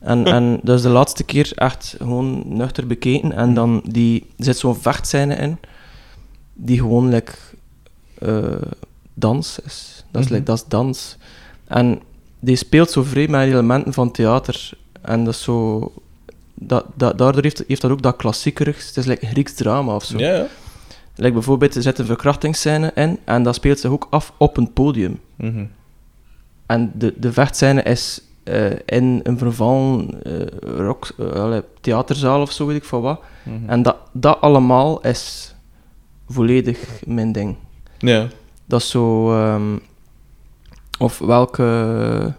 [SPEAKER 1] En, en dus de laatste keer echt gewoon nuchter bekeken. En dan die, er zit zo'n vechtscène in, die gewoon like, eh, dans is. Dat is,
[SPEAKER 2] Mhm.
[SPEAKER 1] dat is dans. En die speelt zo vrij met elementen van theater. En dat is zo... Dat, dat, daardoor heeft, heeft dat ook dat klassiekerigs. Het is like Grieks drama of zo.
[SPEAKER 2] Ja, ja.
[SPEAKER 1] Like bijvoorbeeld, er zit een verkrachtingsscène in en dat speelt zich ook af op een podium.
[SPEAKER 2] Mhm.
[SPEAKER 1] En de, de vechtscène is eh, in een vervallen eh, rock, allee, theaterzaal of zo, weet ik van wat.
[SPEAKER 2] Mhm.
[SPEAKER 1] En dat, dat allemaal is volledig mijn ding.
[SPEAKER 2] Ja.
[SPEAKER 1] Dat is zo... ehm, of welke...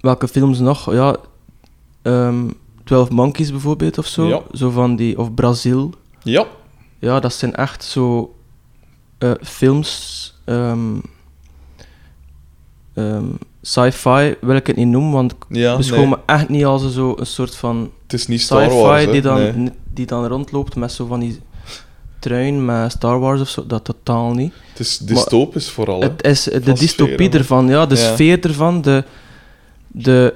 [SPEAKER 1] Welke films nog? Ja... ehm 12 Monkeys bijvoorbeeld of zo.
[SPEAKER 2] Ja.
[SPEAKER 1] Zo van die... Of Brazil.
[SPEAKER 2] Ja.
[SPEAKER 1] Ja, dat zijn echt zo... eh, films... ehm, ehm, Sci-fi wil ik het niet noemen, want
[SPEAKER 2] Ja,
[SPEAKER 1] beschouw
[SPEAKER 2] nee.
[SPEAKER 1] me echt niet als zo een soort van
[SPEAKER 2] Het is niet Star Wars,
[SPEAKER 1] sci-fi die, dan,
[SPEAKER 2] Nee.
[SPEAKER 1] die dan rondloopt met zo van die truin met Star Wars of zo. Dat totaal niet.
[SPEAKER 2] Het is dystopisch vooral, hè.
[SPEAKER 1] Het is de
[SPEAKER 2] Van
[SPEAKER 1] dystopie ervan, ja, de
[SPEAKER 2] Ja.
[SPEAKER 1] sfeer ervan, de, de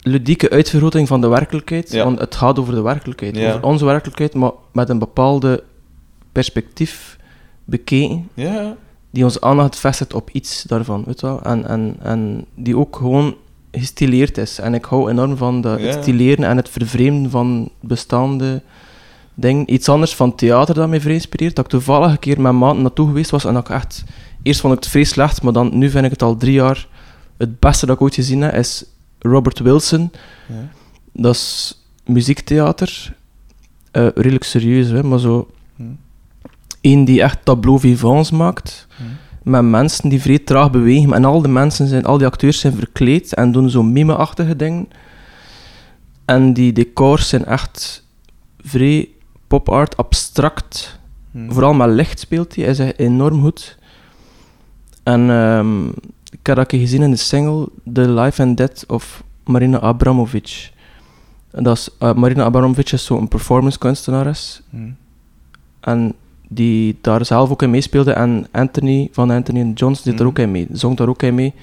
[SPEAKER 1] ludieke uitvergroting van de werkelijkheid.
[SPEAKER 2] Ja.
[SPEAKER 1] Want het gaat over de werkelijkheid, over onze werkelijkheid, maar met een bepaalde perspectief bekeken,
[SPEAKER 2] Ja,
[SPEAKER 1] die onze aandacht vestigt op iets daarvan, weet wel? En, en, en die ook gewoon gestileerd is. En ik hou enorm van de,
[SPEAKER 2] Ja.
[SPEAKER 1] het stileren en het vervreemden van bestaande dingen. Iets anders van theater dat mij vrij inspireert, dat ik toevallig een keer met maanden naartoe geweest was en dat ik echt... Eerst vond ik het vrij slecht, maar dan, nu vind ik het al drie jaar het beste dat ik ooit gezien heb, is Robert Wilson.
[SPEAKER 2] Ja.
[SPEAKER 1] Dat is muziektheater. Eh, redelijk serieus, hè, maar zo... Eén die echt tableau vivants maakt
[SPEAKER 2] Hm.
[SPEAKER 1] met mensen die vrij traag bewegen. En al die mensen zijn, al die acteurs zijn verkleed en doen zo mime-achtige dingen. En die decors zijn echt vrij pop-art, abstract.
[SPEAKER 2] Hm.
[SPEAKER 1] Vooral met licht speelt hij, hij is enorm goed. En ehm, ik heb dat gezien in de single The Life and Death of Marina Abramovic. En dat is, eh, Marina Abramovic is zo'n performance kunstenares.
[SPEAKER 2] Hm.
[SPEAKER 1] En die daar zelf ook in meespeelde. En Anthony van Anthony Johnson zit er
[SPEAKER 2] Mhm.
[SPEAKER 1] ook in mee. Zong daar ook in mee.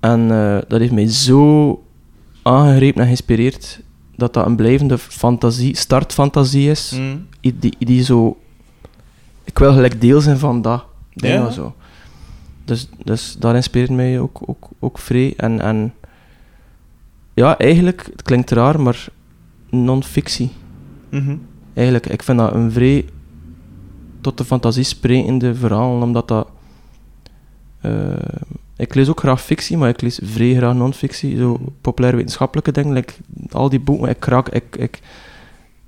[SPEAKER 1] En eh, dat heeft mij zo aangegrepen en geïnspireerd dat dat een blijvende fantasie, startfantasie is.
[SPEAKER 2] Hm.
[SPEAKER 1] I- Die, die zo... Ik wil gelijk deel zijn van dat.
[SPEAKER 2] Ja.
[SPEAKER 1] zo. Dus, dus dat inspireert mij ook, ook, ook vrij. En, en ja, eigenlijk, het klinkt raar, maar non-fictie.
[SPEAKER 2] Mhm.
[SPEAKER 1] Eigenlijk, ik vind dat een vrij tot de fantasie sprekende verhaal, omdat dat... eh, ik lees ook graag fictie, maar ik lees vrij graag non-fictie. Zo populair wetenschappelijke dingen. like al die boeken, ik raak, ik, ik,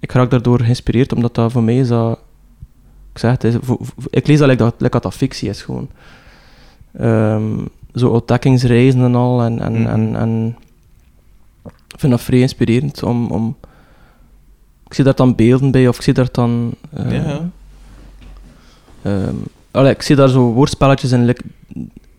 [SPEAKER 1] ik raak daardoor geïnspireerd, omdat dat voor mij is dat... Ik zeg het, is, voor- voor- ik lees dat like dat, like dat dat fictie is, gewoon. Ehm, zo ontdekkingsreizen en al. En, en,
[SPEAKER 2] Mhm.
[SPEAKER 1] en, en ik vind dat vrij inspirerend om... om ik zie daar dan beelden bij, of ik zie daar dan... eh,
[SPEAKER 2] Ja, ja.
[SPEAKER 1] Ehm, allee, ik zie daar zo woordspelletjes in,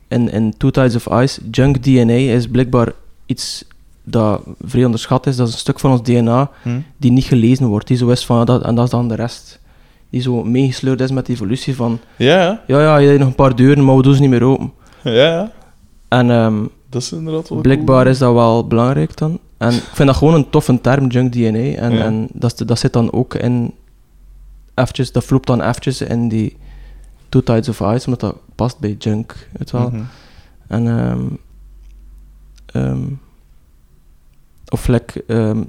[SPEAKER 1] in, in Two Tides of Ice. Junk DNA is blijkbaar iets dat vrij onderschat is. Dat is een stuk van ons DNA
[SPEAKER 2] Hm?
[SPEAKER 1] die niet gelezen wordt. Die zo is van, dat, en dat is dan de rest. Die zo meegesleurd is met de evolutie van,
[SPEAKER 2] Ja, ja.
[SPEAKER 1] ja, ja, je hebt nog een paar deuren, maar we doen ze niet meer open.
[SPEAKER 2] Ja, ja.
[SPEAKER 1] En ehm,
[SPEAKER 2] Dat is inderdaad wel
[SPEAKER 1] blijkbaar
[SPEAKER 2] cool.
[SPEAKER 1] is dat wel belangrijk dan. En ik vind dat gewoon een toffe term, junk DNA. En,
[SPEAKER 2] Ja.
[SPEAKER 1] en dat zit dan ook in... Eventjes, dat vloept dan eventjes in die Two Tides of Ice, omdat dat past bij junk, weet wel.
[SPEAKER 2] Mhm.
[SPEAKER 1] En... ehm, of like... ehm,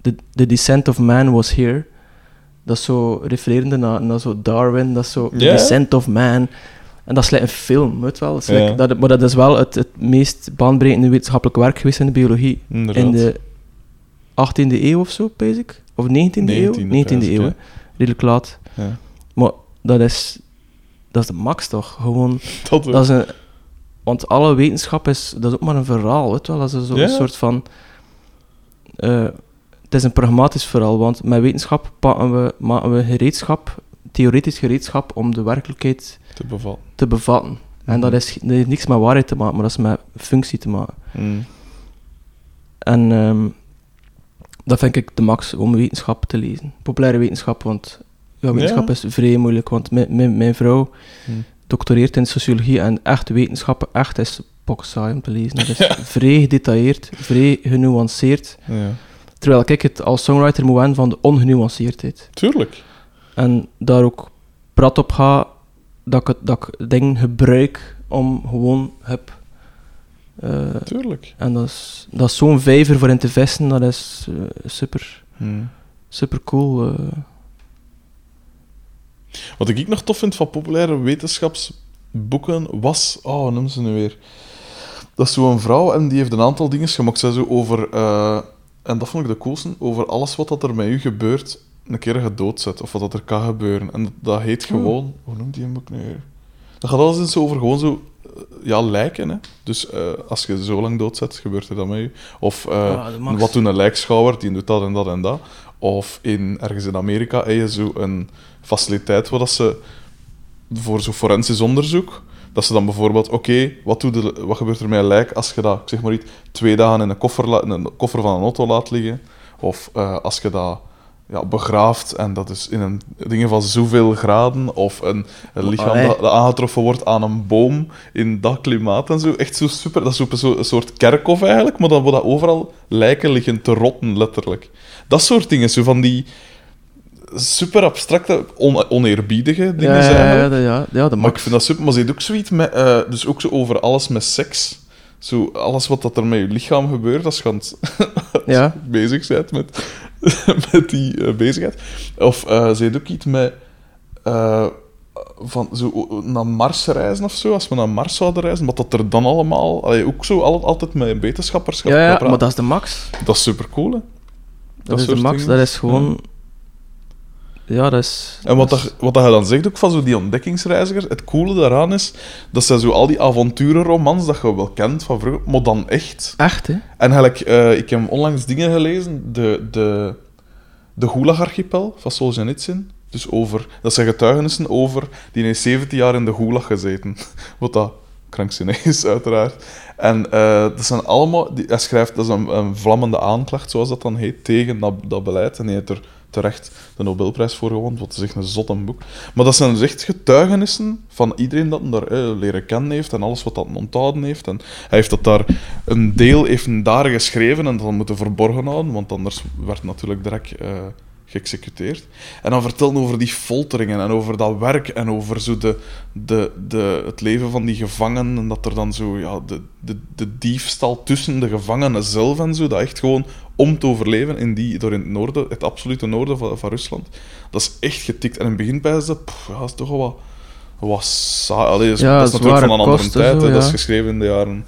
[SPEAKER 1] the, the Descent of Man was here. Dat is zo refererende naar, naar zo Darwin, dat is zo... The
[SPEAKER 2] Ja.
[SPEAKER 1] Descent of Man... En dat is like een film, weet wel. Dat is like-
[SPEAKER 2] Ja.
[SPEAKER 1] dat, maar dat is wel het, het meest baanbrekende wetenschappelijk werk geweest in de biologie.
[SPEAKER 2] Inderdaad.
[SPEAKER 1] In de 18e eeuw of zo, basic? Of 19e, eeuw?
[SPEAKER 2] 19e
[SPEAKER 1] 19e
[SPEAKER 2] pijs ik,
[SPEAKER 1] eeuw,
[SPEAKER 2] ja.
[SPEAKER 1] hè. redelijk laat.
[SPEAKER 2] Ja.
[SPEAKER 1] Maar dat is, dat is de max toch? Gewoon, <laughs>
[SPEAKER 2] Dat,
[SPEAKER 1] is een... Want alle wetenschap is, dat is ook maar een verhaal, weet je wel. Dat is zo
[SPEAKER 2] Ja.
[SPEAKER 1] een soort van... eh, het is een pragmatisch verhaal, want met wetenschap pakken we, maken we gereedschap, theoretisch gereedschap, om de werkelijkheid
[SPEAKER 2] te
[SPEAKER 1] bevatten. En dat, is, dat heeft niks met waarheid te maken, maar dat is met functie te maken.
[SPEAKER 2] Mm.
[SPEAKER 1] En ehm, dat vind ik de max om wetenschap te lezen. Populaire wetenschap, want ja, wetenschap
[SPEAKER 2] Ja.
[SPEAKER 1] is vrij moeilijk. Want mijn, mijn, mijn vrouw
[SPEAKER 2] Hmm.
[SPEAKER 1] doctoreert in sociologie en echt wetenschap echt is saai om te lezen. Dat is <laughs> vrij gedetailleerd, vrij genuanceerd.
[SPEAKER 2] Ja.
[SPEAKER 1] Terwijl ik het als songwriter moet wennen van de ongenuanceerdheid.
[SPEAKER 2] Tuurlijk.
[SPEAKER 1] En daar ook prat op ga dat ik, het, dat ik dingen gebruik om gewoon heb. eh,
[SPEAKER 2] Tuurlijk.
[SPEAKER 1] en dat is, dat is zo'n vijver voor in te vissen, dat is eh, super,
[SPEAKER 2] Mm.
[SPEAKER 1] super cool. eh.
[SPEAKER 2] Wat ik nog tof vind van populaire wetenschapsboeken was... Oh, hoe noemen ze nu weer? Dat is zo'n vrouw en die heeft een aantal dingen gemaakt. Zij zo over... eh, en dat vond ik de coolste. Over alles wat dat er met u gebeurt, een keer gedoodzet. Of wat dat er kan gebeuren. En dat, heet gewoon... Hoe noemt die een boek nu weer? Dat gaat alles eens over gewoon zo... eh, Ja, lijken, hè. Dus eh, als je zo lang doodzet, gebeurt er dat met u. Of
[SPEAKER 1] Ja,
[SPEAKER 2] wat doen een lijkschouwer, die doet dat en dat en dat. Of in, ergens in Amerika heb je zo een faciliteit waar dat ze voor zo'n forensisch onderzoek, dat ze dan bijvoorbeeld, oké, wat, gebeurt er met een lijk als je dat, ik zeg maar iets, twee dagen in een koffer, in een koffer van een auto laat liggen? Of eh, als je dat ja, begraaft en dat is in een dingen van zoveel graden, of een, een lichaam dat, dat aangetroffen wordt aan een boom in dat klimaat en zo. Echt zo super, dat is zo, een soort kerkhof eigenlijk, maar dan waar dat overal lijken liggen te rotten, letterlijk. Dat soort dingen, zo van die super abstracte, on- oneerbiedige dingen
[SPEAKER 1] ja,
[SPEAKER 2] zijn.
[SPEAKER 1] ja, ja, ja, ja, de
[SPEAKER 2] Maar ik
[SPEAKER 1] max.
[SPEAKER 2] vind dat super. Maar ze ook zoiets met... eh, dus ook zo over alles met seks. Zo, alles wat dat er met je lichaam gebeurt, als je aan het <laughs> bezig bent met, <laughs> met die eh, bezigheid. Of eh, ze ook iets met... van zo naar Mars reizen of zo, als we naar Mars zouden reizen, wat dat er dan allemaal... allee, ook zo al- altijd met wetenschappers gaat
[SPEAKER 1] Ja, ja,
[SPEAKER 2] praten.
[SPEAKER 1] maar dat is de max.
[SPEAKER 2] Dat is super cool, hè?
[SPEAKER 1] Dat, is de max,
[SPEAKER 2] dingen.
[SPEAKER 1] dat is gewoon... Ja, dat is...
[SPEAKER 2] En wat,
[SPEAKER 1] dat
[SPEAKER 2] wat dat je dan zegt ook van zo die ontdekkingsreizigers, het coole daaraan is, dat zijn zo al die avonturenromans dat je wel kent van vroeger, maar dan echt.
[SPEAKER 1] Echt, hè?
[SPEAKER 2] En eigenlijk, eh, ik heb onlangs dingen gelezen, de, de, de Gulag-archipel van Solzhenitsyn. Dus over, dat zijn getuigenissen over, die heeft 17 jaar in de Gulag gezeten. <laughs> Wat dat krankzinnig is, uiteraard. En eh, dat zijn allemaal, die, hij schrijft, dat is een, een vlammende aanklacht, zoals dat dan heet, tegen dat, dat beleid. En hij heeft er terecht de Nobelprijs voor gewonnen, wat is echt een zot een boek. Maar dat zijn dus echt getuigenissen van iedereen dat hem daar eh, leren kennen heeft en alles wat dat onthouden heeft. En hij heeft dat daar, een deel heeft daar geschreven en dat moeten verborgen houden, want anders werd natuurlijk direct eh, geëxecuteerd. En dan vertellen over die folteringen en over dat werk en over zo de, de, de, het leven van die gevangenen. En dat er dan zo ja, de, de, de diefstal tussen de gevangenen zelf en zo, dat echt gewoon om te overleven in die, door in het noorden, het absolute noorden van, van Rusland. Dat is echt getikt. En in het begin bij ze, ja, dat is toch wel wat was saai. Allee, dat is,
[SPEAKER 1] Ja,
[SPEAKER 2] dat is natuurlijk van een andere
[SPEAKER 1] kosten
[SPEAKER 2] tijd.
[SPEAKER 1] zo,
[SPEAKER 2] hè. Dat is
[SPEAKER 1] ja.
[SPEAKER 2] geschreven in de jaren...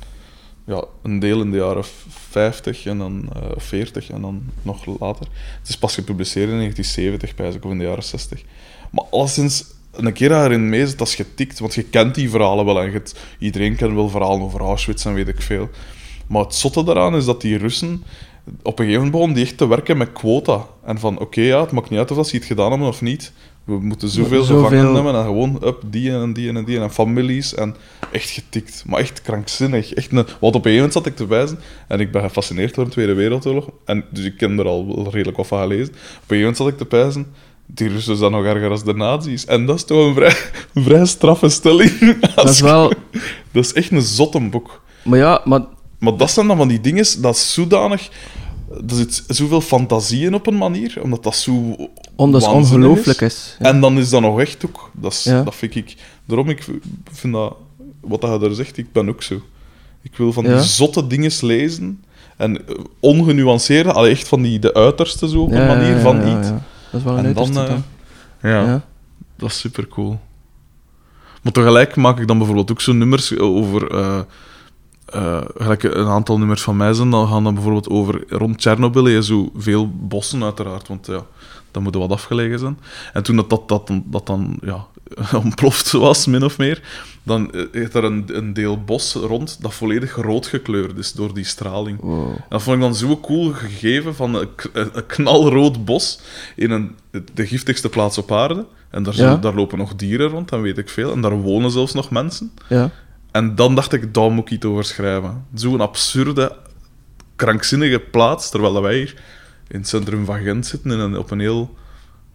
[SPEAKER 2] Ja, een deel in de jaren 50 en dan eh 40 en dan nog later. Het is pas gepubliceerd in 1970, pijs ik, of in de jaren 60. Maar alleszins, een keer je erin mee zit, dat is getikt. Want je kent die verhalen wel. En je hebt- iedereen kent wel verhalen over Auschwitz en weet ik veel. Maar het zotte daaraan is dat die Russen op een gegeven moment begonnen die echt te werken met quota. En van, oké, ja, het maakt niet uit of dat ze iets gedaan hebben of niet. We moeten zoveel
[SPEAKER 1] Zoveel-
[SPEAKER 2] gevangenen hebben en gewoon up, die en die en die en families. En echt getikt. Maar echt krankzinnig. Echt een, want op een gegeven moment zat ik te wijzen en ik ben gefascineerd door de Tweede Wereldoorlog. En, dus ik ken er al redelijk wat van gelezen. Op een gegeven moment zat ik te pijzen. Die Russen zijn nog erger als de nazi's. En dat is toch een vrij, <laughs> een vrij straffe stelling. <laughs>
[SPEAKER 1] Dat is wel... <laughs>
[SPEAKER 2] Dat is echt een zotte boek.
[SPEAKER 1] Maar ja, maar
[SPEAKER 2] Maar dat zijn dan van die dingen, dat is zodanig... Er zit zoveel fantasie in op een manier, omdat dat zo
[SPEAKER 1] omdat het
[SPEAKER 2] waanzinnig
[SPEAKER 1] ongelooflijk is. Ja.
[SPEAKER 2] En dan is dat nog echt ook. Dat, is,
[SPEAKER 1] Ja.
[SPEAKER 2] dat vind ik... Daarom, ik vind dat... Wat je daar zegt, ik ben ook zo. Ik wil van die zotte dingen lezen. En ongenuanceerde, allee, echt van die de uiterste zo, op een manier van iets.
[SPEAKER 1] Dat is wel een
[SPEAKER 2] En dan, eh,
[SPEAKER 1] dan.
[SPEAKER 2] Ja,
[SPEAKER 1] Ja.
[SPEAKER 2] dat is super cool. Maar tegelijk maak ik dan bijvoorbeeld ook zo nummers over. eh, eh, gelijk een aantal nummers van mij zijn, dan gaan dan bijvoorbeeld over rond Tsjernobyl. Je zo veel bossen, uiteraard, want ja, dat moet wat afgelegen zijn. En toen dat, dat, dat, dan- dat dan ja, <laughs> ontploft was, min of meer, dan eh, is er een, een deel bos rond dat volledig rood gekleurd is door die straling.
[SPEAKER 1] Wow.
[SPEAKER 2] En dat vond ik dan zo cool gegeven van een, een knalrood bos in een, de giftigste plaats op aarde. En daar,
[SPEAKER 1] Ja.
[SPEAKER 2] daar lopen nog dieren rond, en weet ik veel. En daar wonen zelfs nog mensen.
[SPEAKER 1] Ja.
[SPEAKER 2] En dan dacht ik, daar moet ik iets over schrijven. Zo'n absurde, krankzinnige plaats, terwijl wij hier in het centrum van Gent zitten, in een, op een heel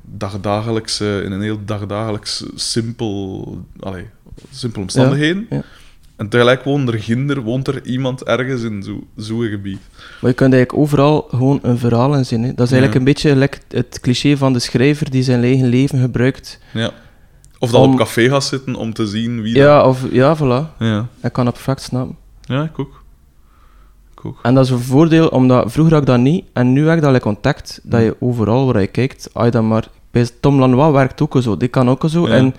[SPEAKER 2] dagdagelijkse, in een heel dagdagelijks simpel, allee, simpele omstandigheden.
[SPEAKER 1] ja.
[SPEAKER 2] En tegelijk woont er ginder, woont er iemand ergens in zo- zo'n gebied.
[SPEAKER 1] Maar je kunt eigenlijk overal gewoon een verhaal in zien. Hè. Dat is eigenlijk
[SPEAKER 2] Ja.
[SPEAKER 1] een beetje het cliché van de schrijver die zijn eigen leven gebruikt.
[SPEAKER 2] Ja. Of dat
[SPEAKER 1] Om-
[SPEAKER 2] op café gaat zitten om te zien wie
[SPEAKER 1] Ja, of, ja, voilà.
[SPEAKER 2] dat... Ja.
[SPEAKER 1] Ik kan dat perfect snappen.
[SPEAKER 2] ja, ik ook. Ik ook.
[SPEAKER 1] En dat is een voordeel, omdat vroeger had ik dat niet. En nu heb ik dat like contact, dat je overal waar je kijkt, als je dan maar... Bij Tom Lanois werkt ook zo, die kan ook zo.
[SPEAKER 2] Ja.
[SPEAKER 1] En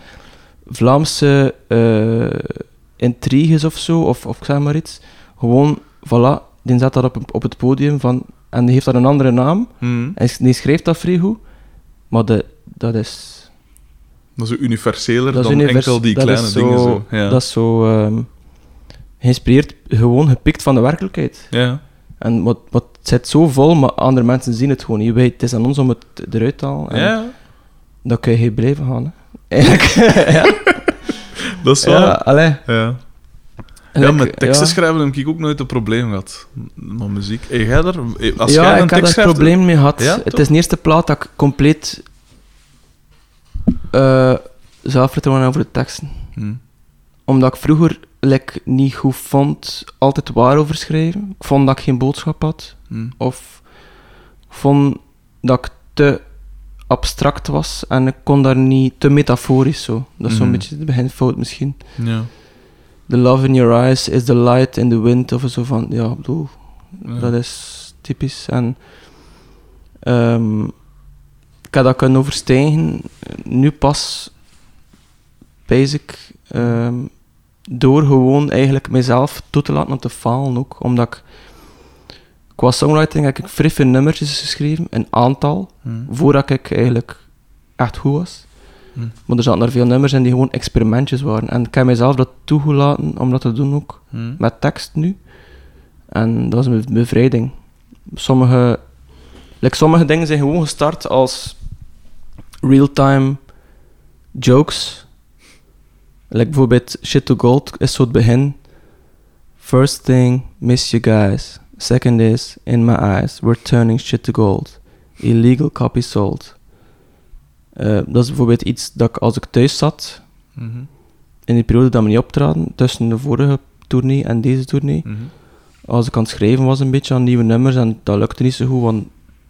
[SPEAKER 1] Vlaamse eh, intriges of zo, of, of ik zeg maar iets, gewoon, voilà, die zet dat op, op het podium van... En die heeft dat een andere naam,
[SPEAKER 2] Mhm.
[SPEAKER 1] en die schrijft dat vrij goed. Maar de, dat is...
[SPEAKER 2] Dat is universeler
[SPEAKER 1] Dat is
[SPEAKER 2] dan
[SPEAKER 1] univers-
[SPEAKER 2] enkel die
[SPEAKER 1] dat
[SPEAKER 2] kleine
[SPEAKER 1] is
[SPEAKER 2] dingen. Zo. Ja.
[SPEAKER 1] Dat is zo ehm, geïnspireerd, gewoon gepikt van de werkelijkheid.
[SPEAKER 2] ja.
[SPEAKER 1] En wat, wat het zit zo vol, maar andere mensen zien het gewoon niet. Wij, het is aan ons om het eruit te halen. En
[SPEAKER 2] ja,
[SPEAKER 1] Dan kun je geen blijven gaan. Hè. <laughs> Eigenlijk. ja, <laughs>
[SPEAKER 2] dat is
[SPEAKER 1] ja,
[SPEAKER 2] waar.
[SPEAKER 1] allee.
[SPEAKER 2] Ja. Ja,
[SPEAKER 1] Like,
[SPEAKER 2] met teksten
[SPEAKER 1] ja.
[SPEAKER 2] schrijven heb ik ook nooit een probleem gehad. Maar muziek... Hey, jij daar, als
[SPEAKER 1] ja,
[SPEAKER 2] jij een
[SPEAKER 1] ik heb
[SPEAKER 2] tekst
[SPEAKER 1] daar
[SPEAKER 2] schrijft...
[SPEAKER 1] probleem mee gehad.
[SPEAKER 2] Ja,
[SPEAKER 1] het is de eerste plaat dat ik compleet eh zelfvertrouwen over de teksten.
[SPEAKER 2] Hm.
[SPEAKER 1] Omdat ik vroeger like, niet goed vond altijd waar over schrijven. Ik vond dat ik geen boodschap had.
[SPEAKER 2] Hm.
[SPEAKER 1] Of ik vond dat ik te abstract was en ik kon daar niet te metaforisch zo. Dat is zo'n
[SPEAKER 2] Mhm.
[SPEAKER 1] beetje de beginfout misschien.
[SPEAKER 2] Ja.
[SPEAKER 1] The love in your eyes is the light in the wind of zo van, ja, ik bedoel,
[SPEAKER 2] Ja.
[SPEAKER 1] dat is typisch. En ehm, ik heb dat kunnen overstijgen, nu pas, basic, ehm, door gewoon eigenlijk mezelf toe te laten om te falen ook. Omdat ik, qua songwriting heb ik vrij veel nummertjes geschreven, een aantal,
[SPEAKER 2] Hm.
[SPEAKER 1] voordat ik eigenlijk echt goed was.
[SPEAKER 2] Hm.
[SPEAKER 1] Maar er zaten er veel nummers in die gewoon experimentjes waren. En ik heb mezelf dat toegelaten om dat te doen ook
[SPEAKER 2] Hm.
[SPEAKER 1] met tekst nu. En dat is een bevrijding. Sommige, like sommige dingen zijn gewoon gestart als real-time jokes. Like bijvoorbeeld Shit to Gold is zo het begin. First thing, miss you guys. Second is, in my eyes, we're turning shit to gold. Illegal copy sold. Eh, dat is bijvoorbeeld iets dat ik als ik thuis zat,
[SPEAKER 2] Mhm.
[SPEAKER 1] in die periode dat we niet optraden, tussen de vorige tournee en deze tournee,
[SPEAKER 2] Mhm.
[SPEAKER 1] als ik aan het schrijven was een beetje aan nieuwe nummers en dat lukte niet zo goed, want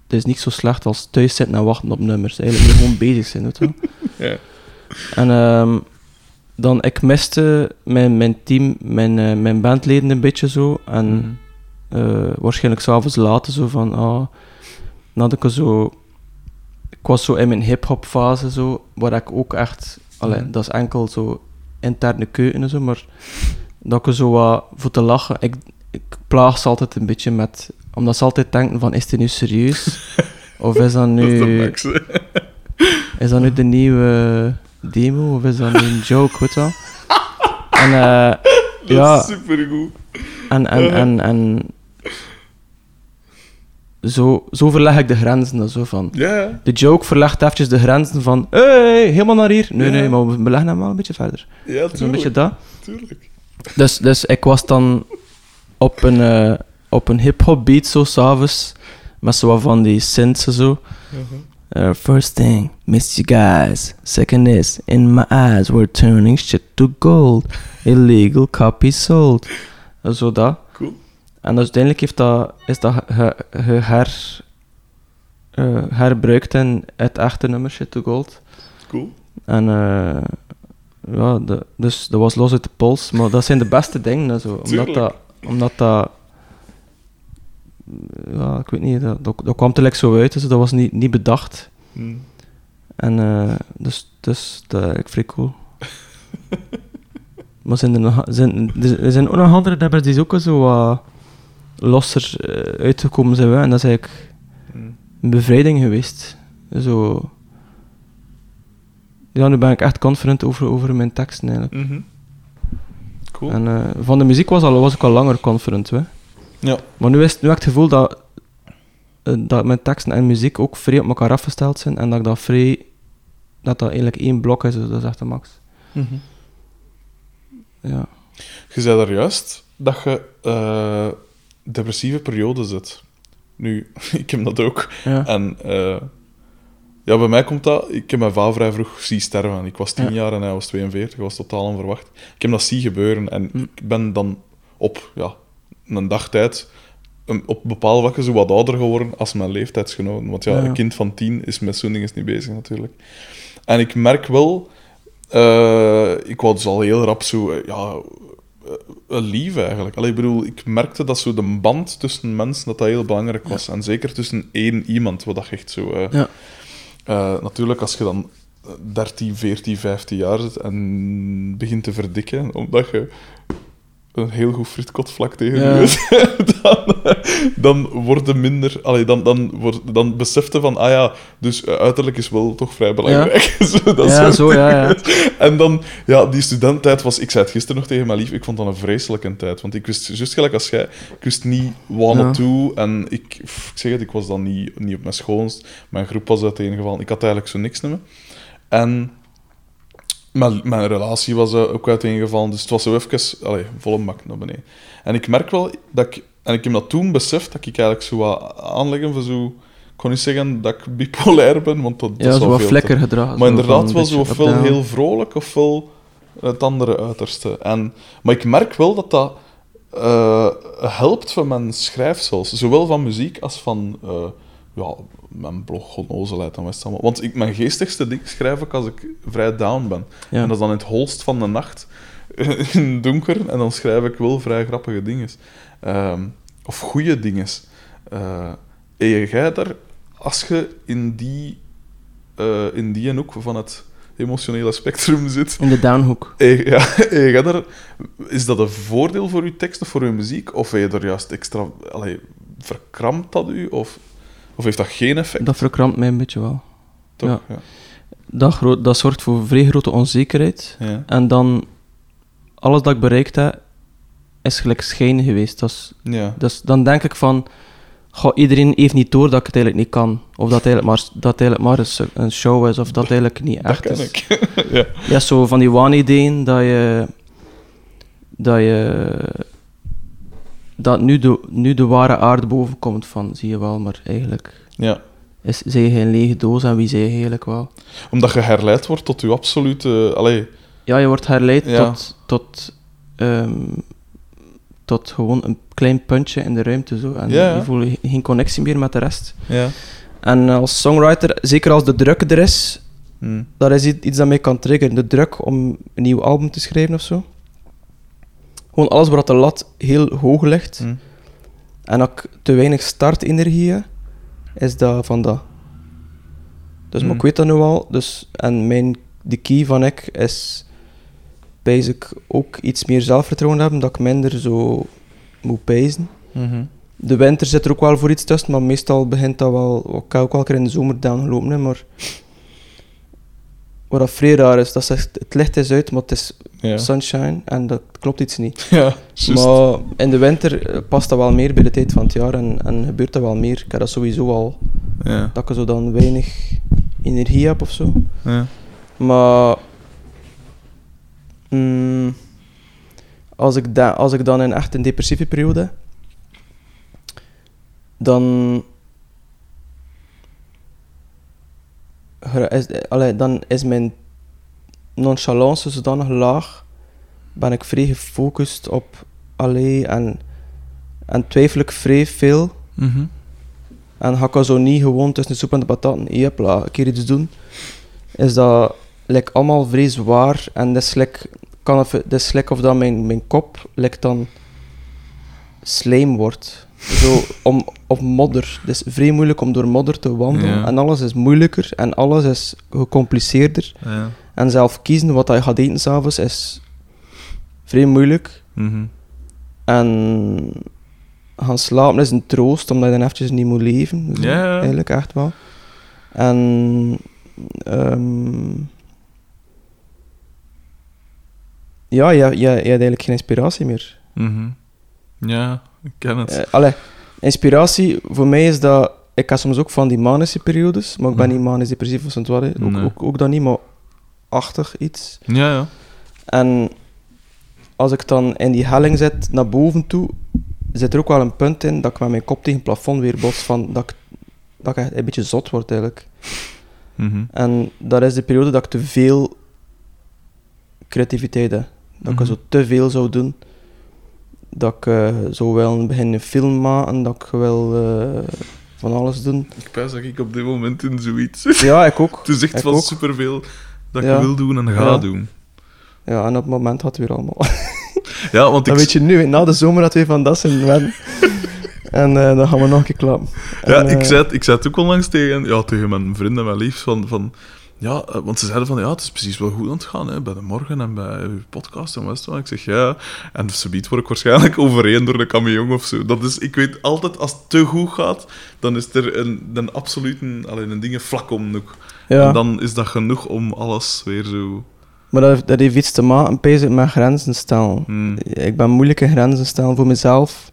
[SPEAKER 1] het is niet zo slecht als thuis zitten en wachten op nummers. Eigenlijk moet je gewoon bezig zijn, weet je wel. <laughs>
[SPEAKER 2] Ja.
[SPEAKER 1] En ehm, dan, ik miste mijn, mijn team, mijn, eh, mijn bandleden een beetje zo. En eh, waarschijnlijk s'avonds later zo van, ah, had ik zo... Ik was zo in mijn hip-hop fase zo, waar ik ook echt, allee,
[SPEAKER 2] Mhm.
[SPEAKER 1] dat is enkel zo interne keuken en zo, maar dat ik zo wat voor te lachen. Ik, ik plaag ze altijd een beetje met, omdat ze altijd denken van, is dit nu serieus? <laughs> of is dat
[SPEAKER 2] Dat is
[SPEAKER 1] nu,
[SPEAKER 2] max, <laughs>
[SPEAKER 1] is dat nu de nieuwe demo, of is dat nu een joke, weet wel? <laughs> En eh,
[SPEAKER 2] Dat
[SPEAKER 1] ja,
[SPEAKER 2] is supergoed.
[SPEAKER 1] en, en, en, en zo, zo verleg ik de grenzen. dan Zo van. De joke verlegt eventjes de grenzen van, hey, helemaal naar hier. Nee, nee, maar we leggen hem wel een beetje verder.
[SPEAKER 2] ja
[SPEAKER 1] Zo'n beetje
[SPEAKER 2] tuurlijk.
[SPEAKER 1] dat.
[SPEAKER 2] tuurlijk.
[SPEAKER 1] Dus, dus ik was dan op een, eh, op een hip-hop beat zo s'avonds. Met zo van die synths en zo. Uh, first thing, miss you guys. Second is, in my eyes, we're turning shit to gold. Illegal copies sold. Zo dat.
[SPEAKER 2] Cool.
[SPEAKER 1] En uiteindelijk heeft dat, is dat ge, ge- her, eh, herbruikt in het echte nummer Shit to Gold.
[SPEAKER 2] Cool.
[SPEAKER 1] En eh, ja, de, dus dat was los uit de pols. Maar dat zijn de beste dingen. Zo, omdat, dat, omdat dat... Ja, ik weet niet. Dat, dat, dat kwam tegelijk zo uit. Dus dat was niet, niet bedacht.
[SPEAKER 2] Mm.
[SPEAKER 1] En eh, dus, dus dat ik vrij cool. <laughs> maar zijn er, nog, zijn, er zijn ook nog andere nummers die ook zo wat losser eh, uitgekomen zijn. hè. En dat is eigenlijk
[SPEAKER 2] Mm.
[SPEAKER 1] een bevrijding geweest. Zo... Ja, nu ben ik echt confident over, over mijn teksten eigenlijk.
[SPEAKER 2] Mhm. Cool.
[SPEAKER 1] En eh, van de muziek was, al, was ik al langer confident. Hè.
[SPEAKER 2] Ja.
[SPEAKER 1] Maar nu, is, nu heb ik het gevoel dat, eh, dat mijn teksten en muziek ook vrij op elkaar afgesteld zijn. En dat ik dat vrij... Dat dat eigenlijk één blok is, dus dat is echt de max.
[SPEAKER 2] Mhm.
[SPEAKER 1] Ja.
[SPEAKER 2] Je zei daar juist dat je eh, depressieve periode zit. Nu, <laughs> ik heb dat ook.
[SPEAKER 1] Ja.
[SPEAKER 2] En eh, ja, bij mij komt dat... Ik heb mijn vader vrij vroeg zien sterven. Ik was 10
[SPEAKER 1] Ja.
[SPEAKER 2] jaar en hij was 42. Dat was totaal onverwacht. Ik heb dat zien gebeuren. En
[SPEAKER 1] Hm.
[SPEAKER 2] ik ben dan op ja, een dag tijd... Op bepaalde vlakken zo wat ouder geworden als mijn leeftijdsgenoten. Want ja,
[SPEAKER 1] Ja.
[SPEAKER 2] een kind van 10 is met zo'n dingen niet bezig natuurlijk. En ik merk wel... eh, ik was dus al heel rap zo... eh, ja, een lief eigenlijk. Allee, ik bedoel, ik merkte dat zo de band tussen mensen dat dat heel belangrijk was. En zeker tussen één iemand, wat dat echt zo...
[SPEAKER 1] Ja.
[SPEAKER 2] natuurlijk, als je dan 13, 14, 15 jaar zit en begint te verdikken, omdat je een heel goed frietkot tegen
[SPEAKER 1] Ja.
[SPEAKER 2] je hebt, <laughs> dan, dan wordt het minder... Allee, dan, dan, wordt, dan beseft je van, ah ja, dus eh, uiterlijk is wel toch vrij belangrijk. <laughs> zo, dat
[SPEAKER 1] Ja, zo, ja, ja.
[SPEAKER 2] En dan, ja, die studententijd was... Ik zei het gisteren nog tegen mijn lief, ik vond dat een vreselijke tijd. Want ik wist, juist gelijk als jij, ik wist niet wat
[SPEAKER 1] Ja.
[SPEAKER 2] naartoe. En ik, pff, ik zeg het, ik was dan niet, niet op mijn schoonst. Mijn groep was uiteengevallen. Ik had eigenlijk zo niks meer. En mijn, mijn relatie was eh, ook uiteengevallen. Dus het was zo even... Allee, volle mak naar beneden. En ik merk wel dat ik... En ik heb dat toen beseft, dat ik eigenlijk zo wat aanleggen voor zo... Ik kon niet zeggen dat ik bipolair ben, want dat, dat
[SPEAKER 1] Ja,
[SPEAKER 2] is
[SPEAKER 1] zo
[SPEAKER 2] wel veel
[SPEAKER 1] vlekker
[SPEAKER 2] te-
[SPEAKER 1] gedragen.
[SPEAKER 2] maar
[SPEAKER 1] van
[SPEAKER 2] inderdaad wel zo ofwel
[SPEAKER 1] up-down.
[SPEAKER 2] heel vrolijk ofwel het andere uiterste. En, maar ik merk wel dat dat eh, helpt van mijn schrijfsels. Zowel van muziek als van eh, ja, mijn blog, wat is het allemaal. Want ik, mijn geestigste ding schrijf ik als ik vrij down ben.
[SPEAKER 1] Ja.
[SPEAKER 2] En dat is dan in het holst van de nacht, <laughs> in het donker. En dan schrijf ik wel vrij grappige dingen. Ehm, of goede dingen. Eh en jij daar, als je in die, eh, in die hoek van het emotionele spectrum zit,
[SPEAKER 1] In de downhoek.
[SPEAKER 2] en, <laughs> ja, en jij daar, is dat een voordeel voor je tekst of voor je muziek? Of heb je er juist extra... Allee, verkrampt dat u? Of, of heeft dat geen effect?
[SPEAKER 1] Dat verkrampt mij een beetje wel.
[SPEAKER 2] Toch?
[SPEAKER 1] ja.
[SPEAKER 2] Ja.
[SPEAKER 1] Dat, dat zorgt voor vrij grote onzekerheid.
[SPEAKER 2] Ja.
[SPEAKER 1] En dan, alles dat ik bereikt heb, is gelijk schijn geweest. Dat is,
[SPEAKER 2] Ja.
[SPEAKER 1] dus dan denk ik van, goh, iedereen heeft niet door dat ik het eigenlijk niet kan. Of dat het eigenlijk maar, dat eigenlijk maar een show is, of dat het eigenlijk niet
[SPEAKER 2] Dat
[SPEAKER 1] echt
[SPEAKER 2] kan
[SPEAKER 1] is.
[SPEAKER 2] ik. <laughs> ja.
[SPEAKER 1] Ja, zo van die waanideeën dat je... Dat je... Dat nu de, nu de ware aard boven komt van, zie je wel, maar eigenlijk
[SPEAKER 2] ja.
[SPEAKER 1] is, zijn je geen lege doos en wie zij je eigenlijk wel.
[SPEAKER 2] Omdat je herleid wordt tot je absolute... Allee,
[SPEAKER 1] Ja, je wordt herleid
[SPEAKER 2] Ja.
[SPEAKER 1] tot, tot, ehm, tot gewoon een klein puntje in de ruimte. Zo. En
[SPEAKER 2] Ja, ja.
[SPEAKER 1] je voelt geen connectie meer met de rest.
[SPEAKER 2] ja.
[SPEAKER 1] En als songwriter, zeker als de druk er is,
[SPEAKER 2] Hm.
[SPEAKER 1] dat is iets dat mij kan triggeren. De druk om een nieuw album te schrijven of zo. Gewoon alles waar de lat heel hoog ligt.
[SPEAKER 2] Hm.
[SPEAKER 1] En ik te weinig startenergie heb, is dat van dat. Dus maar
[SPEAKER 2] Mm.
[SPEAKER 1] ik weet dat nu al. Dus, en mijn, de key van ik is basic ook iets meer zelfvertrouwen hebben, dat ik minder zo moet pijzen.
[SPEAKER 2] Mhm.
[SPEAKER 1] De winter zit er ook wel voor iets tussen, maar meestal begint dat wel... Ik heb ook wel een keer in de zomer down gelopen, hè, maar... Wat dat vrij raar is, dat zegt, het licht is uit, maar het is
[SPEAKER 2] Ja.
[SPEAKER 1] sunshine en dat klopt iets niet.
[SPEAKER 2] ja.
[SPEAKER 1] Maar in de winter eh, past dat wel meer bij de tijd van het jaar en, en gebeurt dat wel meer. Ik heb dat sowieso al,
[SPEAKER 2] Ja.
[SPEAKER 1] dat ik zo dan weinig energie heb of zo.
[SPEAKER 2] Ja.
[SPEAKER 1] Maar mm, als, ik da- als ik dan in echt een depressieve periode heb, dan is, allee, dan is mijn nonchalance zodanig laag, ben ik vrij gefocust op allee, en, en twijfel ik vrij veel.
[SPEAKER 2] Mhm.
[SPEAKER 1] En ga ik al zo niet gewoon tussen de soep en de pataten, jepla, een keer iets doen, is dat like, allemaal vrij zwaar en dat is like, kan of, dat is like of dat mijn, mijn kop like, dan slijm wordt. Zo om, op modder. Het is vrij moeilijk om door modder te wandelen
[SPEAKER 2] Ja.
[SPEAKER 1] en alles is moeilijker en alles is gecompliceerder.
[SPEAKER 2] Ja.
[SPEAKER 1] En zelf kiezen wat je gaat eten s'avonds is vrij moeilijk.
[SPEAKER 2] Mhm.
[SPEAKER 1] En gaan slapen is een troost, omdat je dan eventjes niet moet leven.
[SPEAKER 2] Ja.
[SPEAKER 1] Eigenlijk, echt wel. En... ehm, ja, je, je, je hebt eigenlijk geen inspiratie meer.
[SPEAKER 2] Mhm. Ja, ik ken het.
[SPEAKER 1] Eh, allee, inspiratie, voor mij is dat... Ik heb soms ook van die manische periodes, maar ik ben
[SPEAKER 2] Mhm.
[SPEAKER 1] niet manisch depressief of zoiets. Ook,
[SPEAKER 2] Nee.
[SPEAKER 1] ook, ook dat niet, maar achtig iets.
[SPEAKER 2] Ja, ja.
[SPEAKER 1] En als ik dan in die helling zit, naar boven toe, zit er ook wel een punt in dat ik met mijn kop tegen het plafond weer bots van dat ik, dat ik echt een beetje zot word eigenlijk.
[SPEAKER 2] Mhm.
[SPEAKER 1] En dat is de periode dat ik te veel creativiteit heb. Dat
[SPEAKER 2] Mhm.
[SPEAKER 1] ik zo te veel zou doen. Dat ik eh, zo wil beginnen een film maken, dat ik wil eh, van alles doen.
[SPEAKER 2] Ik pijs dat ik op dit moment in zoiets zit. <laughs>
[SPEAKER 1] Ja, ik ook.
[SPEAKER 2] Het is echt
[SPEAKER 1] Ik
[SPEAKER 2] van
[SPEAKER 1] ook.
[SPEAKER 2] superveel dat ik
[SPEAKER 1] Ja.
[SPEAKER 2] wil doen en ga
[SPEAKER 1] Ja.
[SPEAKER 2] doen.
[SPEAKER 1] Ja, en op het moment had het weer allemaal. <laughs>
[SPEAKER 2] Ja, want <laughs> ik...
[SPEAKER 1] Dan weet je nu, na de zomer had weer van dat zijn wennen. En eh, dan gaan we nog een keer klappen.
[SPEAKER 2] Ja,
[SPEAKER 1] En,
[SPEAKER 2] ik
[SPEAKER 1] eh,
[SPEAKER 2] zei, het, ik zei het ook onlangs tegen, ja, tegen mijn vrienden en mijn liefst, van, van, ja, eh, want ze zeiden van, ja, het is precies wel goed aan het gaan, hè, bij de morgen en bij uw podcast en West. Ik zeg, ja, en subiet word ik waarschijnlijk <laughs> overeen door de camion of zo. Dat is, ik weet altijd, als het te goed gaat, dan is er een, een absolute, alleen een dingen vlak om nog.
[SPEAKER 1] Ja,
[SPEAKER 2] En dan is dat genoeg om alles weer zo...
[SPEAKER 1] maar dat, heeft- dat heeft iets te maken pees, met grenzen stellen.
[SPEAKER 2] hmm.
[SPEAKER 1] Ik ben moeilijke grenzen stellen voor mezelf.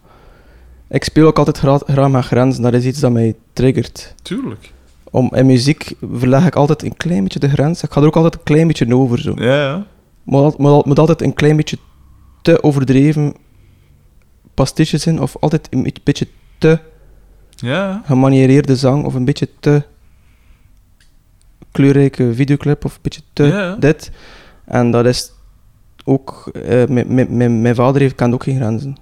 [SPEAKER 1] Ik speel ook altijd gra- graag met grenzen. Dat is iets dat mij triggert.
[SPEAKER 2] Tuurlijk.
[SPEAKER 1] Om, in muziek verleg ik altijd een klein beetje de grens. Ik ga er ook altijd een klein beetje over. Zo.
[SPEAKER 2] Ja, ja.
[SPEAKER 1] Moet, al- moet, al- moet altijd een klein beetje te overdreven pastiche zijn. Of altijd een beetje- te
[SPEAKER 2] Ja,
[SPEAKER 1] gemaniereerde zang. Of een beetje te kleurrijke videoclip. Of een beetje te
[SPEAKER 2] Ja.
[SPEAKER 1] dit. En dat is ook... eh, mijn- mijn- mijn- mijn vader heeft, kent ook geen grenzen.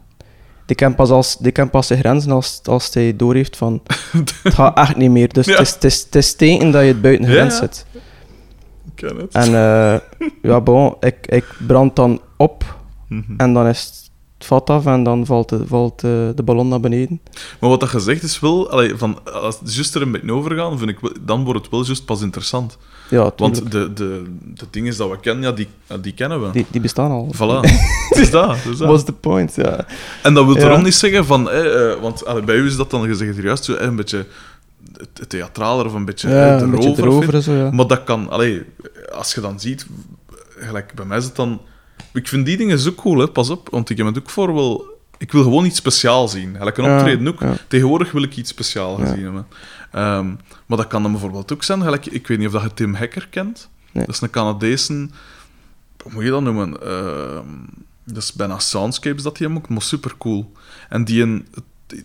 [SPEAKER 1] Die kent pas, als, die kent pas de grenzen als, als hij doorheeft van... <laughs> het gaat echt niet meer. Dus
[SPEAKER 2] Ja.
[SPEAKER 1] het, is, het, is, het is teken dat je het buiten grens zit.
[SPEAKER 2] ik ken het.
[SPEAKER 1] En eh, <laughs> ja, bon, ik, ik brand dan op
[SPEAKER 2] Mhm.
[SPEAKER 1] en dan is het vat af en dan valt de, valt de, de ballon naar beneden.
[SPEAKER 2] Maar wat dat gezegd is wel, allee, van, als het juist er een beetje overgaan, vind ik, dan wordt het wel juist pas interessant.
[SPEAKER 1] Ja,
[SPEAKER 2] Want de, de, de dingen dat we kennen, ja, die, die kennen we.
[SPEAKER 1] die, die bestaan al.
[SPEAKER 2] Voilà. <laughs> Het is dat. het is dat.
[SPEAKER 1] What's the point, ja.
[SPEAKER 2] En dat wil
[SPEAKER 1] Ja.
[SPEAKER 2] erom niet zeggen van, eh, want allee, bij u is dat dan gezegd juist zo, een beetje theatraler of een beetje
[SPEAKER 1] Ja,
[SPEAKER 2] eh,
[SPEAKER 1] een beetje
[SPEAKER 2] erover of
[SPEAKER 1] erover en zo, ja.
[SPEAKER 2] Maar dat kan, allee, als je dan ziet, gelijk bij mij is het dan. Ik vind die dingen zo cool, hè, pas op, want ik heb het ook voor wel. Ik wil gewoon iets speciaals zien. Gelijk een optreden ook. Tegenwoordig wil ik iets speciaals zien. Hè. Ehm, maar dat kan dan bijvoorbeeld ook zijn. Gelijk, ik weet niet of dat je Tim Hacker kent.
[SPEAKER 1] Nee.
[SPEAKER 2] Dat is een Canadese. Hoe moet je dat noemen? Ehm, dat is bijna Soundscapes dat hij hem ook, maar super cool. En die een,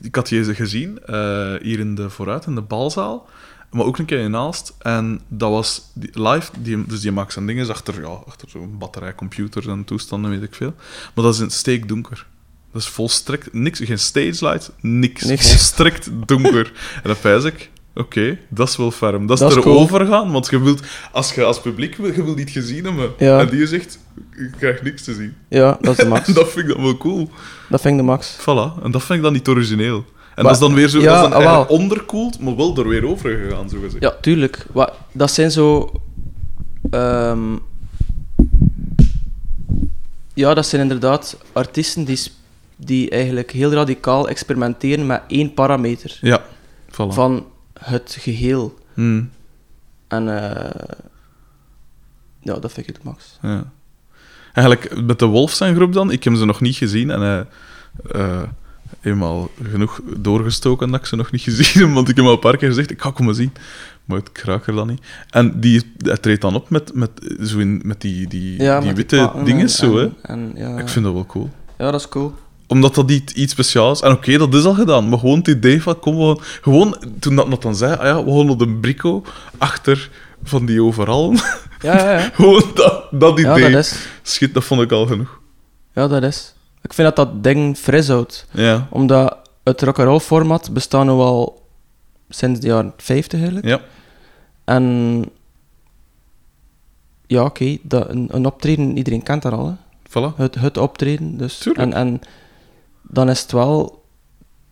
[SPEAKER 2] ik had die gezien eh, hier in de vooruit, in de balzaal. Maar ook een keer in Aalst. En dat was die, live, die, dus die maakt zijn dingen achter, ja, achter zo'n batterij, computers en toestanden, weet ik veel. Maar dat is in steekdonker. Dat is volstrekt niks, geen stage light, niks.
[SPEAKER 1] Niks.
[SPEAKER 2] Volstrekt donker. <laughs> en dan pijs ik, oké, dat is wel ferm. Dat is
[SPEAKER 1] Dat is
[SPEAKER 2] erover gaan, want je wilt, als je als publiek wil, je wilt iets gezien hebben.
[SPEAKER 1] Ja.
[SPEAKER 2] En die zegt, je krijgt niks te zien.
[SPEAKER 1] Ja, dat is de max.
[SPEAKER 2] En <laughs> dat vind ik dan wel cool.
[SPEAKER 1] Dat vind ik de max.
[SPEAKER 2] Voilà, en dat vind ik dan niet origineel. En dat is dan weer zo,
[SPEAKER 1] ja,
[SPEAKER 2] dat is dan
[SPEAKER 1] ah, wel.
[SPEAKER 2] eigenlijk onderkoeld, maar wel er weer over gegaan, zo gezegd.
[SPEAKER 1] Ja, tuurlijk. Wa- dat zijn zo... ehm, Ja, dat zijn inderdaad artiesten die, sp- die eigenlijk heel radicaal experimenteren met één parameter
[SPEAKER 2] Ja, voilà.
[SPEAKER 1] van het geheel.
[SPEAKER 2] Hmm,
[SPEAKER 1] En eh, ja, dat vind ik het max.
[SPEAKER 2] ja. Eigenlijk met de Wolf zijn groep dan, ik heb ze nog niet gezien en eh, eenmaal genoeg doorgestoken dat ik ze nog niet <laughs> gezien heb, want ik heb al een paar keer gezegd, ik ga komen zien. Maar ik raak er dan niet. En die, hij treedt dan op met, met, zo in, met die, die,
[SPEAKER 1] Ja,
[SPEAKER 2] die
[SPEAKER 1] met
[SPEAKER 2] witte dingen
[SPEAKER 1] en-
[SPEAKER 2] zo, hè.
[SPEAKER 1] en, ja,
[SPEAKER 2] Ik vind dat wel cool.
[SPEAKER 1] ja, dat is cool.
[SPEAKER 2] Omdat dat iets, iets speciaals is. En oké, dat is al gedaan. Maar gewoon het idee van, kom we... Gewoon, toen dat nog dan zei, ah ja, we gaan op een brico achter van die overal.
[SPEAKER 1] Ja, ja, ja. <laughs>
[SPEAKER 2] gewoon dat, dat
[SPEAKER 1] ja
[SPEAKER 2] idee.
[SPEAKER 1] dat is.
[SPEAKER 2] Schit, dat vond ik al genoeg.
[SPEAKER 1] Ja, dat is. Ik vind dat dat ding fris houdt.
[SPEAKER 2] Ja.
[SPEAKER 1] Omdat het rock'n'roll format bestaat nu al sinds de jaren 50 eigenlijk.
[SPEAKER 2] Ja.
[SPEAKER 1] En ja, oké, dat een, een optreden, iedereen kent dat al. Hè.
[SPEAKER 2] Voilà.
[SPEAKER 1] Het, het optreden. Dus.
[SPEAKER 2] Tuurlijk.
[SPEAKER 1] En, en dan is het wel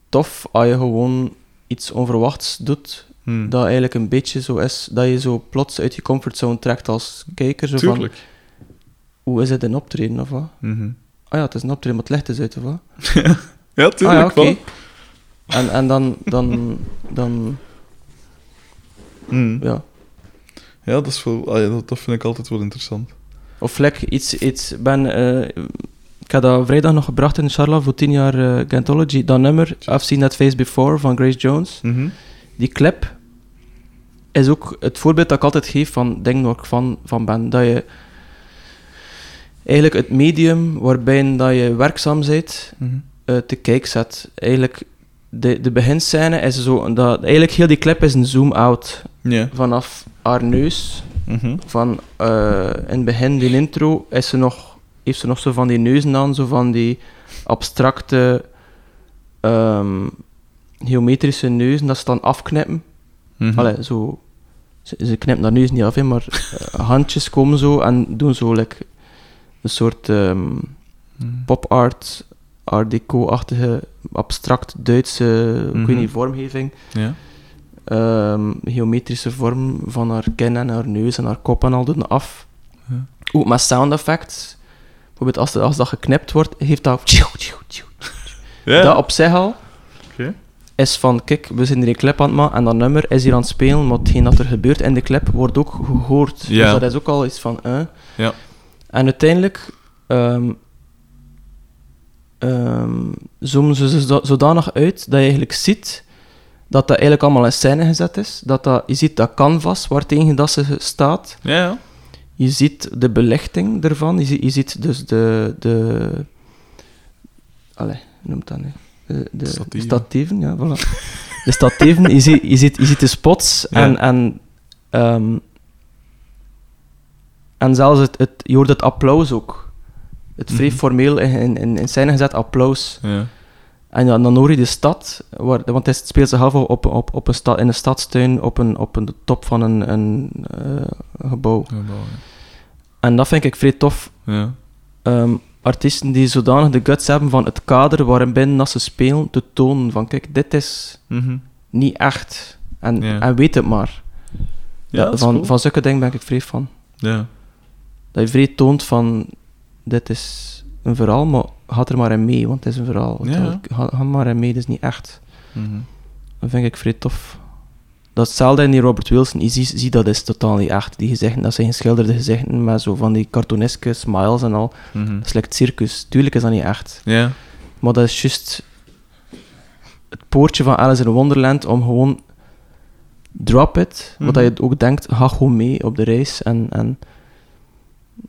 [SPEAKER 1] tof als je gewoon iets onverwachts doet.
[SPEAKER 2] Hm.
[SPEAKER 1] Dat eigenlijk een beetje zo is, dat je zo plots uit je comfortzone trekt als kijker. Zo van, hoe is het een optreden of wat?
[SPEAKER 2] Mhm.
[SPEAKER 1] Ah ja, het is een optreden, maar het licht is uit of wat? <laughs>
[SPEAKER 2] Ja,
[SPEAKER 1] Ah
[SPEAKER 2] tuurlijk.
[SPEAKER 1] ja,
[SPEAKER 2] voilà.
[SPEAKER 1] En, en dan, dan, dan,
[SPEAKER 2] Hm.
[SPEAKER 1] ja.
[SPEAKER 2] Ja, dat, is wel, ah ja, dat, dat vind ik altijd wel interessant.
[SPEAKER 1] Of lek iets, iets ben, eh, ik heb dat vrijdag nog gebracht in Charla voor 10 jaar eh Gantology. Dat nummer, I've Seen That Face Before van Grace Jones.
[SPEAKER 2] Mhm.
[SPEAKER 1] Die clip is ook het voorbeeld dat ik altijd geef van dingen waar ik van, van ben. Dat je eigenlijk het medium waarbij dat je werkzaam bent,
[SPEAKER 2] Mhm.
[SPEAKER 1] eh, te kijk zet. Eigenlijk, de, de beginscène is zo, dat, eigenlijk heel die clip is een zoom-out vanaf haar neus.
[SPEAKER 2] Mhm.
[SPEAKER 1] Van, eh, in het begin, die intro, is ze nog, heeft ze nog zo van die neuzen aan, zo van die abstracte ehm, geometrische neuzen, dat ze dan afknippen.
[SPEAKER 2] Mhm.
[SPEAKER 1] Allee, zo, ze, ze knippen dat neus niet af, hè, maar eh, <laughs> handjes komen zo en doen zo like, een soort
[SPEAKER 2] Mhm.
[SPEAKER 1] pop art, art deco-achtige, abstract Duitse, ik
[SPEAKER 2] Mhm.
[SPEAKER 1] weet niet, vormgeving.
[SPEAKER 2] Ja.
[SPEAKER 1] Ehm, geometrische vorm van haar kin en haar neus en haar kop en al doen af.
[SPEAKER 2] Ja.
[SPEAKER 1] Ook met sound effects. Bijvoorbeeld als, als dat geknipt wordt, heeft dat... <laughs>
[SPEAKER 2] Ja.
[SPEAKER 1] Dat op zich al is van, kijk, we zijn hier een clip aan het maken en dat nummer is hier aan het spelen, maar hetgeen dat er gebeurt in de clip wordt ook gehoord.
[SPEAKER 2] Ja.
[SPEAKER 1] Dus dat is ook al iets van, eh.
[SPEAKER 2] Ja.
[SPEAKER 1] En uiteindelijk ehm ehm, zoomen ze zo- zodanig uit dat je eigenlijk ziet dat dat eigenlijk allemaal in scène gezet is. Dat dat, je ziet dat canvas waartegen dat ze staat.
[SPEAKER 2] Ja, ja.
[SPEAKER 1] Je ziet de belichting ervan. Je ziet, je ziet dus de... de allee, hoe noemt dat nu? De, de
[SPEAKER 2] Statieven.
[SPEAKER 1] statieven, ja, voilà. De statieven, je ziet, je ziet, je ziet de spots
[SPEAKER 2] Ja.
[SPEAKER 1] en... en ehm, en zelfs het, het, je hoort het applaus ook. Het vrij
[SPEAKER 2] Mhm.
[SPEAKER 1] formeel in, in, in scène gezet applaus.
[SPEAKER 2] ja.
[SPEAKER 1] En ja, dan hoor je de stad, waar, want het speelt zich af op, op, op een stad, in een stadstuin op een, op een top van een, een eh, gebouw.
[SPEAKER 2] Ja,
[SPEAKER 1] En dat vind ik vrij tof.
[SPEAKER 2] ja.
[SPEAKER 1] Ehm, artiesten die zodanig de guts hebben van het kader waarin binnen dat ze spelen te tonen van kijk, dit is
[SPEAKER 2] Mhm.
[SPEAKER 1] niet echt. En,
[SPEAKER 2] Ja.
[SPEAKER 1] en weet het maar.
[SPEAKER 2] Ja,
[SPEAKER 1] Dat- van,
[SPEAKER 2] cool.
[SPEAKER 1] van zulke dingen ben ik vrij van.
[SPEAKER 2] Ja.
[SPEAKER 1] Dat je vrij toont van dit is een verhaal, maar ga er maar in mee, want het is een verhaal.
[SPEAKER 2] Ja.
[SPEAKER 1] Ga, ga maar in mee, dat is niet echt.
[SPEAKER 2] Mhm.
[SPEAKER 1] Dat vind ik vrij tof. Dat hetzelfde in die Robert Wilson. Je ziet, ziet dat is totaal niet echt. Die gezichten, dat zijn geschilderde gezichten met zo van die cartooneske smiles en al.
[SPEAKER 2] Mhm.
[SPEAKER 1] Dat is like het circus. Tuurlijk is dat niet echt.
[SPEAKER 2] Ja.
[SPEAKER 1] Maar dat is juist het poortje van Alice in Wonderland om gewoon drop it.
[SPEAKER 2] Mhm.
[SPEAKER 1] Wat dat je ook denkt, ga gewoon mee op de reis. En, en,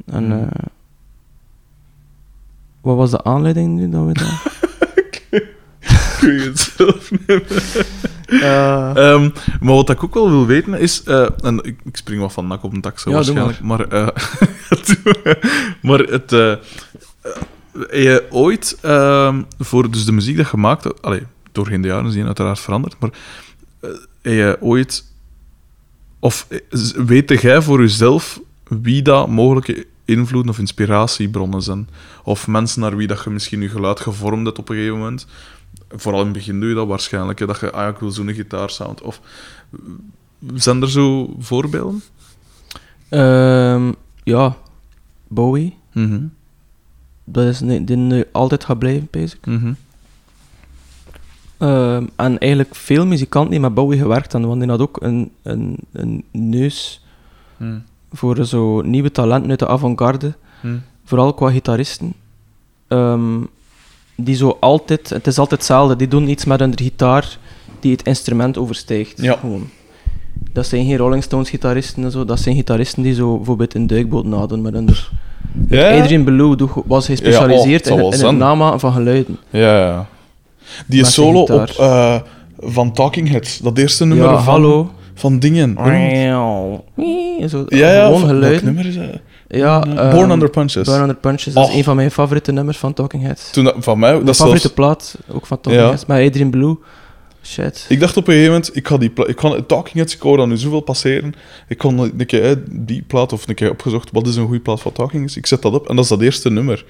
[SPEAKER 1] en
[SPEAKER 2] Mhm.
[SPEAKER 1] eh, wat was de aanleiding nu dat we dat... <laughs>
[SPEAKER 2] Ik weet het zelf niet meer.
[SPEAKER 1] Eh,
[SPEAKER 2] Ehm, maar wat ik ook wel wil weten is, eh, en ik, ik spring wat van nak op een
[SPEAKER 1] Ja, doe
[SPEAKER 2] waarschijnlijk, maar, eh, doe- <laughs> maar het, eh, eh, heb je ooit ehm, voor dus de muziek dat je maakt, allee, doorheen de jaren is die uiteraard veranderd, maar eh, heb je ooit, of eh, weet jij voor jezelf wie dat mogelijke invloeden of inspiratiebronnen zijn? Of mensen naar wie dat je misschien je geluid gevormd hebt op een gegeven moment? Vooral in het begin doe je dat waarschijnlijk, hè, dat je, ah ik wil zo'n gitaarsound. Of zijn er zo voorbeelden?
[SPEAKER 1] ehm, ja, Bowie.
[SPEAKER 2] Mhm.
[SPEAKER 1] dat is die nu altijd gaat blijven, basic.
[SPEAKER 2] Mhm.
[SPEAKER 1] Ehm, en eigenlijk veel muzikanten die met Bowie gewerkt hebben, want die had ook een, een, een neus
[SPEAKER 2] Mhm.
[SPEAKER 1] Voor zo nieuwe talenten uit de avant-garde,
[SPEAKER 2] Mhm.
[SPEAKER 1] vooral qua gitaristen. Ehm, die zo altijd, het is altijd hetzelfde, die doen iets met een gitaar die het instrument overstijgt.
[SPEAKER 2] Ja.
[SPEAKER 1] Gewoon. Dat zijn geen Rolling Stones gitaristen en zo, dat zijn gitaristen die zo bijvoorbeeld een duikboot nadoen met een.
[SPEAKER 2] Ja,
[SPEAKER 1] Adrian Belew was gespecialiseerd
[SPEAKER 2] Ja, oh,
[SPEAKER 1] in, het namaken van geluiden.
[SPEAKER 2] ja, ja. Die
[SPEAKER 1] zijn
[SPEAKER 2] solo op, eh, van Talking Heads, dat eerste nummer
[SPEAKER 1] ja,
[SPEAKER 2] van,
[SPEAKER 1] hallo.
[SPEAKER 2] Van dingen.
[SPEAKER 1] Zo,
[SPEAKER 2] Ja, ja,
[SPEAKER 1] gewoon
[SPEAKER 2] nummer is dat?
[SPEAKER 1] Ja,
[SPEAKER 2] Born
[SPEAKER 1] ehm,
[SPEAKER 2] Under Punches.
[SPEAKER 1] Burn Under Punches, dat is een van mijn favoriete nummers van Talking Heads.
[SPEAKER 2] Toen van mij,
[SPEAKER 1] Mijn favoriete
[SPEAKER 2] zelfs-
[SPEAKER 1] plaat, ook van Talking
[SPEAKER 2] Ja.
[SPEAKER 1] Heads, met Adrian Blue. Shit.
[SPEAKER 2] Ik dacht op een gegeven moment, ik ga die ik kan Talking Heads, ik hoor dat nu zoveel passeren. Ik kon een keer die plaat, of een keer opgezocht, wat is een goede plaat van Talking Heads? Ik zet dat op en dat is dat eerste nummer.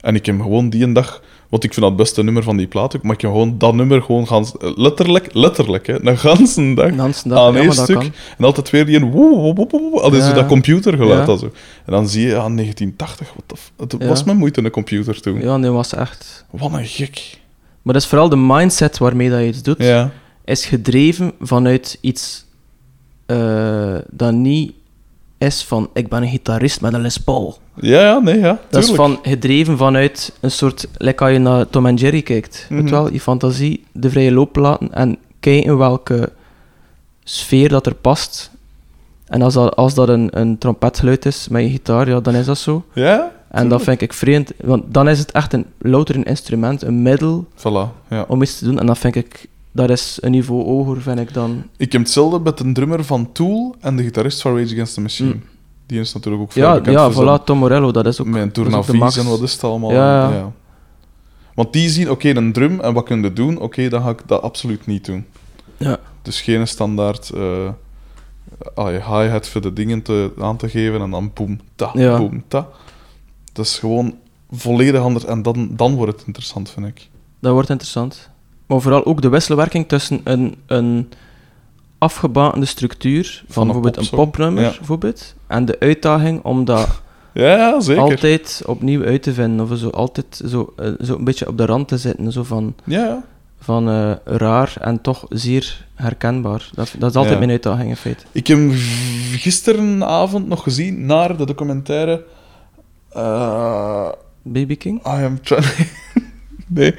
[SPEAKER 2] En ik heb gewoon die een dag, want ik vind dat het beste nummer van die plaat ook, maar ik heb gewoon dat nummer gewoon gans, letterlijk, letterlijk, hè, een ganse dag
[SPEAKER 1] dag,
[SPEAKER 2] aan één stuk.
[SPEAKER 1] kan.
[SPEAKER 2] En altijd weer die een woe, woe, woe, woe, woe, al is
[SPEAKER 1] Ja.
[SPEAKER 2] dat computergeluid.
[SPEAKER 1] Ja.
[SPEAKER 2] zo. En dan zie je, ja, 1980, wat het
[SPEAKER 1] Ja.
[SPEAKER 2] was met moeite een computer toen.
[SPEAKER 1] Ja, nee, was echt...
[SPEAKER 2] Wat een gek.
[SPEAKER 1] Maar dat is vooral de mindset waarmee dat je iets doet,
[SPEAKER 2] Ja.
[SPEAKER 1] is gedreven vanuit iets eh, dat niet is van, ik ben een gitarist met een Les Paul.
[SPEAKER 2] Ja, ja, nee, ja.
[SPEAKER 1] Dat is van gedreven vanuit een soort, like als je naar Tom en Jerry kijkt,
[SPEAKER 2] Mhm.
[SPEAKER 1] weet wel, je fantasie, de vrije loop laten en kijken welke sfeer dat er past. En als dat, als dat een, een trompetgeluid is met je gitaar, ja, dan is dat zo.
[SPEAKER 2] Ja?
[SPEAKER 1] En dat vind ik vreemd, want dan is het echt een louter een instrument, een middel
[SPEAKER 2] Voilà, ja.
[SPEAKER 1] om iets te doen. En dat vind ik, dat is een niveau hoger, vind ik dan.
[SPEAKER 2] Ik heb hetzelfde met de drummer van Tool en de gitarist van Rage Against the Machine.
[SPEAKER 1] Mm.
[SPEAKER 2] Die is natuurlijk ook vrij
[SPEAKER 1] Ja,
[SPEAKER 2] bekend
[SPEAKER 1] ja voilà, Tom Morello, dat is ook,
[SPEAKER 2] zijn- Met
[SPEAKER 1] dat is ook de
[SPEAKER 2] Tournavies
[SPEAKER 1] max.
[SPEAKER 2] en wat is het allemaal.
[SPEAKER 1] Ja, ja.
[SPEAKER 2] Want die zien, oké, een drum en wat kun je doen? Oké, dan ga ik dat absoluut niet doen.
[SPEAKER 1] Ja.
[SPEAKER 2] Dus geen standaard allee, hi-hat voor de dingen te, aan te geven en dan boom, ta,
[SPEAKER 1] Ja.
[SPEAKER 2] boom, ta. Dat is gewoon volledig anders en dan, dan wordt het interessant, vind ik.
[SPEAKER 1] Dat wordt interessant. Maar vooral ook de wisselwerking tussen een, een afgebakende structuur van,
[SPEAKER 2] Van een
[SPEAKER 1] bijvoorbeeld een
[SPEAKER 2] popsong.
[SPEAKER 1] popnummer,
[SPEAKER 2] Ja.
[SPEAKER 1] bijvoorbeeld, en de uitdaging om dat <laughs>
[SPEAKER 2] Ja, zeker.
[SPEAKER 1] altijd opnieuw uit te vinden, of zo altijd zo, eh, zo een beetje op de rand te zitten, zo van,
[SPEAKER 2] Ja,
[SPEAKER 1] van eh, raar en toch zeer herkenbaar. Dat, dat is altijd
[SPEAKER 2] Ja.
[SPEAKER 1] mijn uitdaging in feite.
[SPEAKER 2] Ik heb gisterenavond nog gezien naar de documentaire eh,
[SPEAKER 1] Baby King?
[SPEAKER 2] I am trying... <laughs> nee,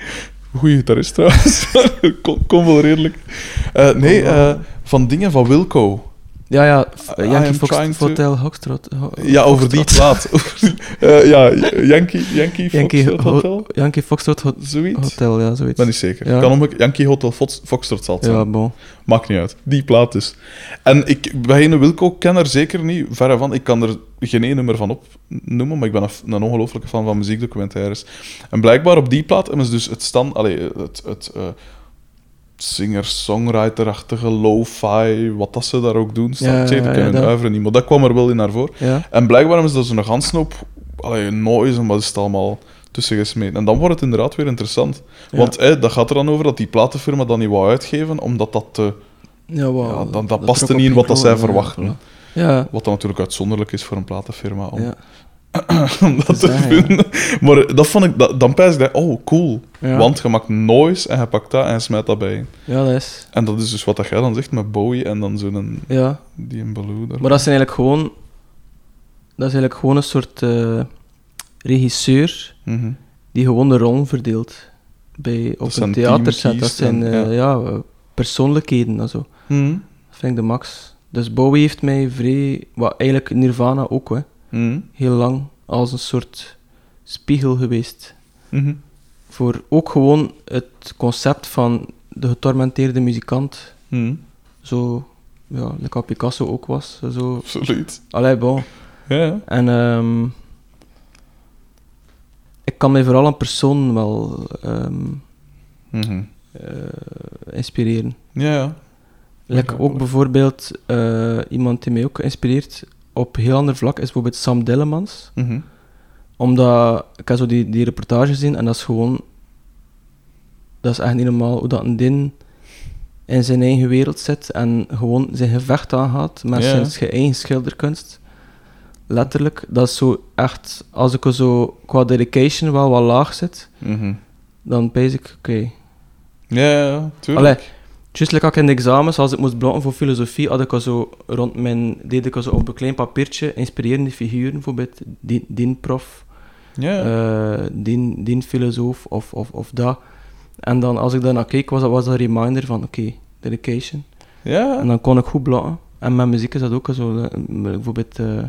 [SPEAKER 2] goede gitarist trouwens. <laughs> kon, kon wel redelijk. Eh, nee, eh, van dingen van Wilco.
[SPEAKER 1] Ja, ja, Yankee Fox
[SPEAKER 2] to-
[SPEAKER 1] Hotel Hoxtrot. Ho-
[SPEAKER 2] Ja, over die plaat. <laughs> Ja, Yankee, Yankee,
[SPEAKER 1] Yankee,
[SPEAKER 2] Foxtrot
[SPEAKER 1] Ho-
[SPEAKER 2] Hotel.
[SPEAKER 1] Yankee Foxtrot Ho-
[SPEAKER 2] Zoiets.
[SPEAKER 1] Hotel, ja, zoiets.
[SPEAKER 2] ben niet zeker.
[SPEAKER 1] Ja.
[SPEAKER 2] Kan ook Yankee Hotel Fox, Foxtrot zal zijn.
[SPEAKER 1] Ja, bon.
[SPEAKER 2] Maakt niet uit. Die plaat dus. En ik ben een Wilco-kenner zeker niet, verre van. Ik kan er geen één nummer van opnoemen, maar ik ben een, een ongelofelijke fan van muziekdocumentaires. En blijkbaar op die plaat hebben ze dus het stand... Allee, het... het eh, singer-songwriter-achtige lo-fi, wat dat ze daar ook doen, staat
[SPEAKER 1] Ja,
[SPEAKER 2] ja,
[SPEAKER 1] dat-
[SPEAKER 2] uiveren niet, maar dat kwam er wel in naar voren. En blijkbaar dus een ganse hoop allee, noise en wat is het allemaal tussen gesmeten. En dan wordt het inderdaad weer interessant. Want eh, dat gaat er dan over dat die platenfirma dat niet wou uitgeven, omdat dat te...
[SPEAKER 1] Ja, wow.
[SPEAKER 2] Dan- dat paste niet in wat dat zij verwachten.
[SPEAKER 1] Ja, ja.
[SPEAKER 2] Wat dan natuurlijk uitzonderlijk is voor een platenfirma om,
[SPEAKER 1] ja. <coughs>
[SPEAKER 2] om dat te vinden. Maar dat vond ik, dat, dan pijs ik, dat, oh cool.
[SPEAKER 1] Ja.
[SPEAKER 2] Want je maakt noise en je pakt dat en je smijt dat bij.
[SPEAKER 1] ja, dat is.
[SPEAKER 2] En dat is dus wat dat jij dan zegt met Bowie en dan zo'n
[SPEAKER 1] Ja.
[SPEAKER 2] die een Baloo daar.
[SPEAKER 1] Maar dat is eigenlijk gewoon... Dat is eigenlijk gewoon een soort eh, regisseur
[SPEAKER 2] Mhm.
[SPEAKER 1] die gewoon de rol verdeelt. Bij, op
[SPEAKER 2] zijn
[SPEAKER 1] een theaterset. Dat zijn
[SPEAKER 2] en-
[SPEAKER 1] eh, ja. eh, persoonlijkheden en zo.
[SPEAKER 2] Mhm.
[SPEAKER 1] Dat vind ik de max. Dus Bowie heeft mij vrij... Wat eigenlijk Nirvana ook, hè.
[SPEAKER 2] Mhm.
[SPEAKER 1] Heel lang als een soort spiegel geweest.
[SPEAKER 2] Mhm.
[SPEAKER 1] Voor ook gewoon het concept van de getormenteerde muzikant.
[SPEAKER 2] Mhm.
[SPEAKER 1] Zo, ja, wat Picasso ook was. Zo.
[SPEAKER 2] Absoluut.
[SPEAKER 1] Allee, bon.
[SPEAKER 2] Ja.
[SPEAKER 1] En ehm, ik kan mij vooral een persoon wel ehm, eh, inspireren.
[SPEAKER 2] Ja, ja. Ja,
[SPEAKER 1] ook bijvoorbeeld eh, iemand die mij ook inspireert op een heel ander vlak is bijvoorbeeld Sam Dillemans.
[SPEAKER 2] Mhm.
[SPEAKER 1] Omdat ik heb zo die, die reportage gezien en dat is gewoon. Dat is echt niet normaal hoe dat een din in zijn eigen wereld zit en gewoon zijn gevecht aangaat met zijn eigen schilderkunst. Letterlijk. Dat is zo echt... Als ik er zo qua dedication wel wat laag zit,
[SPEAKER 2] Mhm.
[SPEAKER 1] dan pees ik, oké.
[SPEAKER 2] Ja, ja, ja, tuurlijk.
[SPEAKER 1] Allee, juist like ook in de examens, als ik moest blokken voor filosofie, had ik al zo rond mijn... Deed ik al zo op een klein papiertje inspirerende figuren, bijvoorbeeld die, die prof,
[SPEAKER 2] ja.
[SPEAKER 1] eh, die, die filosoof of, of, of dat. En dan, als ik daarnaar keek, was dat, was dat een reminder van, oké, dedication.
[SPEAKER 2] ja.
[SPEAKER 1] En dan kon ik goed blokken. En met muziek is dat ook zo. Bijvoorbeeld. eh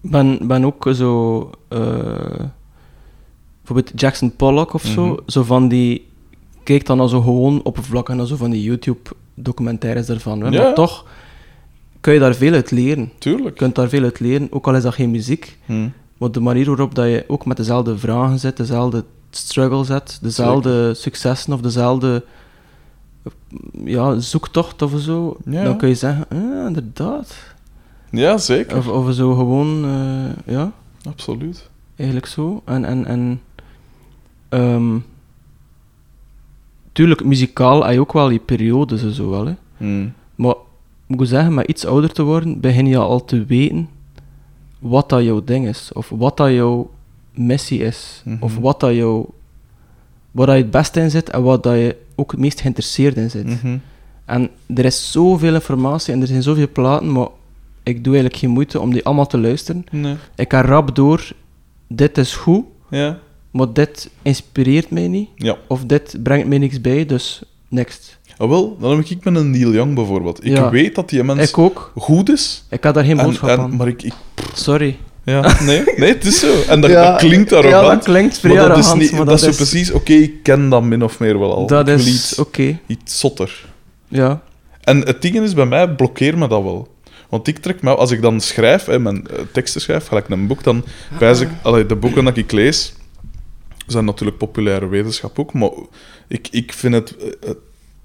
[SPEAKER 1] ben, ben ook zo. eh, bijvoorbeeld Jackson Pollock of zo.
[SPEAKER 2] Mhm.
[SPEAKER 1] Zo van die. Kijk dan al zo gewoon oppervlakkig naar zo van die YouTube-documentaires ervan. Hè.
[SPEAKER 2] Ja.
[SPEAKER 1] Maar toch kun je daar veel uit leren. Je
[SPEAKER 2] tuurlijk.
[SPEAKER 1] kunt daar veel uit leren, ook al is dat geen muziek.
[SPEAKER 2] Hm.
[SPEAKER 1] Maar de manier waarop dat je ook met dezelfde vragen zit, dezelfde struggle zet, dezelfde successen of dezelfde ja, zoektocht of zo,
[SPEAKER 2] Ja.
[SPEAKER 1] dan kun je zeggen, ah, inderdaad.
[SPEAKER 2] Ja, zeker.
[SPEAKER 1] Of, of zo gewoon, eh, ja,
[SPEAKER 2] Absoluut.
[SPEAKER 1] eigenlijk zo. En, en, en ehm, tuurlijk, muzikaal heb je ook wel die periodes en zo wel, hè.
[SPEAKER 2] Hm.
[SPEAKER 1] Maar moet ik zeggen, met iets ouder te worden, begin je al te weten wat dat jouw ding is. Of wat dat jouw missie is.
[SPEAKER 2] Mhm.
[SPEAKER 1] Of wat dat jouw... Waar dat je het beste in zit en wat dat je ook het meest geïnteresseerd in zit.
[SPEAKER 2] Mhm.
[SPEAKER 1] En er is zoveel informatie en er zijn zoveel platen, maar ik doe eigenlijk geen moeite om die allemaal te luisteren.
[SPEAKER 2] Nee.
[SPEAKER 1] Ik ga rap door, dit is goed,
[SPEAKER 2] Ja.
[SPEAKER 1] Maar dit inspireert mij niet.
[SPEAKER 2] Ja.
[SPEAKER 1] Of dit brengt mij niks bij, dus next.
[SPEAKER 2] Ah, wel, dan heb ik met een Neil Young bijvoorbeeld. Ik
[SPEAKER 1] Ja.
[SPEAKER 2] weet dat die mens
[SPEAKER 1] Ik ook.
[SPEAKER 2] goed is.
[SPEAKER 1] Ik had daar geen
[SPEAKER 2] En,
[SPEAKER 1] boodschap
[SPEAKER 2] en,
[SPEAKER 1] aan.
[SPEAKER 2] maar ik, ik...
[SPEAKER 1] Sorry.
[SPEAKER 2] Ja, nee, nee, het is zo. En dat, <laughs>
[SPEAKER 1] Ja,
[SPEAKER 2] dat klinkt
[SPEAKER 1] Ja,
[SPEAKER 2] arrogant.
[SPEAKER 1] dat klinkt vrij
[SPEAKER 2] maar dat is, niet,
[SPEAKER 1] maar
[SPEAKER 2] dat is zo precies... Oké, ik ken dat min of meer wel al.
[SPEAKER 1] Dat
[SPEAKER 2] ik
[SPEAKER 1] is
[SPEAKER 2] iets,
[SPEAKER 1] oké.
[SPEAKER 2] iets zotter.
[SPEAKER 1] Ja.
[SPEAKER 2] En het ding is, bij mij blokkeert me dat wel. Want ik trek me, als ik dan schrijf, hè, mijn eh, teksten schrijf, gelijk een boek, dan wijs ik, allee, de boeken dat ik lees, zijn natuurlijk populaire wetenschap ook, maar ik, ik vind het, eh, eh,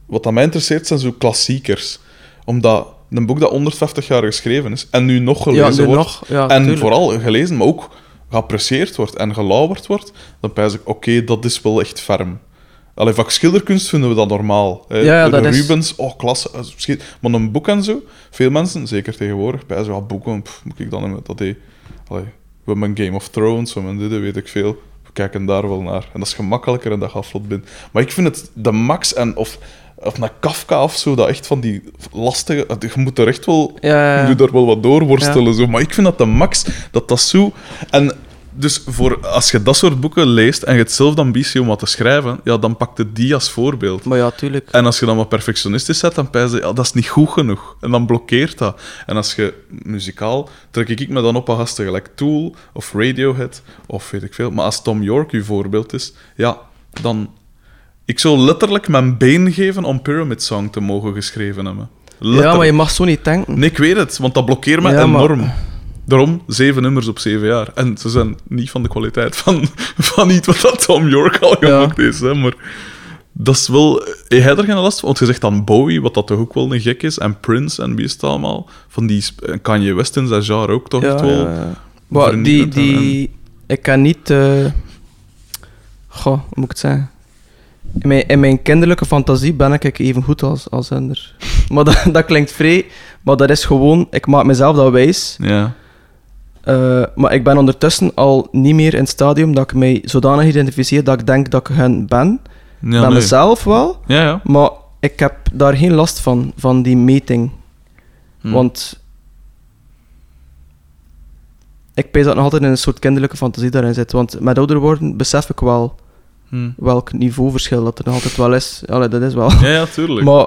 [SPEAKER 2] wat aan mij interesseert zijn zo klassiekers. Omdat een boek dat 150 jaar geschreven is en nu nog
[SPEAKER 1] Ja,
[SPEAKER 2] gelezen
[SPEAKER 1] nu
[SPEAKER 2] wordt,
[SPEAKER 1] nog. Ja,
[SPEAKER 2] en
[SPEAKER 1] tuurlijk.
[SPEAKER 2] vooral gelezen, maar ook geapprecieerd wordt en gelauwerd wordt, dan pijs ik, oké, dat is wel echt ferm. Allee, vak schilderkunst vinden we dat normaal. hè.
[SPEAKER 1] Ja, ja, dat is-
[SPEAKER 2] Rubens, oh, klasse. dat schiet- Maar een boek en zo, veel mensen, zeker tegenwoordig, bij zo, ja, boeken, pff, moet ik dan dat deed. Allee, we hebben Game of Thrones, we hebben dit, weet ik veel. Kijken daar wel naar. En dat is gemakkelijker en dat gaat vlot binnen. Maar ik vind het de max, en of, of naar Kafka of zo, dat echt van die lastige... Je moet er echt wel
[SPEAKER 1] Ja, ja,
[SPEAKER 2] je doet er wel wat doorworstelen. Zo. Maar ik vind dat de max, dat dat zo... En dus voor, als je dat soort boeken leest en je hebt zelf de ambitie om wat te schrijven, ja, dan pakt het die als voorbeeld.
[SPEAKER 1] Maar ja, tuurlijk.
[SPEAKER 2] En als je dan wat perfectionistisch zet, dan pijs je, ja, dat is niet goed genoeg. En dan blokkeert dat. En als je muzikaal, trek ik me dan op aan gasten gelijk Tool of Radiohead of weet ik veel. Maar als Tom York uw voorbeeld is, ja, dan... Ik zou letterlijk mijn been geven om Pyramid Song te mogen geschreven hebben.
[SPEAKER 1] Ja, maar je mag zo niet denken.
[SPEAKER 2] Nee, ik weet het, want dat blokkeert me
[SPEAKER 1] Ja, maar-
[SPEAKER 2] enorm. Daarom zeven nummers op zeven jaar. En ze zijn niet van de kwaliteit van, van iets wat dat Tom York al gemaakt is. Hè, maar dat is wel... Heb jij er geen last van? Want je zegt dan Bowie, wat dat toch ook wel een gek is. En Prince en wie is het allemaal. Van die Kanye West in zijn genre ook toch
[SPEAKER 1] Ja,
[SPEAKER 2] echt wel...
[SPEAKER 1] ja, ja. Maar die,
[SPEAKER 2] en-
[SPEAKER 1] die... Ik kan niet... eh Goh, hoe moet ik het zeggen? In mijn, in mijn kinderlijke fantasie ben ik even goed als, als Ender. <laughs> Maar dat, dat klinkt vrij... Maar dat is gewoon... Ik maak mezelf dat wijs.
[SPEAKER 2] Ja.
[SPEAKER 1] Eh, maar ik ben ondertussen al niet meer in het stadium dat ik mij zodanig identificeer dat ik denk dat ik hen ben.
[SPEAKER 2] Ja, nee.
[SPEAKER 1] mezelf wel.
[SPEAKER 2] Ja, ja.
[SPEAKER 1] Maar ik heb daar geen last van, van die meting.
[SPEAKER 2] Hm.
[SPEAKER 1] Want ik pees dat nog altijd in een soort kinderlijke fantasie daarin zit. Want met ouder worden besef ik wel
[SPEAKER 2] Hm.
[SPEAKER 1] welk niveauverschil dat er nog altijd wel is. Allee, dat is wel.
[SPEAKER 2] Ja, ja, tuurlijk. <laughs>
[SPEAKER 1] Maar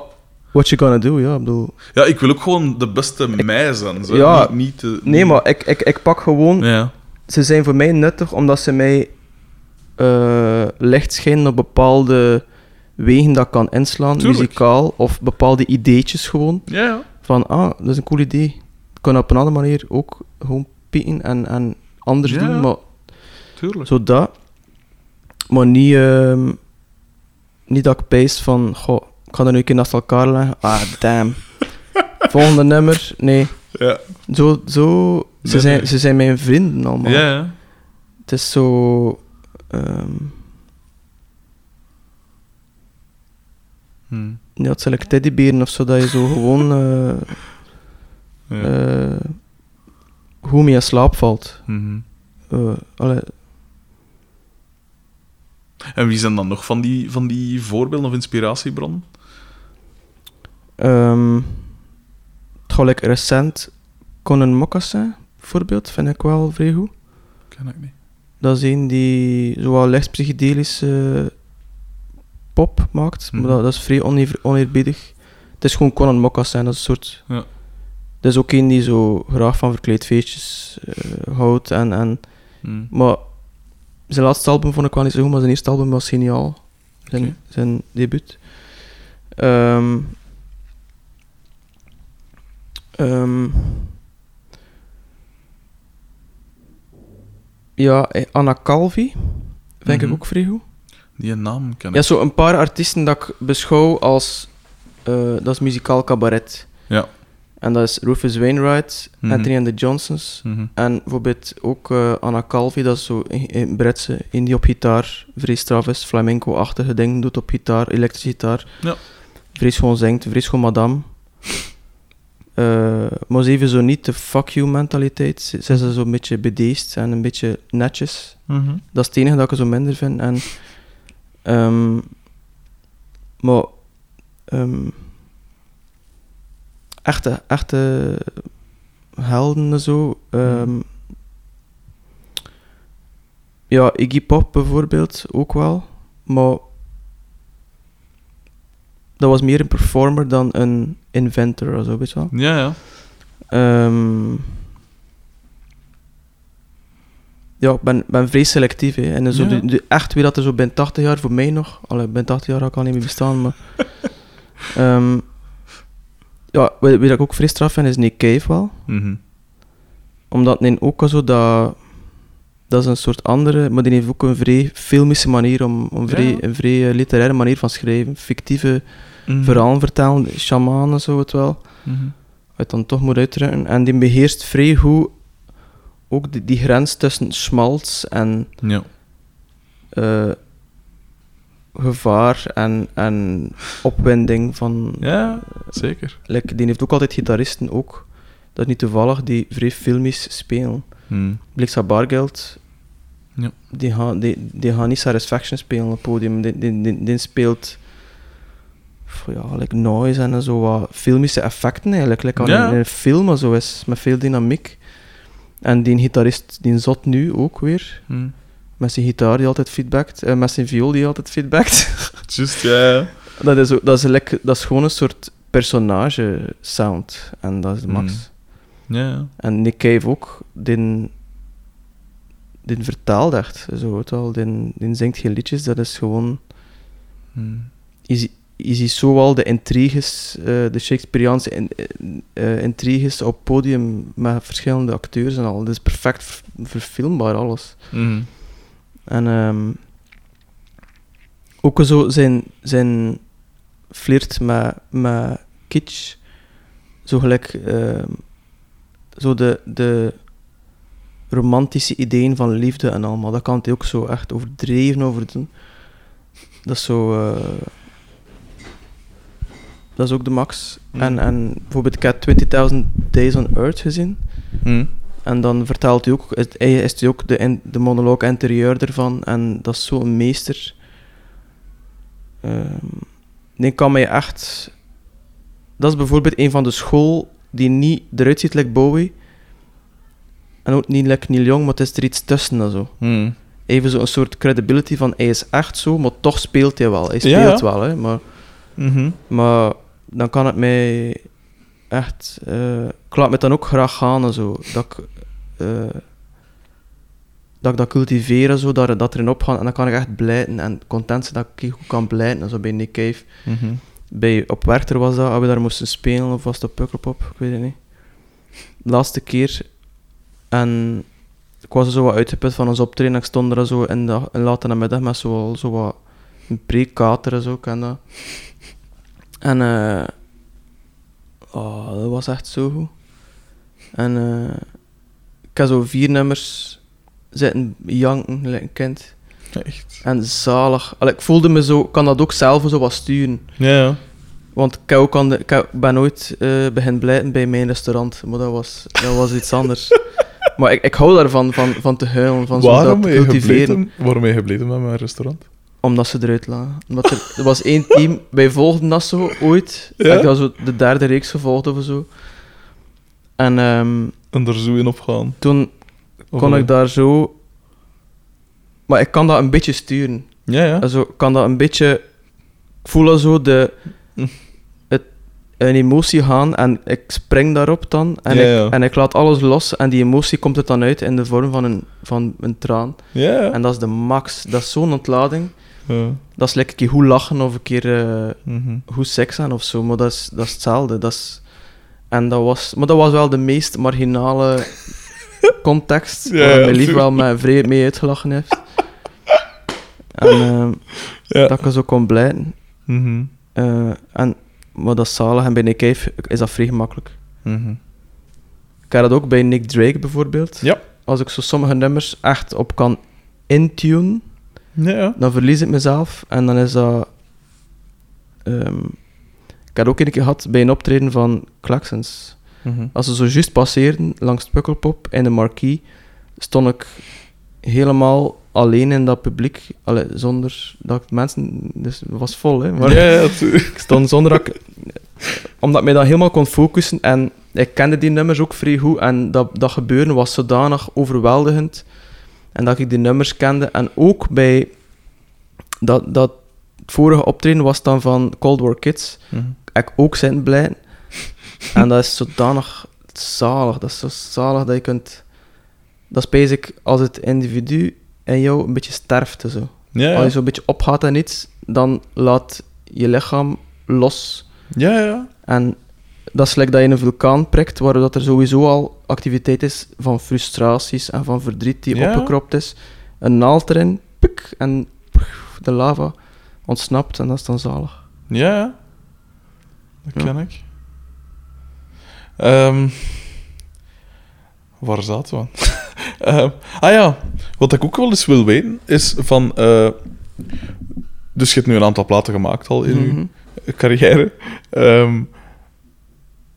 [SPEAKER 1] what you gonna do, ja, ik bedoel...
[SPEAKER 2] Ja, ik wil ook gewoon de beste mij zijn. Zo.
[SPEAKER 1] Ja.
[SPEAKER 2] Niet,
[SPEAKER 1] Nee, maar ik, ik, ik pak gewoon...
[SPEAKER 2] Ja.
[SPEAKER 1] Ze zijn voor mij nuttig omdat ze mij eh, licht schijnen op bepaalde wegen dat ik kan inslaan,
[SPEAKER 2] Tuurlijk.
[SPEAKER 1] muzikaal, of bepaalde ideetjes gewoon.
[SPEAKER 2] Ja, ja.
[SPEAKER 1] Van, ah, dat is een cool idee. Ik kan op een andere manier ook gewoon pieken en, en anders doen,
[SPEAKER 2] ja.
[SPEAKER 1] maar
[SPEAKER 2] Tuurlijk.
[SPEAKER 1] zo dat. Maar niet, ehm, niet dat ik pijs van, goh, ik ga er nu een keer naast elkaar leggen. Ah, damn. <laughs> Volgende nummer, nee.
[SPEAKER 2] Ja.
[SPEAKER 1] Zo, zo ze, zijn, ze zijn mijn vrienden allemaal.
[SPEAKER 2] Ja, ja.
[SPEAKER 1] Het is zo... ehm
[SPEAKER 2] Hm.
[SPEAKER 1] ja, het zijn like teddyberen of zo, dat je zo gewoon... eh,
[SPEAKER 2] Ja.
[SPEAKER 1] eh, hoe mee in slaap valt.
[SPEAKER 2] Mhm.
[SPEAKER 1] Eh,
[SPEAKER 2] En wie zijn dan nog van die, van die voorbeelden of inspiratiebronnen?
[SPEAKER 1] Ehm, het like recent Conan Moccasin, bijvoorbeeld, vind ik wel vrij goed.
[SPEAKER 2] Ken ik niet.
[SPEAKER 1] Dat is een die zowel licht psychedelische pop maakt,
[SPEAKER 2] Mhm.
[SPEAKER 1] maar dat, dat is vrij oneer, oneerbiedig. Het is gewoon Conan Moccasin, dat is een soort...
[SPEAKER 2] Ja.
[SPEAKER 1] Dat is ook een die zo graag van verkleedfeestjes eh houdt. En, en,
[SPEAKER 2] Mhm.
[SPEAKER 1] maar zijn laatste album vond ik wel niet zo goed, maar zijn eerste album was geniaal. Zijn, zijn debuut. Ehm ehm, ja, eh, Anna Calvi vind
[SPEAKER 2] Mhm.
[SPEAKER 1] ik ook vrij goed.
[SPEAKER 2] Die naam ken ik.
[SPEAKER 1] Ja, zo een paar artiesten dat ik beschouw als... eh, dat is muzikaal cabaret.
[SPEAKER 2] Ja.
[SPEAKER 1] En dat is Rufus Wainwright,
[SPEAKER 2] Mhm.
[SPEAKER 1] Anthony and the Johnsons.
[SPEAKER 2] Mhm.
[SPEAKER 1] En bijvoorbeeld ook eh, Anna Calvi, dat is zo een, een Britse, in die op gitaar vrij straf is, flamenco-achtige dingen doet op gitaar, elektrische gitaar.
[SPEAKER 2] Ja.
[SPEAKER 1] Vrij schoon zingt, vrij schoon madame. Eh, maar ze heeft zo niet de fuck you mentaliteit. Ze, ze is zo een beetje bedeesd en een beetje netjes.
[SPEAKER 2] Mhm.
[SPEAKER 1] Dat is het enige dat ik zo minder vind. En, ehm, maar ehm, echte, echte helden en zo. ehm, ja, Iggy Pop bijvoorbeeld ook wel. Maar dat was meer een performer dan een inventor of zo, weet je wel.
[SPEAKER 2] Ja, ja.
[SPEAKER 1] Ehm, ja, ik ben, ben vrij selectief. Hè. En zo
[SPEAKER 2] Ja.
[SPEAKER 1] de, de- echt weer dat er zo binnen 80 jaar voor mij nog. Allee, binnen 80 jaar ik al niet meer bestaan. Maar, <laughs> Ehm, ja, wie, wie dat ik ook vrij straf vind is Nick Cave wel.
[SPEAKER 2] Mhm.
[SPEAKER 1] Omdat nee, ook al zo dat. Dat is een soort andere, maar die heeft ook een vrij filmische manier om, om vrij,
[SPEAKER 2] Ja.
[SPEAKER 1] een vrij eh, literaire manier van schrijven. Fictieve
[SPEAKER 2] Mhm.
[SPEAKER 1] verhalen vertellen, shamanen zo het wel.
[SPEAKER 2] Mhm.
[SPEAKER 1] het dan toch moet uitdrukken. En die beheerst vrij goed ook die, die grens tussen schmaltz en
[SPEAKER 2] Ja.
[SPEAKER 1] eh, gevaar en, en opwinding van...
[SPEAKER 2] ja, zeker.
[SPEAKER 1] Like, die heeft ook altijd gitaristen ook. Dat is niet toevallig, die vrij filmisch spelen. Blixa Bargeld,
[SPEAKER 2] Ja.
[SPEAKER 1] die gaan die, die gaan niet Satisfaction spelen op het podium. Die, die, die, die speelt ja, like noise en zo wat filmische effecten eigenlijk. Like
[SPEAKER 2] Ja.
[SPEAKER 1] in een film zo is, met veel dynamiek. En die gitarist, die zot nu ook weer,
[SPEAKER 2] Mhm.
[SPEAKER 1] met zijn gitaar die altijd feedbackt, eh, met zijn viool die altijd feedbackt. <laughs>
[SPEAKER 2] Just, ja, ja.
[SPEAKER 1] dat, is, ook- dat, is like, dat is gewoon een soort personage sound. En dat is max.
[SPEAKER 2] Mm. Ja.
[SPEAKER 1] En Nick Cave ook, die, die vertaalt echt, zo het wel. Die, die zingt geen liedjes, dat is gewoon... Zie- je ziet zo wel de intriges, eh, de Shakespeareaanse in, eh, intriges op podium met verschillende acteurs en al. Dat is perfect ver- verfilmbaar, alles.
[SPEAKER 2] Mhm.
[SPEAKER 1] En ehm, ook zo zijn, zijn flirt met, met kitsch, zo gelijk ehm, zo de, de romantische ideeën van liefde en allemaal, dat kan hij ook zo echt overdreven over doen. Dat is zo... dat is ook de max.
[SPEAKER 2] Mhm.
[SPEAKER 1] En, en bijvoorbeeld, ik heb 20.000 Days on Earth gezien.
[SPEAKER 2] Mhm.
[SPEAKER 1] En dan vertelt hij ook, is, hij is hij ook de, in, de monoloog interieur ervan. En dat is zo'n meester. Ehm die kan mij echt... Dat is bijvoorbeeld een van de school die niet eruit ziet like Bowie. En ook niet like Neil Young, maar het is er iets tussen en zo.
[SPEAKER 2] Mhm.
[SPEAKER 1] Even zo'n soort credibility van hij is echt zo, maar toch speelt hij wel. Hij speelt
[SPEAKER 2] ja.
[SPEAKER 1] wel, hè. Maar,
[SPEAKER 2] Mhm.
[SPEAKER 1] maar dan kan het mij echt... eh, ik laat me dan ook graag gaan en zo. Dat ik... eh, dat ik dat cultiveer en zo, dat, dat erin opgaan. En dan kan ik echt blijten en content zijn dat ik goed kan blijten. En zo bij Nick Cave.
[SPEAKER 2] Mhm.
[SPEAKER 1] Bij, op Werchter was dat, als we daar moesten spelen, of was op Pukkelpop, ik weet het niet. Laatste keer. En ik was zo wat uitgeput van ons optreden. Ik stond er zo in de in late namiddag met zo, zo wat een pre-kater en zo, dat. En eh oh, dat was echt zo goed. En eh ik heb zo vier nummers zitten janken, like een kind.
[SPEAKER 2] Echt.
[SPEAKER 1] En zalig. Allee, ik voelde me zo, ik kan dat ook zelf zo wat sturen.
[SPEAKER 2] Ja, ja.
[SPEAKER 1] Want ik, heb ook aan de, ik heb- ben ooit eh begin blijten bij mijn restaurant, maar dat was, dat was iets anders. <laughs> Maar ik, ik hou daarvan, van, van te huilen, van zo
[SPEAKER 2] waarom,
[SPEAKER 1] dat
[SPEAKER 2] ben je
[SPEAKER 1] cultiveren.
[SPEAKER 2] gebleven, waarom ben je gebleven met mijn restaurant?
[SPEAKER 1] Omdat ze eruit lagen. Omdat er, er was één team, wij volgden dat zo ooit.
[SPEAKER 2] Ja?
[SPEAKER 1] Ik had zo de derde reeks gevolgd of zo. En ehm,
[SPEAKER 2] En er zo in opgaan.
[SPEAKER 1] toen
[SPEAKER 2] Of
[SPEAKER 1] kon ik daar zo... Maar ik kan dat een beetje sturen.
[SPEAKER 2] Ja, ja.
[SPEAKER 1] Also, ik kan dat een beetje... Ik voel zo de...
[SPEAKER 2] Hm.
[SPEAKER 1] Het, een emotie gaan en ik spring daarop dan. En,
[SPEAKER 2] Ja,
[SPEAKER 1] ik, en ik laat alles los en die emotie komt het dan uit in de vorm van een, van een traan.
[SPEAKER 2] Ja, ja.
[SPEAKER 1] En dat is de max. Dat is zo'n ontlading. Dat is lekker een keer goed lachen of een keer eh,
[SPEAKER 2] Mhm.
[SPEAKER 1] goed seks aan of zo. Maar dat is, dat is hetzelfde. Dat is, en dat was, maar dat was wel de meest marginale <laughs> context.
[SPEAKER 2] Ja,
[SPEAKER 1] waar mijn lief wel vrij mee uitgelachen heeft. <laughs> En
[SPEAKER 2] Ja.
[SPEAKER 1] dat ik zo kon blijten.
[SPEAKER 2] Mhm.
[SPEAKER 1] Eh, en, maar dat is zalig. En bij Nick Cave is dat vrij gemakkelijk.
[SPEAKER 2] Mhm.
[SPEAKER 1] Ik heb dat ook bij Nick Drake bijvoorbeeld.
[SPEAKER 2] Ja.
[SPEAKER 1] Als ik zo sommige nummers echt op kan intunen,
[SPEAKER 2] Ja.
[SPEAKER 1] dan verlies ik mezelf. En dan is dat... ehm, ik had ook een keer gehad bij een optreden van Klaxons.
[SPEAKER 2] Mhm.
[SPEAKER 1] Als ze zo juist passeerden langs het Pukkelpop in de marquee, stond ik helemaal alleen in dat publiek. Allee, zonder dat ik mensen... Dus het was vol, hè. Maar
[SPEAKER 2] Ja, ja,
[SPEAKER 1] ik stond zonder dat ik... Omdat ik mij dan helemaal kon focussen. En ik kende die nummers ook vrij goed. En dat, dat gebeuren was zodanig overweldigend. En dat ik die nummers kende. En ook bij... Dat, dat het vorige optreden was dan van Cold War Kids.
[SPEAKER 2] Mhm.
[SPEAKER 1] Ik ook zijn blij. en dat is zodanig zalig. Dat is zo zalig dat je kunt... Dat is basic als het individu in jou een beetje sterft. Zo.
[SPEAKER 2] Ja,
[SPEAKER 1] Als je zo'n beetje opgaat en iets, dan laat je lichaam los.
[SPEAKER 2] Ja, ja.
[SPEAKER 1] En dat is gelijk dat je een vulkaan prikt, waardoor dat er sowieso al activiteit is van frustraties en van verdriet die
[SPEAKER 2] Ja.
[SPEAKER 1] opgekropt is. Een naald erin, pik, en de lava ontsnapt en dat is dan zalig.
[SPEAKER 2] Ja, ja. Dat
[SPEAKER 1] Ja.
[SPEAKER 2] ken ik. Ehm, waar zaten we? <laughs> Ehm, ah ja, wat ik ook wel eens wil weten is van. eh, dus je hebt nu een aantal platen gemaakt al in
[SPEAKER 1] Mhm.
[SPEAKER 2] je carrière. Ehm,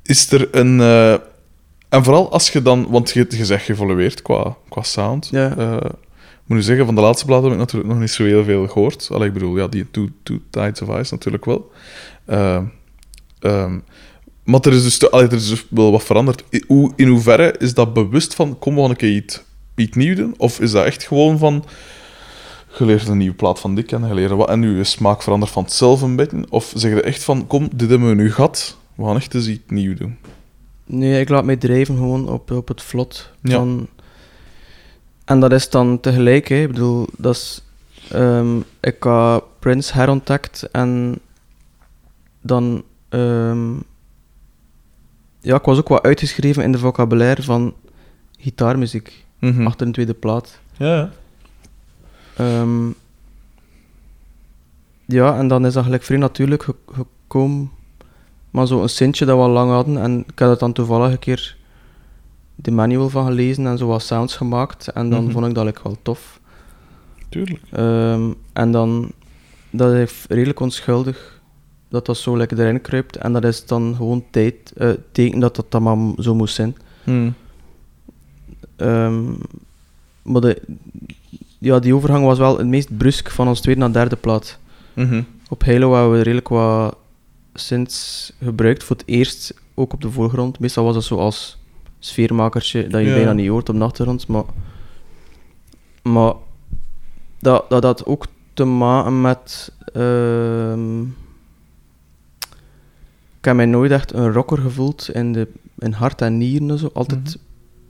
[SPEAKER 2] is er een. eh, en vooral als je dan. Want je, je zegt geëvolueerd qua, qua sound.
[SPEAKER 1] Ja.
[SPEAKER 2] Eh, ik moet nu zeggen, van de laatste platen heb ik natuurlijk nog niet zo heel veel gehoord. Allee, ik bedoel, ja, die Two, two Tides of Ice natuurlijk wel. Ehm, ehm, maar er is, dus, allee, er is dus wel wat veranderd. I- hoe, in hoeverre is dat bewust van, kom we gewoon een keer iets, iets nieuws doen? Of is dat echt gewoon van, je leert een nieuwe plaat van dik en je leert wat, en nu je smaak verandert van hetzelfde een beetje? Of zeg je echt van, kom, dit hebben we nu gehad, we gaan echt eens iets nieuws doen?
[SPEAKER 1] Nee, ik laat mij drijven gewoon op, op het vlot.
[SPEAKER 2] Ja.
[SPEAKER 1] Van... En dat is dan tegelijk, hè. ik bedoel, dat is... ehm, ik had Prince herontdekt en dan... ehm, ja, ik was ook wat uitgeschreven in de vocabulaire van gitaarmuziek,
[SPEAKER 2] Mhm.
[SPEAKER 1] achter een tweede plaat.
[SPEAKER 2] Ja, ja.
[SPEAKER 1] Ehm, ja, en dan is dat gelijk vrij natuurlijk ge- gekomen. Maar zo'n sintje dat we al lang hadden. En ik had het dan toevallig een keer de manual van gelezen en zo wat sounds gemaakt. En dan
[SPEAKER 2] Mhm.
[SPEAKER 1] vond ik dat like, wel tof.
[SPEAKER 2] tuurlijk.
[SPEAKER 1] Ehm, en dan, dat is redelijk onschuldig dat dat zo lekker erin kruipt. En dat is dan gewoon tijd, eh, teken dat dat dan maar zo moest zijn.
[SPEAKER 2] Mhm.
[SPEAKER 1] Ehm, maar de, ja, die overgang was wel het meest brusk van ons tweede naar derde plaat.
[SPEAKER 2] Mhm.
[SPEAKER 1] Op Halo hebben we redelijk wat synths gebruikt. Voor het eerst ook op de voorgrond. Meestal was dat zo als sfeermakertje dat je
[SPEAKER 2] Ja.
[SPEAKER 1] bijna niet hoort op de achtergrond. Maar, maar dat, dat had ook te maken met... ehm, ik heb mij nooit echt een rocker gevoeld in, de, in hart en nieren en zo. Altijd
[SPEAKER 2] Mhm.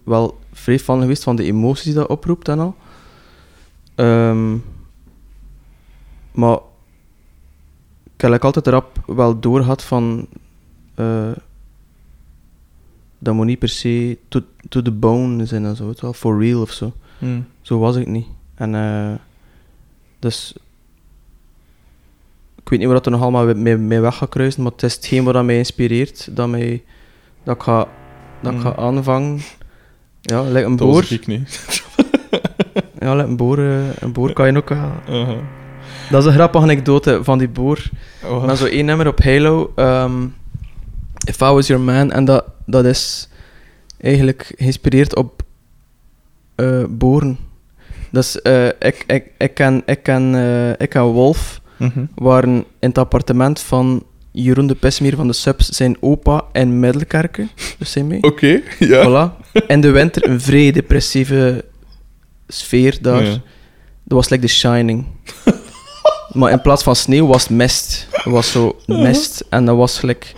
[SPEAKER 1] wel vrij van geweest van de emoties die dat oproept en al. Ehm, maar ik altijd rap wel doorgehad van... eh, dat moet niet per se to, to the bone zijn en zo, wel, for real of zo.
[SPEAKER 2] Mhm.
[SPEAKER 1] Zo was ik niet. En eh, dus... Ik weet niet waar dat er nog allemaal mee, mee weg gaat kruisen, maar het is hetgeen wat mij inspireert, dat, mij, dat ik ga, dat ik ga
[SPEAKER 2] Mhm.
[SPEAKER 1] aanvangen. Ja, een
[SPEAKER 2] Dat
[SPEAKER 1] boor.
[SPEAKER 2] was ik niet. <laughs>
[SPEAKER 1] Ja, like een boor, een boor kan je ook... eh,
[SPEAKER 2] Uh-huh.
[SPEAKER 1] Dat is een grappige anekdote van die boer.
[SPEAKER 2] Oh,
[SPEAKER 1] zo één nummer op Halo, ehm, If I Was Your Man, en dat, dat is eigenlijk geïnspireerd op eh boren. Dus eh, ik, ik, ik, ken, ik, ken, eh, ik en Wolf
[SPEAKER 2] Mhm.
[SPEAKER 1] waren in het appartement van Jeroen de Pesmeer van de Subs, zijn opa in Middelkerken. Dus zijn mee.
[SPEAKER 2] Oké, <laughs> ja.
[SPEAKER 1] Voilà. In de winter een vrij depressieve sfeer daar.
[SPEAKER 2] Ja.
[SPEAKER 1] Dat was like The Shining. <laughs> maar in plaats van sneeuw was het mist. Het was zo mist. En dat was gelijk...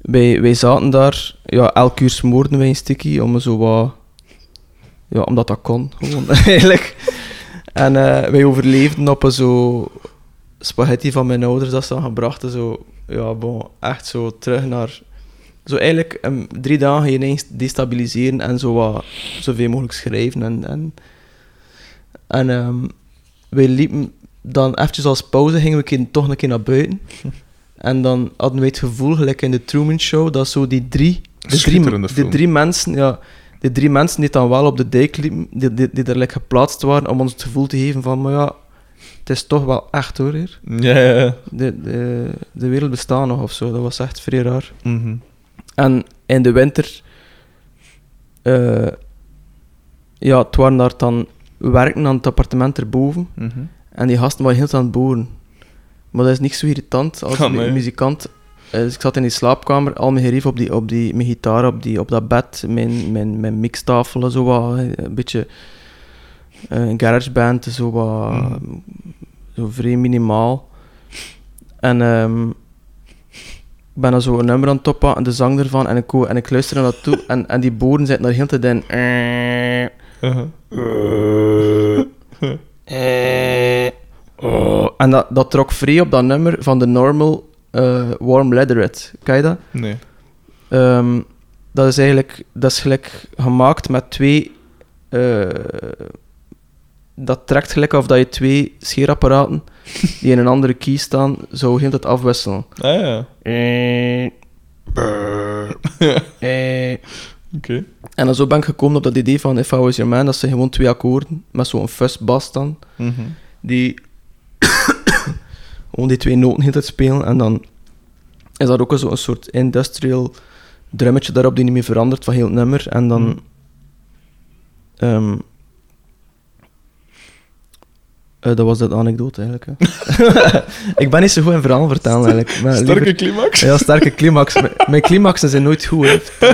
[SPEAKER 1] Wij, wij zaten daar... Ja, elk uur smoorden wij een stukje om zo wat... Ja, omdat dat kon, gewoon, <laughs> eigenlijk. En eh, wij overleefden op een zo... Spaghetti van mijn ouders dat ze dan gebracht. Zo, ja, echt zo terug naar... Zo eigenlijk em, drie dagen ineens destabiliseren en zo wat, zoveel mogelijk schrijven. En, en, en ehm, wij liepen dan eventjes als pauze, gingen we keer- toch een keer naar buiten. <laughs> En dan hadden wij het gevoel, gelijk in de Truman Show, dat zo die drie, de drie, de drie mensen, ja, die drie mensen die dan wel op de dijk liepen, die, die, die er like, geplaatst waren om ons het gevoel te geven van, maar ja, het is toch wel echt hoor hier.
[SPEAKER 2] Ja, ja, ja.
[SPEAKER 1] De, de, de wereld bestaat nog of zo, dat was echt vrij raar.
[SPEAKER 2] Mhm.
[SPEAKER 1] En in de winter, eh, ja, het waren daar dan werken aan het appartement erboven.
[SPEAKER 2] Mhm.
[SPEAKER 1] En die gasten waren heel aan het boeren. Maar dat is niet zo irritant als
[SPEAKER 2] nee.
[SPEAKER 1] muzikant. Eh, Dus ik zat in die slaapkamer, al mijn gerief op, die, op, die, mijn gitaar op, die, op dat bed, mijn, mijn, mijn mixtafel en zo wat, een beetje eh, een garageband, zo wat,
[SPEAKER 2] Mhm.
[SPEAKER 1] zo vrij minimaal. En ehm, ik ben dan zo een nummer aan het toppen en de zang ervan en ik, en ik luister er naartoe <laughs> en, en die boeren zitten daar heel te in. <laughs> Eh, oh. En dat, dat trok vrij op dat nummer van de Normal eh, Warm Leatherette. Ken je dat?
[SPEAKER 2] Nee.
[SPEAKER 1] Ehm, dat is eigenlijk dat is gelijk gemaakt met twee. eh, dat trekt gelijk of dat je twee scheerapparaten <laughs> die in een andere key staan, zou heel het afwisselen.
[SPEAKER 2] Ah ja.
[SPEAKER 1] Eh, <laughs> brrr, eh.
[SPEAKER 2] Oké.
[SPEAKER 1] En dan zo ben ik gekomen op dat idee van If I Was Your Man, dat zijn gewoon twee akkoorden met zo'n fuzz bas dan.
[SPEAKER 2] Mhm.
[SPEAKER 1] die <coughs> gewoon die twee noten heel tijd spelen en dan is dat ook zo'n soort industrial drummetje daarop die niet meer verandert van heel het nummer en dan
[SPEAKER 2] Mhm.
[SPEAKER 1] ehm, eh, dat was de anekdote eigenlijk. hè. <laughs> ik ben niet zo goed in verhalen vertellen eigenlijk. maar
[SPEAKER 2] Sterke
[SPEAKER 1] liever-
[SPEAKER 2] climax.
[SPEAKER 1] Ja, sterke climax. Mijn- climaxen zijn nooit goed. Hè.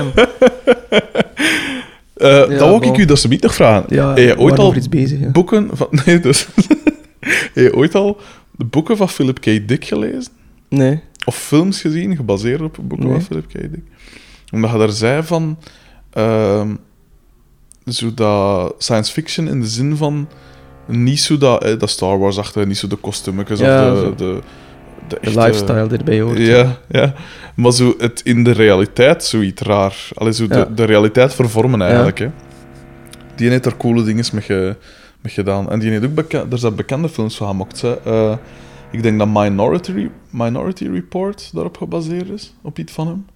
[SPEAKER 2] Eh,
[SPEAKER 1] Ja,
[SPEAKER 2] dan wou ik u dat ze niet nog vragen.
[SPEAKER 1] Ja,
[SPEAKER 2] ooit al
[SPEAKER 1] bezig. Ja.
[SPEAKER 2] boeken van... <laughs> Nee, dus... <laughs> Ooit al de boeken van Philip K. Dick gelezen?
[SPEAKER 1] Nee.
[SPEAKER 2] Of films gezien, gebaseerd op boeken
[SPEAKER 1] Nee.
[SPEAKER 2] van Philip K. Dick? Omdat je daar zei van... ehm, zo dat science fiction in de zin van... Niet zo dat, eh, dat Star Wars-achtige, niet zo de kostuumekjes
[SPEAKER 1] Ja,
[SPEAKER 2] of
[SPEAKER 1] zo.
[SPEAKER 2] de, de, de, echte-
[SPEAKER 1] lifestyle die erbij hoort.
[SPEAKER 2] Ja, ja. Maar zo het in de realiteit zoiets raar. Allee, zo de,
[SPEAKER 1] Ja.
[SPEAKER 2] de realiteit vervormen eigenlijk. Hè. Die heeft er coole dingen mee, ge- mee gedaan. En die heeft ook beka- er zijn bekende films van gemaakt. Hè. Eh, ik denk dat Minority, Minority Report daarop gebaseerd is, op iets van hem.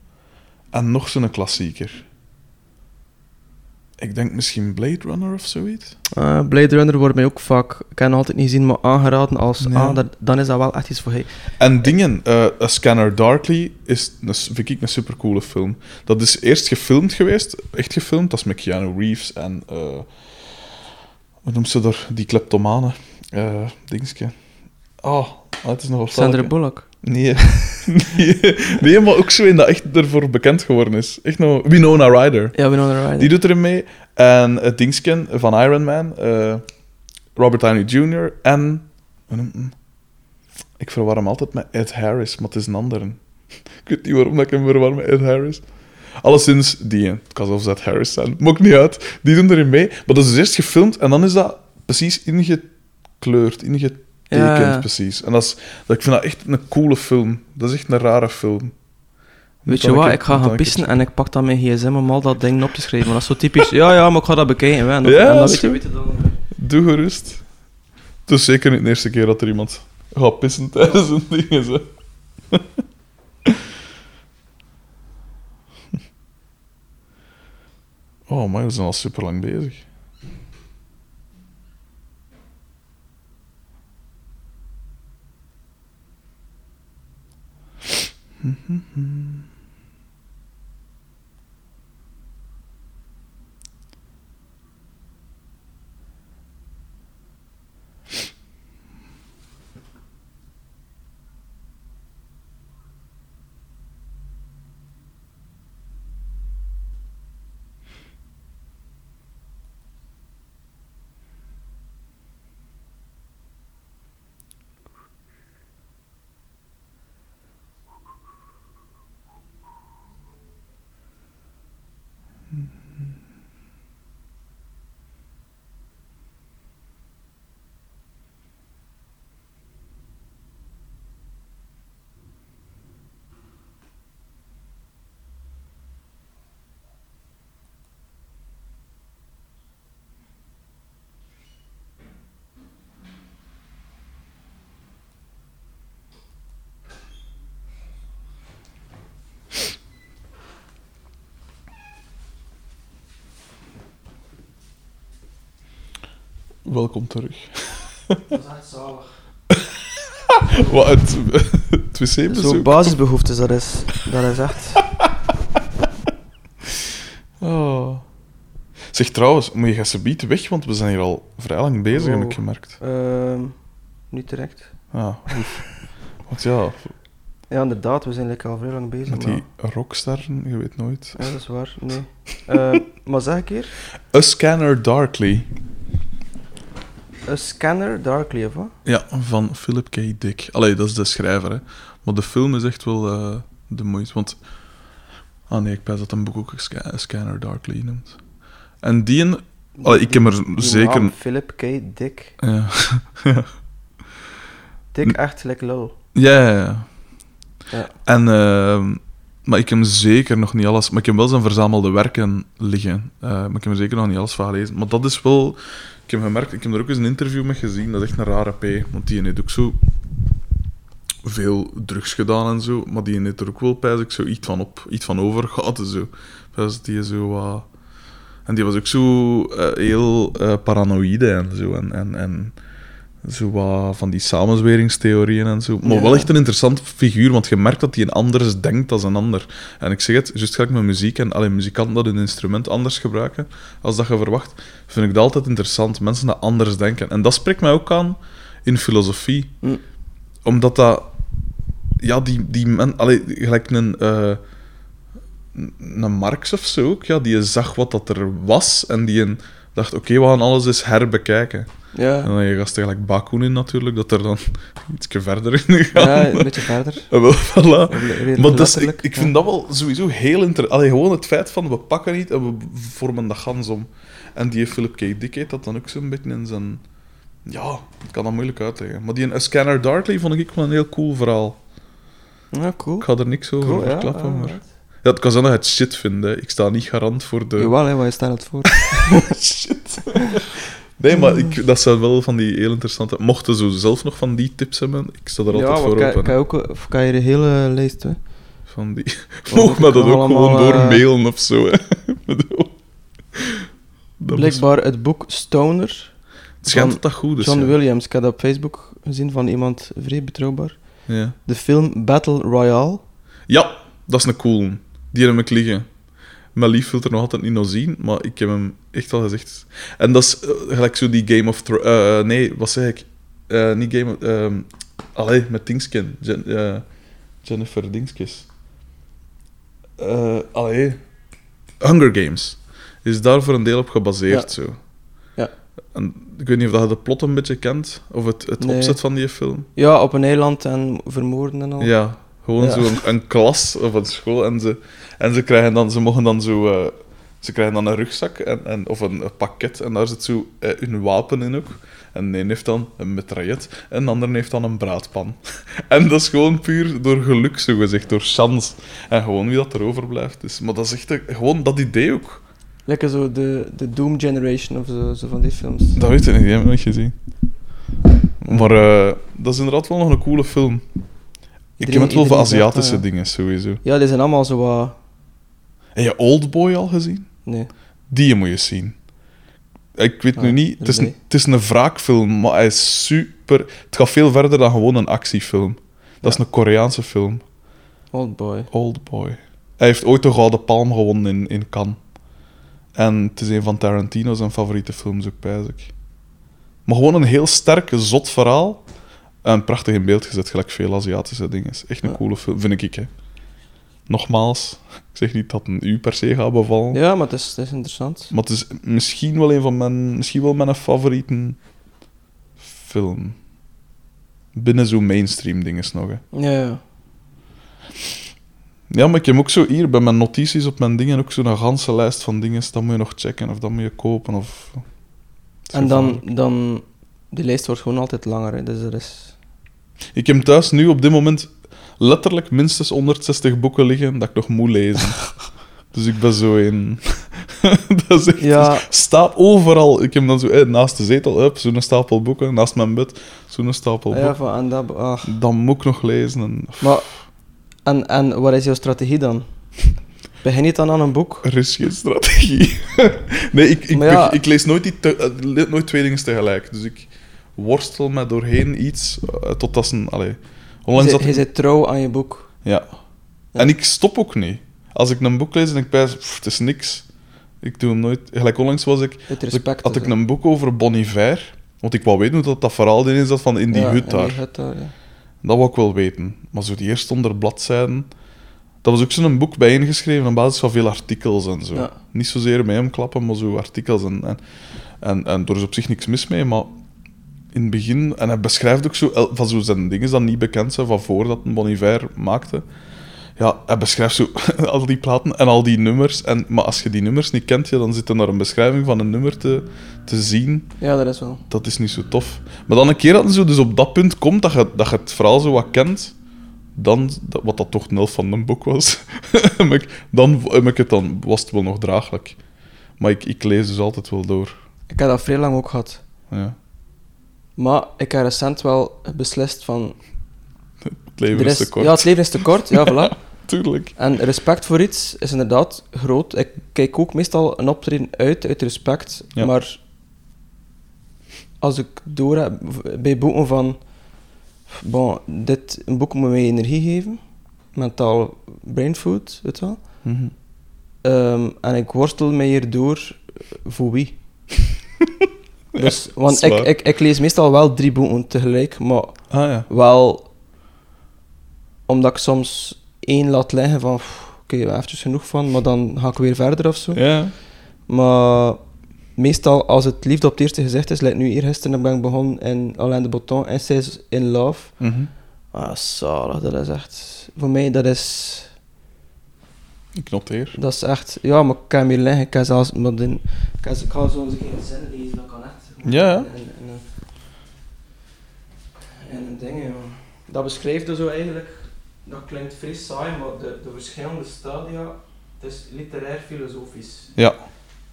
[SPEAKER 2] En nog zo'n klassieker. Ik denk misschien Blade Runner of zoiets.
[SPEAKER 1] Eh, Blade Runner wordt mij ook vaak, ik heb hem altijd niet gezien, maar aangeraden als, ah, dat, dan is dat wel echt iets voor hij.
[SPEAKER 2] En dingen, eh A Scanner Darkly is, een, vind ik een supercoole film. Dat is eerst gefilmd geweest, echt gefilmd, dat is met Keanu Reeves en... eh hoe noemt ze daar? Die kleptomane. eh dingetje. Oh, het is nog wat
[SPEAKER 1] Sandra. Bullock.
[SPEAKER 2] Nee. <laughs> nee. nee, maar ook zo in dat echt ervoor bekend geworden is. Echt nog... Winona Ryder.
[SPEAKER 1] Ja, Winona Ryder.
[SPEAKER 2] Die doet erin mee. En het van Iron Man, eh, Robert Downey Jr. en... Ik verwar hem altijd met Ed Harris, maar het is een andere. Ik weet niet waarom ik hem verwar met Ed Harris. Alleszins, die, het kan zelfs Ed Harris zijn, maakt niet uit. Die doen erin mee. Maar dat is dus eerst gefilmd en dan is dat precies ingekleurd, ingetekend
[SPEAKER 1] Ja.
[SPEAKER 2] precies. En dat is, dat, ik vind dat echt een coole film. Dat is echt een rare film.
[SPEAKER 1] Weet je wat,
[SPEAKER 2] ik-
[SPEAKER 1] ik ga gaan pissen en ik pak dan mijn gsm om al dat ding op te schrijven. Maar dat is zo typisch, ja, ja, maar ik ga dat bekijken. hè. En dan,
[SPEAKER 2] Ja,
[SPEAKER 1] en
[SPEAKER 2] dat
[SPEAKER 1] weet je,
[SPEAKER 2] goed.
[SPEAKER 1] weet je dan.
[SPEAKER 2] Doe gerust. Het is zeker niet de eerste keer dat er iemand gaat pissen tijdens een ding. Zo. <laughs> Oh, maar we zijn al super lang bezig. Mm-hmm. Welkom terug. <laughs>
[SPEAKER 1] Dat is echt zalig. <laughs>
[SPEAKER 2] Wat, het, het wc-bezoek?
[SPEAKER 1] Zo basisbehoeftes, dat is, dat is echt... <laughs>
[SPEAKER 2] Oh. Zeg trouwens, moet je gaan subiet weg, want we zijn hier al vrij lang bezig, heb ik gemerkt.
[SPEAKER 1] Ehm, niet direct.
[SPEAKER 2] Ah. Want ja,
[SPEAKER 1] Ja, inderdaad, we zijn like al vrij lang bezig.
[SPEAKER 2] met
[SPEAKER 1] maar-
[SPEAKER 2] die rocksterren, je weet nooit.
[SPEAKER 1] Ja, dat is waar. Nee. Ehm, maar zeg ik hier?
[SPEAKER 2] A Scanner Darkly.
[SPEAKER 1] A Scanner Darkly, of wat?
[SPEAKER 2] Ja, van Philip K. Dick. Allee, dat is de schrijver, hè. Maar de film is echt wel eh, de moeite, want... Ah nee, ik pijs dat een boek ook A Scanner Darkly noemt. En die... een- Allee, ik heb er
[SPEAKER 1] Die
[SPEAKER 2] zeker...
[SPEAKER 1] naam, Philip K. Dick.
[SPEAKER 2] Ja. <laughs>
[SPEAKER 1] Dick echt lekker.
[SPEAKER 2] Ja, ja, ja.
[SPEAKER 1] Ja.
[SPEAKER 2] En, ehm, maar ik heb zeker nog niet alles... Maar ik heb wel zijn verzamelde werken liggen. Eh, maar ik heb er zeker nog niet alles van gelezen. Maar dat is wel... Ik heb gemerkt, ik heb er ook eens een interview mee gezien. Dat is echt een rare P. Want die heeft ook zo veel drugs gedaan en zo. Maar die heeft er ook wel, pijs ik, zo iets van, op, iets van overgehad en zo. Dat die zo. En die was ook zo eh, heel eh, paranoïde en zo. En, en, en zo wat van die samenzweringstheorieën en zo. Maar
[SPEAKER 1] Ja.
[SPEAKER 2] wel echt een interessant figuur, want je merkt dat hij een anders denkt dan een ander. En ik zeg het, juist gelijk met muziek en alleen muzikanten dat hun instrument anders gebruiken als dat je verwacht, vind ik dat altijd interessant. Mensen dat anders denken. En dat spreekt mij ook aan in filosofie.
[SPEAKER 1] Hm.
[SPEAKER 2] Omdat dat... Ja, die, die men... Allee, gelijk een... eh, een Marx of zo ook, ja, die zag wat dat er was en die een- dacht, oké, we gaan alles eens herbekijken. En
[SPEAKER 1] Ja,
[SPEAKER 2] dan heb je gasten gelijk Bakunin natuurlijk, dat er dan <laughs> iets verder in gaat.
[SPEAKER 1] ja een beetje verder.
[SPEAKER 2] En <laughs> wel, voilà. Maar is, ik, ik
[SPEAKER 1] ja.
[SPEAKER 2] vind dat wel sowieso heel interessant. Gewoon het feit van, we pakken niet en we vormen dat gans om. En die Philip K. Dick heet dat dan ook zo'n beetje in zijn... Ja, ik kan dat moeilijk uitleggen. Maar die in Scanner Darkly vond ik wel een heel cool verhaal.
[SPEAKER 1] Ja, cool.
[SPEAKER 2] Ik ga er niks over
[SPEAKER 1] Cool,
[SPEAKER 2] verklappen,
[SPEAKER 1] ja,
[SPEAKER 2] maar...
[SPEAKER 1] ja.
[SPEAKER 2] Ja, het kan zijn dat het shit vindt, hè. Ik sta niet garant voor de...
[SPEAKER 1] Jawel, hè, wat je staat het voor. <laughs>
[SPEAKER 2] Shit. Nee, maar ik, dat zijn wel van die heel interessante... Mochten ze zelf nog van die tips hebben, ik sta er altijd
[SPEAKER 1] ja,
[SPEAKER 2] voor
[SPEAKER 1] maar kan,
[SPEAKER 2] open.
[SPEAKER 1] kan je ook of kan je de hele lijst, hè?
[SPEAKER 2] Van die... <laughs> Me
[SPEAKER 1] ik
[SPEAKER 2] dat ook
[SPEAKER 1] allemaal,
[SPEAKER 2] gewoon door
[SPEAKER 1] eh,
[SPEAKER 2] mailen of zo, hè. <laughs>
[SPEAKER 1] Blijkbaar het boek Stoner,
[SPEAKER 2] Het schijnt dat dat goed is.
[SPEAKER 1] John
[SPEAKER 2] ja.
[SPEAKER 1] Williams. Ik heb dat op Facebook gezien van iemand vrij betrouwbaar.
[SPEAKER 2] Ja.
[SPEAKER 1] De film Battle Royale.
[SPEAKER 2] ja, dat is een cool. Die heb ik liggen. Mijn lief wil er nog altijd niet nog zien, maar ik heb hem echt al gezegd. En dat is eh, gelijk zo die Game of Thrones... nee, wat zeg ik? Eh, niet Game of... ehm allee, met Dingsken. Jen- eh, Jennifer Dingskes. Eh allee. Hunger Games. Is daar voor een deel op gebaseerd, zo.
[SPEAKER 1] Ja.
[SPEAKER 2] En ik weet niet of dat je de plot een beetje kent, of het, het
[SPEAKER 1] Nee.
[SPEAKER 2] opzet van die film.
[SPEAKER 1] Ja, op een eiland en vermoorden en al.
[SPEAKER 2] Ja, gewoon
[SPEAKER 1] Ja.
[SPEAKER 2] zo een, klas of een school. En ze, en ze krijgen dan, ze mogen dan zo, eh, ze krijgen dan een rugzak en, en, of een, een pakket en daar zit zo eh, hun wapen in ook. En de een heeft dan een metraillet en de ander heeft dan een braadpan. <laughs> en dat is gewoon puur door geluk, zo gezegd, door chance. En gewoon wie dat er overblijft. Dus, maar dat is echt gewoon dat idee ook.
[SPEAKER 1] Lekker zo de, de Doom Generation of zo, zo van die films.
[SPEAKER 2] Dat weet ik niet, die heb ik nooit gezien. Maar eh, dat is inderdaad wel nog een coole film. Ik heb het wel voor
[SPEAKER 1] dat,
[SPEAKER 2] Aziatische
[SPEAKER 1] ja.
[SPEAKER 2] dingen, sowieso.
[SPEAKER 1] Ja, die zijn allemaal zo wat...
[SPEAKER 2] Heb je Oldboy al gezien?
[SPEAKER 1] Nee.
[SPEAKER 2] Die moet je zien. Ik weet nu
[SPEAKER 1] Ah,
[SPEAKER 2] niet, het is, een, het is een wraakfilm, maar hij is super... Het gaat veel verder dan gewoon een actiefilm. Dat is een Koreaanse film,
[SPEAKER 1] Old boy.
[SPEAKER 2] Oldboy. Hij heeft ooit de Gouden Palm gewonnen in, in Cannes. En het is een van Tarantino's favoriete films ook, pijs ik. Maar gewoon een heel sterk, zot verhaal. En prachtig in beeld gezet, gelijk veel Aziatische dingen. Echt een
[SPEAKER 1] Ja.
[SPEAKER 2] coole film, vind ik, hè. Nogmaals, ik zeg niet dat een u per se gaat bevallen.
[SPEAKER 1] Ja, maar het is, het is interessant.
[SPEAKER 2] Maar het is misschien wel een van mijn, misschien wel mijn favoriete film. Binnen zo'n mainstream dingen nog. Hè.
[SPEAKER 1] Ja, ja.
[SPEAKER 2] Ja, maar ik heb ook zo hier bij mijn notities op mijn dingen ook zo'n ganse lijst van dingen. Dat moet je nog checken of dat moet je kopen. Of...
[SPEAKER 1] En dan, dan... Die lijst wordt gewoon altijd langer, hè. dus er is...
[SPEAKER 2] Ik heb thuis nu op dit moment letterlijk minstens 160 boeken liggen dat ik nog moet lezen. <laughs> dus ik ben zo in. <laughs> dat is echt
[SPEAKER 1] Ja,
[SPEAKER 2] overal. Ik heb dan zo eh, naast de zetel, up, zo'n stapel boeken. Naast mijn bed, zo'n stapel
[SPEAKER 1] ja,
[SPEAKER 2] boeken.
[SPEAKER 1] van, en dat... ah.
[SPEAKER 2] Dan moet ik nog lezen. En...
[SPEAKER 1] Maar... En, en wat is jouw strategie dan? <laughs> Begin je dan aan een boek?
[SPEAKER 2] Er is geen strategie. nee, ik, ik,
[SPEAKER 1] ja-
[SPEAKER 2] ik lees nooit, die te- eh, nooit twee dingen tegelijk. Dus ik worstel me doorheen iets eh, tot dat een... Allee,
[SPEAKER 1] Je
[SPEAKER 2] onlangs dat
[SPEAKER 1] je bent trouw aan je boek.
[SPEAKER 2] Ja. En ik stop ook niet. Als ik een boek lees en ik pijs, pff, het is niks. Ik doe hem nooit. Gelijk onlangs was ik, had ik,
[SPEAKER 1] respect.
[SPEAKER 2] had ik
[SPEAKER 1] hè.
[SPEAKER 2] een boek over Bon Iver. Want ik wou weten hoe dat, dat verhaal erin zat van in die
[SPEAKER 1] Ja,
[SPEAKER 2] hut daar.
[SPEAKER 1] die hut daar, ja.
[SPEAKER 2] Dat wou ik wel weten. Maar zo die eerste honderd bladzijden... Dat was ook zo'n boek bijeengeschreven op basis van veel artikels en zo.
[SPEAKER 1] Ja.
[SPEAKER 2] Niet zozeer met hem klappen, maar zo artikels. En, en, en, en er is op zich niks mis mee, maar in het begin... En hij beschrijft ook zo van zo zijn dingen die niet bekend zijn van voordat een Bon Iver maakte. Ja, hij beschrijft zo <laughs> al die platen en al die nummers. En, maar als je die nummers niet kent, ja, dan zit er daar een beschrijving van een nummer te, te zien
[SPEAKER 1] Ja, dat is wel.
[SPEAKER 2] dat is niet zo tof. Maar dan een keer dat het zo dus op dat punt komt, dat je, dat je het verhaal zo wat kent, dan, dat- wat dat toch helft van een boek was, <laughs> dan, heb ik het dan was het wel nog draaglijk. Maar ik, ik lees dus altijd wel door.
[SPEAKER 1] Ik heb dat vrij lang ook gehad.
[SPEAKER 2] Ja.
[SPEAKER 1] Maar ik heb recent wel beslist van...
[SPEAKER 2] Het leven is te kort.
[SPEAKER 1] Ja, het leven is te kort, ja, <laughs> voilà.
[SPEAKER 2] Tuurlijk.
[SPEAKER 1] En respect voor iets is inderdaad groot. Ik kijk ook meestal een optreden uit, uit respect.
[SPEAKER 2] Ja.
[SPEAKER 1] Maar als ik door heb bij boeken van... Bon, dit een boek moet mij energie geven. Mentaal brainfood, weet je wel.
[SPEAKER 2] Mhm.
[SPEAKER 1] Ehm, en ik worstel mij hierdoor voor wie. <laughs> dus, want
[SPEAKER 2] is
[SPEAKER 1] ik, ik, ik lees meestal wel drie boeken tegelijk, maar
[SPEAKER 2] Ah ja.
[SPEAKER 1] wel omdat ik soms één laat liggen van oké, okay, even genoeg van, maar dan ga ik weer verder of zo.
[SPEAKER 2] Ja.
[SPEAKER 1] Maar meestal als het liefde op het eerste gezicht is, like nu hier gisteren ben ik begonnen in Alain de Botton, Essays in Love.
[SPEAKER 2] Mhm.
[SPEAKER 1] Ah, zalig, dat is echt... Voor mij, dat is...
[SPEAKER 2] Ik noteer.
[SPEAKER 1] Dat is echt... Ja, maar ik kan meer liggen, ik kan zelfs... Maar ik, kan, ik ga zo eens een keer een zin lezen, kan.
[SPEAKER 2] Ja.
[SPEAKER 1] En, en, en, en een ding, ja. Dat beschrijft dus zo eigenlijk... Dat klinkt vrij saai, maar de, de verschillende stadia... Het is literair-filosofisch.
[SPEAKER 2] Ja.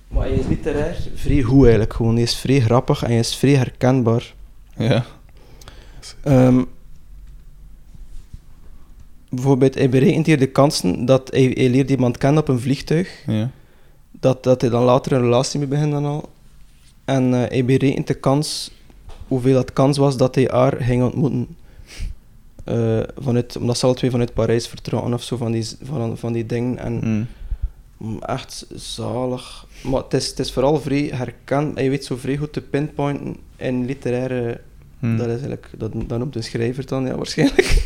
[SPEAKER 1] Maar hij is literair vrij goed eigenlijk gewoon. Hij is vrij grappig en hij is vrij herkenbaar.
[SPEAKER 2] Ja.
[SPEAKER 1] Ehm, bijvoorbeeld, hij berekent hier de kansen dat hij, hij leert iemand kennen op een vliegtuig.
[SPEAKER 2] Ja.
[SPEAKER 1] Dat, dat hij dan later een relatie mee begint dan al. En eh, hij berekent de kans, hoeveel het kans was dat hij haar ging ontmoeten. Eh, vanuit, omdat ze alle twee vanuit Parijs vertrokken of zo, van die, van, van die dingen. En
[SPEAKER 2] Mm.
[SPEAKER 1] Mm, Echt zalig. Maar het is, het is vooral vrij herkend. Je weet zo vrij goed te pinpointen in literaire...
[SPEAKER 2] Mm.
[SPEAKER 1] Dat is eigenlijk... Dat, dat noemt een schrijver dan, ja, waarschijnlijk.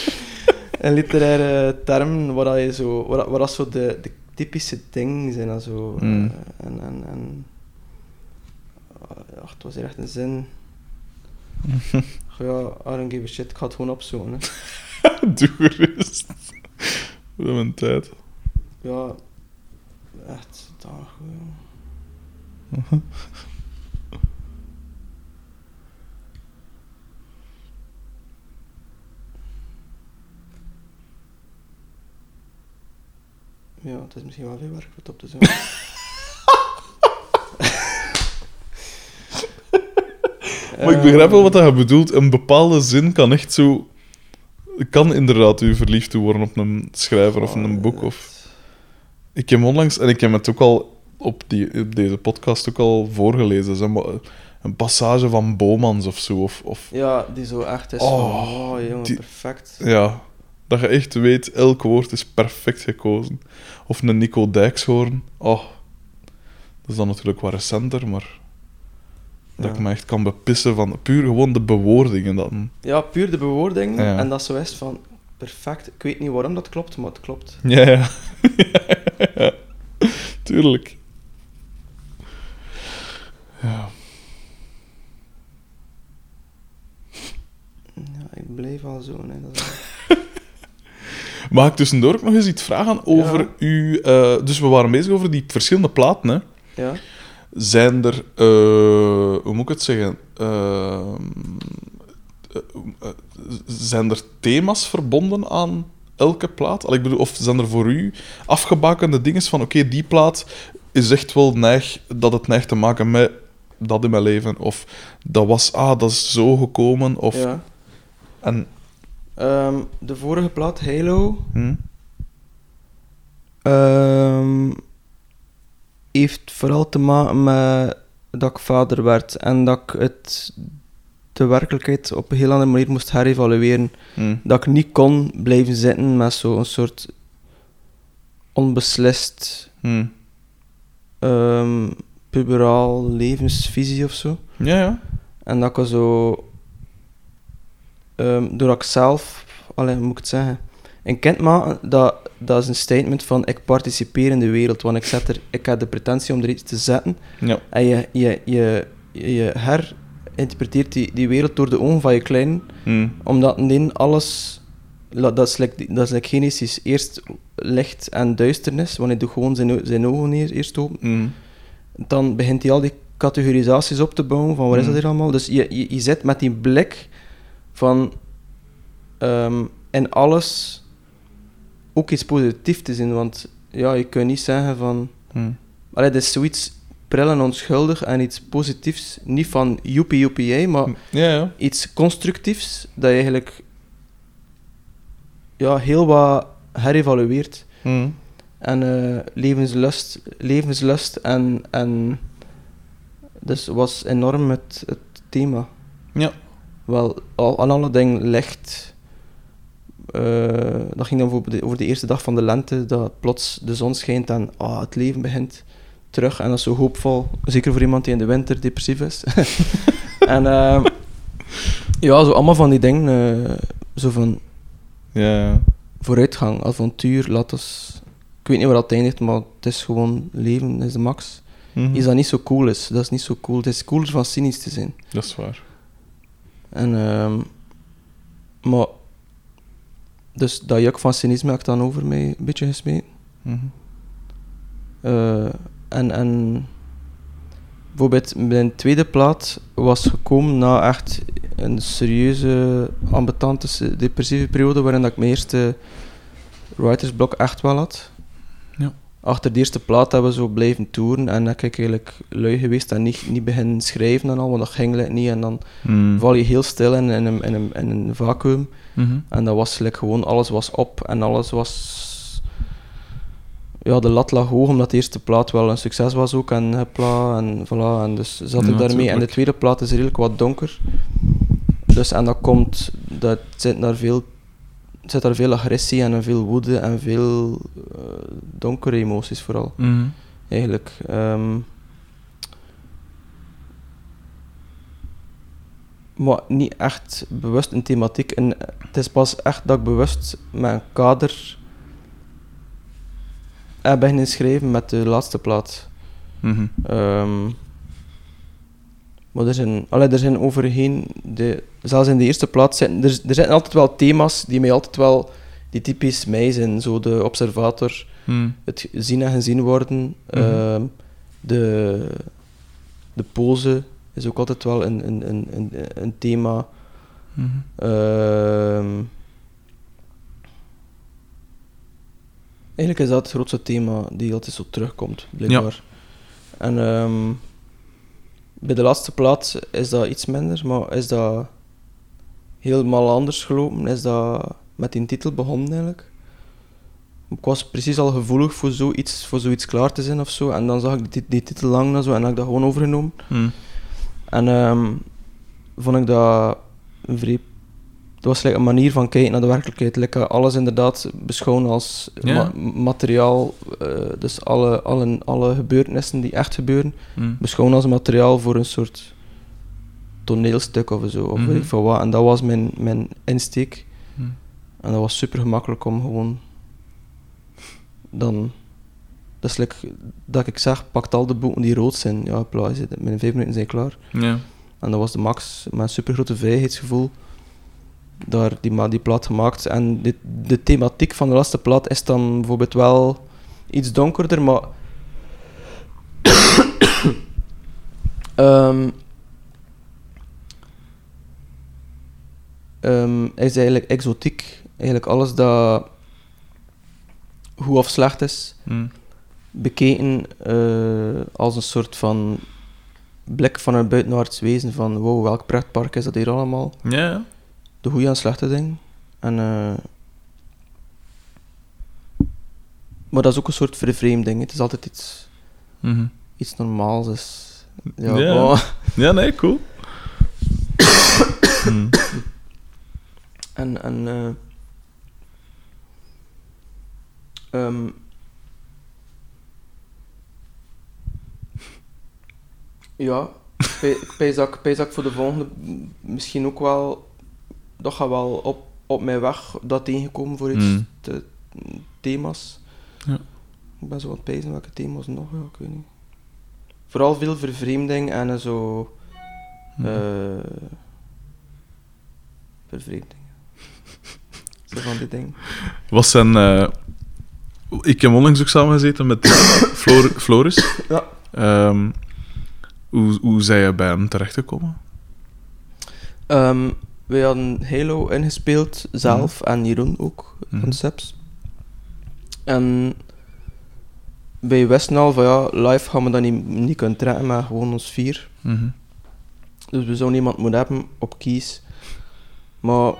[SPEAKER 1] <laughs> in literaire termen, waar dat je zo... Waar, dat- waar dat zo de, de typische dingen zijn en zo.
[SPEAKER 2] Mm.
[SPEAKER 1] eh, en... en, en ah, ja, het was hier echt een zin. ja, I don't give a shit. Ik ga het gewoon opzoeken. Hè. <laughs>
[SPEAKER 2] Doe gerust. We hebben een tijd.
[SPEAKER 1] Ja, echt danig. Ja. <laughs> Ja, het is misschien wel veel werk om het op te zoeken.
[SPEAKER 2] Maar ik begrijp wel wat je bedoelt. Een bepaalde zin kan echt zo... Kan inderdaad u verliefd toe worden op een schrijver of een boek. Of... Ik heb onlangs... En ik heb het ook al op, die, op deze podcast ook al voorgelezen. Zeg maar, een passage van Bomans of zo. Of, of,
[SPEAKER 1] Ja, die zo echt is
[SPEAKER 2] Oh,
[SPEAKER 1] van, oh jongen,
[SPEAKER 2] die-
[SPEAKER 1] perfect.
[SPEAKER 2] ja, dat je echt weet, elk woord is perfect gekozen. Of een Nico Dijkshoorn. Oh, dat is dan natuurlijk wat recenter, maar... Dat ik me echt kan bepissen van puur gewoon de bewoordingen. Dan.
[SPEAKER 1] Ja, puur de bewoording.
[SPEAKER 2] Ja.
[SPEAKER 1] En dat zo is van, perfect. Ik weet niet waarom dat klopt, maar het klopt.
[SPEAKER 2] Ja, ja. <laughs> ja. Tuurlijk. Ja.
[SPEAKER 1] Ja, ik blijf al zo. Nee, dat is- <laughs>
[SPEAKER 2] Mag ik tussendoor ook nog eens iets vragen over
[SPEAKER 1] Ja.
[SPEAKER 2] uw... eh, dus we waren bezig over die verschillende platen, hè.
[SPEAKER 1] ja.
[SPEAKER 2] Zijn er... eh, hoe moet ik het zeggen? Eh, zijn er thema's verbonden aan elke plaat? Allee, ik bedoel, of zijn er voor u afgebakende dingen van... Oké, die plaat is echt wel neig... Dat het neigt te maken met dat in mijn leven. Of dat was... Ah, dat is zo gekomen. Of...
[SPEAKER 1] ja.
[SPEAKER 2] En...
[SPEAKER 1] Ehm, de vorige plaat, Halo,
[SPEAKER 2] Hm?
[SPEAKER 1] Ehm, heeft vooral te maken met dat ik vader werd en dat ik het, de werkelijkheid op een heel andere manier moest herevalueren.
[SPEAKER 2] Hm.
[SPEAKER 1] Dat ik niet kon blijven zitten met zo'n soort onbeslist
[SPEAKER 2] Hm.
[SPEAKER 1] ehm puberaal levensvisie of zo.
[SPEAKER 2] Ja, ja.
[SPEAKER 1] En dat ik zo... ehm doordat ik zelf... Allee, hoe moet ik het zeggen? Een kind maken, dat, dat is een statement van ik participeer in de wereld. Want ik, zet er, ik heb de pretentie om er iets te zetten.
[SPEAKER 2] Ja.
[SPEAKER 1] En je, je, je, je herinterpreteert die, die wereld door de ogen van je klein.
[SPEAKER 2] Hm.
[SPEAKER 1] Omdat in alles... Dat is, like, dat is like. Eerst licht en duisternis. Wanneer hij doet gewoon zijn, zijn ogen neer, eerst open.
[SPEAKER 2] Hm.
[SPEAKER 1] Dan begint hij al die categorisaties op te bouwen. Van wat is dat
[SPEAKER 2] Mm.
[SPEAKER 1] hier allemaal? Dus je, je, je zit met die blik van... ehm in alles ook iets positiefs te zien. Want ja, je kunt niet zeggen van...
[SPEAKER 2] Hm.
[SPEAKER 1] Allee, het is zoiets pril en onschuldig en iets positiefs. Niet van joepie joepie jij, maar
[SPEAKER 2] Ja, ja.
[SPEAKER 1] iets constructiefs dat je eigenlijk ja, heel wat herevalueert.
[SPEAKER 2] Hm.
[SPEAKER 1] En eh, levenslust, levenslust en, en dus was enorm het, het thema.
[SPEAKER 2] Ja.
[SPEAKER 1] Wel, al, aan alle dingen licht. Eh, dat ging dan over de, over de eerste dag van de lente, dat plots de zon schijnt en ah, het leven begint terug. En dat is zo hoopvol, zeker voor iemand die in de winter depressief is. <laughs> en eh, ja, zo allemaal van die dingen, eh, zo van
[SPEAKER 2] Ja,
[SPEAKER 1] vooruitgang, avontuur, laat ons... Ik weet niet waar dat eindigt, maar het is gewoon leven, dat is de max.
[SPEAKER 2] Mhm.
[SPEAKER 1] Iets dat niet zo cool is, dat is niet zo cool. Het is cooler van cynisch te zijn.
[SPEAKER 2] Dat is waar.
[SPEAKER 1] En, ehm, maar... Dus dat juk van cynisme heb ik dan over mij een beetje gesmeten.
[SPEAKER 2] Mhm.
[SPEAKER 1] Eh, en, en... Bijvoorbeeld, mijn tweede plaat was gekomen na echt een serieuze, ambetante, depressieve periode waarin dat ik mijn eerste writersblok echt wel had.
[SPEAKER 2] Ja.
[SPEAKER 1] Achter de eerste plaat hebben we zo blijven toeren en dan ben ik eigenlijk lui geweest en niet, niet beginnen schrijven en al, want dat ging like niet. En dan
[SPEAKER 2] Hm.
[SPEAKER 1] val je heel stil in, in, een, in, een, in een vacuüm.
[SPEAKER 2] Mhm.
[SPEAKER 1] En dat was like, gewoon, alles was op en alles was... Ja, de lat lag hoog, omdat de eerste plaat wel een succes was ook. En hopla, en voilà. En dus zat ik
[SPEAKER 2] Ja,
[SPEAKER 1] daarmee. En de tweede plaat is redelijk wat donker. Dus, en dat komt... Dat zit daar veel... Zit daar veel agressie en veel woede en veel eh, donkere emoties vooral,
[SPEAKER 2] Mhm.
[SPEAKER 1] eigenlijk. Ehm, maar niet echt bewust een thematiek. En het is pas echt dat ik bewust mijn kader heb beginnen schrijven met de laatste plaat.
[SPEAKER 2] Mhm.
[SPEAKER 1] Ehm, maar er zijn, allee, er zijn overheen, de, zelfs in de eerste plaat, zijn, er, er zijn altijd wel thema's die mij altijd wel, die typisch mij zijn. Zo de observator,
[SPEAKER 2] Hm.
[SPEAKER 1] het zien en gezien worden,
[SPEAKER 2] Mhm.
[SPEAKER 1] ehm, de, de pose is ook altijd wel een, een, een, een, een thema.
[SPEAKER 2] Mhm.
[SPEAKER 1] Ehm, eigenlijk is dat het grootste thema die altijd zo terugkomt, blijkbaar. En ehm, bij de laatste plaat is dat iets minder, maar is dat helemaal anders gelopen. Is dat met die titel begonnen eigenlijk. Ik was precies al gevoelig voor zoiets, voor zoiets klaar te zijn of zo. En dan zag ik die, die titel lang en zo en had ik dat gewoon overgenomen.
[SPEAKER 2] Hm.
[SPEAKER 1] En ehm, vond ik dat een vrij... Dat was like, een manier van kijken naar de werkelijkheid. Like, alles inderdaad beschouwen als
[SPEAKER 2] Ja.
[SPEAKER 1] ma- materiaal. eh, dus alle, alle, alle gebeurtenissen die echt gebeuren,
[SPEAKER 2] Hm.
[SPEAKER 1] beschouwen als materiaal voor een soort toneelstuk of zo. Of
[SPEAKER 2] Mhm.
[SPEAKER 1] weet ik veel wat. En dat was mijn, mijn insteek.
[SPEAKER 2] Hm.
[SPEAKER 1] En dat was super gemakkelijk om gewoon... Dan... Dat is like, dat ik zeg, pakt al de boeken die rood zijn. Ja, het- binnen vijf minuten zijn klaar.
[SPEAKER 2] Ja.
[SPEAKER 1] En dat was de max, een super grote vrijheidsgevoel. Daar die, die plaat gemaakt. En de, de thematiek van de laatste plaat is dan bijvoorbeeld wel iets donkerder, maar. <coughs> Ehm ehm, is eigenlijk exotiek. Eigenlijk alles dat goed of slecht is,
[SPEAKER 2] Hm.
[SPEAKER 1] bekeken eh, als een soort van blik van een buitenaards wezen van wow, welk pretpark is dat hier allemaal?
[SPEAKER 2] Ja, ja.
[SPEAKER 1] De goede en slechte dingen. En eh, Maar dat is ook een soort vervreemding. Het is altijd iets,
[SPEAKER 2] Mhm.
[SPEAKER 1] iets normaals. Dus, ja,
[SPEAKER 2] Ja.
[SPEAKER 1] oh.
[SPEAKER 2] Ja, nee, cool. <coughs> Mhm.
[SPEAKER 1] En, en eh, ehm, ja, ik voor de volgende misschien ook wel, dat gaat wel op, op mijn weg dat tegenkomen voor iets
[SPEAKER 2] Mm.
[SPEAKER 1] te- thema's.
[SPEAKER 2] Ja.
[SPEAKER 1] Ik ben zo aan het pijzen welke thema's nog, ja, ik weet niet. Vooral veel vervreemding en zo.
[SPEAKER 2] Mhm.
[SPEAKER 1] eh vervreemding. <laughs> Zo van die dingen.
[SPEAKER 2] Wat zijn... eh, ik heb onlangs ook samengezeten met <coughs> Flor Floris.
[SPEAKER 1] Ja.
[SPEAKER 2] Ehm, hoe, hoe zijn je bij hem terechtgekomen?
[SPEAKER 1] Ehm wij hadden Halo ingespeeld, zelf, en Jeroen ook,
[SPEAKER 2] Mhm.
[SPEAKER 1] concepts. En wij wisten al van ja, live gaan we dat niet, niet kunnen trekken, maar gewoon ons vier.
[SPEAKER 2] Mhm.
[SPEAKER 1] Dus we zouden iemand moeten hebben op kies. Maar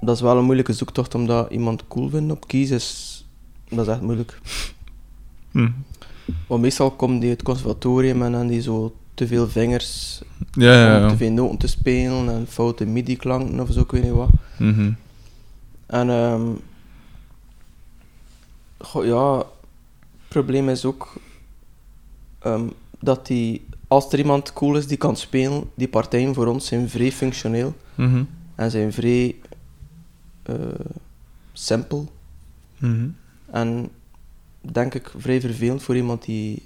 [SPEAKER 1] dat is wel een moeilijke zoektocht, omdat iemand cool vinden op kies is, dat is echt moeilijk.
[SPEAKER 2] Mhm.
[SPEAKER 1] Want meestal komt die het conservatorium en dan die zo te veel vingers
[SPEAKER 2] Ja, ja,
[SPEAKER 1] om
[SPEAKER 2] ja.
[SPEAKER 1] te veel noten te spelen en foute midi-klanken of zo, ik weet niet wat.
[SPEAKER 2] Mhm.
[SPEAKER 1] En ehm goh, ja, het probleem is ook ehm, dat die, als er iemand cool is die kan spelen, die partijen voor ons zijn vrij functioneel
[SPEAKER 2] Mhm.
[SPEAKER 1] en zijn vrij eh simpel.
[SPEAKER 2] Mhm.
[SPEAKER 1] En denk ik vrij vervelend voor iemand die,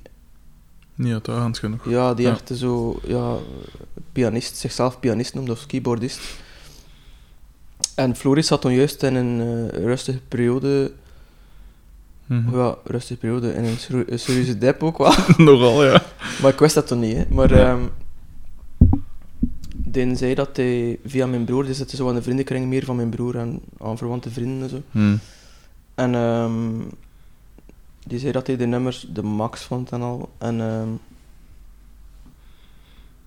[SPEAKER 2] Niet uitdagend genoeg.
[SPEAKER 1] ja, die
[SPEAKER 2] Ja.
[SPEAKER 1] echt zo, ja, pianist, zichzelf pianist noemt of keyboardist. En Floris zat toen juist in een eh, rustige periode
[SPEAKER 2] Mhm.
[SPEAKER 1] Ja, rustige periode en een serieuze dip ook wel. <laughs>
[SPEAKER 2] Nogal, ja. <laughs>
[SPEAKER 1] maar ik wist dat toen niet, hè. Maar
[SPEAKER 2] Ja.
[SPEAKER 1] ehm Den zei dat hij via mijn broer, dus het is zo aan de vriendenkring meer van mijn broer en aan verwante vrienden en zo.
[SPEAKER 2] Mhm.
[SPEAKER 1] En ehm die zei dat hij de nummers de max vond en al. En ehm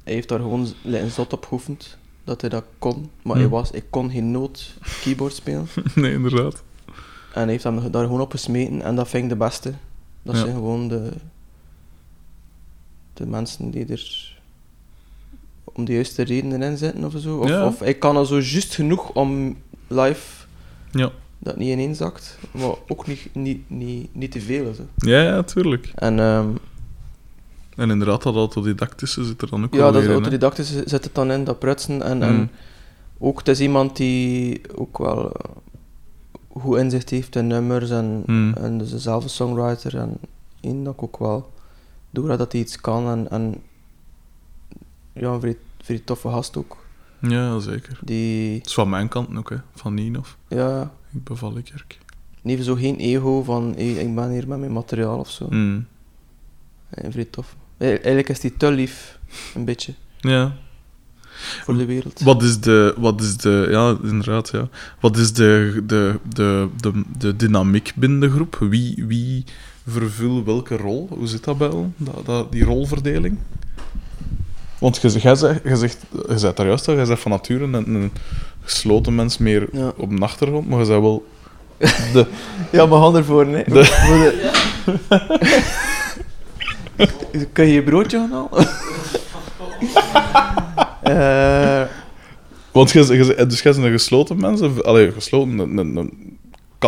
[SPEAKER 1] hij heeft daar gewoon een zot op geoefend, dat hij dat kon. Maar hij,
[SPEAKER 2] Hm.
[SPEAKER 1] was, hij kon geen noot keyboard spelen. <laughs>
[SPEAKER 2] Nee, inderdaad.
[SPEAKER 1] En hij heeft hem daar gewoon op gesmeten en dat vind ik de beste. Dat
[SPEAKER 2] Ja.
[SPEAKER 1] zijn gewoon de, de mensen die er om de juiste redenen in zitten of zo. Of,
[SPEAKER 2] Ja.
[SPEAKER 1] of hij kan er zo juist genoeg om live
[SPEAKER 2] Ja.
[SPEAKER 1] Dat niet ineenzakt, maar ook niet, niet, niet, niet te veel. Zo.
[SPEAKER 2] Ja, ja, tuurlijk.
[SPEAKER 1] En ehm,
[SPEAKER 2] En inderdaad, dat autodidactische zit er dan ook
[SPEAKER 1] ja, dat
[SPEAKER 2] in, hè.
[SPEAKER 1] autodidactisch zit het dan in, dat prutsen. En, en
[SPEAKER 2] Mm.
[SPEAKER 1] ook, het is iemand die ook wel eh, goed inzicht heeft in nummers en,
[SPEAKER 2] Mm.
[SPEAKER 1] en dus zelf een songwriter. En één dat ik ook wel doordat dat hij iets kan. En, en ja, een vrij, vrij toffe gast ook.
[SPEAKER 2] Ja, zeker.
[SPEAKER 1] Die,
[SPEAKER 2] Het is van mijn kant ook, hè. Van Nienhof.
[SPEAKER 1] ja,
[SPEAKER 2] Ik beval ik kerk.
[SPEAKER 1] heeft zo geen ego van hey, ik ben hier met mijn materiaal of zo.
[SPEAKER 2] Mm.
[SPEAKER 1] Ja, vrij tof. Eigenlijk is die te lief, een beetje,
[SPEAKER 2] Ja.
[SPEAKER 1] voor de wereld.
[SPEAKER 2] Wat is de... Wat is de... Ja, inderdaad, ja. Wat is de, de, de, de, de dynamiek binnen de groep? Wie, wie vervult welke rol? Hoe zit dat bij jou, dat, dat, die rolverdeling? Want je, jij zegt, je zegt, je zegt daar juist al, jij zegt van nature een, een gesloten mens meer
[SPEAKER 1] Ja.
[SPEAKER 2] op de achtergrond, maar je zei wel de, <laughs>
[SPEAKER 1] Ja, maar hand ervoor, nee.
[SPEAKER 2] De- <laughs>
[SPEAKER 1] Kun je je broodje gaan halen? <laughs> Eh,
[SPEAKER 2] Want je, je, dus jij bent een gesloten mens, of, allee, gesloten, een, een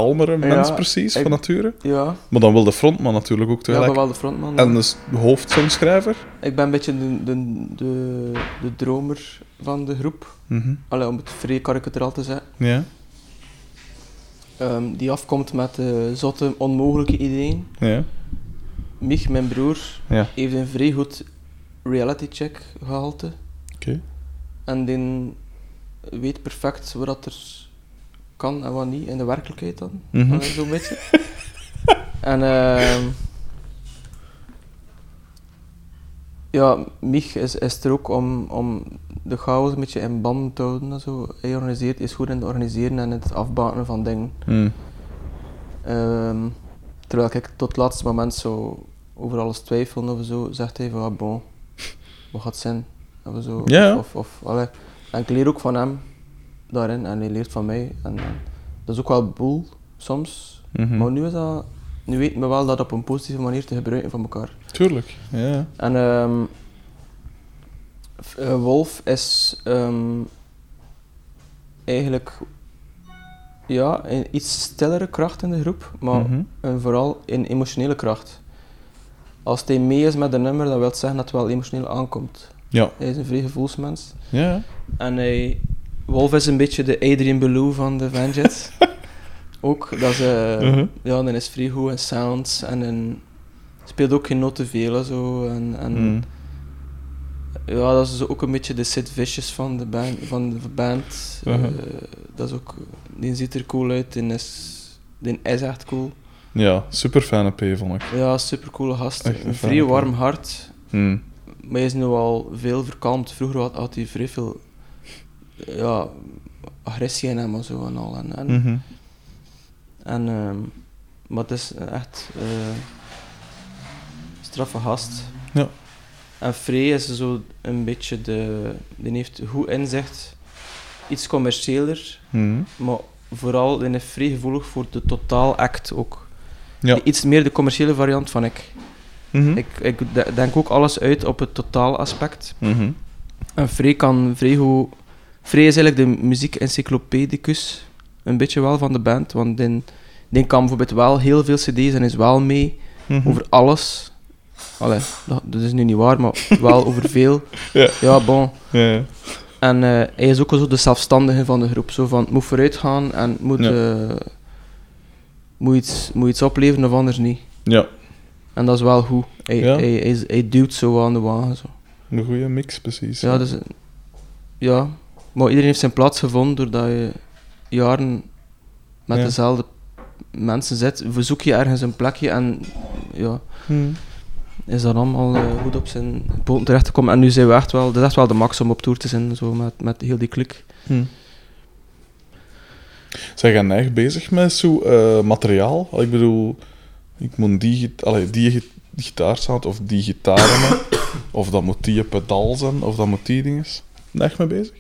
[SPEAKER 2] kalmere mens precies,
[SPEAKER 1] ik-
[SPEAKER 2] van nature.
[SPEAKER 1] ja,
[SPEAKER 2] Maar dan wel de frontman natuurlijk ook
[SPEAKER 1] ja, ik
[SPEAKER 2] tegelijk.
[SPEAKER 1] ben wel de frontman.
[SPEAKER 2] en
[SPEAKER 1] ja.
[SPEAKER 2] dus de hoofdsongschrijver.
[SPEAKER 1] Ik ben een beetje de, de, de, de dromer van de groep. Allee, om het vrij karikaturaal te zeggen.
[SPEAKER 2] Ja,
[SPEAKER 1] Ehm, die afkomt met eh, zotte, onmogelijke ideeën.
[SPEAKER 2] ja,
[SPEAKER 1] Mich, mijn broer,
[SPEAKER 2] ja.
[SPEAKER 1] heeft een vrij goed reality check gehalte.
[SPEAKER 2] Oké.
[SPEAKER 1] En die weet perfect wat dat er kan en wat niet in de werkelijkheid dan.
[SPEAKER 2] Mhm.
[SPEAKER 1] Allee, Zo'n beetje. <laughs> en ehm ja, Mich is, is er ook om, om de chaos een beetje in band te houden. En zo. Hij organiseert, is goed in het organiseren en het afbaten van dingen.
[SPEAKER 2] Mm.
[SPEAKER 1] Ehm, terwijl ik tot het laatste moment zo over alles twijfelde of zo, zegt hij van, ah, bon, wat gaat zijn? Of zo. Of, of, allee. En ik leer ook van hem daarin en hij leert van mij. En, en dat is ook wel boel soms,
[SPEAKER 2] Mhm.
[SPEAKER 1] maar nu is dat nu weten we wel dat op een positieve manier te gebruiken van elkaar.
[SPEAKER 2] Tuurlijk. Ja.
[SPEAKER 1] En ehm, eh, Wolf is ehm, eigenlijk ja, een iets stillere kracht in de groep, maar
[SPEAKER 2] Mhm.
[SPEAKER 1] en vooral in emotionele kracht. Als hij mee is met een nummer, dat wil zeggen dat het wel emotioneel aankomt.
[SPEAKER 2] Ja.
[SPEAKER 1] Hij is een vrij gevoelsmens.
[SPEAKER 2] Ja.
[SPEAKER 1] En hij, Wolf is een beetje de Adrian Belew van de Vanjet. <laughs> ook, dat is, eh,
[SPEAKER 2] Mhm.
[SPEAKER 1] ja, dan is vrij goed in sounds en speelt ook geen noten veel en zo. En, en
[SPEAKER 2] Mm.
[SPEAKER 1] ja, dat is ook een beetje de Sid Vicious van de band. Van de band.
[SPEAKER 2] Mhm.
[SPEAKER 1] Eh, dat is ook, die ziet er cool uit, die is, die is echt cool.
[SPEAKER 2] Ja, super fijne P, vond ik.
[SPEAKER 1] Ja, super coole gast.
[SPEAKER 2] Een
[SPEAKER 1] vrij warm hart. Maar hij is nu al veel verkalmd. Vroeger had, had hij vrij veel ja, agressie in hem en zo en al. En, en, en, ehm, maar het is echt eh straffe gast.
[SPEAKER 2] Ja.
[SPEAKER 1] En Frey is zo een beetje de... Die heeft goed inzicht. Iets commerciëler,
[SPEAKER 2] Mhm.
[SPEAKER 1] maar vooral die is vrij gevoelig voor de totaal act ook.
[SPEAKER 2] Ja.
[SPEAKER 1] Iets meer de commerciële variant van ik.
[SPEAKER 2] Mhm.
[SPEAKER 1] Ik, ik de- denk ook alles uit op het totaal aspect.
[SPEAKER 2] Mhm.
[SPEAKER 1] En Frey kan vrij goed... Frey is eigenlijk de muziek-encyclopedicus. Een beetje wel van de band. Want die, die kan bijvoorbeeld wel heel veel cd's en is wel mee
[SPEAKER 2] Mhm.
[SPEAKER 1] over alles. Allee, dat, dat is nu niet waar, maar wel over veel. <laughs>
[SPEAKER 2] Ja.
[SPEAKER 1] Ja, bon.
[SPEAKER 2] Ja, ja.
[SPEAKER 1] En eh, hij is ook zo de zelfstandige van de groep. Zo van, het moet vooruit gaan en moet,
[SPEAKER 2] Ja.
[SPEAKER 1] eh, moet, iets, moet iets opleveren of anders niet.
[SPEAKER 2] ja,
[SPEAKER 1] En dat is wel goed. Hij,
[SPEAKER 2] Ja.
[SPEAKER 1] hij, hij, hij duwt zo aan de wagen. Zo.
[SPEAKER 2] een goede mix, precies.
[SPEAKER 1] Ja, dus, ja, maar iedereen heeft zijn plaats gevonden doordat je jaren met
[SPEAKER 2] Ja.
[SPEAKER 1] dezelfde mensen zit. Verzoek je ergens een plekje en ja,
[SPEAKER 2] Mhm.
[SPEAKER 1] is dat allemaal eh, goed op zijn poten terecht te komen. En nu zijn we echt wel, dat is echt wel de max om op tour te zijn, zo met, met heel die klik.
[SPEAKER 2] Hm. Zijn jij echt bezig met zo eh, materiaal? Al, Ik bedoel, ik moet die, allee, die gitaarsound of die gitaren, <coughs> of dat moet die pedaal zijn, of dat moet die dinges. Ben je echt mee bezig?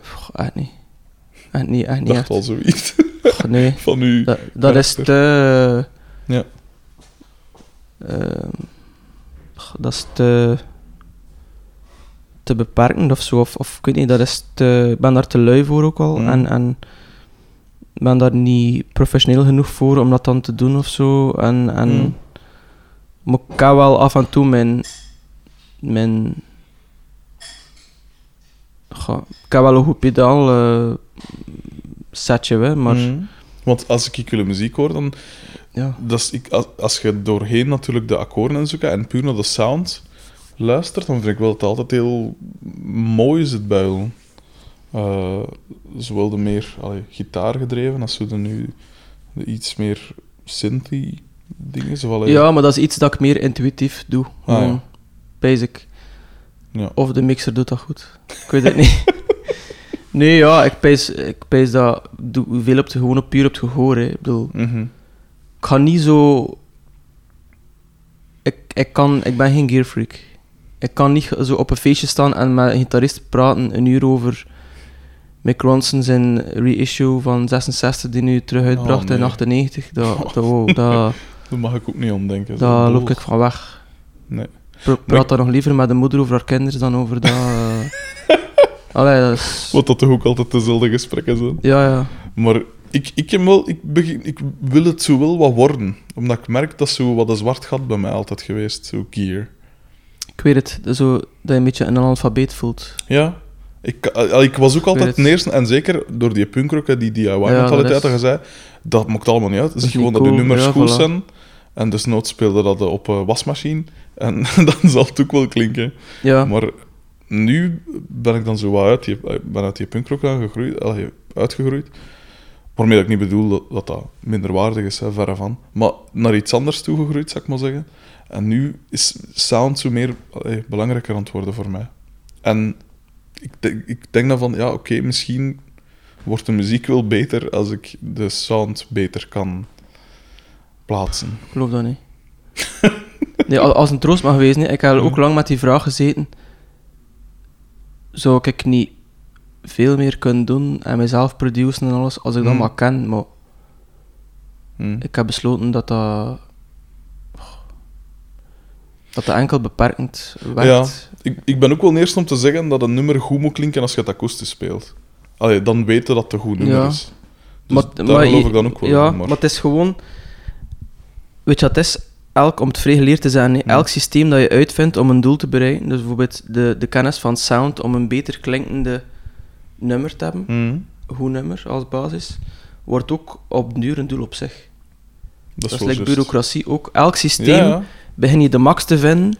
[SPEAKER 1] Pff, echt niet. Echt niet, echt
[SPEAKER 2] Ik
[SPEAKER 1] niet
[SPEAKER 2] dacht
[SPEAKER 1] echt.
[SPEAKER 2] al zoiets
[SPEAKER 1] Nee, <laughs>
[SPEAKER 2] van u.
[SPEAKER 1] dat, is te...
[SPEAKER 2] Ja.
[SPEAKER 1] Ehm, dat is te... te beperkend of zo. Of, of ik weet niet, dat is te... Ik ben daar te lui voor ook al.
[SPEAKER 2] Mm.
[SPEAKER 1] En, en ik ben daar niet professioneel genoeg voor om dat dan te doen of zo. En, en,
[SPEAKER 2] Mm.
[SPEAKER 1] Maar ik kan wel af en toe mijn... mijn Goh, ik heb wel een goed pedaal setje, hè, maar
[SPEAKER 2] Mhm. Want als ik jullie muziek hoor, dan
[SPEAKER 1] ja.
[SPEAKER 2] dat is, ik, als, als je doorheen natuurlijk de akkoorden en zo gaat en puur naar de sound luistert, dan vind ik wel dat het altijd heel mooi zit builen. Eh zowel de meer allee, gitaargedreven als zo de nu de iets meer synthy dingen. Allee.
[SPEAKER 1] Ja, maar dat is iets dat ik meer intuïtief doe.
[SPEAKER 2] Ah, ja.
[SPEAKER 1] Gewoon basic.
[SPEAKER 2] Ja.
[SPEAKER 1] Of de mixer doet dat goed. Ik weet het niet. <laughs> nee, ja, ik pees, ik pees dat doe veel op het, gewoon op puur op het gehoor. Hè. Ik bedoel,
[SPEAKER 2] Mhm.
[SPEAKER 1] ik ga niet zo... Ik, ik, kan, ik ben geen gearfreak. Ik kan niet zo op een feestje staan en met een gitarist praten een uur over Mick Ronson zijn reissue van 66 die nu terug uitbracht <laughs>
[SPEAKER 2] Oh, nee.
[SPEAKER 1] in 98. Dat, dat, wow, dat,
[SPEAKER 2] Daar mag ik ook niet om denken.
[SPEAKER 1] daar loop ik van weg.
[SPEAKER 2] Nee.
[SPEAKER 1] Pra- praat dan nog liever met de moeder over haar kinderen dan over dat. eh. <laughs> Allee, dat is.
[SPEAKER 2] Wat dat toch ook altijd dezelfde gesprekken zijn.
[SPEAKER 1] Ja, ja.
[SPEAKER 2] Maar ik, ik, heb wel, ik, begin, ik wil het zo wel wat worden. Omdat ik merk dat zo wat een zwart gat bij mij altijd geweest, zo gear.
[SPEAKER 1] Ik weet het. Zo, dat je een beetje een analfabeet voelt.
[SPEAKER 2] Ja. Ik, al- ik was ook altijd eerste, en zeker door die punkrock, hè, die
[SPEAKER 1] Ja,
[SPEAKER 2] DIY-mentaliteit
[SPEAKER 1] dat
[SPEAKER 2] dat je dat maakt allemaal niet uit.
[SPEAKER 1] is
[SPEAKER 2] gewoon dat de
[SPEAKER 1] cool.
[SPEAKER 2] nummers
[SPEAKER 1] Ja, voilà.
[SPEAKER 2] zijn. En desnoods speelde dat op een wasmachine. En <laughs> dan zal het ook wel klinken.
[SPEAKER 1] Ja.
[SPEAKER 2] Maar nu ben ik dan zo wat uit die, ben uit die punkrock aangegroeid, allee, uitgegroeid. Waarmee dat ik niet bedoel dat dat, dat minderwaardig is, hè, verre van. Maar naar iets anders toegegroeid, zou ik maar zeggen. En nu is sound zo meer allee, belangrijker aan het worden voor mij. En ik, denk- ik denk dan van, ja, oké, misschien wordt de muziek wel beter als ik de sound beter kan plaatsen.
[SPEAKER 1] Ik geloof dat niet. <laughs> Nee, al- als een troost mag wezen, ik heb ook
[SPEAKER 2] Mhm.
[SPEAKER 1] lang met die vraag gezeten. Zou ik niet veel meer kunnen doen en mezelf produceren en alles als ik dat
[SPEAKER 2] Mhm.
[SPEAKER 1] maar ken? Maar
[SPEAKER 2] Hm.
[SPEAKER 1] ik heb besloten dat dat... Dat dat enkel beperkend werkt.
[SPEAKER 2] Ik, ik ben ook wel eerst om te zeggen dat een nummer goed moet klinken als je het akoestisch speelt. Allee, dan weten dat het een goed nummer
[SPEAKER 1] Ja.
[SPEAKER 2] is. Dus daar geloof ik dan ook wel
[SPEAKER 1] Ja,
[SPEAKER 2] in,
[SPEAKER 1] maar... het is gewoon... Weet je wat het is? Elk, om het vrij geleerd te zijn, elk systeem dat je uitvindt om een doel te bereiken, dus bijvoorbeeld de, de kennis van sound om een beter klinkende nummer te hebben,
[SPEAKER 2] Hm.
[SPEAKER 1] goed nummer als basis, wordt ook op duur een doel op zich.
[SPEAKER 2] Dat
[SPEAKER 1] Dat
[SPEAKER 2] is
[SPEAKER 1] like bureaucratie ook. Elk systeem
[SPEAKER 2] Ja, ja.
[SPEAKER 1] begin je de max te vinden,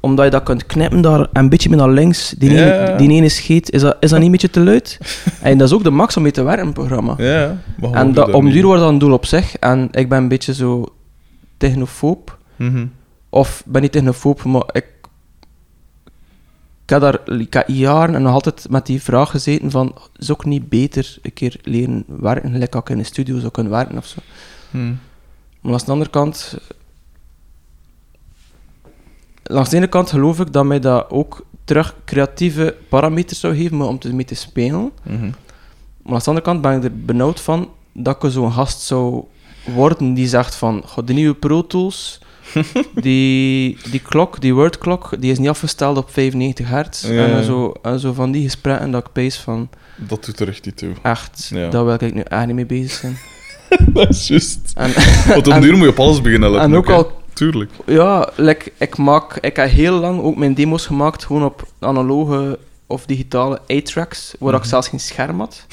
[SPEAKER 1] omdat je dat kunt knippen daar een beetje meer naar links. Die,
[SPEAKER 2] Ja,
[SPEAKER 1] ene, die ene scheet, is dat, is dat niet een beetje te luid? <laughs> en dat is ook de max om mee te werken, een programma.
[SPEAKER 2] Ja,
[SPEAKER 1] En dat,
[SPEAKER 2] doe
[SPEAKER 1] om duur wordt dat een doel op zich. En ik ben een beetje zo technofoob.
[SPEAKER 2] Mhm.
[SPEAKER 1] Of ben niet technofoob, maar ik... Ik heb daar ik heb jaren en nog altijd met die vraag gezeten van... Is ook niet beter een keer leren werken, gelijk als ik in een studio zou kunnen werken of zo.
[SPEAKER 2] Hm.
[SPEAKER 1] Maar aan de andere kant... Langs de ene kant geloof ik dat mij dat ook terug creatieve parameters zou geven om te, mee te spelen.
[SPEAKER 2] Mhm.
[SPEAKER 1] Maar aan de andere kant ben ik er benauwd van dat ik zo'n gast zou worden die zegt van, "Goh, de nieuwe Pro Tools, <laughs> die, die klok, die wordklok, die is niet afgesteld op 95 hertz.
[SPEAKER 2] Ja,
[SPEAKER 1] en,
[SPEAKER 2] ja.
[SPEAKER 1] zo, en zo van die gesprekken dat ik pees van,
[SPEAKER 2] Dat doet er echt niet toe.
[SPEAKER 1] echt, daar wil ik nu echt niet mee bezig zijn. <laughs>
[SPEAKER 2] dat is juist.
[SPEAKER 1] En,
[SPEAKER 2] Want op duur <laughs> moet je op alles beginnen letten.
[SPEAKER 1] en ook al,
[SPEAKER 2] Tuurlijk.
[SPEAKER 1] ja, like, ik maak, ik heb heel lang ook mijn demo's gemaakt, gewoon op analoge of digitale A-tracks, waar
[SPEAKER 2] Mhm.
[SPEAKER 1] ik zelfs geen scherm had.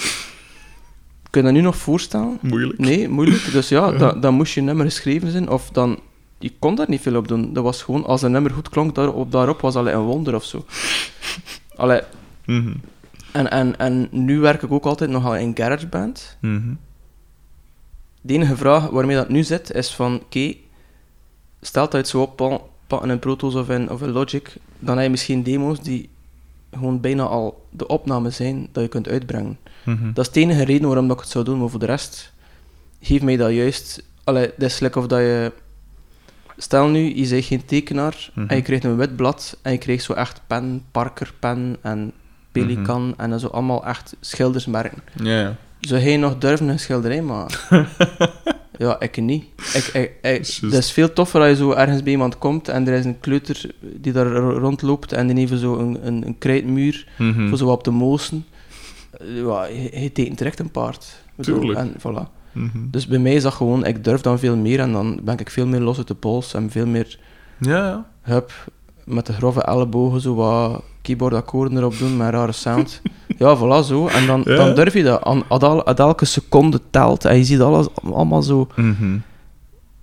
[SPEAKER 1] Kun je dat nu nog voorstellen?
[SPEAKER 2] Moeilijk.
[SPEAKER 1] Nee, moeilijk. Dus ja, <laughs> dan, moest je nummer geschreven zijn, of dan... Je kon daar niet veel op doen. Dat was gewoon, als een nummer goed klonk daarop, daarop was al een wonder of zo. <laughs> Allee,
[SPEAKER 2] Mhm.
[SPEAKER 1] en, en, en nu werk ik ook altijd nogal in GarageBand.
[SPEAKER 2] Mhm.
[SPEAKER 1] De enige vraag waarmee dat nu zit, is van, oké, stel dat het zo oppakken in Pro Tools of in, of in Logic, dan heb je misschien demo's die gewoon bijna al de opnames zijn dat je kunt uitbrengen.
[SPEAKER 2] Mhm.
[SPEAKER 1] Dat is de enige reden waarom dat ik het zou doen, maar voor de rest, geef mij dat juist. Allee, het is lekker of dat je. Stel nu, je bent geen tekenaar
[SPEAKER 2] Mhm.
[SPEAKER 1] en je krijgt een wit blad en je krijgt zo echt pen, Parker pen en Pelikan en dan zo allemaal echt schildersmerken.
[SPEAKER 2] Ja, ja.
[SPEAKER 1] Zou hij nog durven een schilderij maken? <laughs> ja, ik niet. Ik, ik, is veel toffer als je zo ergens bij iemand komt en er is een kleuter die daar ro- rondloopt en die heeft zo een, een, een krijtmuur
[SPEAKER 2] Mhm.
[SPEAKER 1] voor zo op te moosen. Eh, Ja, hij, hij tekent terecht een paard.
[SPEAKER 2] Tuurlijk.
[SPEAKER 1] En, voilà.
[SPEAKER 2] Mhm.
[SPEAKER 1] Dus bij mij is dat gewoon, ik durf dan veel meer en dan ben ik veel meer los uit de pols en veel meer,
[SPEAKER 2] Ja, ja.
[SPEAKER 1] hup, met de grove ellebogen zo wat keyboardakkoorden erop doen met rare sound. <laughs> ja, voilà, zo. En dan,
[SPEAKER 2] Ja.
[SPEAKER 1] dan durf je dat. Aan, aan el- aan elke seconde telt en je ziet alles allemaal zo...
[SPEAKER 2] Mhm.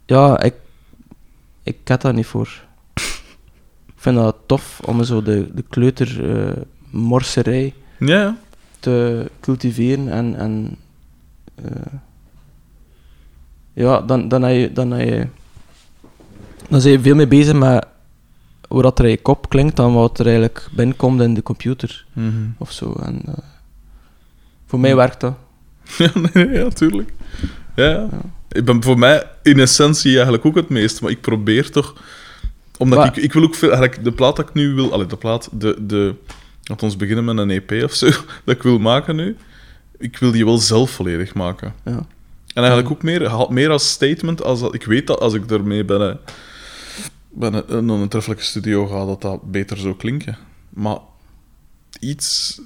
[SPEAKER 1] Ja, ik, ik heb daar niet voor. Ik vind dat tof om zo de, de kleuter eh, morserij
[SPEAKER 2] ja.
[SPEAKER 1] Te cultiveren en, en eh, ja, dan, dan, heb je, dan, heb je, dan ben je veel meer bezig met hoe dat er in je kop klinkt dan wat er eigenlijk binnenkomt in de computer
[SPEAKER 2] Mhm.
[SPEAKER 1] of zo. En, eh, voor mij werkt dat. <laughs>
[SPEAKER 2] Ja, nee, ja, tuurlijk. Ja, ja.
[SPEAKER 1] Ja.
[SPEAKER 2] Ik ben voor mij in essentie eigenlijk ook het meest, maar ik probeer toch... Omdat
[SPEAKER 1] Maar-
[SPEAKER 2] ik, ik wil ook veel... Eigenlijk de plaat dat ik nu wil... Allee, de plaat... De, de, laat ons beginnen met een EP of zo, <laughs> dat ik wil maken nu. Ik wil die wel zelf volledig maken.
[SPEAKER 1] Ja.
[SPEAKER 2] En eigenlijk ook meer, meer als statement, als dat, ik weet dat als ik ermee een, bij een, een, een treffelijke studio ga, dat dat beter zou klinken. Maar iets...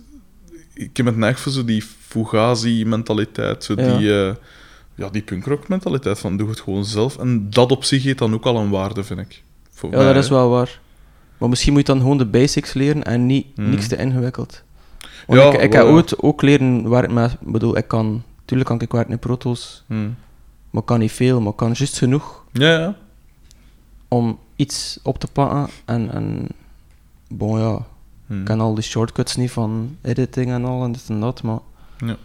[SPEAKER 2] Ik heb het neig voor zo die Fugazi-mentaliteit, zo
[SPEAKER 1] Ja.
[SPEAKER 2] die, eh, ja, die punkrock-mentaliteit van doe het gewoon zelf. En dat op zich heeft dan ook al een waarde, vind ik. Voor
[SPEAKER 1] ja,
[SPEAKER 2] mij,
[SPEAKER 1] dat is wel waar. Maar misschien moet je dan gewoon de basics leren en niet
[SPEAKER 2] Hmm.
[SPEAKER 1] niks te ingewikkeld. Want
[SPEAKER 2] Ja,
[SPEAKER 1] ik, ik
[SPEAKER 2] wel,
[SPEAKER 1] heb ooit ook leren met... Ik bedoel, ik kan... Tuurlijk kan ik werken in Pro Tools,
[SPEAKER 2] Hmm.
[SPEAKER 1] maar ik kan niet veel, maar ik kan juist genoeg
[SPEAKER 2] Ja, ja.
[SPEAKER 1] om iets op te pakken en, en bon ja,
[SPEAKER 2] Hmm.
[SPEAKER 1] ik ken al die shortcuts niet van editing en al en dit en dat, maar
[SPEAKER 2] Ja.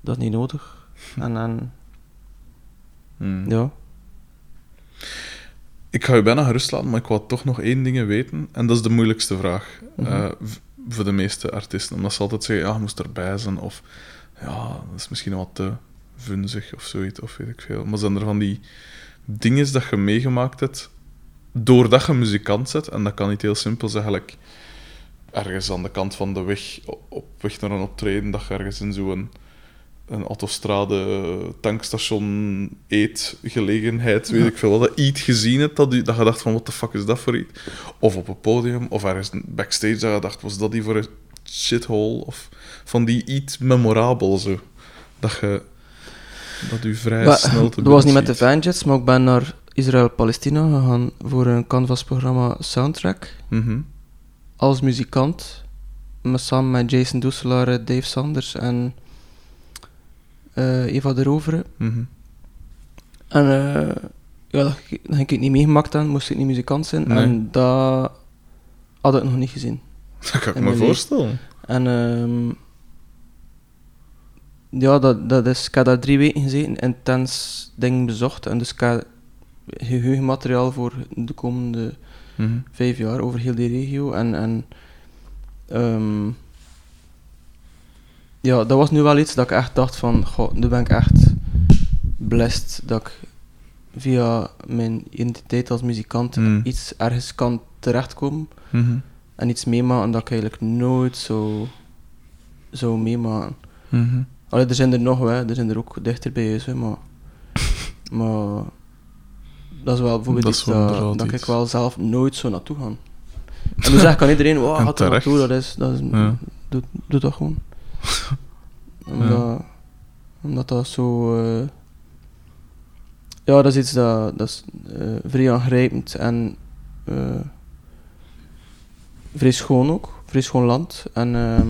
[SPEAKER 1] dat is niet nodig. <laughs> En, en
[SPEAKER 2] Hmm.
[SPEAKER 1] ja,
[SPEAKER 2] Ik ga je bijna gerust laten, maar ik wou toch nog één ding weten. En dat is de moeilijkste vraag
[SPEAKER 1] Mhm.
[SPEAKER 2] eh, voor de meeste artiesten. Omdat ze altijd zeggen, ja, je moest erbij zijn. Of ja, dat is misschien wat te vunzig of zoiets, of weet ik veel. Maar zijn er van die dingen dat je meegemaakt hebt, doordat je muzikant zet, en dat kan niet heel simpel zijn, gelijk ergens aan de kant van de weg, op weg naar een optreden, dat je ergens in zo'n een autostrade, tankstation, eetgelegenheid, weet ik veel wat, iets gezien hebt, dat, u, dat je dacht van, what the fuck is dat voor iets? Of op een podium, of ergens backstage, dat je dacht, was dat die voor een shithole? Of van die iets memorabel, zo. Dat je... Dat u vrij
[SPEAKER 1] Maar,
[SPEAKER 2] snel te <laughs>
[SPEAKER 1] dat was niet met de Vanjets, maar ik ben naar Israël-Palestina gegaan voor een Canvas-programma Soundtrack.
[SPEAKER 2] Mhm.
[SPEAKER 1] Als muzikant, met, samen met Jason Doeselaar, eh, Dave Sanders en eh, Eva de Rovere.
[SPEAKER 2] Mhm.
[SPEAKER 1] En eh, ja, dat, dat ging ik niet meegemaakt hebben, moest ik niet muzikant zijn.
[SPEAKER 2] Nee.
[SPEAKER 1] En dat had ik nog niet gezien. <laughs>
[SPEAKER 2] Dat kan ik me voorstellen.
[SPEAKER 1] En ehm, ja, dat, dat is, ik heb daar drie weken gezeten, intens dingen bezocht. En dus ik heb geheugenmateriaal voor de komende
[SPEAKER 2] Mhm.
[SPEAKER 1] vijf jaar over heel die regio. En, en ehm, ja, dat was nu wel iets dat ik echt dacht van, goh, nu ben ik echt blessed dat ik via mijn identiteit als muzikant
[SPEAKER 2] Mm.
[SPEAKER 1] iets ergens kan terechtkomen
[SPEAKER 2] Mhm.
[SPEAKER 1] en iets meemaken dat ik eigenlijk nooit zo zou meemaken. Allee, er zijn er nog wel, er zijn er ook dichter bij huis, hè, maar, <laughs> maar dat is wel bijvoorbeeld
[SPEAKER 2] Dat
[SPEAKER 1] iets dat, dat ik wel zelf nooit zou naartoe gaan. En nu zegt kan iedereen, wow, gaat er naartoe, dat is, dat is
[SPEAKER 2] Ja.
[SPEAKER 1] doe, doe dat gewoon. <laughs> omdat, omdat dat zo, eh, ja, dat is iets dat, dat is eh, vrij aangrijpend en eh, vrij schoon ook, vrij schoon land en ehm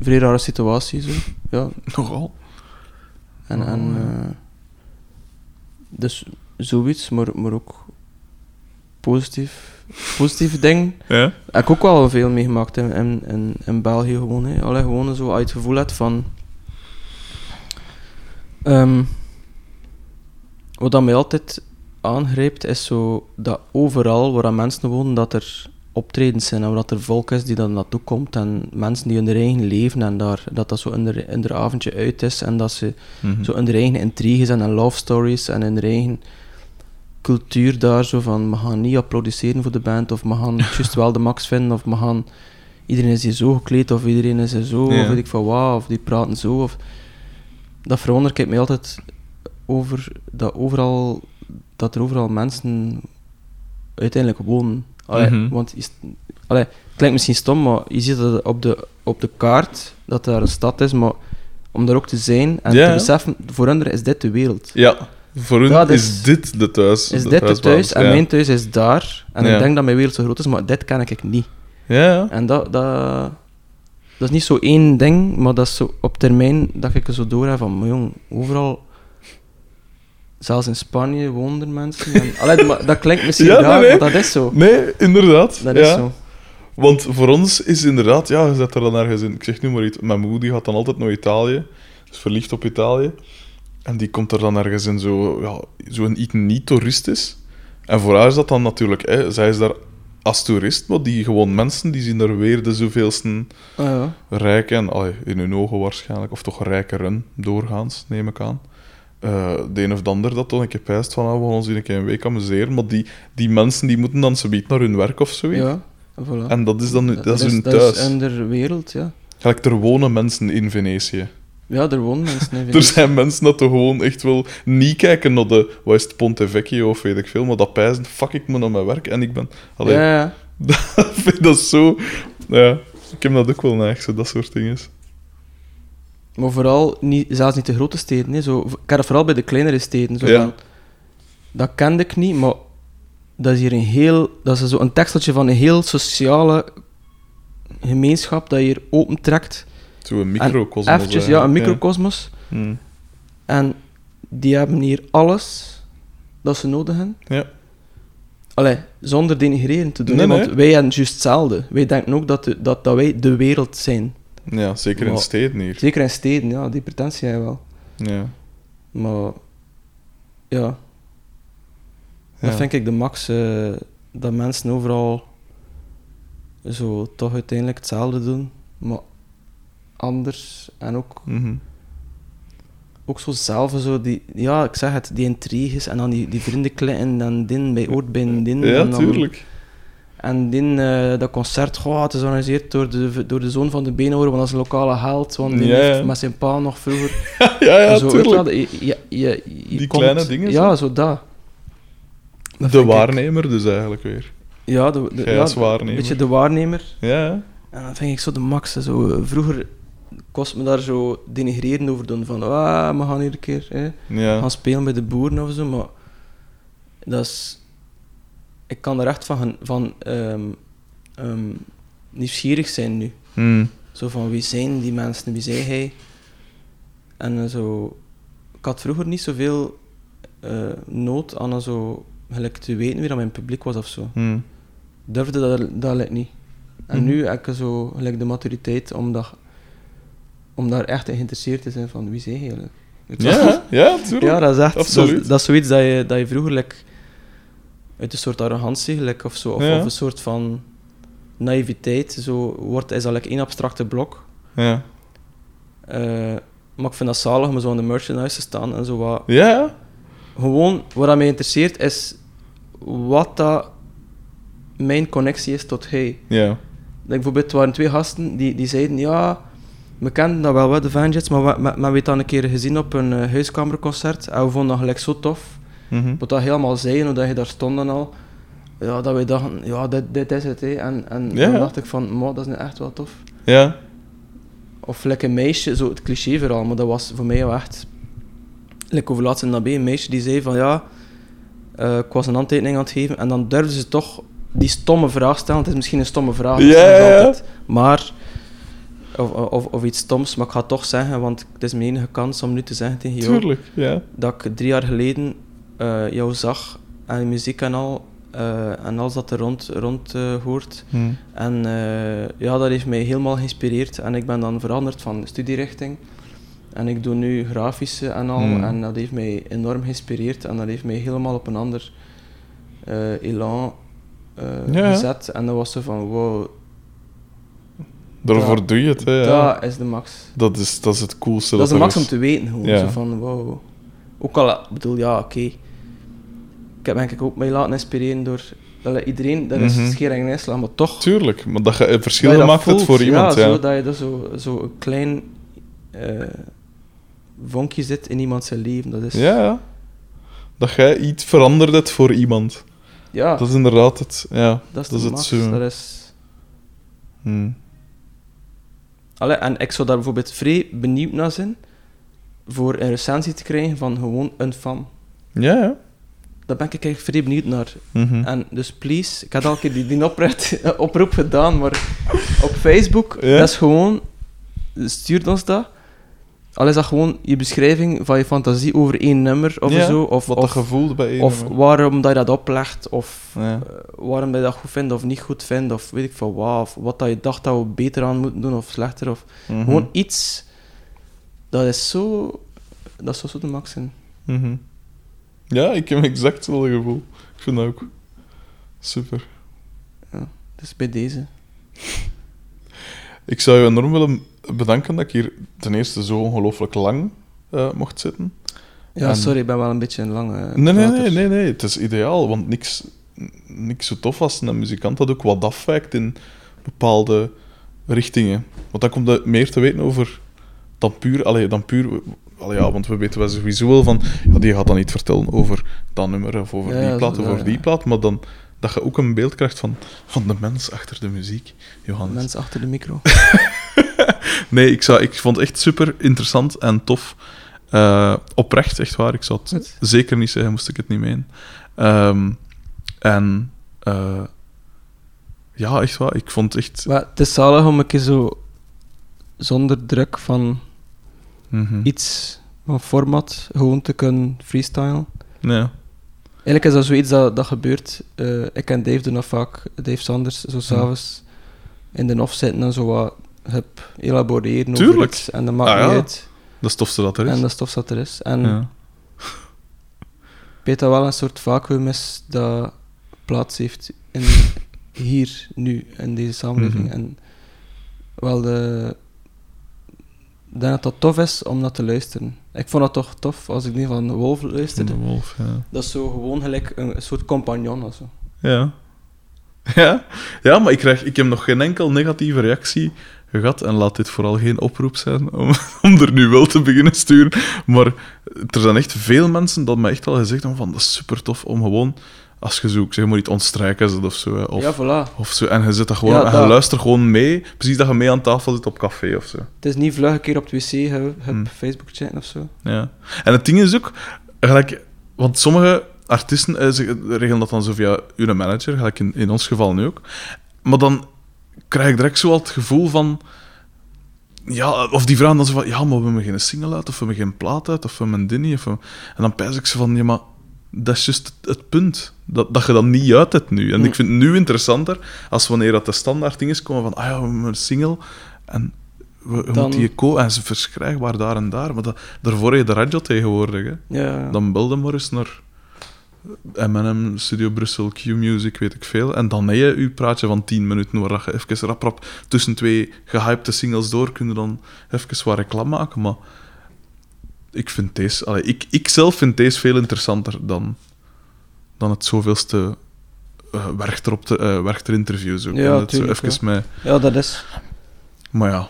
[SPEAKER 1] vrij rare situatie zo, ja, <laughs>
[SPEAKER 2] Nogal.
[SPEAKER 1] en, en
[SPEAKER 2] ja.
[SPEAKER 1] dus zoiets, maar, maar ook positief, positieve dingen.
[SPEAKER 2] Ja?
[SPEAKER 1] Heb ik ook wel veel meegemaakt in, in, in, in België gewoon. Hè. Allee, gewoon zo uit het gevoel hebt van... Ehm, wat dat mij altijd aangrijpt, is zo dat overal waar mensen wonen, dat er optredens zijn en dat er volk is die dan naartoe komt en mensen die hun eigen leven en daar, dat dat zo in de, in de avondje uit is en dat ze
[SPEAKER 2] Mhm.
[SPEAKER 1] zo in de eigen intriges en love stories en in de eigen cultuur daar zo van we gaan niet applaudisseren voor de band of we gaan <laughs> juist wel de max vinden of we gaan iedereen is hier zo gekleed of iedereen is hier zo
[SPEAKER 2] Ja.
[SPEAKER 1] of weet ik van wauw of die praten zo of dat verwondert ik mij altijd over dat overal dat er overal mensen uiteindelijk wonen Allee,
[SPEAKER 2] Mhm.
[SPEAKER 1] want is, allee, het klinkt misschien stom maar je ziet dat op de, op de kaart dat daar een stad is maar om daar ook te zijn en te beseffen, voor hen is dit de wereld.
[SPEAKER 2] Ja, voor hun
[SPEAKER 1] Ja, dus-
[SPEAKER 2] is dit de thuis.
[SPEAKER 1] Is
[SPEAKER 2] de
[SPEAKER 1] dit de thuis en
[SPEAKER 2] ja.
[SPEAKER 1] mijn thuis is daar. En
[SPEAKER 2] Ja.
[SPEAKER 1] ik denk dat mijn wereld zo groot is, maar dit ken ik niet.
[SPEAKER 2] Ja.
[SPEAKER 1] En dat, dat, dat is niet zo één ding, maar dat is zo op termijn dat ik er zo door heb van, maar jong, overal, zelfs in Spanje wonen er mensen. En, <laughs> allee, dat klinkt misschien
[SPEAKER 2] Ja,
[SPEAKER 1] raar,
[SPEAKER 2] nee.
[SPEAKER 1] maar dat is zo.
[SPEAKER 2] Nee, inderdaad.
[SPEAKER 1] Dat
[SPEAKER 2] ja.
[SPEAKER 1] is zo.
[SPEAKER 2] Want voor ons is inderdaad, ja, je zet er dan ergens in. Ik zeg nu maar iets. Mijn moeder die gaat dan altijd naar Italië, is verliefd op Italië. En die komt er dan ergens in zo, ja, zo'n iets niet toeristisch. En voor haar is dat dan natuurlijk, hè, zij is daar als toerist, maar die gewoon mensen, die zien daar weer de zoveelste
[SPEAKER 1] Ah, ja.
[SPEAKER 2] rijken, allee, in hun ogen waarschijnlijk, of toch rijkeren doorgaans, neem ik aan. Eh, de een of de ander dat dan een keer pijst van, ah, we gaan ons hier een keer een week amuseren, maar die, die mensen die moeten dan zoiets naar hun werk of zoiets.
[SPEAKER 1] ja, voilà.
[SPEAKER 2] En dat is dan dat, is hun
[SPEAKER 1] dat
[SPEAKER 2] thuis.
[SPEAKER 1] is in de wereld, ja.
[SPEAKER 2] Gelijk, er wonen mensen in Venetië.
[SPEAKER 1] Ja, er wonen mensen
[SPEAKER 2] Er zijn mensen dat er gewoon echt wel niet kijken naar de, wat is het, Ponte Vecchio of weet ik veel, maar dat pijzen, fuck, ik moet naar mijn werk en ik ben... Allee,
[SPEAKER 1] Ja, ja. <laughs>
[SPEAKER 2] ik vind dat zo... Ja, ik heb dat ook wel zo dat soort dingen.
[SPEAKER 1] Maar vooral, niet, zelfs niet de grote steden. Hè. Zo, ik dat vooral bij de kleinere steden. Zo
[SPEAKER 2] Ja.
[SPEAKER 1] van, dat kende ik niet, maar dat is hier een heel... Dat is zo een teksteltje van een heel sociale gemeenschap dat je hier opentrekt.
[SPEAKER 2] Zo'n microcosmos.
[SPEAKER 1] Eventjes, ja, een microcosmos.
[SPEAKER 2] Ja. Hm.
[SPEAKER 1] En die hebben hier alles dat ze nodig hebben.
[SPEAKER 2] Ja.
[SPEAKER 1] Allee, zonder denigreren te doen.
[SPEAKER 2] Nee,
[SPEAKER 1] want wij hebben juist hetzelfde. Wij denken ook dat, de- dat, dat wij de wereld zijn.
[SPEAKER 2] ja, zeker in steden hier.
[SPEAKER 1] Zeker in steden, ja, die pretentie hebben we wel.
[SPEAKER 2] Ja.
[SPEAKER 1] Maar ja,
[SPEAKER 2] Ja.
[SPEAKER 1] dat vind ik de max. eh, dat mensen overal zo toch uiteindelijk hetzelfde doen, maar anders. En ook,
[SPEAKER 2] Mhm.
[SPEAKER 1] ook zo zelf, zo die, ja, ik zeg het, die intriges en dan die, die vriendenkletten en din bij oort bij din.
[SPEAKER 2] Ja,
[SPEAKER 1] en dan-
[SPEAKER 2] tuurlijk.
[SPEAKER 1] En die, eh, dat concert, goh, het is georganiseerd door de, door de zoon van de Beenhouwer, want dat is een lokale held, want die
[SPEAKER 2] Ja,
[SPEAKER 1] heeft
[SPEAKER 2] ja.
[SPEAKER 1] met zijn pa nog vroeger... <laughs>
[SPEAKER 2] ja, ja,
[SPEAKER 1] zo,
[SPEAKER 2] tuurlijk.
[SPEAKER 1] wel, je, je, je, je
[SPEAKER 2] Die
[SPEAKER 1] komt-
[SPEAKER 2] kleine dingen,
[SPEAKER 1] Ja, zo dat. Dat
[SPEAKER 2] De
[SPEAKER 1] ik-
[SPEAKER 2] waarnemer dus eigenlijk weer.
[SPEAKER 1] Ja, de, ja,
[SPEAKER 2] waarnemer.
[SPEAKER 1] Een beetje de waarnemer.
[SPEAKER 2] Ja.
[SPEAKER 1] En dat vind ik zo de max. Zo, eh, vroeger kost me daar zo denigreren over doen. Van, ah, we gaan hier een keer hè,
[SPEAKER 2] ja.
[SPEAKER 1] gaan spelen bij de boeren of zo. Maar dat is... Ik kan er echt van, van ehm, nieuwsgierig zijn nu.
[SPEAKER 2] Hm.
[SPEAKER 1] Zo van, wie zijn die mensen? Wie zijn hij? En eh, zo... Ik had vroeger niet zoveel eh nood aan eh, zo, gelijk te weten wie dat mijn publiek was of zo.
[SPEAKER 2] Hm.
[SPEAKER 1] durfde dat, dat niet. En
[SPEAKER 2] Mhm.
[SPEAKER 1] nu heb ik zo gelijk de maturiteit om, dat, om daar echt in geïnteresseerd te zijn van wie zijn je eigenlijk.
[SPEAKER 2] Ja, ja, tuurlijk.
[SPEAKER 1] ja, dat is echt
[SPEAKER 2] Absoluut.
[SPEAKER 1] dat is zoiets dat je, dat je vroeger like, uit een soort arrogantie gelijk, of, zo, of,
[SPEAKER 2] Ja.
[SPEAKER 1] of een soort van naïviteit, zo wordt, is dat like één abstracte blok.
[SPEAKER 2] Ja.
[SPEAKER 1] Eh, maar ik vind dat zalig om zo aan de merchandise te staan en zo wat
[SPEAKER 2] Ja,
[SPEAKER 1] gewoon wat dat mij interesseert is wat dat mijn connectie is tot hij.
[SPEAKER 2] ja.
[SPEAKER 1] Ik bijvoorbeeld, er waren twee gasten die, die zeiden, ja, we kenden dat wel, wat de Vanjets, maar we, we, we hebben een keer gezien op een eh, huiskamerconcert en we vonden dat gelijk zo tof.
[SPEAKER 2] Mhm.
[SPEAKER 1] Wat dat helemaal zeiden, hoe dat je daar stond en al. Ja, dat wij dachten, ja, dit, dit is het. En, en
[SPEAKER 2] Ja.
[SPEAKER 1] dan dacht ik van, "Mo, dat is nu echt wel tof.
[SPEAKER 2] Ja.
[SPEAKER 1] Of lekker een meisje, zo het cliché verhaal, maar dat was voor mij wel echt... Like over laatst in een meisje die zei van ja, eh, ik was een handtekening aan het geven en dan durfde ze toch die stomme vraag stellen. Het is misschien een stomme vraag, altijd. maar... Of, of, of iets stoms, maar ik ga het toch zeggen, want het is mijn enige kans om nu te zeggen tegen jou
[SPEAKER 2] Tuurlijk, ja.
[SPEAKER 1] dat ik drie jaar geleden eh, jou zag en muziek en al, eh, en alles dat er rond, rond eh, hoort.
[SPEAKER 2] Hm.
[SPEAKER 1] En ja, dat heeft mij helemaal geïnspireerd. En ik ben dan veranderd van studierechting. En ik doe nu grafische en al.
[SPEAKER 2] Hmm.
[SPEAKER 1] En dat heeft mij enorm geïnspireerd. En dat heeft mij helemaal op een ander elan
[SPEAKER 2] Ja.
[SPEAKER 1] gezet. En dat was zo van, wow,
[SPEAKER 2] Daarvoor
[SPEAKER 1] Dat-
[SPEAKER 2] doe je het, hè. Ja.
[SPEAKER 1] dat is de max.
[SPEAKER 2] Dat, is, dat is het coolste.
[SPEAKER 1] Dat is de max om te weten. Gewoon.
[SPEAKER 2] Ja.
[SPEAKER 1] Zo van, wow. Ook al, ik bedoel, ja, oké. Ik heb denk ik ook mij laten inspireren door... Dat iedereen, dat is
[SPEAKER 2] Mhm.
[SPEAKER 1] scheer en inslag, maar toch...
[SPEAKER 2] Tuurlijk, maar dat je
[SPEAKER 1] dat
[SPEAKER 2] verschil
[SPEAKER 1] dat
[SPEAKER 2] maakt het voor iemand.
[SPEAKER 1] Ja,
[SPEAKER 2] Ja,
[SPEAKER 1] Zo, dat je er zo, zo een klein eh, vonkje zit in iemand zijn leven. Dat is...
[SPEAKER 2] ja. Dat jij iets veranderd hebt voor iemand.
[SPEAKER 1] ja,
[SPEAKER 2] Dat is inderdaad het. Ja,
[SPEAKER 1] dat is,
[SPEAKER 2] dat is het
[SPEAKER 1] max.
[SPEAKER 2] zo.
[SPEAKER 1] Dat is...
[SPEAKER 2] Hm.
[SPEAKER 1] Allee, en ik zou daar bijvoorbeeld vrij benieuwd naar zijn voor een recensie te krijgen van gewoon een fan.
[SPEAKER 2] Ja, ja.
[SPEAKER 1] Daar ben ik eigenlijk vrij benieuwd naar.
[SPEAKER 2] Mhm.
[SPEAKER 1] En dus please, ik had al een keer die, die oproep, <laughs> oproep gedaan, maar op Facebook,
[SPEAKER 2] Ja?
[SPEAKER 1] dat is gewoon, stuur ons dat. Al is dat gewoon je beschrijving van je fantasie over één nummer of
[SPEAKER 2] Ja,
[SPEAKER 1] zo, of,
[SPEAKER 2] Wat
[SPEAKER 1] of,
[SPEAKER 2] gevoel bij een
[SPEAKER 1] of waarom dat je dat oplegt, of
[SPEAKER 2] Ja.
[SPEAKER 1] eh, waarom dat je dat goed vindt of niet goed vindt, of weet ik van wat, of wat dat je dacht dat we beter aan moeten doen of slechter, of
[SPEAKER 2] Mhm.
[SPEAKER 1] gewoon iets, dat is zo, dat is zo de max in.
[SPEAKER 2] Mhm. Ja, ik heb exact hetzelfde gevoel. Ik vind dat ook super.
[SPEAKER 1] Dus bij deze.
[SPEAKER 2] Ik zou je enorm willen bedanken dat ik hier ten eerste zo ongelooflijk lang eh, mocht zitten.
[SPEAKER 1] Ja,
[SPEAKER 2] En-
[SPEAKER 1] sorry, ik ben wel een beetje een lange
[SPEAKER 2] Nee, nee, nee, nee, nee. Het is ideaal, want niks, niks zo tof als een muzikant dat ook wat afwijkt in bepaalde richtingen. Want dan komt er meer te weten over dan puur... Allee, dan puur allee, ja, want we weten wel sowieso wel van... Ja, die gaat dan niet vertellen over dat nummer of over
[SPEAKER 1] Ja,
[SPEAKER 2] die plaat of
[SPEAKER 1] ja,
[SPEAKER 2] over die plaat, maar dan dat je ook een beeld krijgt van, van de mens achter de muziek, Johannes.
[SPEAKER 1] Mensen achter de micro. <laughs> <laughs>
[SPEAKER 2] Nee, ik, zou, ik vond het echt super interessant en tof. Eh, oprecht, echt waar. Ik zou het
[SPEAKER 1] Goed.
[SPEAKER 2] zeker niet zeggen, moest ik het niet meen. Ehm, en eh, ja, echt waar. Ik vond het echt.
[SPEAKER 1] Maar het is zalig om een keer zo zonder druk van
[SPEAKER 2] Mhm.
[SPEAKER 1] iets van format gewoon te kunnen freestylen.
[SPEAKER 2] Ja.
[SPEAKER 1] Eigenlijk is dat zoiets dat, dat gebeurt. Eh, ik en Dave doen dat vaak. Dave Sanders, zo s'avonds in de off zitten en zo wat hup, elaboreren over
[SPEAKER 2] Tuurlijk.
[SPEAKER 1] iets. En dat maakt
[SPEAKER 2] Ah,
[SPEAKER 1] niet
[SPEAKER 2] ja.
[SPEAKER 1] uit.
[SPEAKER 2] Dat tofste dat er is.
[SPEAKER 1] En dat is tof dat er is. En
[SPEAKER 2] ja.
[SPEAKER 1] weet dat wel een soort vacuüm is dat plaats heeft in, hier, nu, in deze samenleving.
[SPEAKER 2] Mhm.
[SPEAKER 1] En wel de... Ik denk dat dat tof is om naar te luisteren. Ik vond dat toch tof als ik die van de Wolf
[SPEAKER 2] Van
[SPEAKER 1] luisterde.
[SPEAKER 2] de wolf, ja.
[SPEAKER 1] Dat is zo gewoon gelijk een, een soort compagnon of zo.
[SPEAKER 2] Ja. <laughs> Ja, ja maar ik, krijg, ik heb nog geen enkel negatieve reactie gehad. En laat dit vooral geen oproep zijn om, <laughs> om er nu wel te beginnen sturen. Maar er zijn echt veel mensen dat mij echt al gezegd hebben van dat is super tof om gewoon, als je zoekt, zeg maar iets ontstrijken zit of zo. Of,
[SPEAKER 1] Ja, voilà.
[SPEAKER 2] of zo. En je zit dat gewoon,
[SPEAKER 1] Ja,
[SPEAKER 2] en je
[SPEAKER 1] dat-
[SPEAKER 2] luistert gewoon mee. Precies dat je mee aan tafel zit op café of zo.
[SPEAKER 1] Het is niet vlug een keer op het wc, heb,
[SPEAKER 2] Hmm.
[SPEAKER 1] Facebook chatten of zo.
[SPEAKER 2] Ja. En het ding is ook, gelijk, want sommige artiesten eh, ze regelen dat dan zo via hun manager, gelijk in, in ons geval nu ook. Maar dan krijg ik direct zo al het gevoel van. Ja, of die vragen dan zo van, ja, maar we hebben geen single uit, of we hebben geen plaat uit, of we hebben een of we- En dan pijs ik ze van, ja, maar dat is juist het, punt. Dat, dat je dat niet uit hebt nu. En ik vind het nu interessanter als wanneer dat de standaard dingen komen van, ah ja, we hebben een single, en we, we
[SPEAKER 1] Dan-
[SPEAKER 2] moeten die ko en ze verschrijfbaar daar en daar. Maar dat, daarvoor heb je de radio tegenwoordig. Hè.
[SPEAKER 1] Ja,
[SPEAKER 2] Dan belde maar eens naar M&M, Studio Brussel, Q-Music, weet ik veel. En dan heb je je praatje van 10 minuten waar je even rap, rap tussen twee gehypte singles door kun je dan even wat reclame maken. Maar ik vind deze... Allee, ik, ik zelf vind deze veel interessanter dan, dan het zoveelste uh, Werchter, op de, uh, Werchter interview. Zo.
[SPEAKER 1] Ja,
[SPEAKER 2] zo even met...
[SPEAKER 1] ja, dat is.
[SPEAKER 2] Maar ja...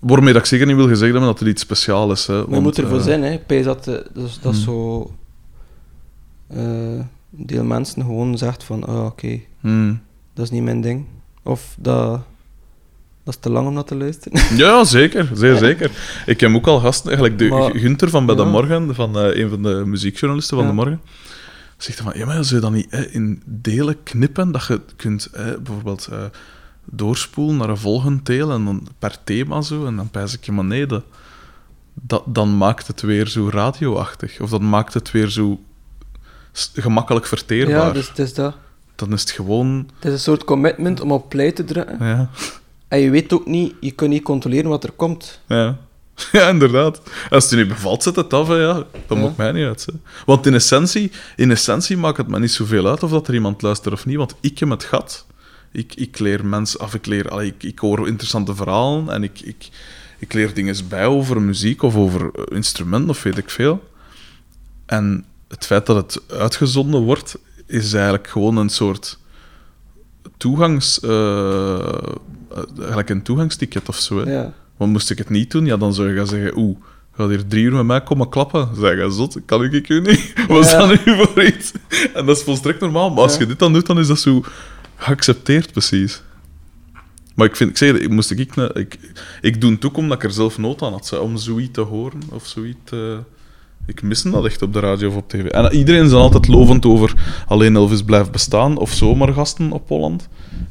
[SPEAKER 2] Waarmee dat ik zeker niet wil gezegd hebben dat er iets speciaals is. Hè,
[SPEAKER 1] Maar je
[SPEAKER 2] want,
[SPEAKER 1] moet ervoor
[SPEAKER 2] eh,
[SPEAKER 1] zijn, hè. Pees dat, eh, dat, is, dat
[SPEAKER 2] Hmm.
[SPEAKER 1] zo... eh, deel mensen gewoon zegt van, ah, oké,
[SPEAKER 2] hmm.
[SPEAKER 1] dat is niet mijn ding. Of dat, dat is te lang om dat te luisteren. <laughs>
[SPEAKER 2] Ja, zeker. Zeer zeker. Ik heb ook al gasten, eigenlijk de
[SPEAKER 1] Maar-
[SPEAKER 2] Gunther van Bij de. Morgen, van eh, een van de muziekjournalisten van
[SPEAKER 1] Ja.
[SPEAKER 2] de Morgen, zegt van, ja, maar zou je dat niet hè, in delen knippen, dat je kunt bijvoorbeeld eh, doorspoelen naar een volgend deel en dan per thema zo, en dan pijs ik je, maar nee, dat, dat, dan maakt het weer zo radioachtig. Of dat maakt het weer zo gemakkelijk verteerbaar.
[SPEAKER 1] ja, dus het is dat.
[SPEAKER 2] Dan is het gewoon...
[SPEAKER 1] Het is een soort commitment om op play te drukken.
[SPEAKER 2] Ja,
[SPEAKER 1] En je weet ook niet, je kunt niet controleren wat er komt.
[SPEAKER 2] Ja. <laughs> ja, inderdaad. Als het je niet bevalt, zet het af, hè, ja. Dat
[SPEAKER 1] Ja.
[SPEAKER 2] maakt mij niet uit. Hè. Want in essentie, in essentie maakt het me niet zoveel uit of dat er iemand luistert of niet, want ik heb het gat. Ik, ik leer mensen, of ik leer, allee, ik, ik hoor interessante verhalen en ik, ik, ik leer dingen bij over muziek of over eh, instrumenten of weet ik veel. En het feit dat het uitgezonden wordt, is eigenlijk gewoon een soort toegangs... eh, eh, eigenlijk een toegangsticket of zo, hè.
[SPEAKER 1] Ja.
[SPEAKER 2] Want moest ik het niet doen, ja, dan zou je gaan zeggen, oeh, ga hier drie uur met mij komen klappen. Zeg je zot, kan ik ik u niet? <laughs> Wat is
[SPEAKER 1] Ja.
[SPEAKER 2] dat nu voor iets? En dat is volstrekt normaal, maar als
[SPEAKER 1] Ja.
[SPEAKER 2] je dit dan doet, dan is dat zo geaccepteerd, precies. Maar ik vind, ik zeg, ik moest ik, ik, ik, ik doe het ook omdat ik er zelf nood aan had, om zoiets te horen, of zoiets te... Ik mis dat echt op de radio of op tv. En iedereen is dan altijd lovend over alleen Elvis blijft bestaan, of zomergasten op Holland.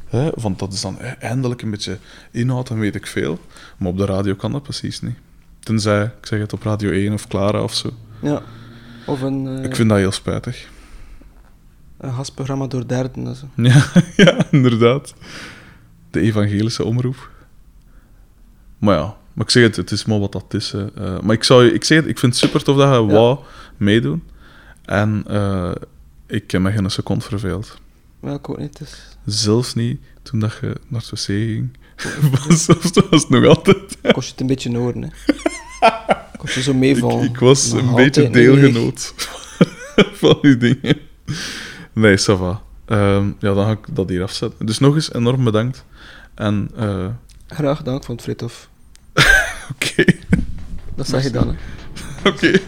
[SPEAKER 2] Hè, want dat is dan eh, eindelijk een beetje inhoud en weet ik veel. Maar op de radio kan dat precies niet. Tenzij, ik zeg het, op Radio 1 of Clara of zo.
[SPEAKER 1] ja. Of een, eh,
[SPEAKER 2] Ik vind dat heel spijtig.
[SPEAKER 1] een gastprogramma door derden. en zo. <laughs>
[SPEAKER 2] Ja, ja, inderdaad. De evangelische omroep. Maar ja, maar ik zeg het, het is maar wat dat is. hè. Eh, maar ik, zou, je- ik zeg het, ik vind het super tof dat je
[SPEAKER 1] Ja.
[SPEAKER 2] wou meedoen. En eh, ik heb me geen seconde verveeld.
[SPEAKER 1] Ik ook niet. Dus.
[SPEAKER 2] Zelfs niet toen dat je naar het wc ging. Zelfs <laughs> was het nog altijd.
[SPEAKER 1] kost je het een beetje horen. Hè. Kost je zo meevallen.
[SPEAKER 2] Ik, ik was
[SPEAKER 1] Nog
[SPEAKER 2] een beetje deelgenoot <laughs> van die dingen. Nee, ça va. Ehm, ja, dan ga ik dat hier afzetten. Dus nog eens enorm bedankt. En, eh,
[SPEAKER 1] Graag gedaan, ik vond het vrij tof.
[SPEAKER 2] oké.
[SPEAKER 1] Dat zeg je dan. Hè.
[SPEAKER 2] Oké.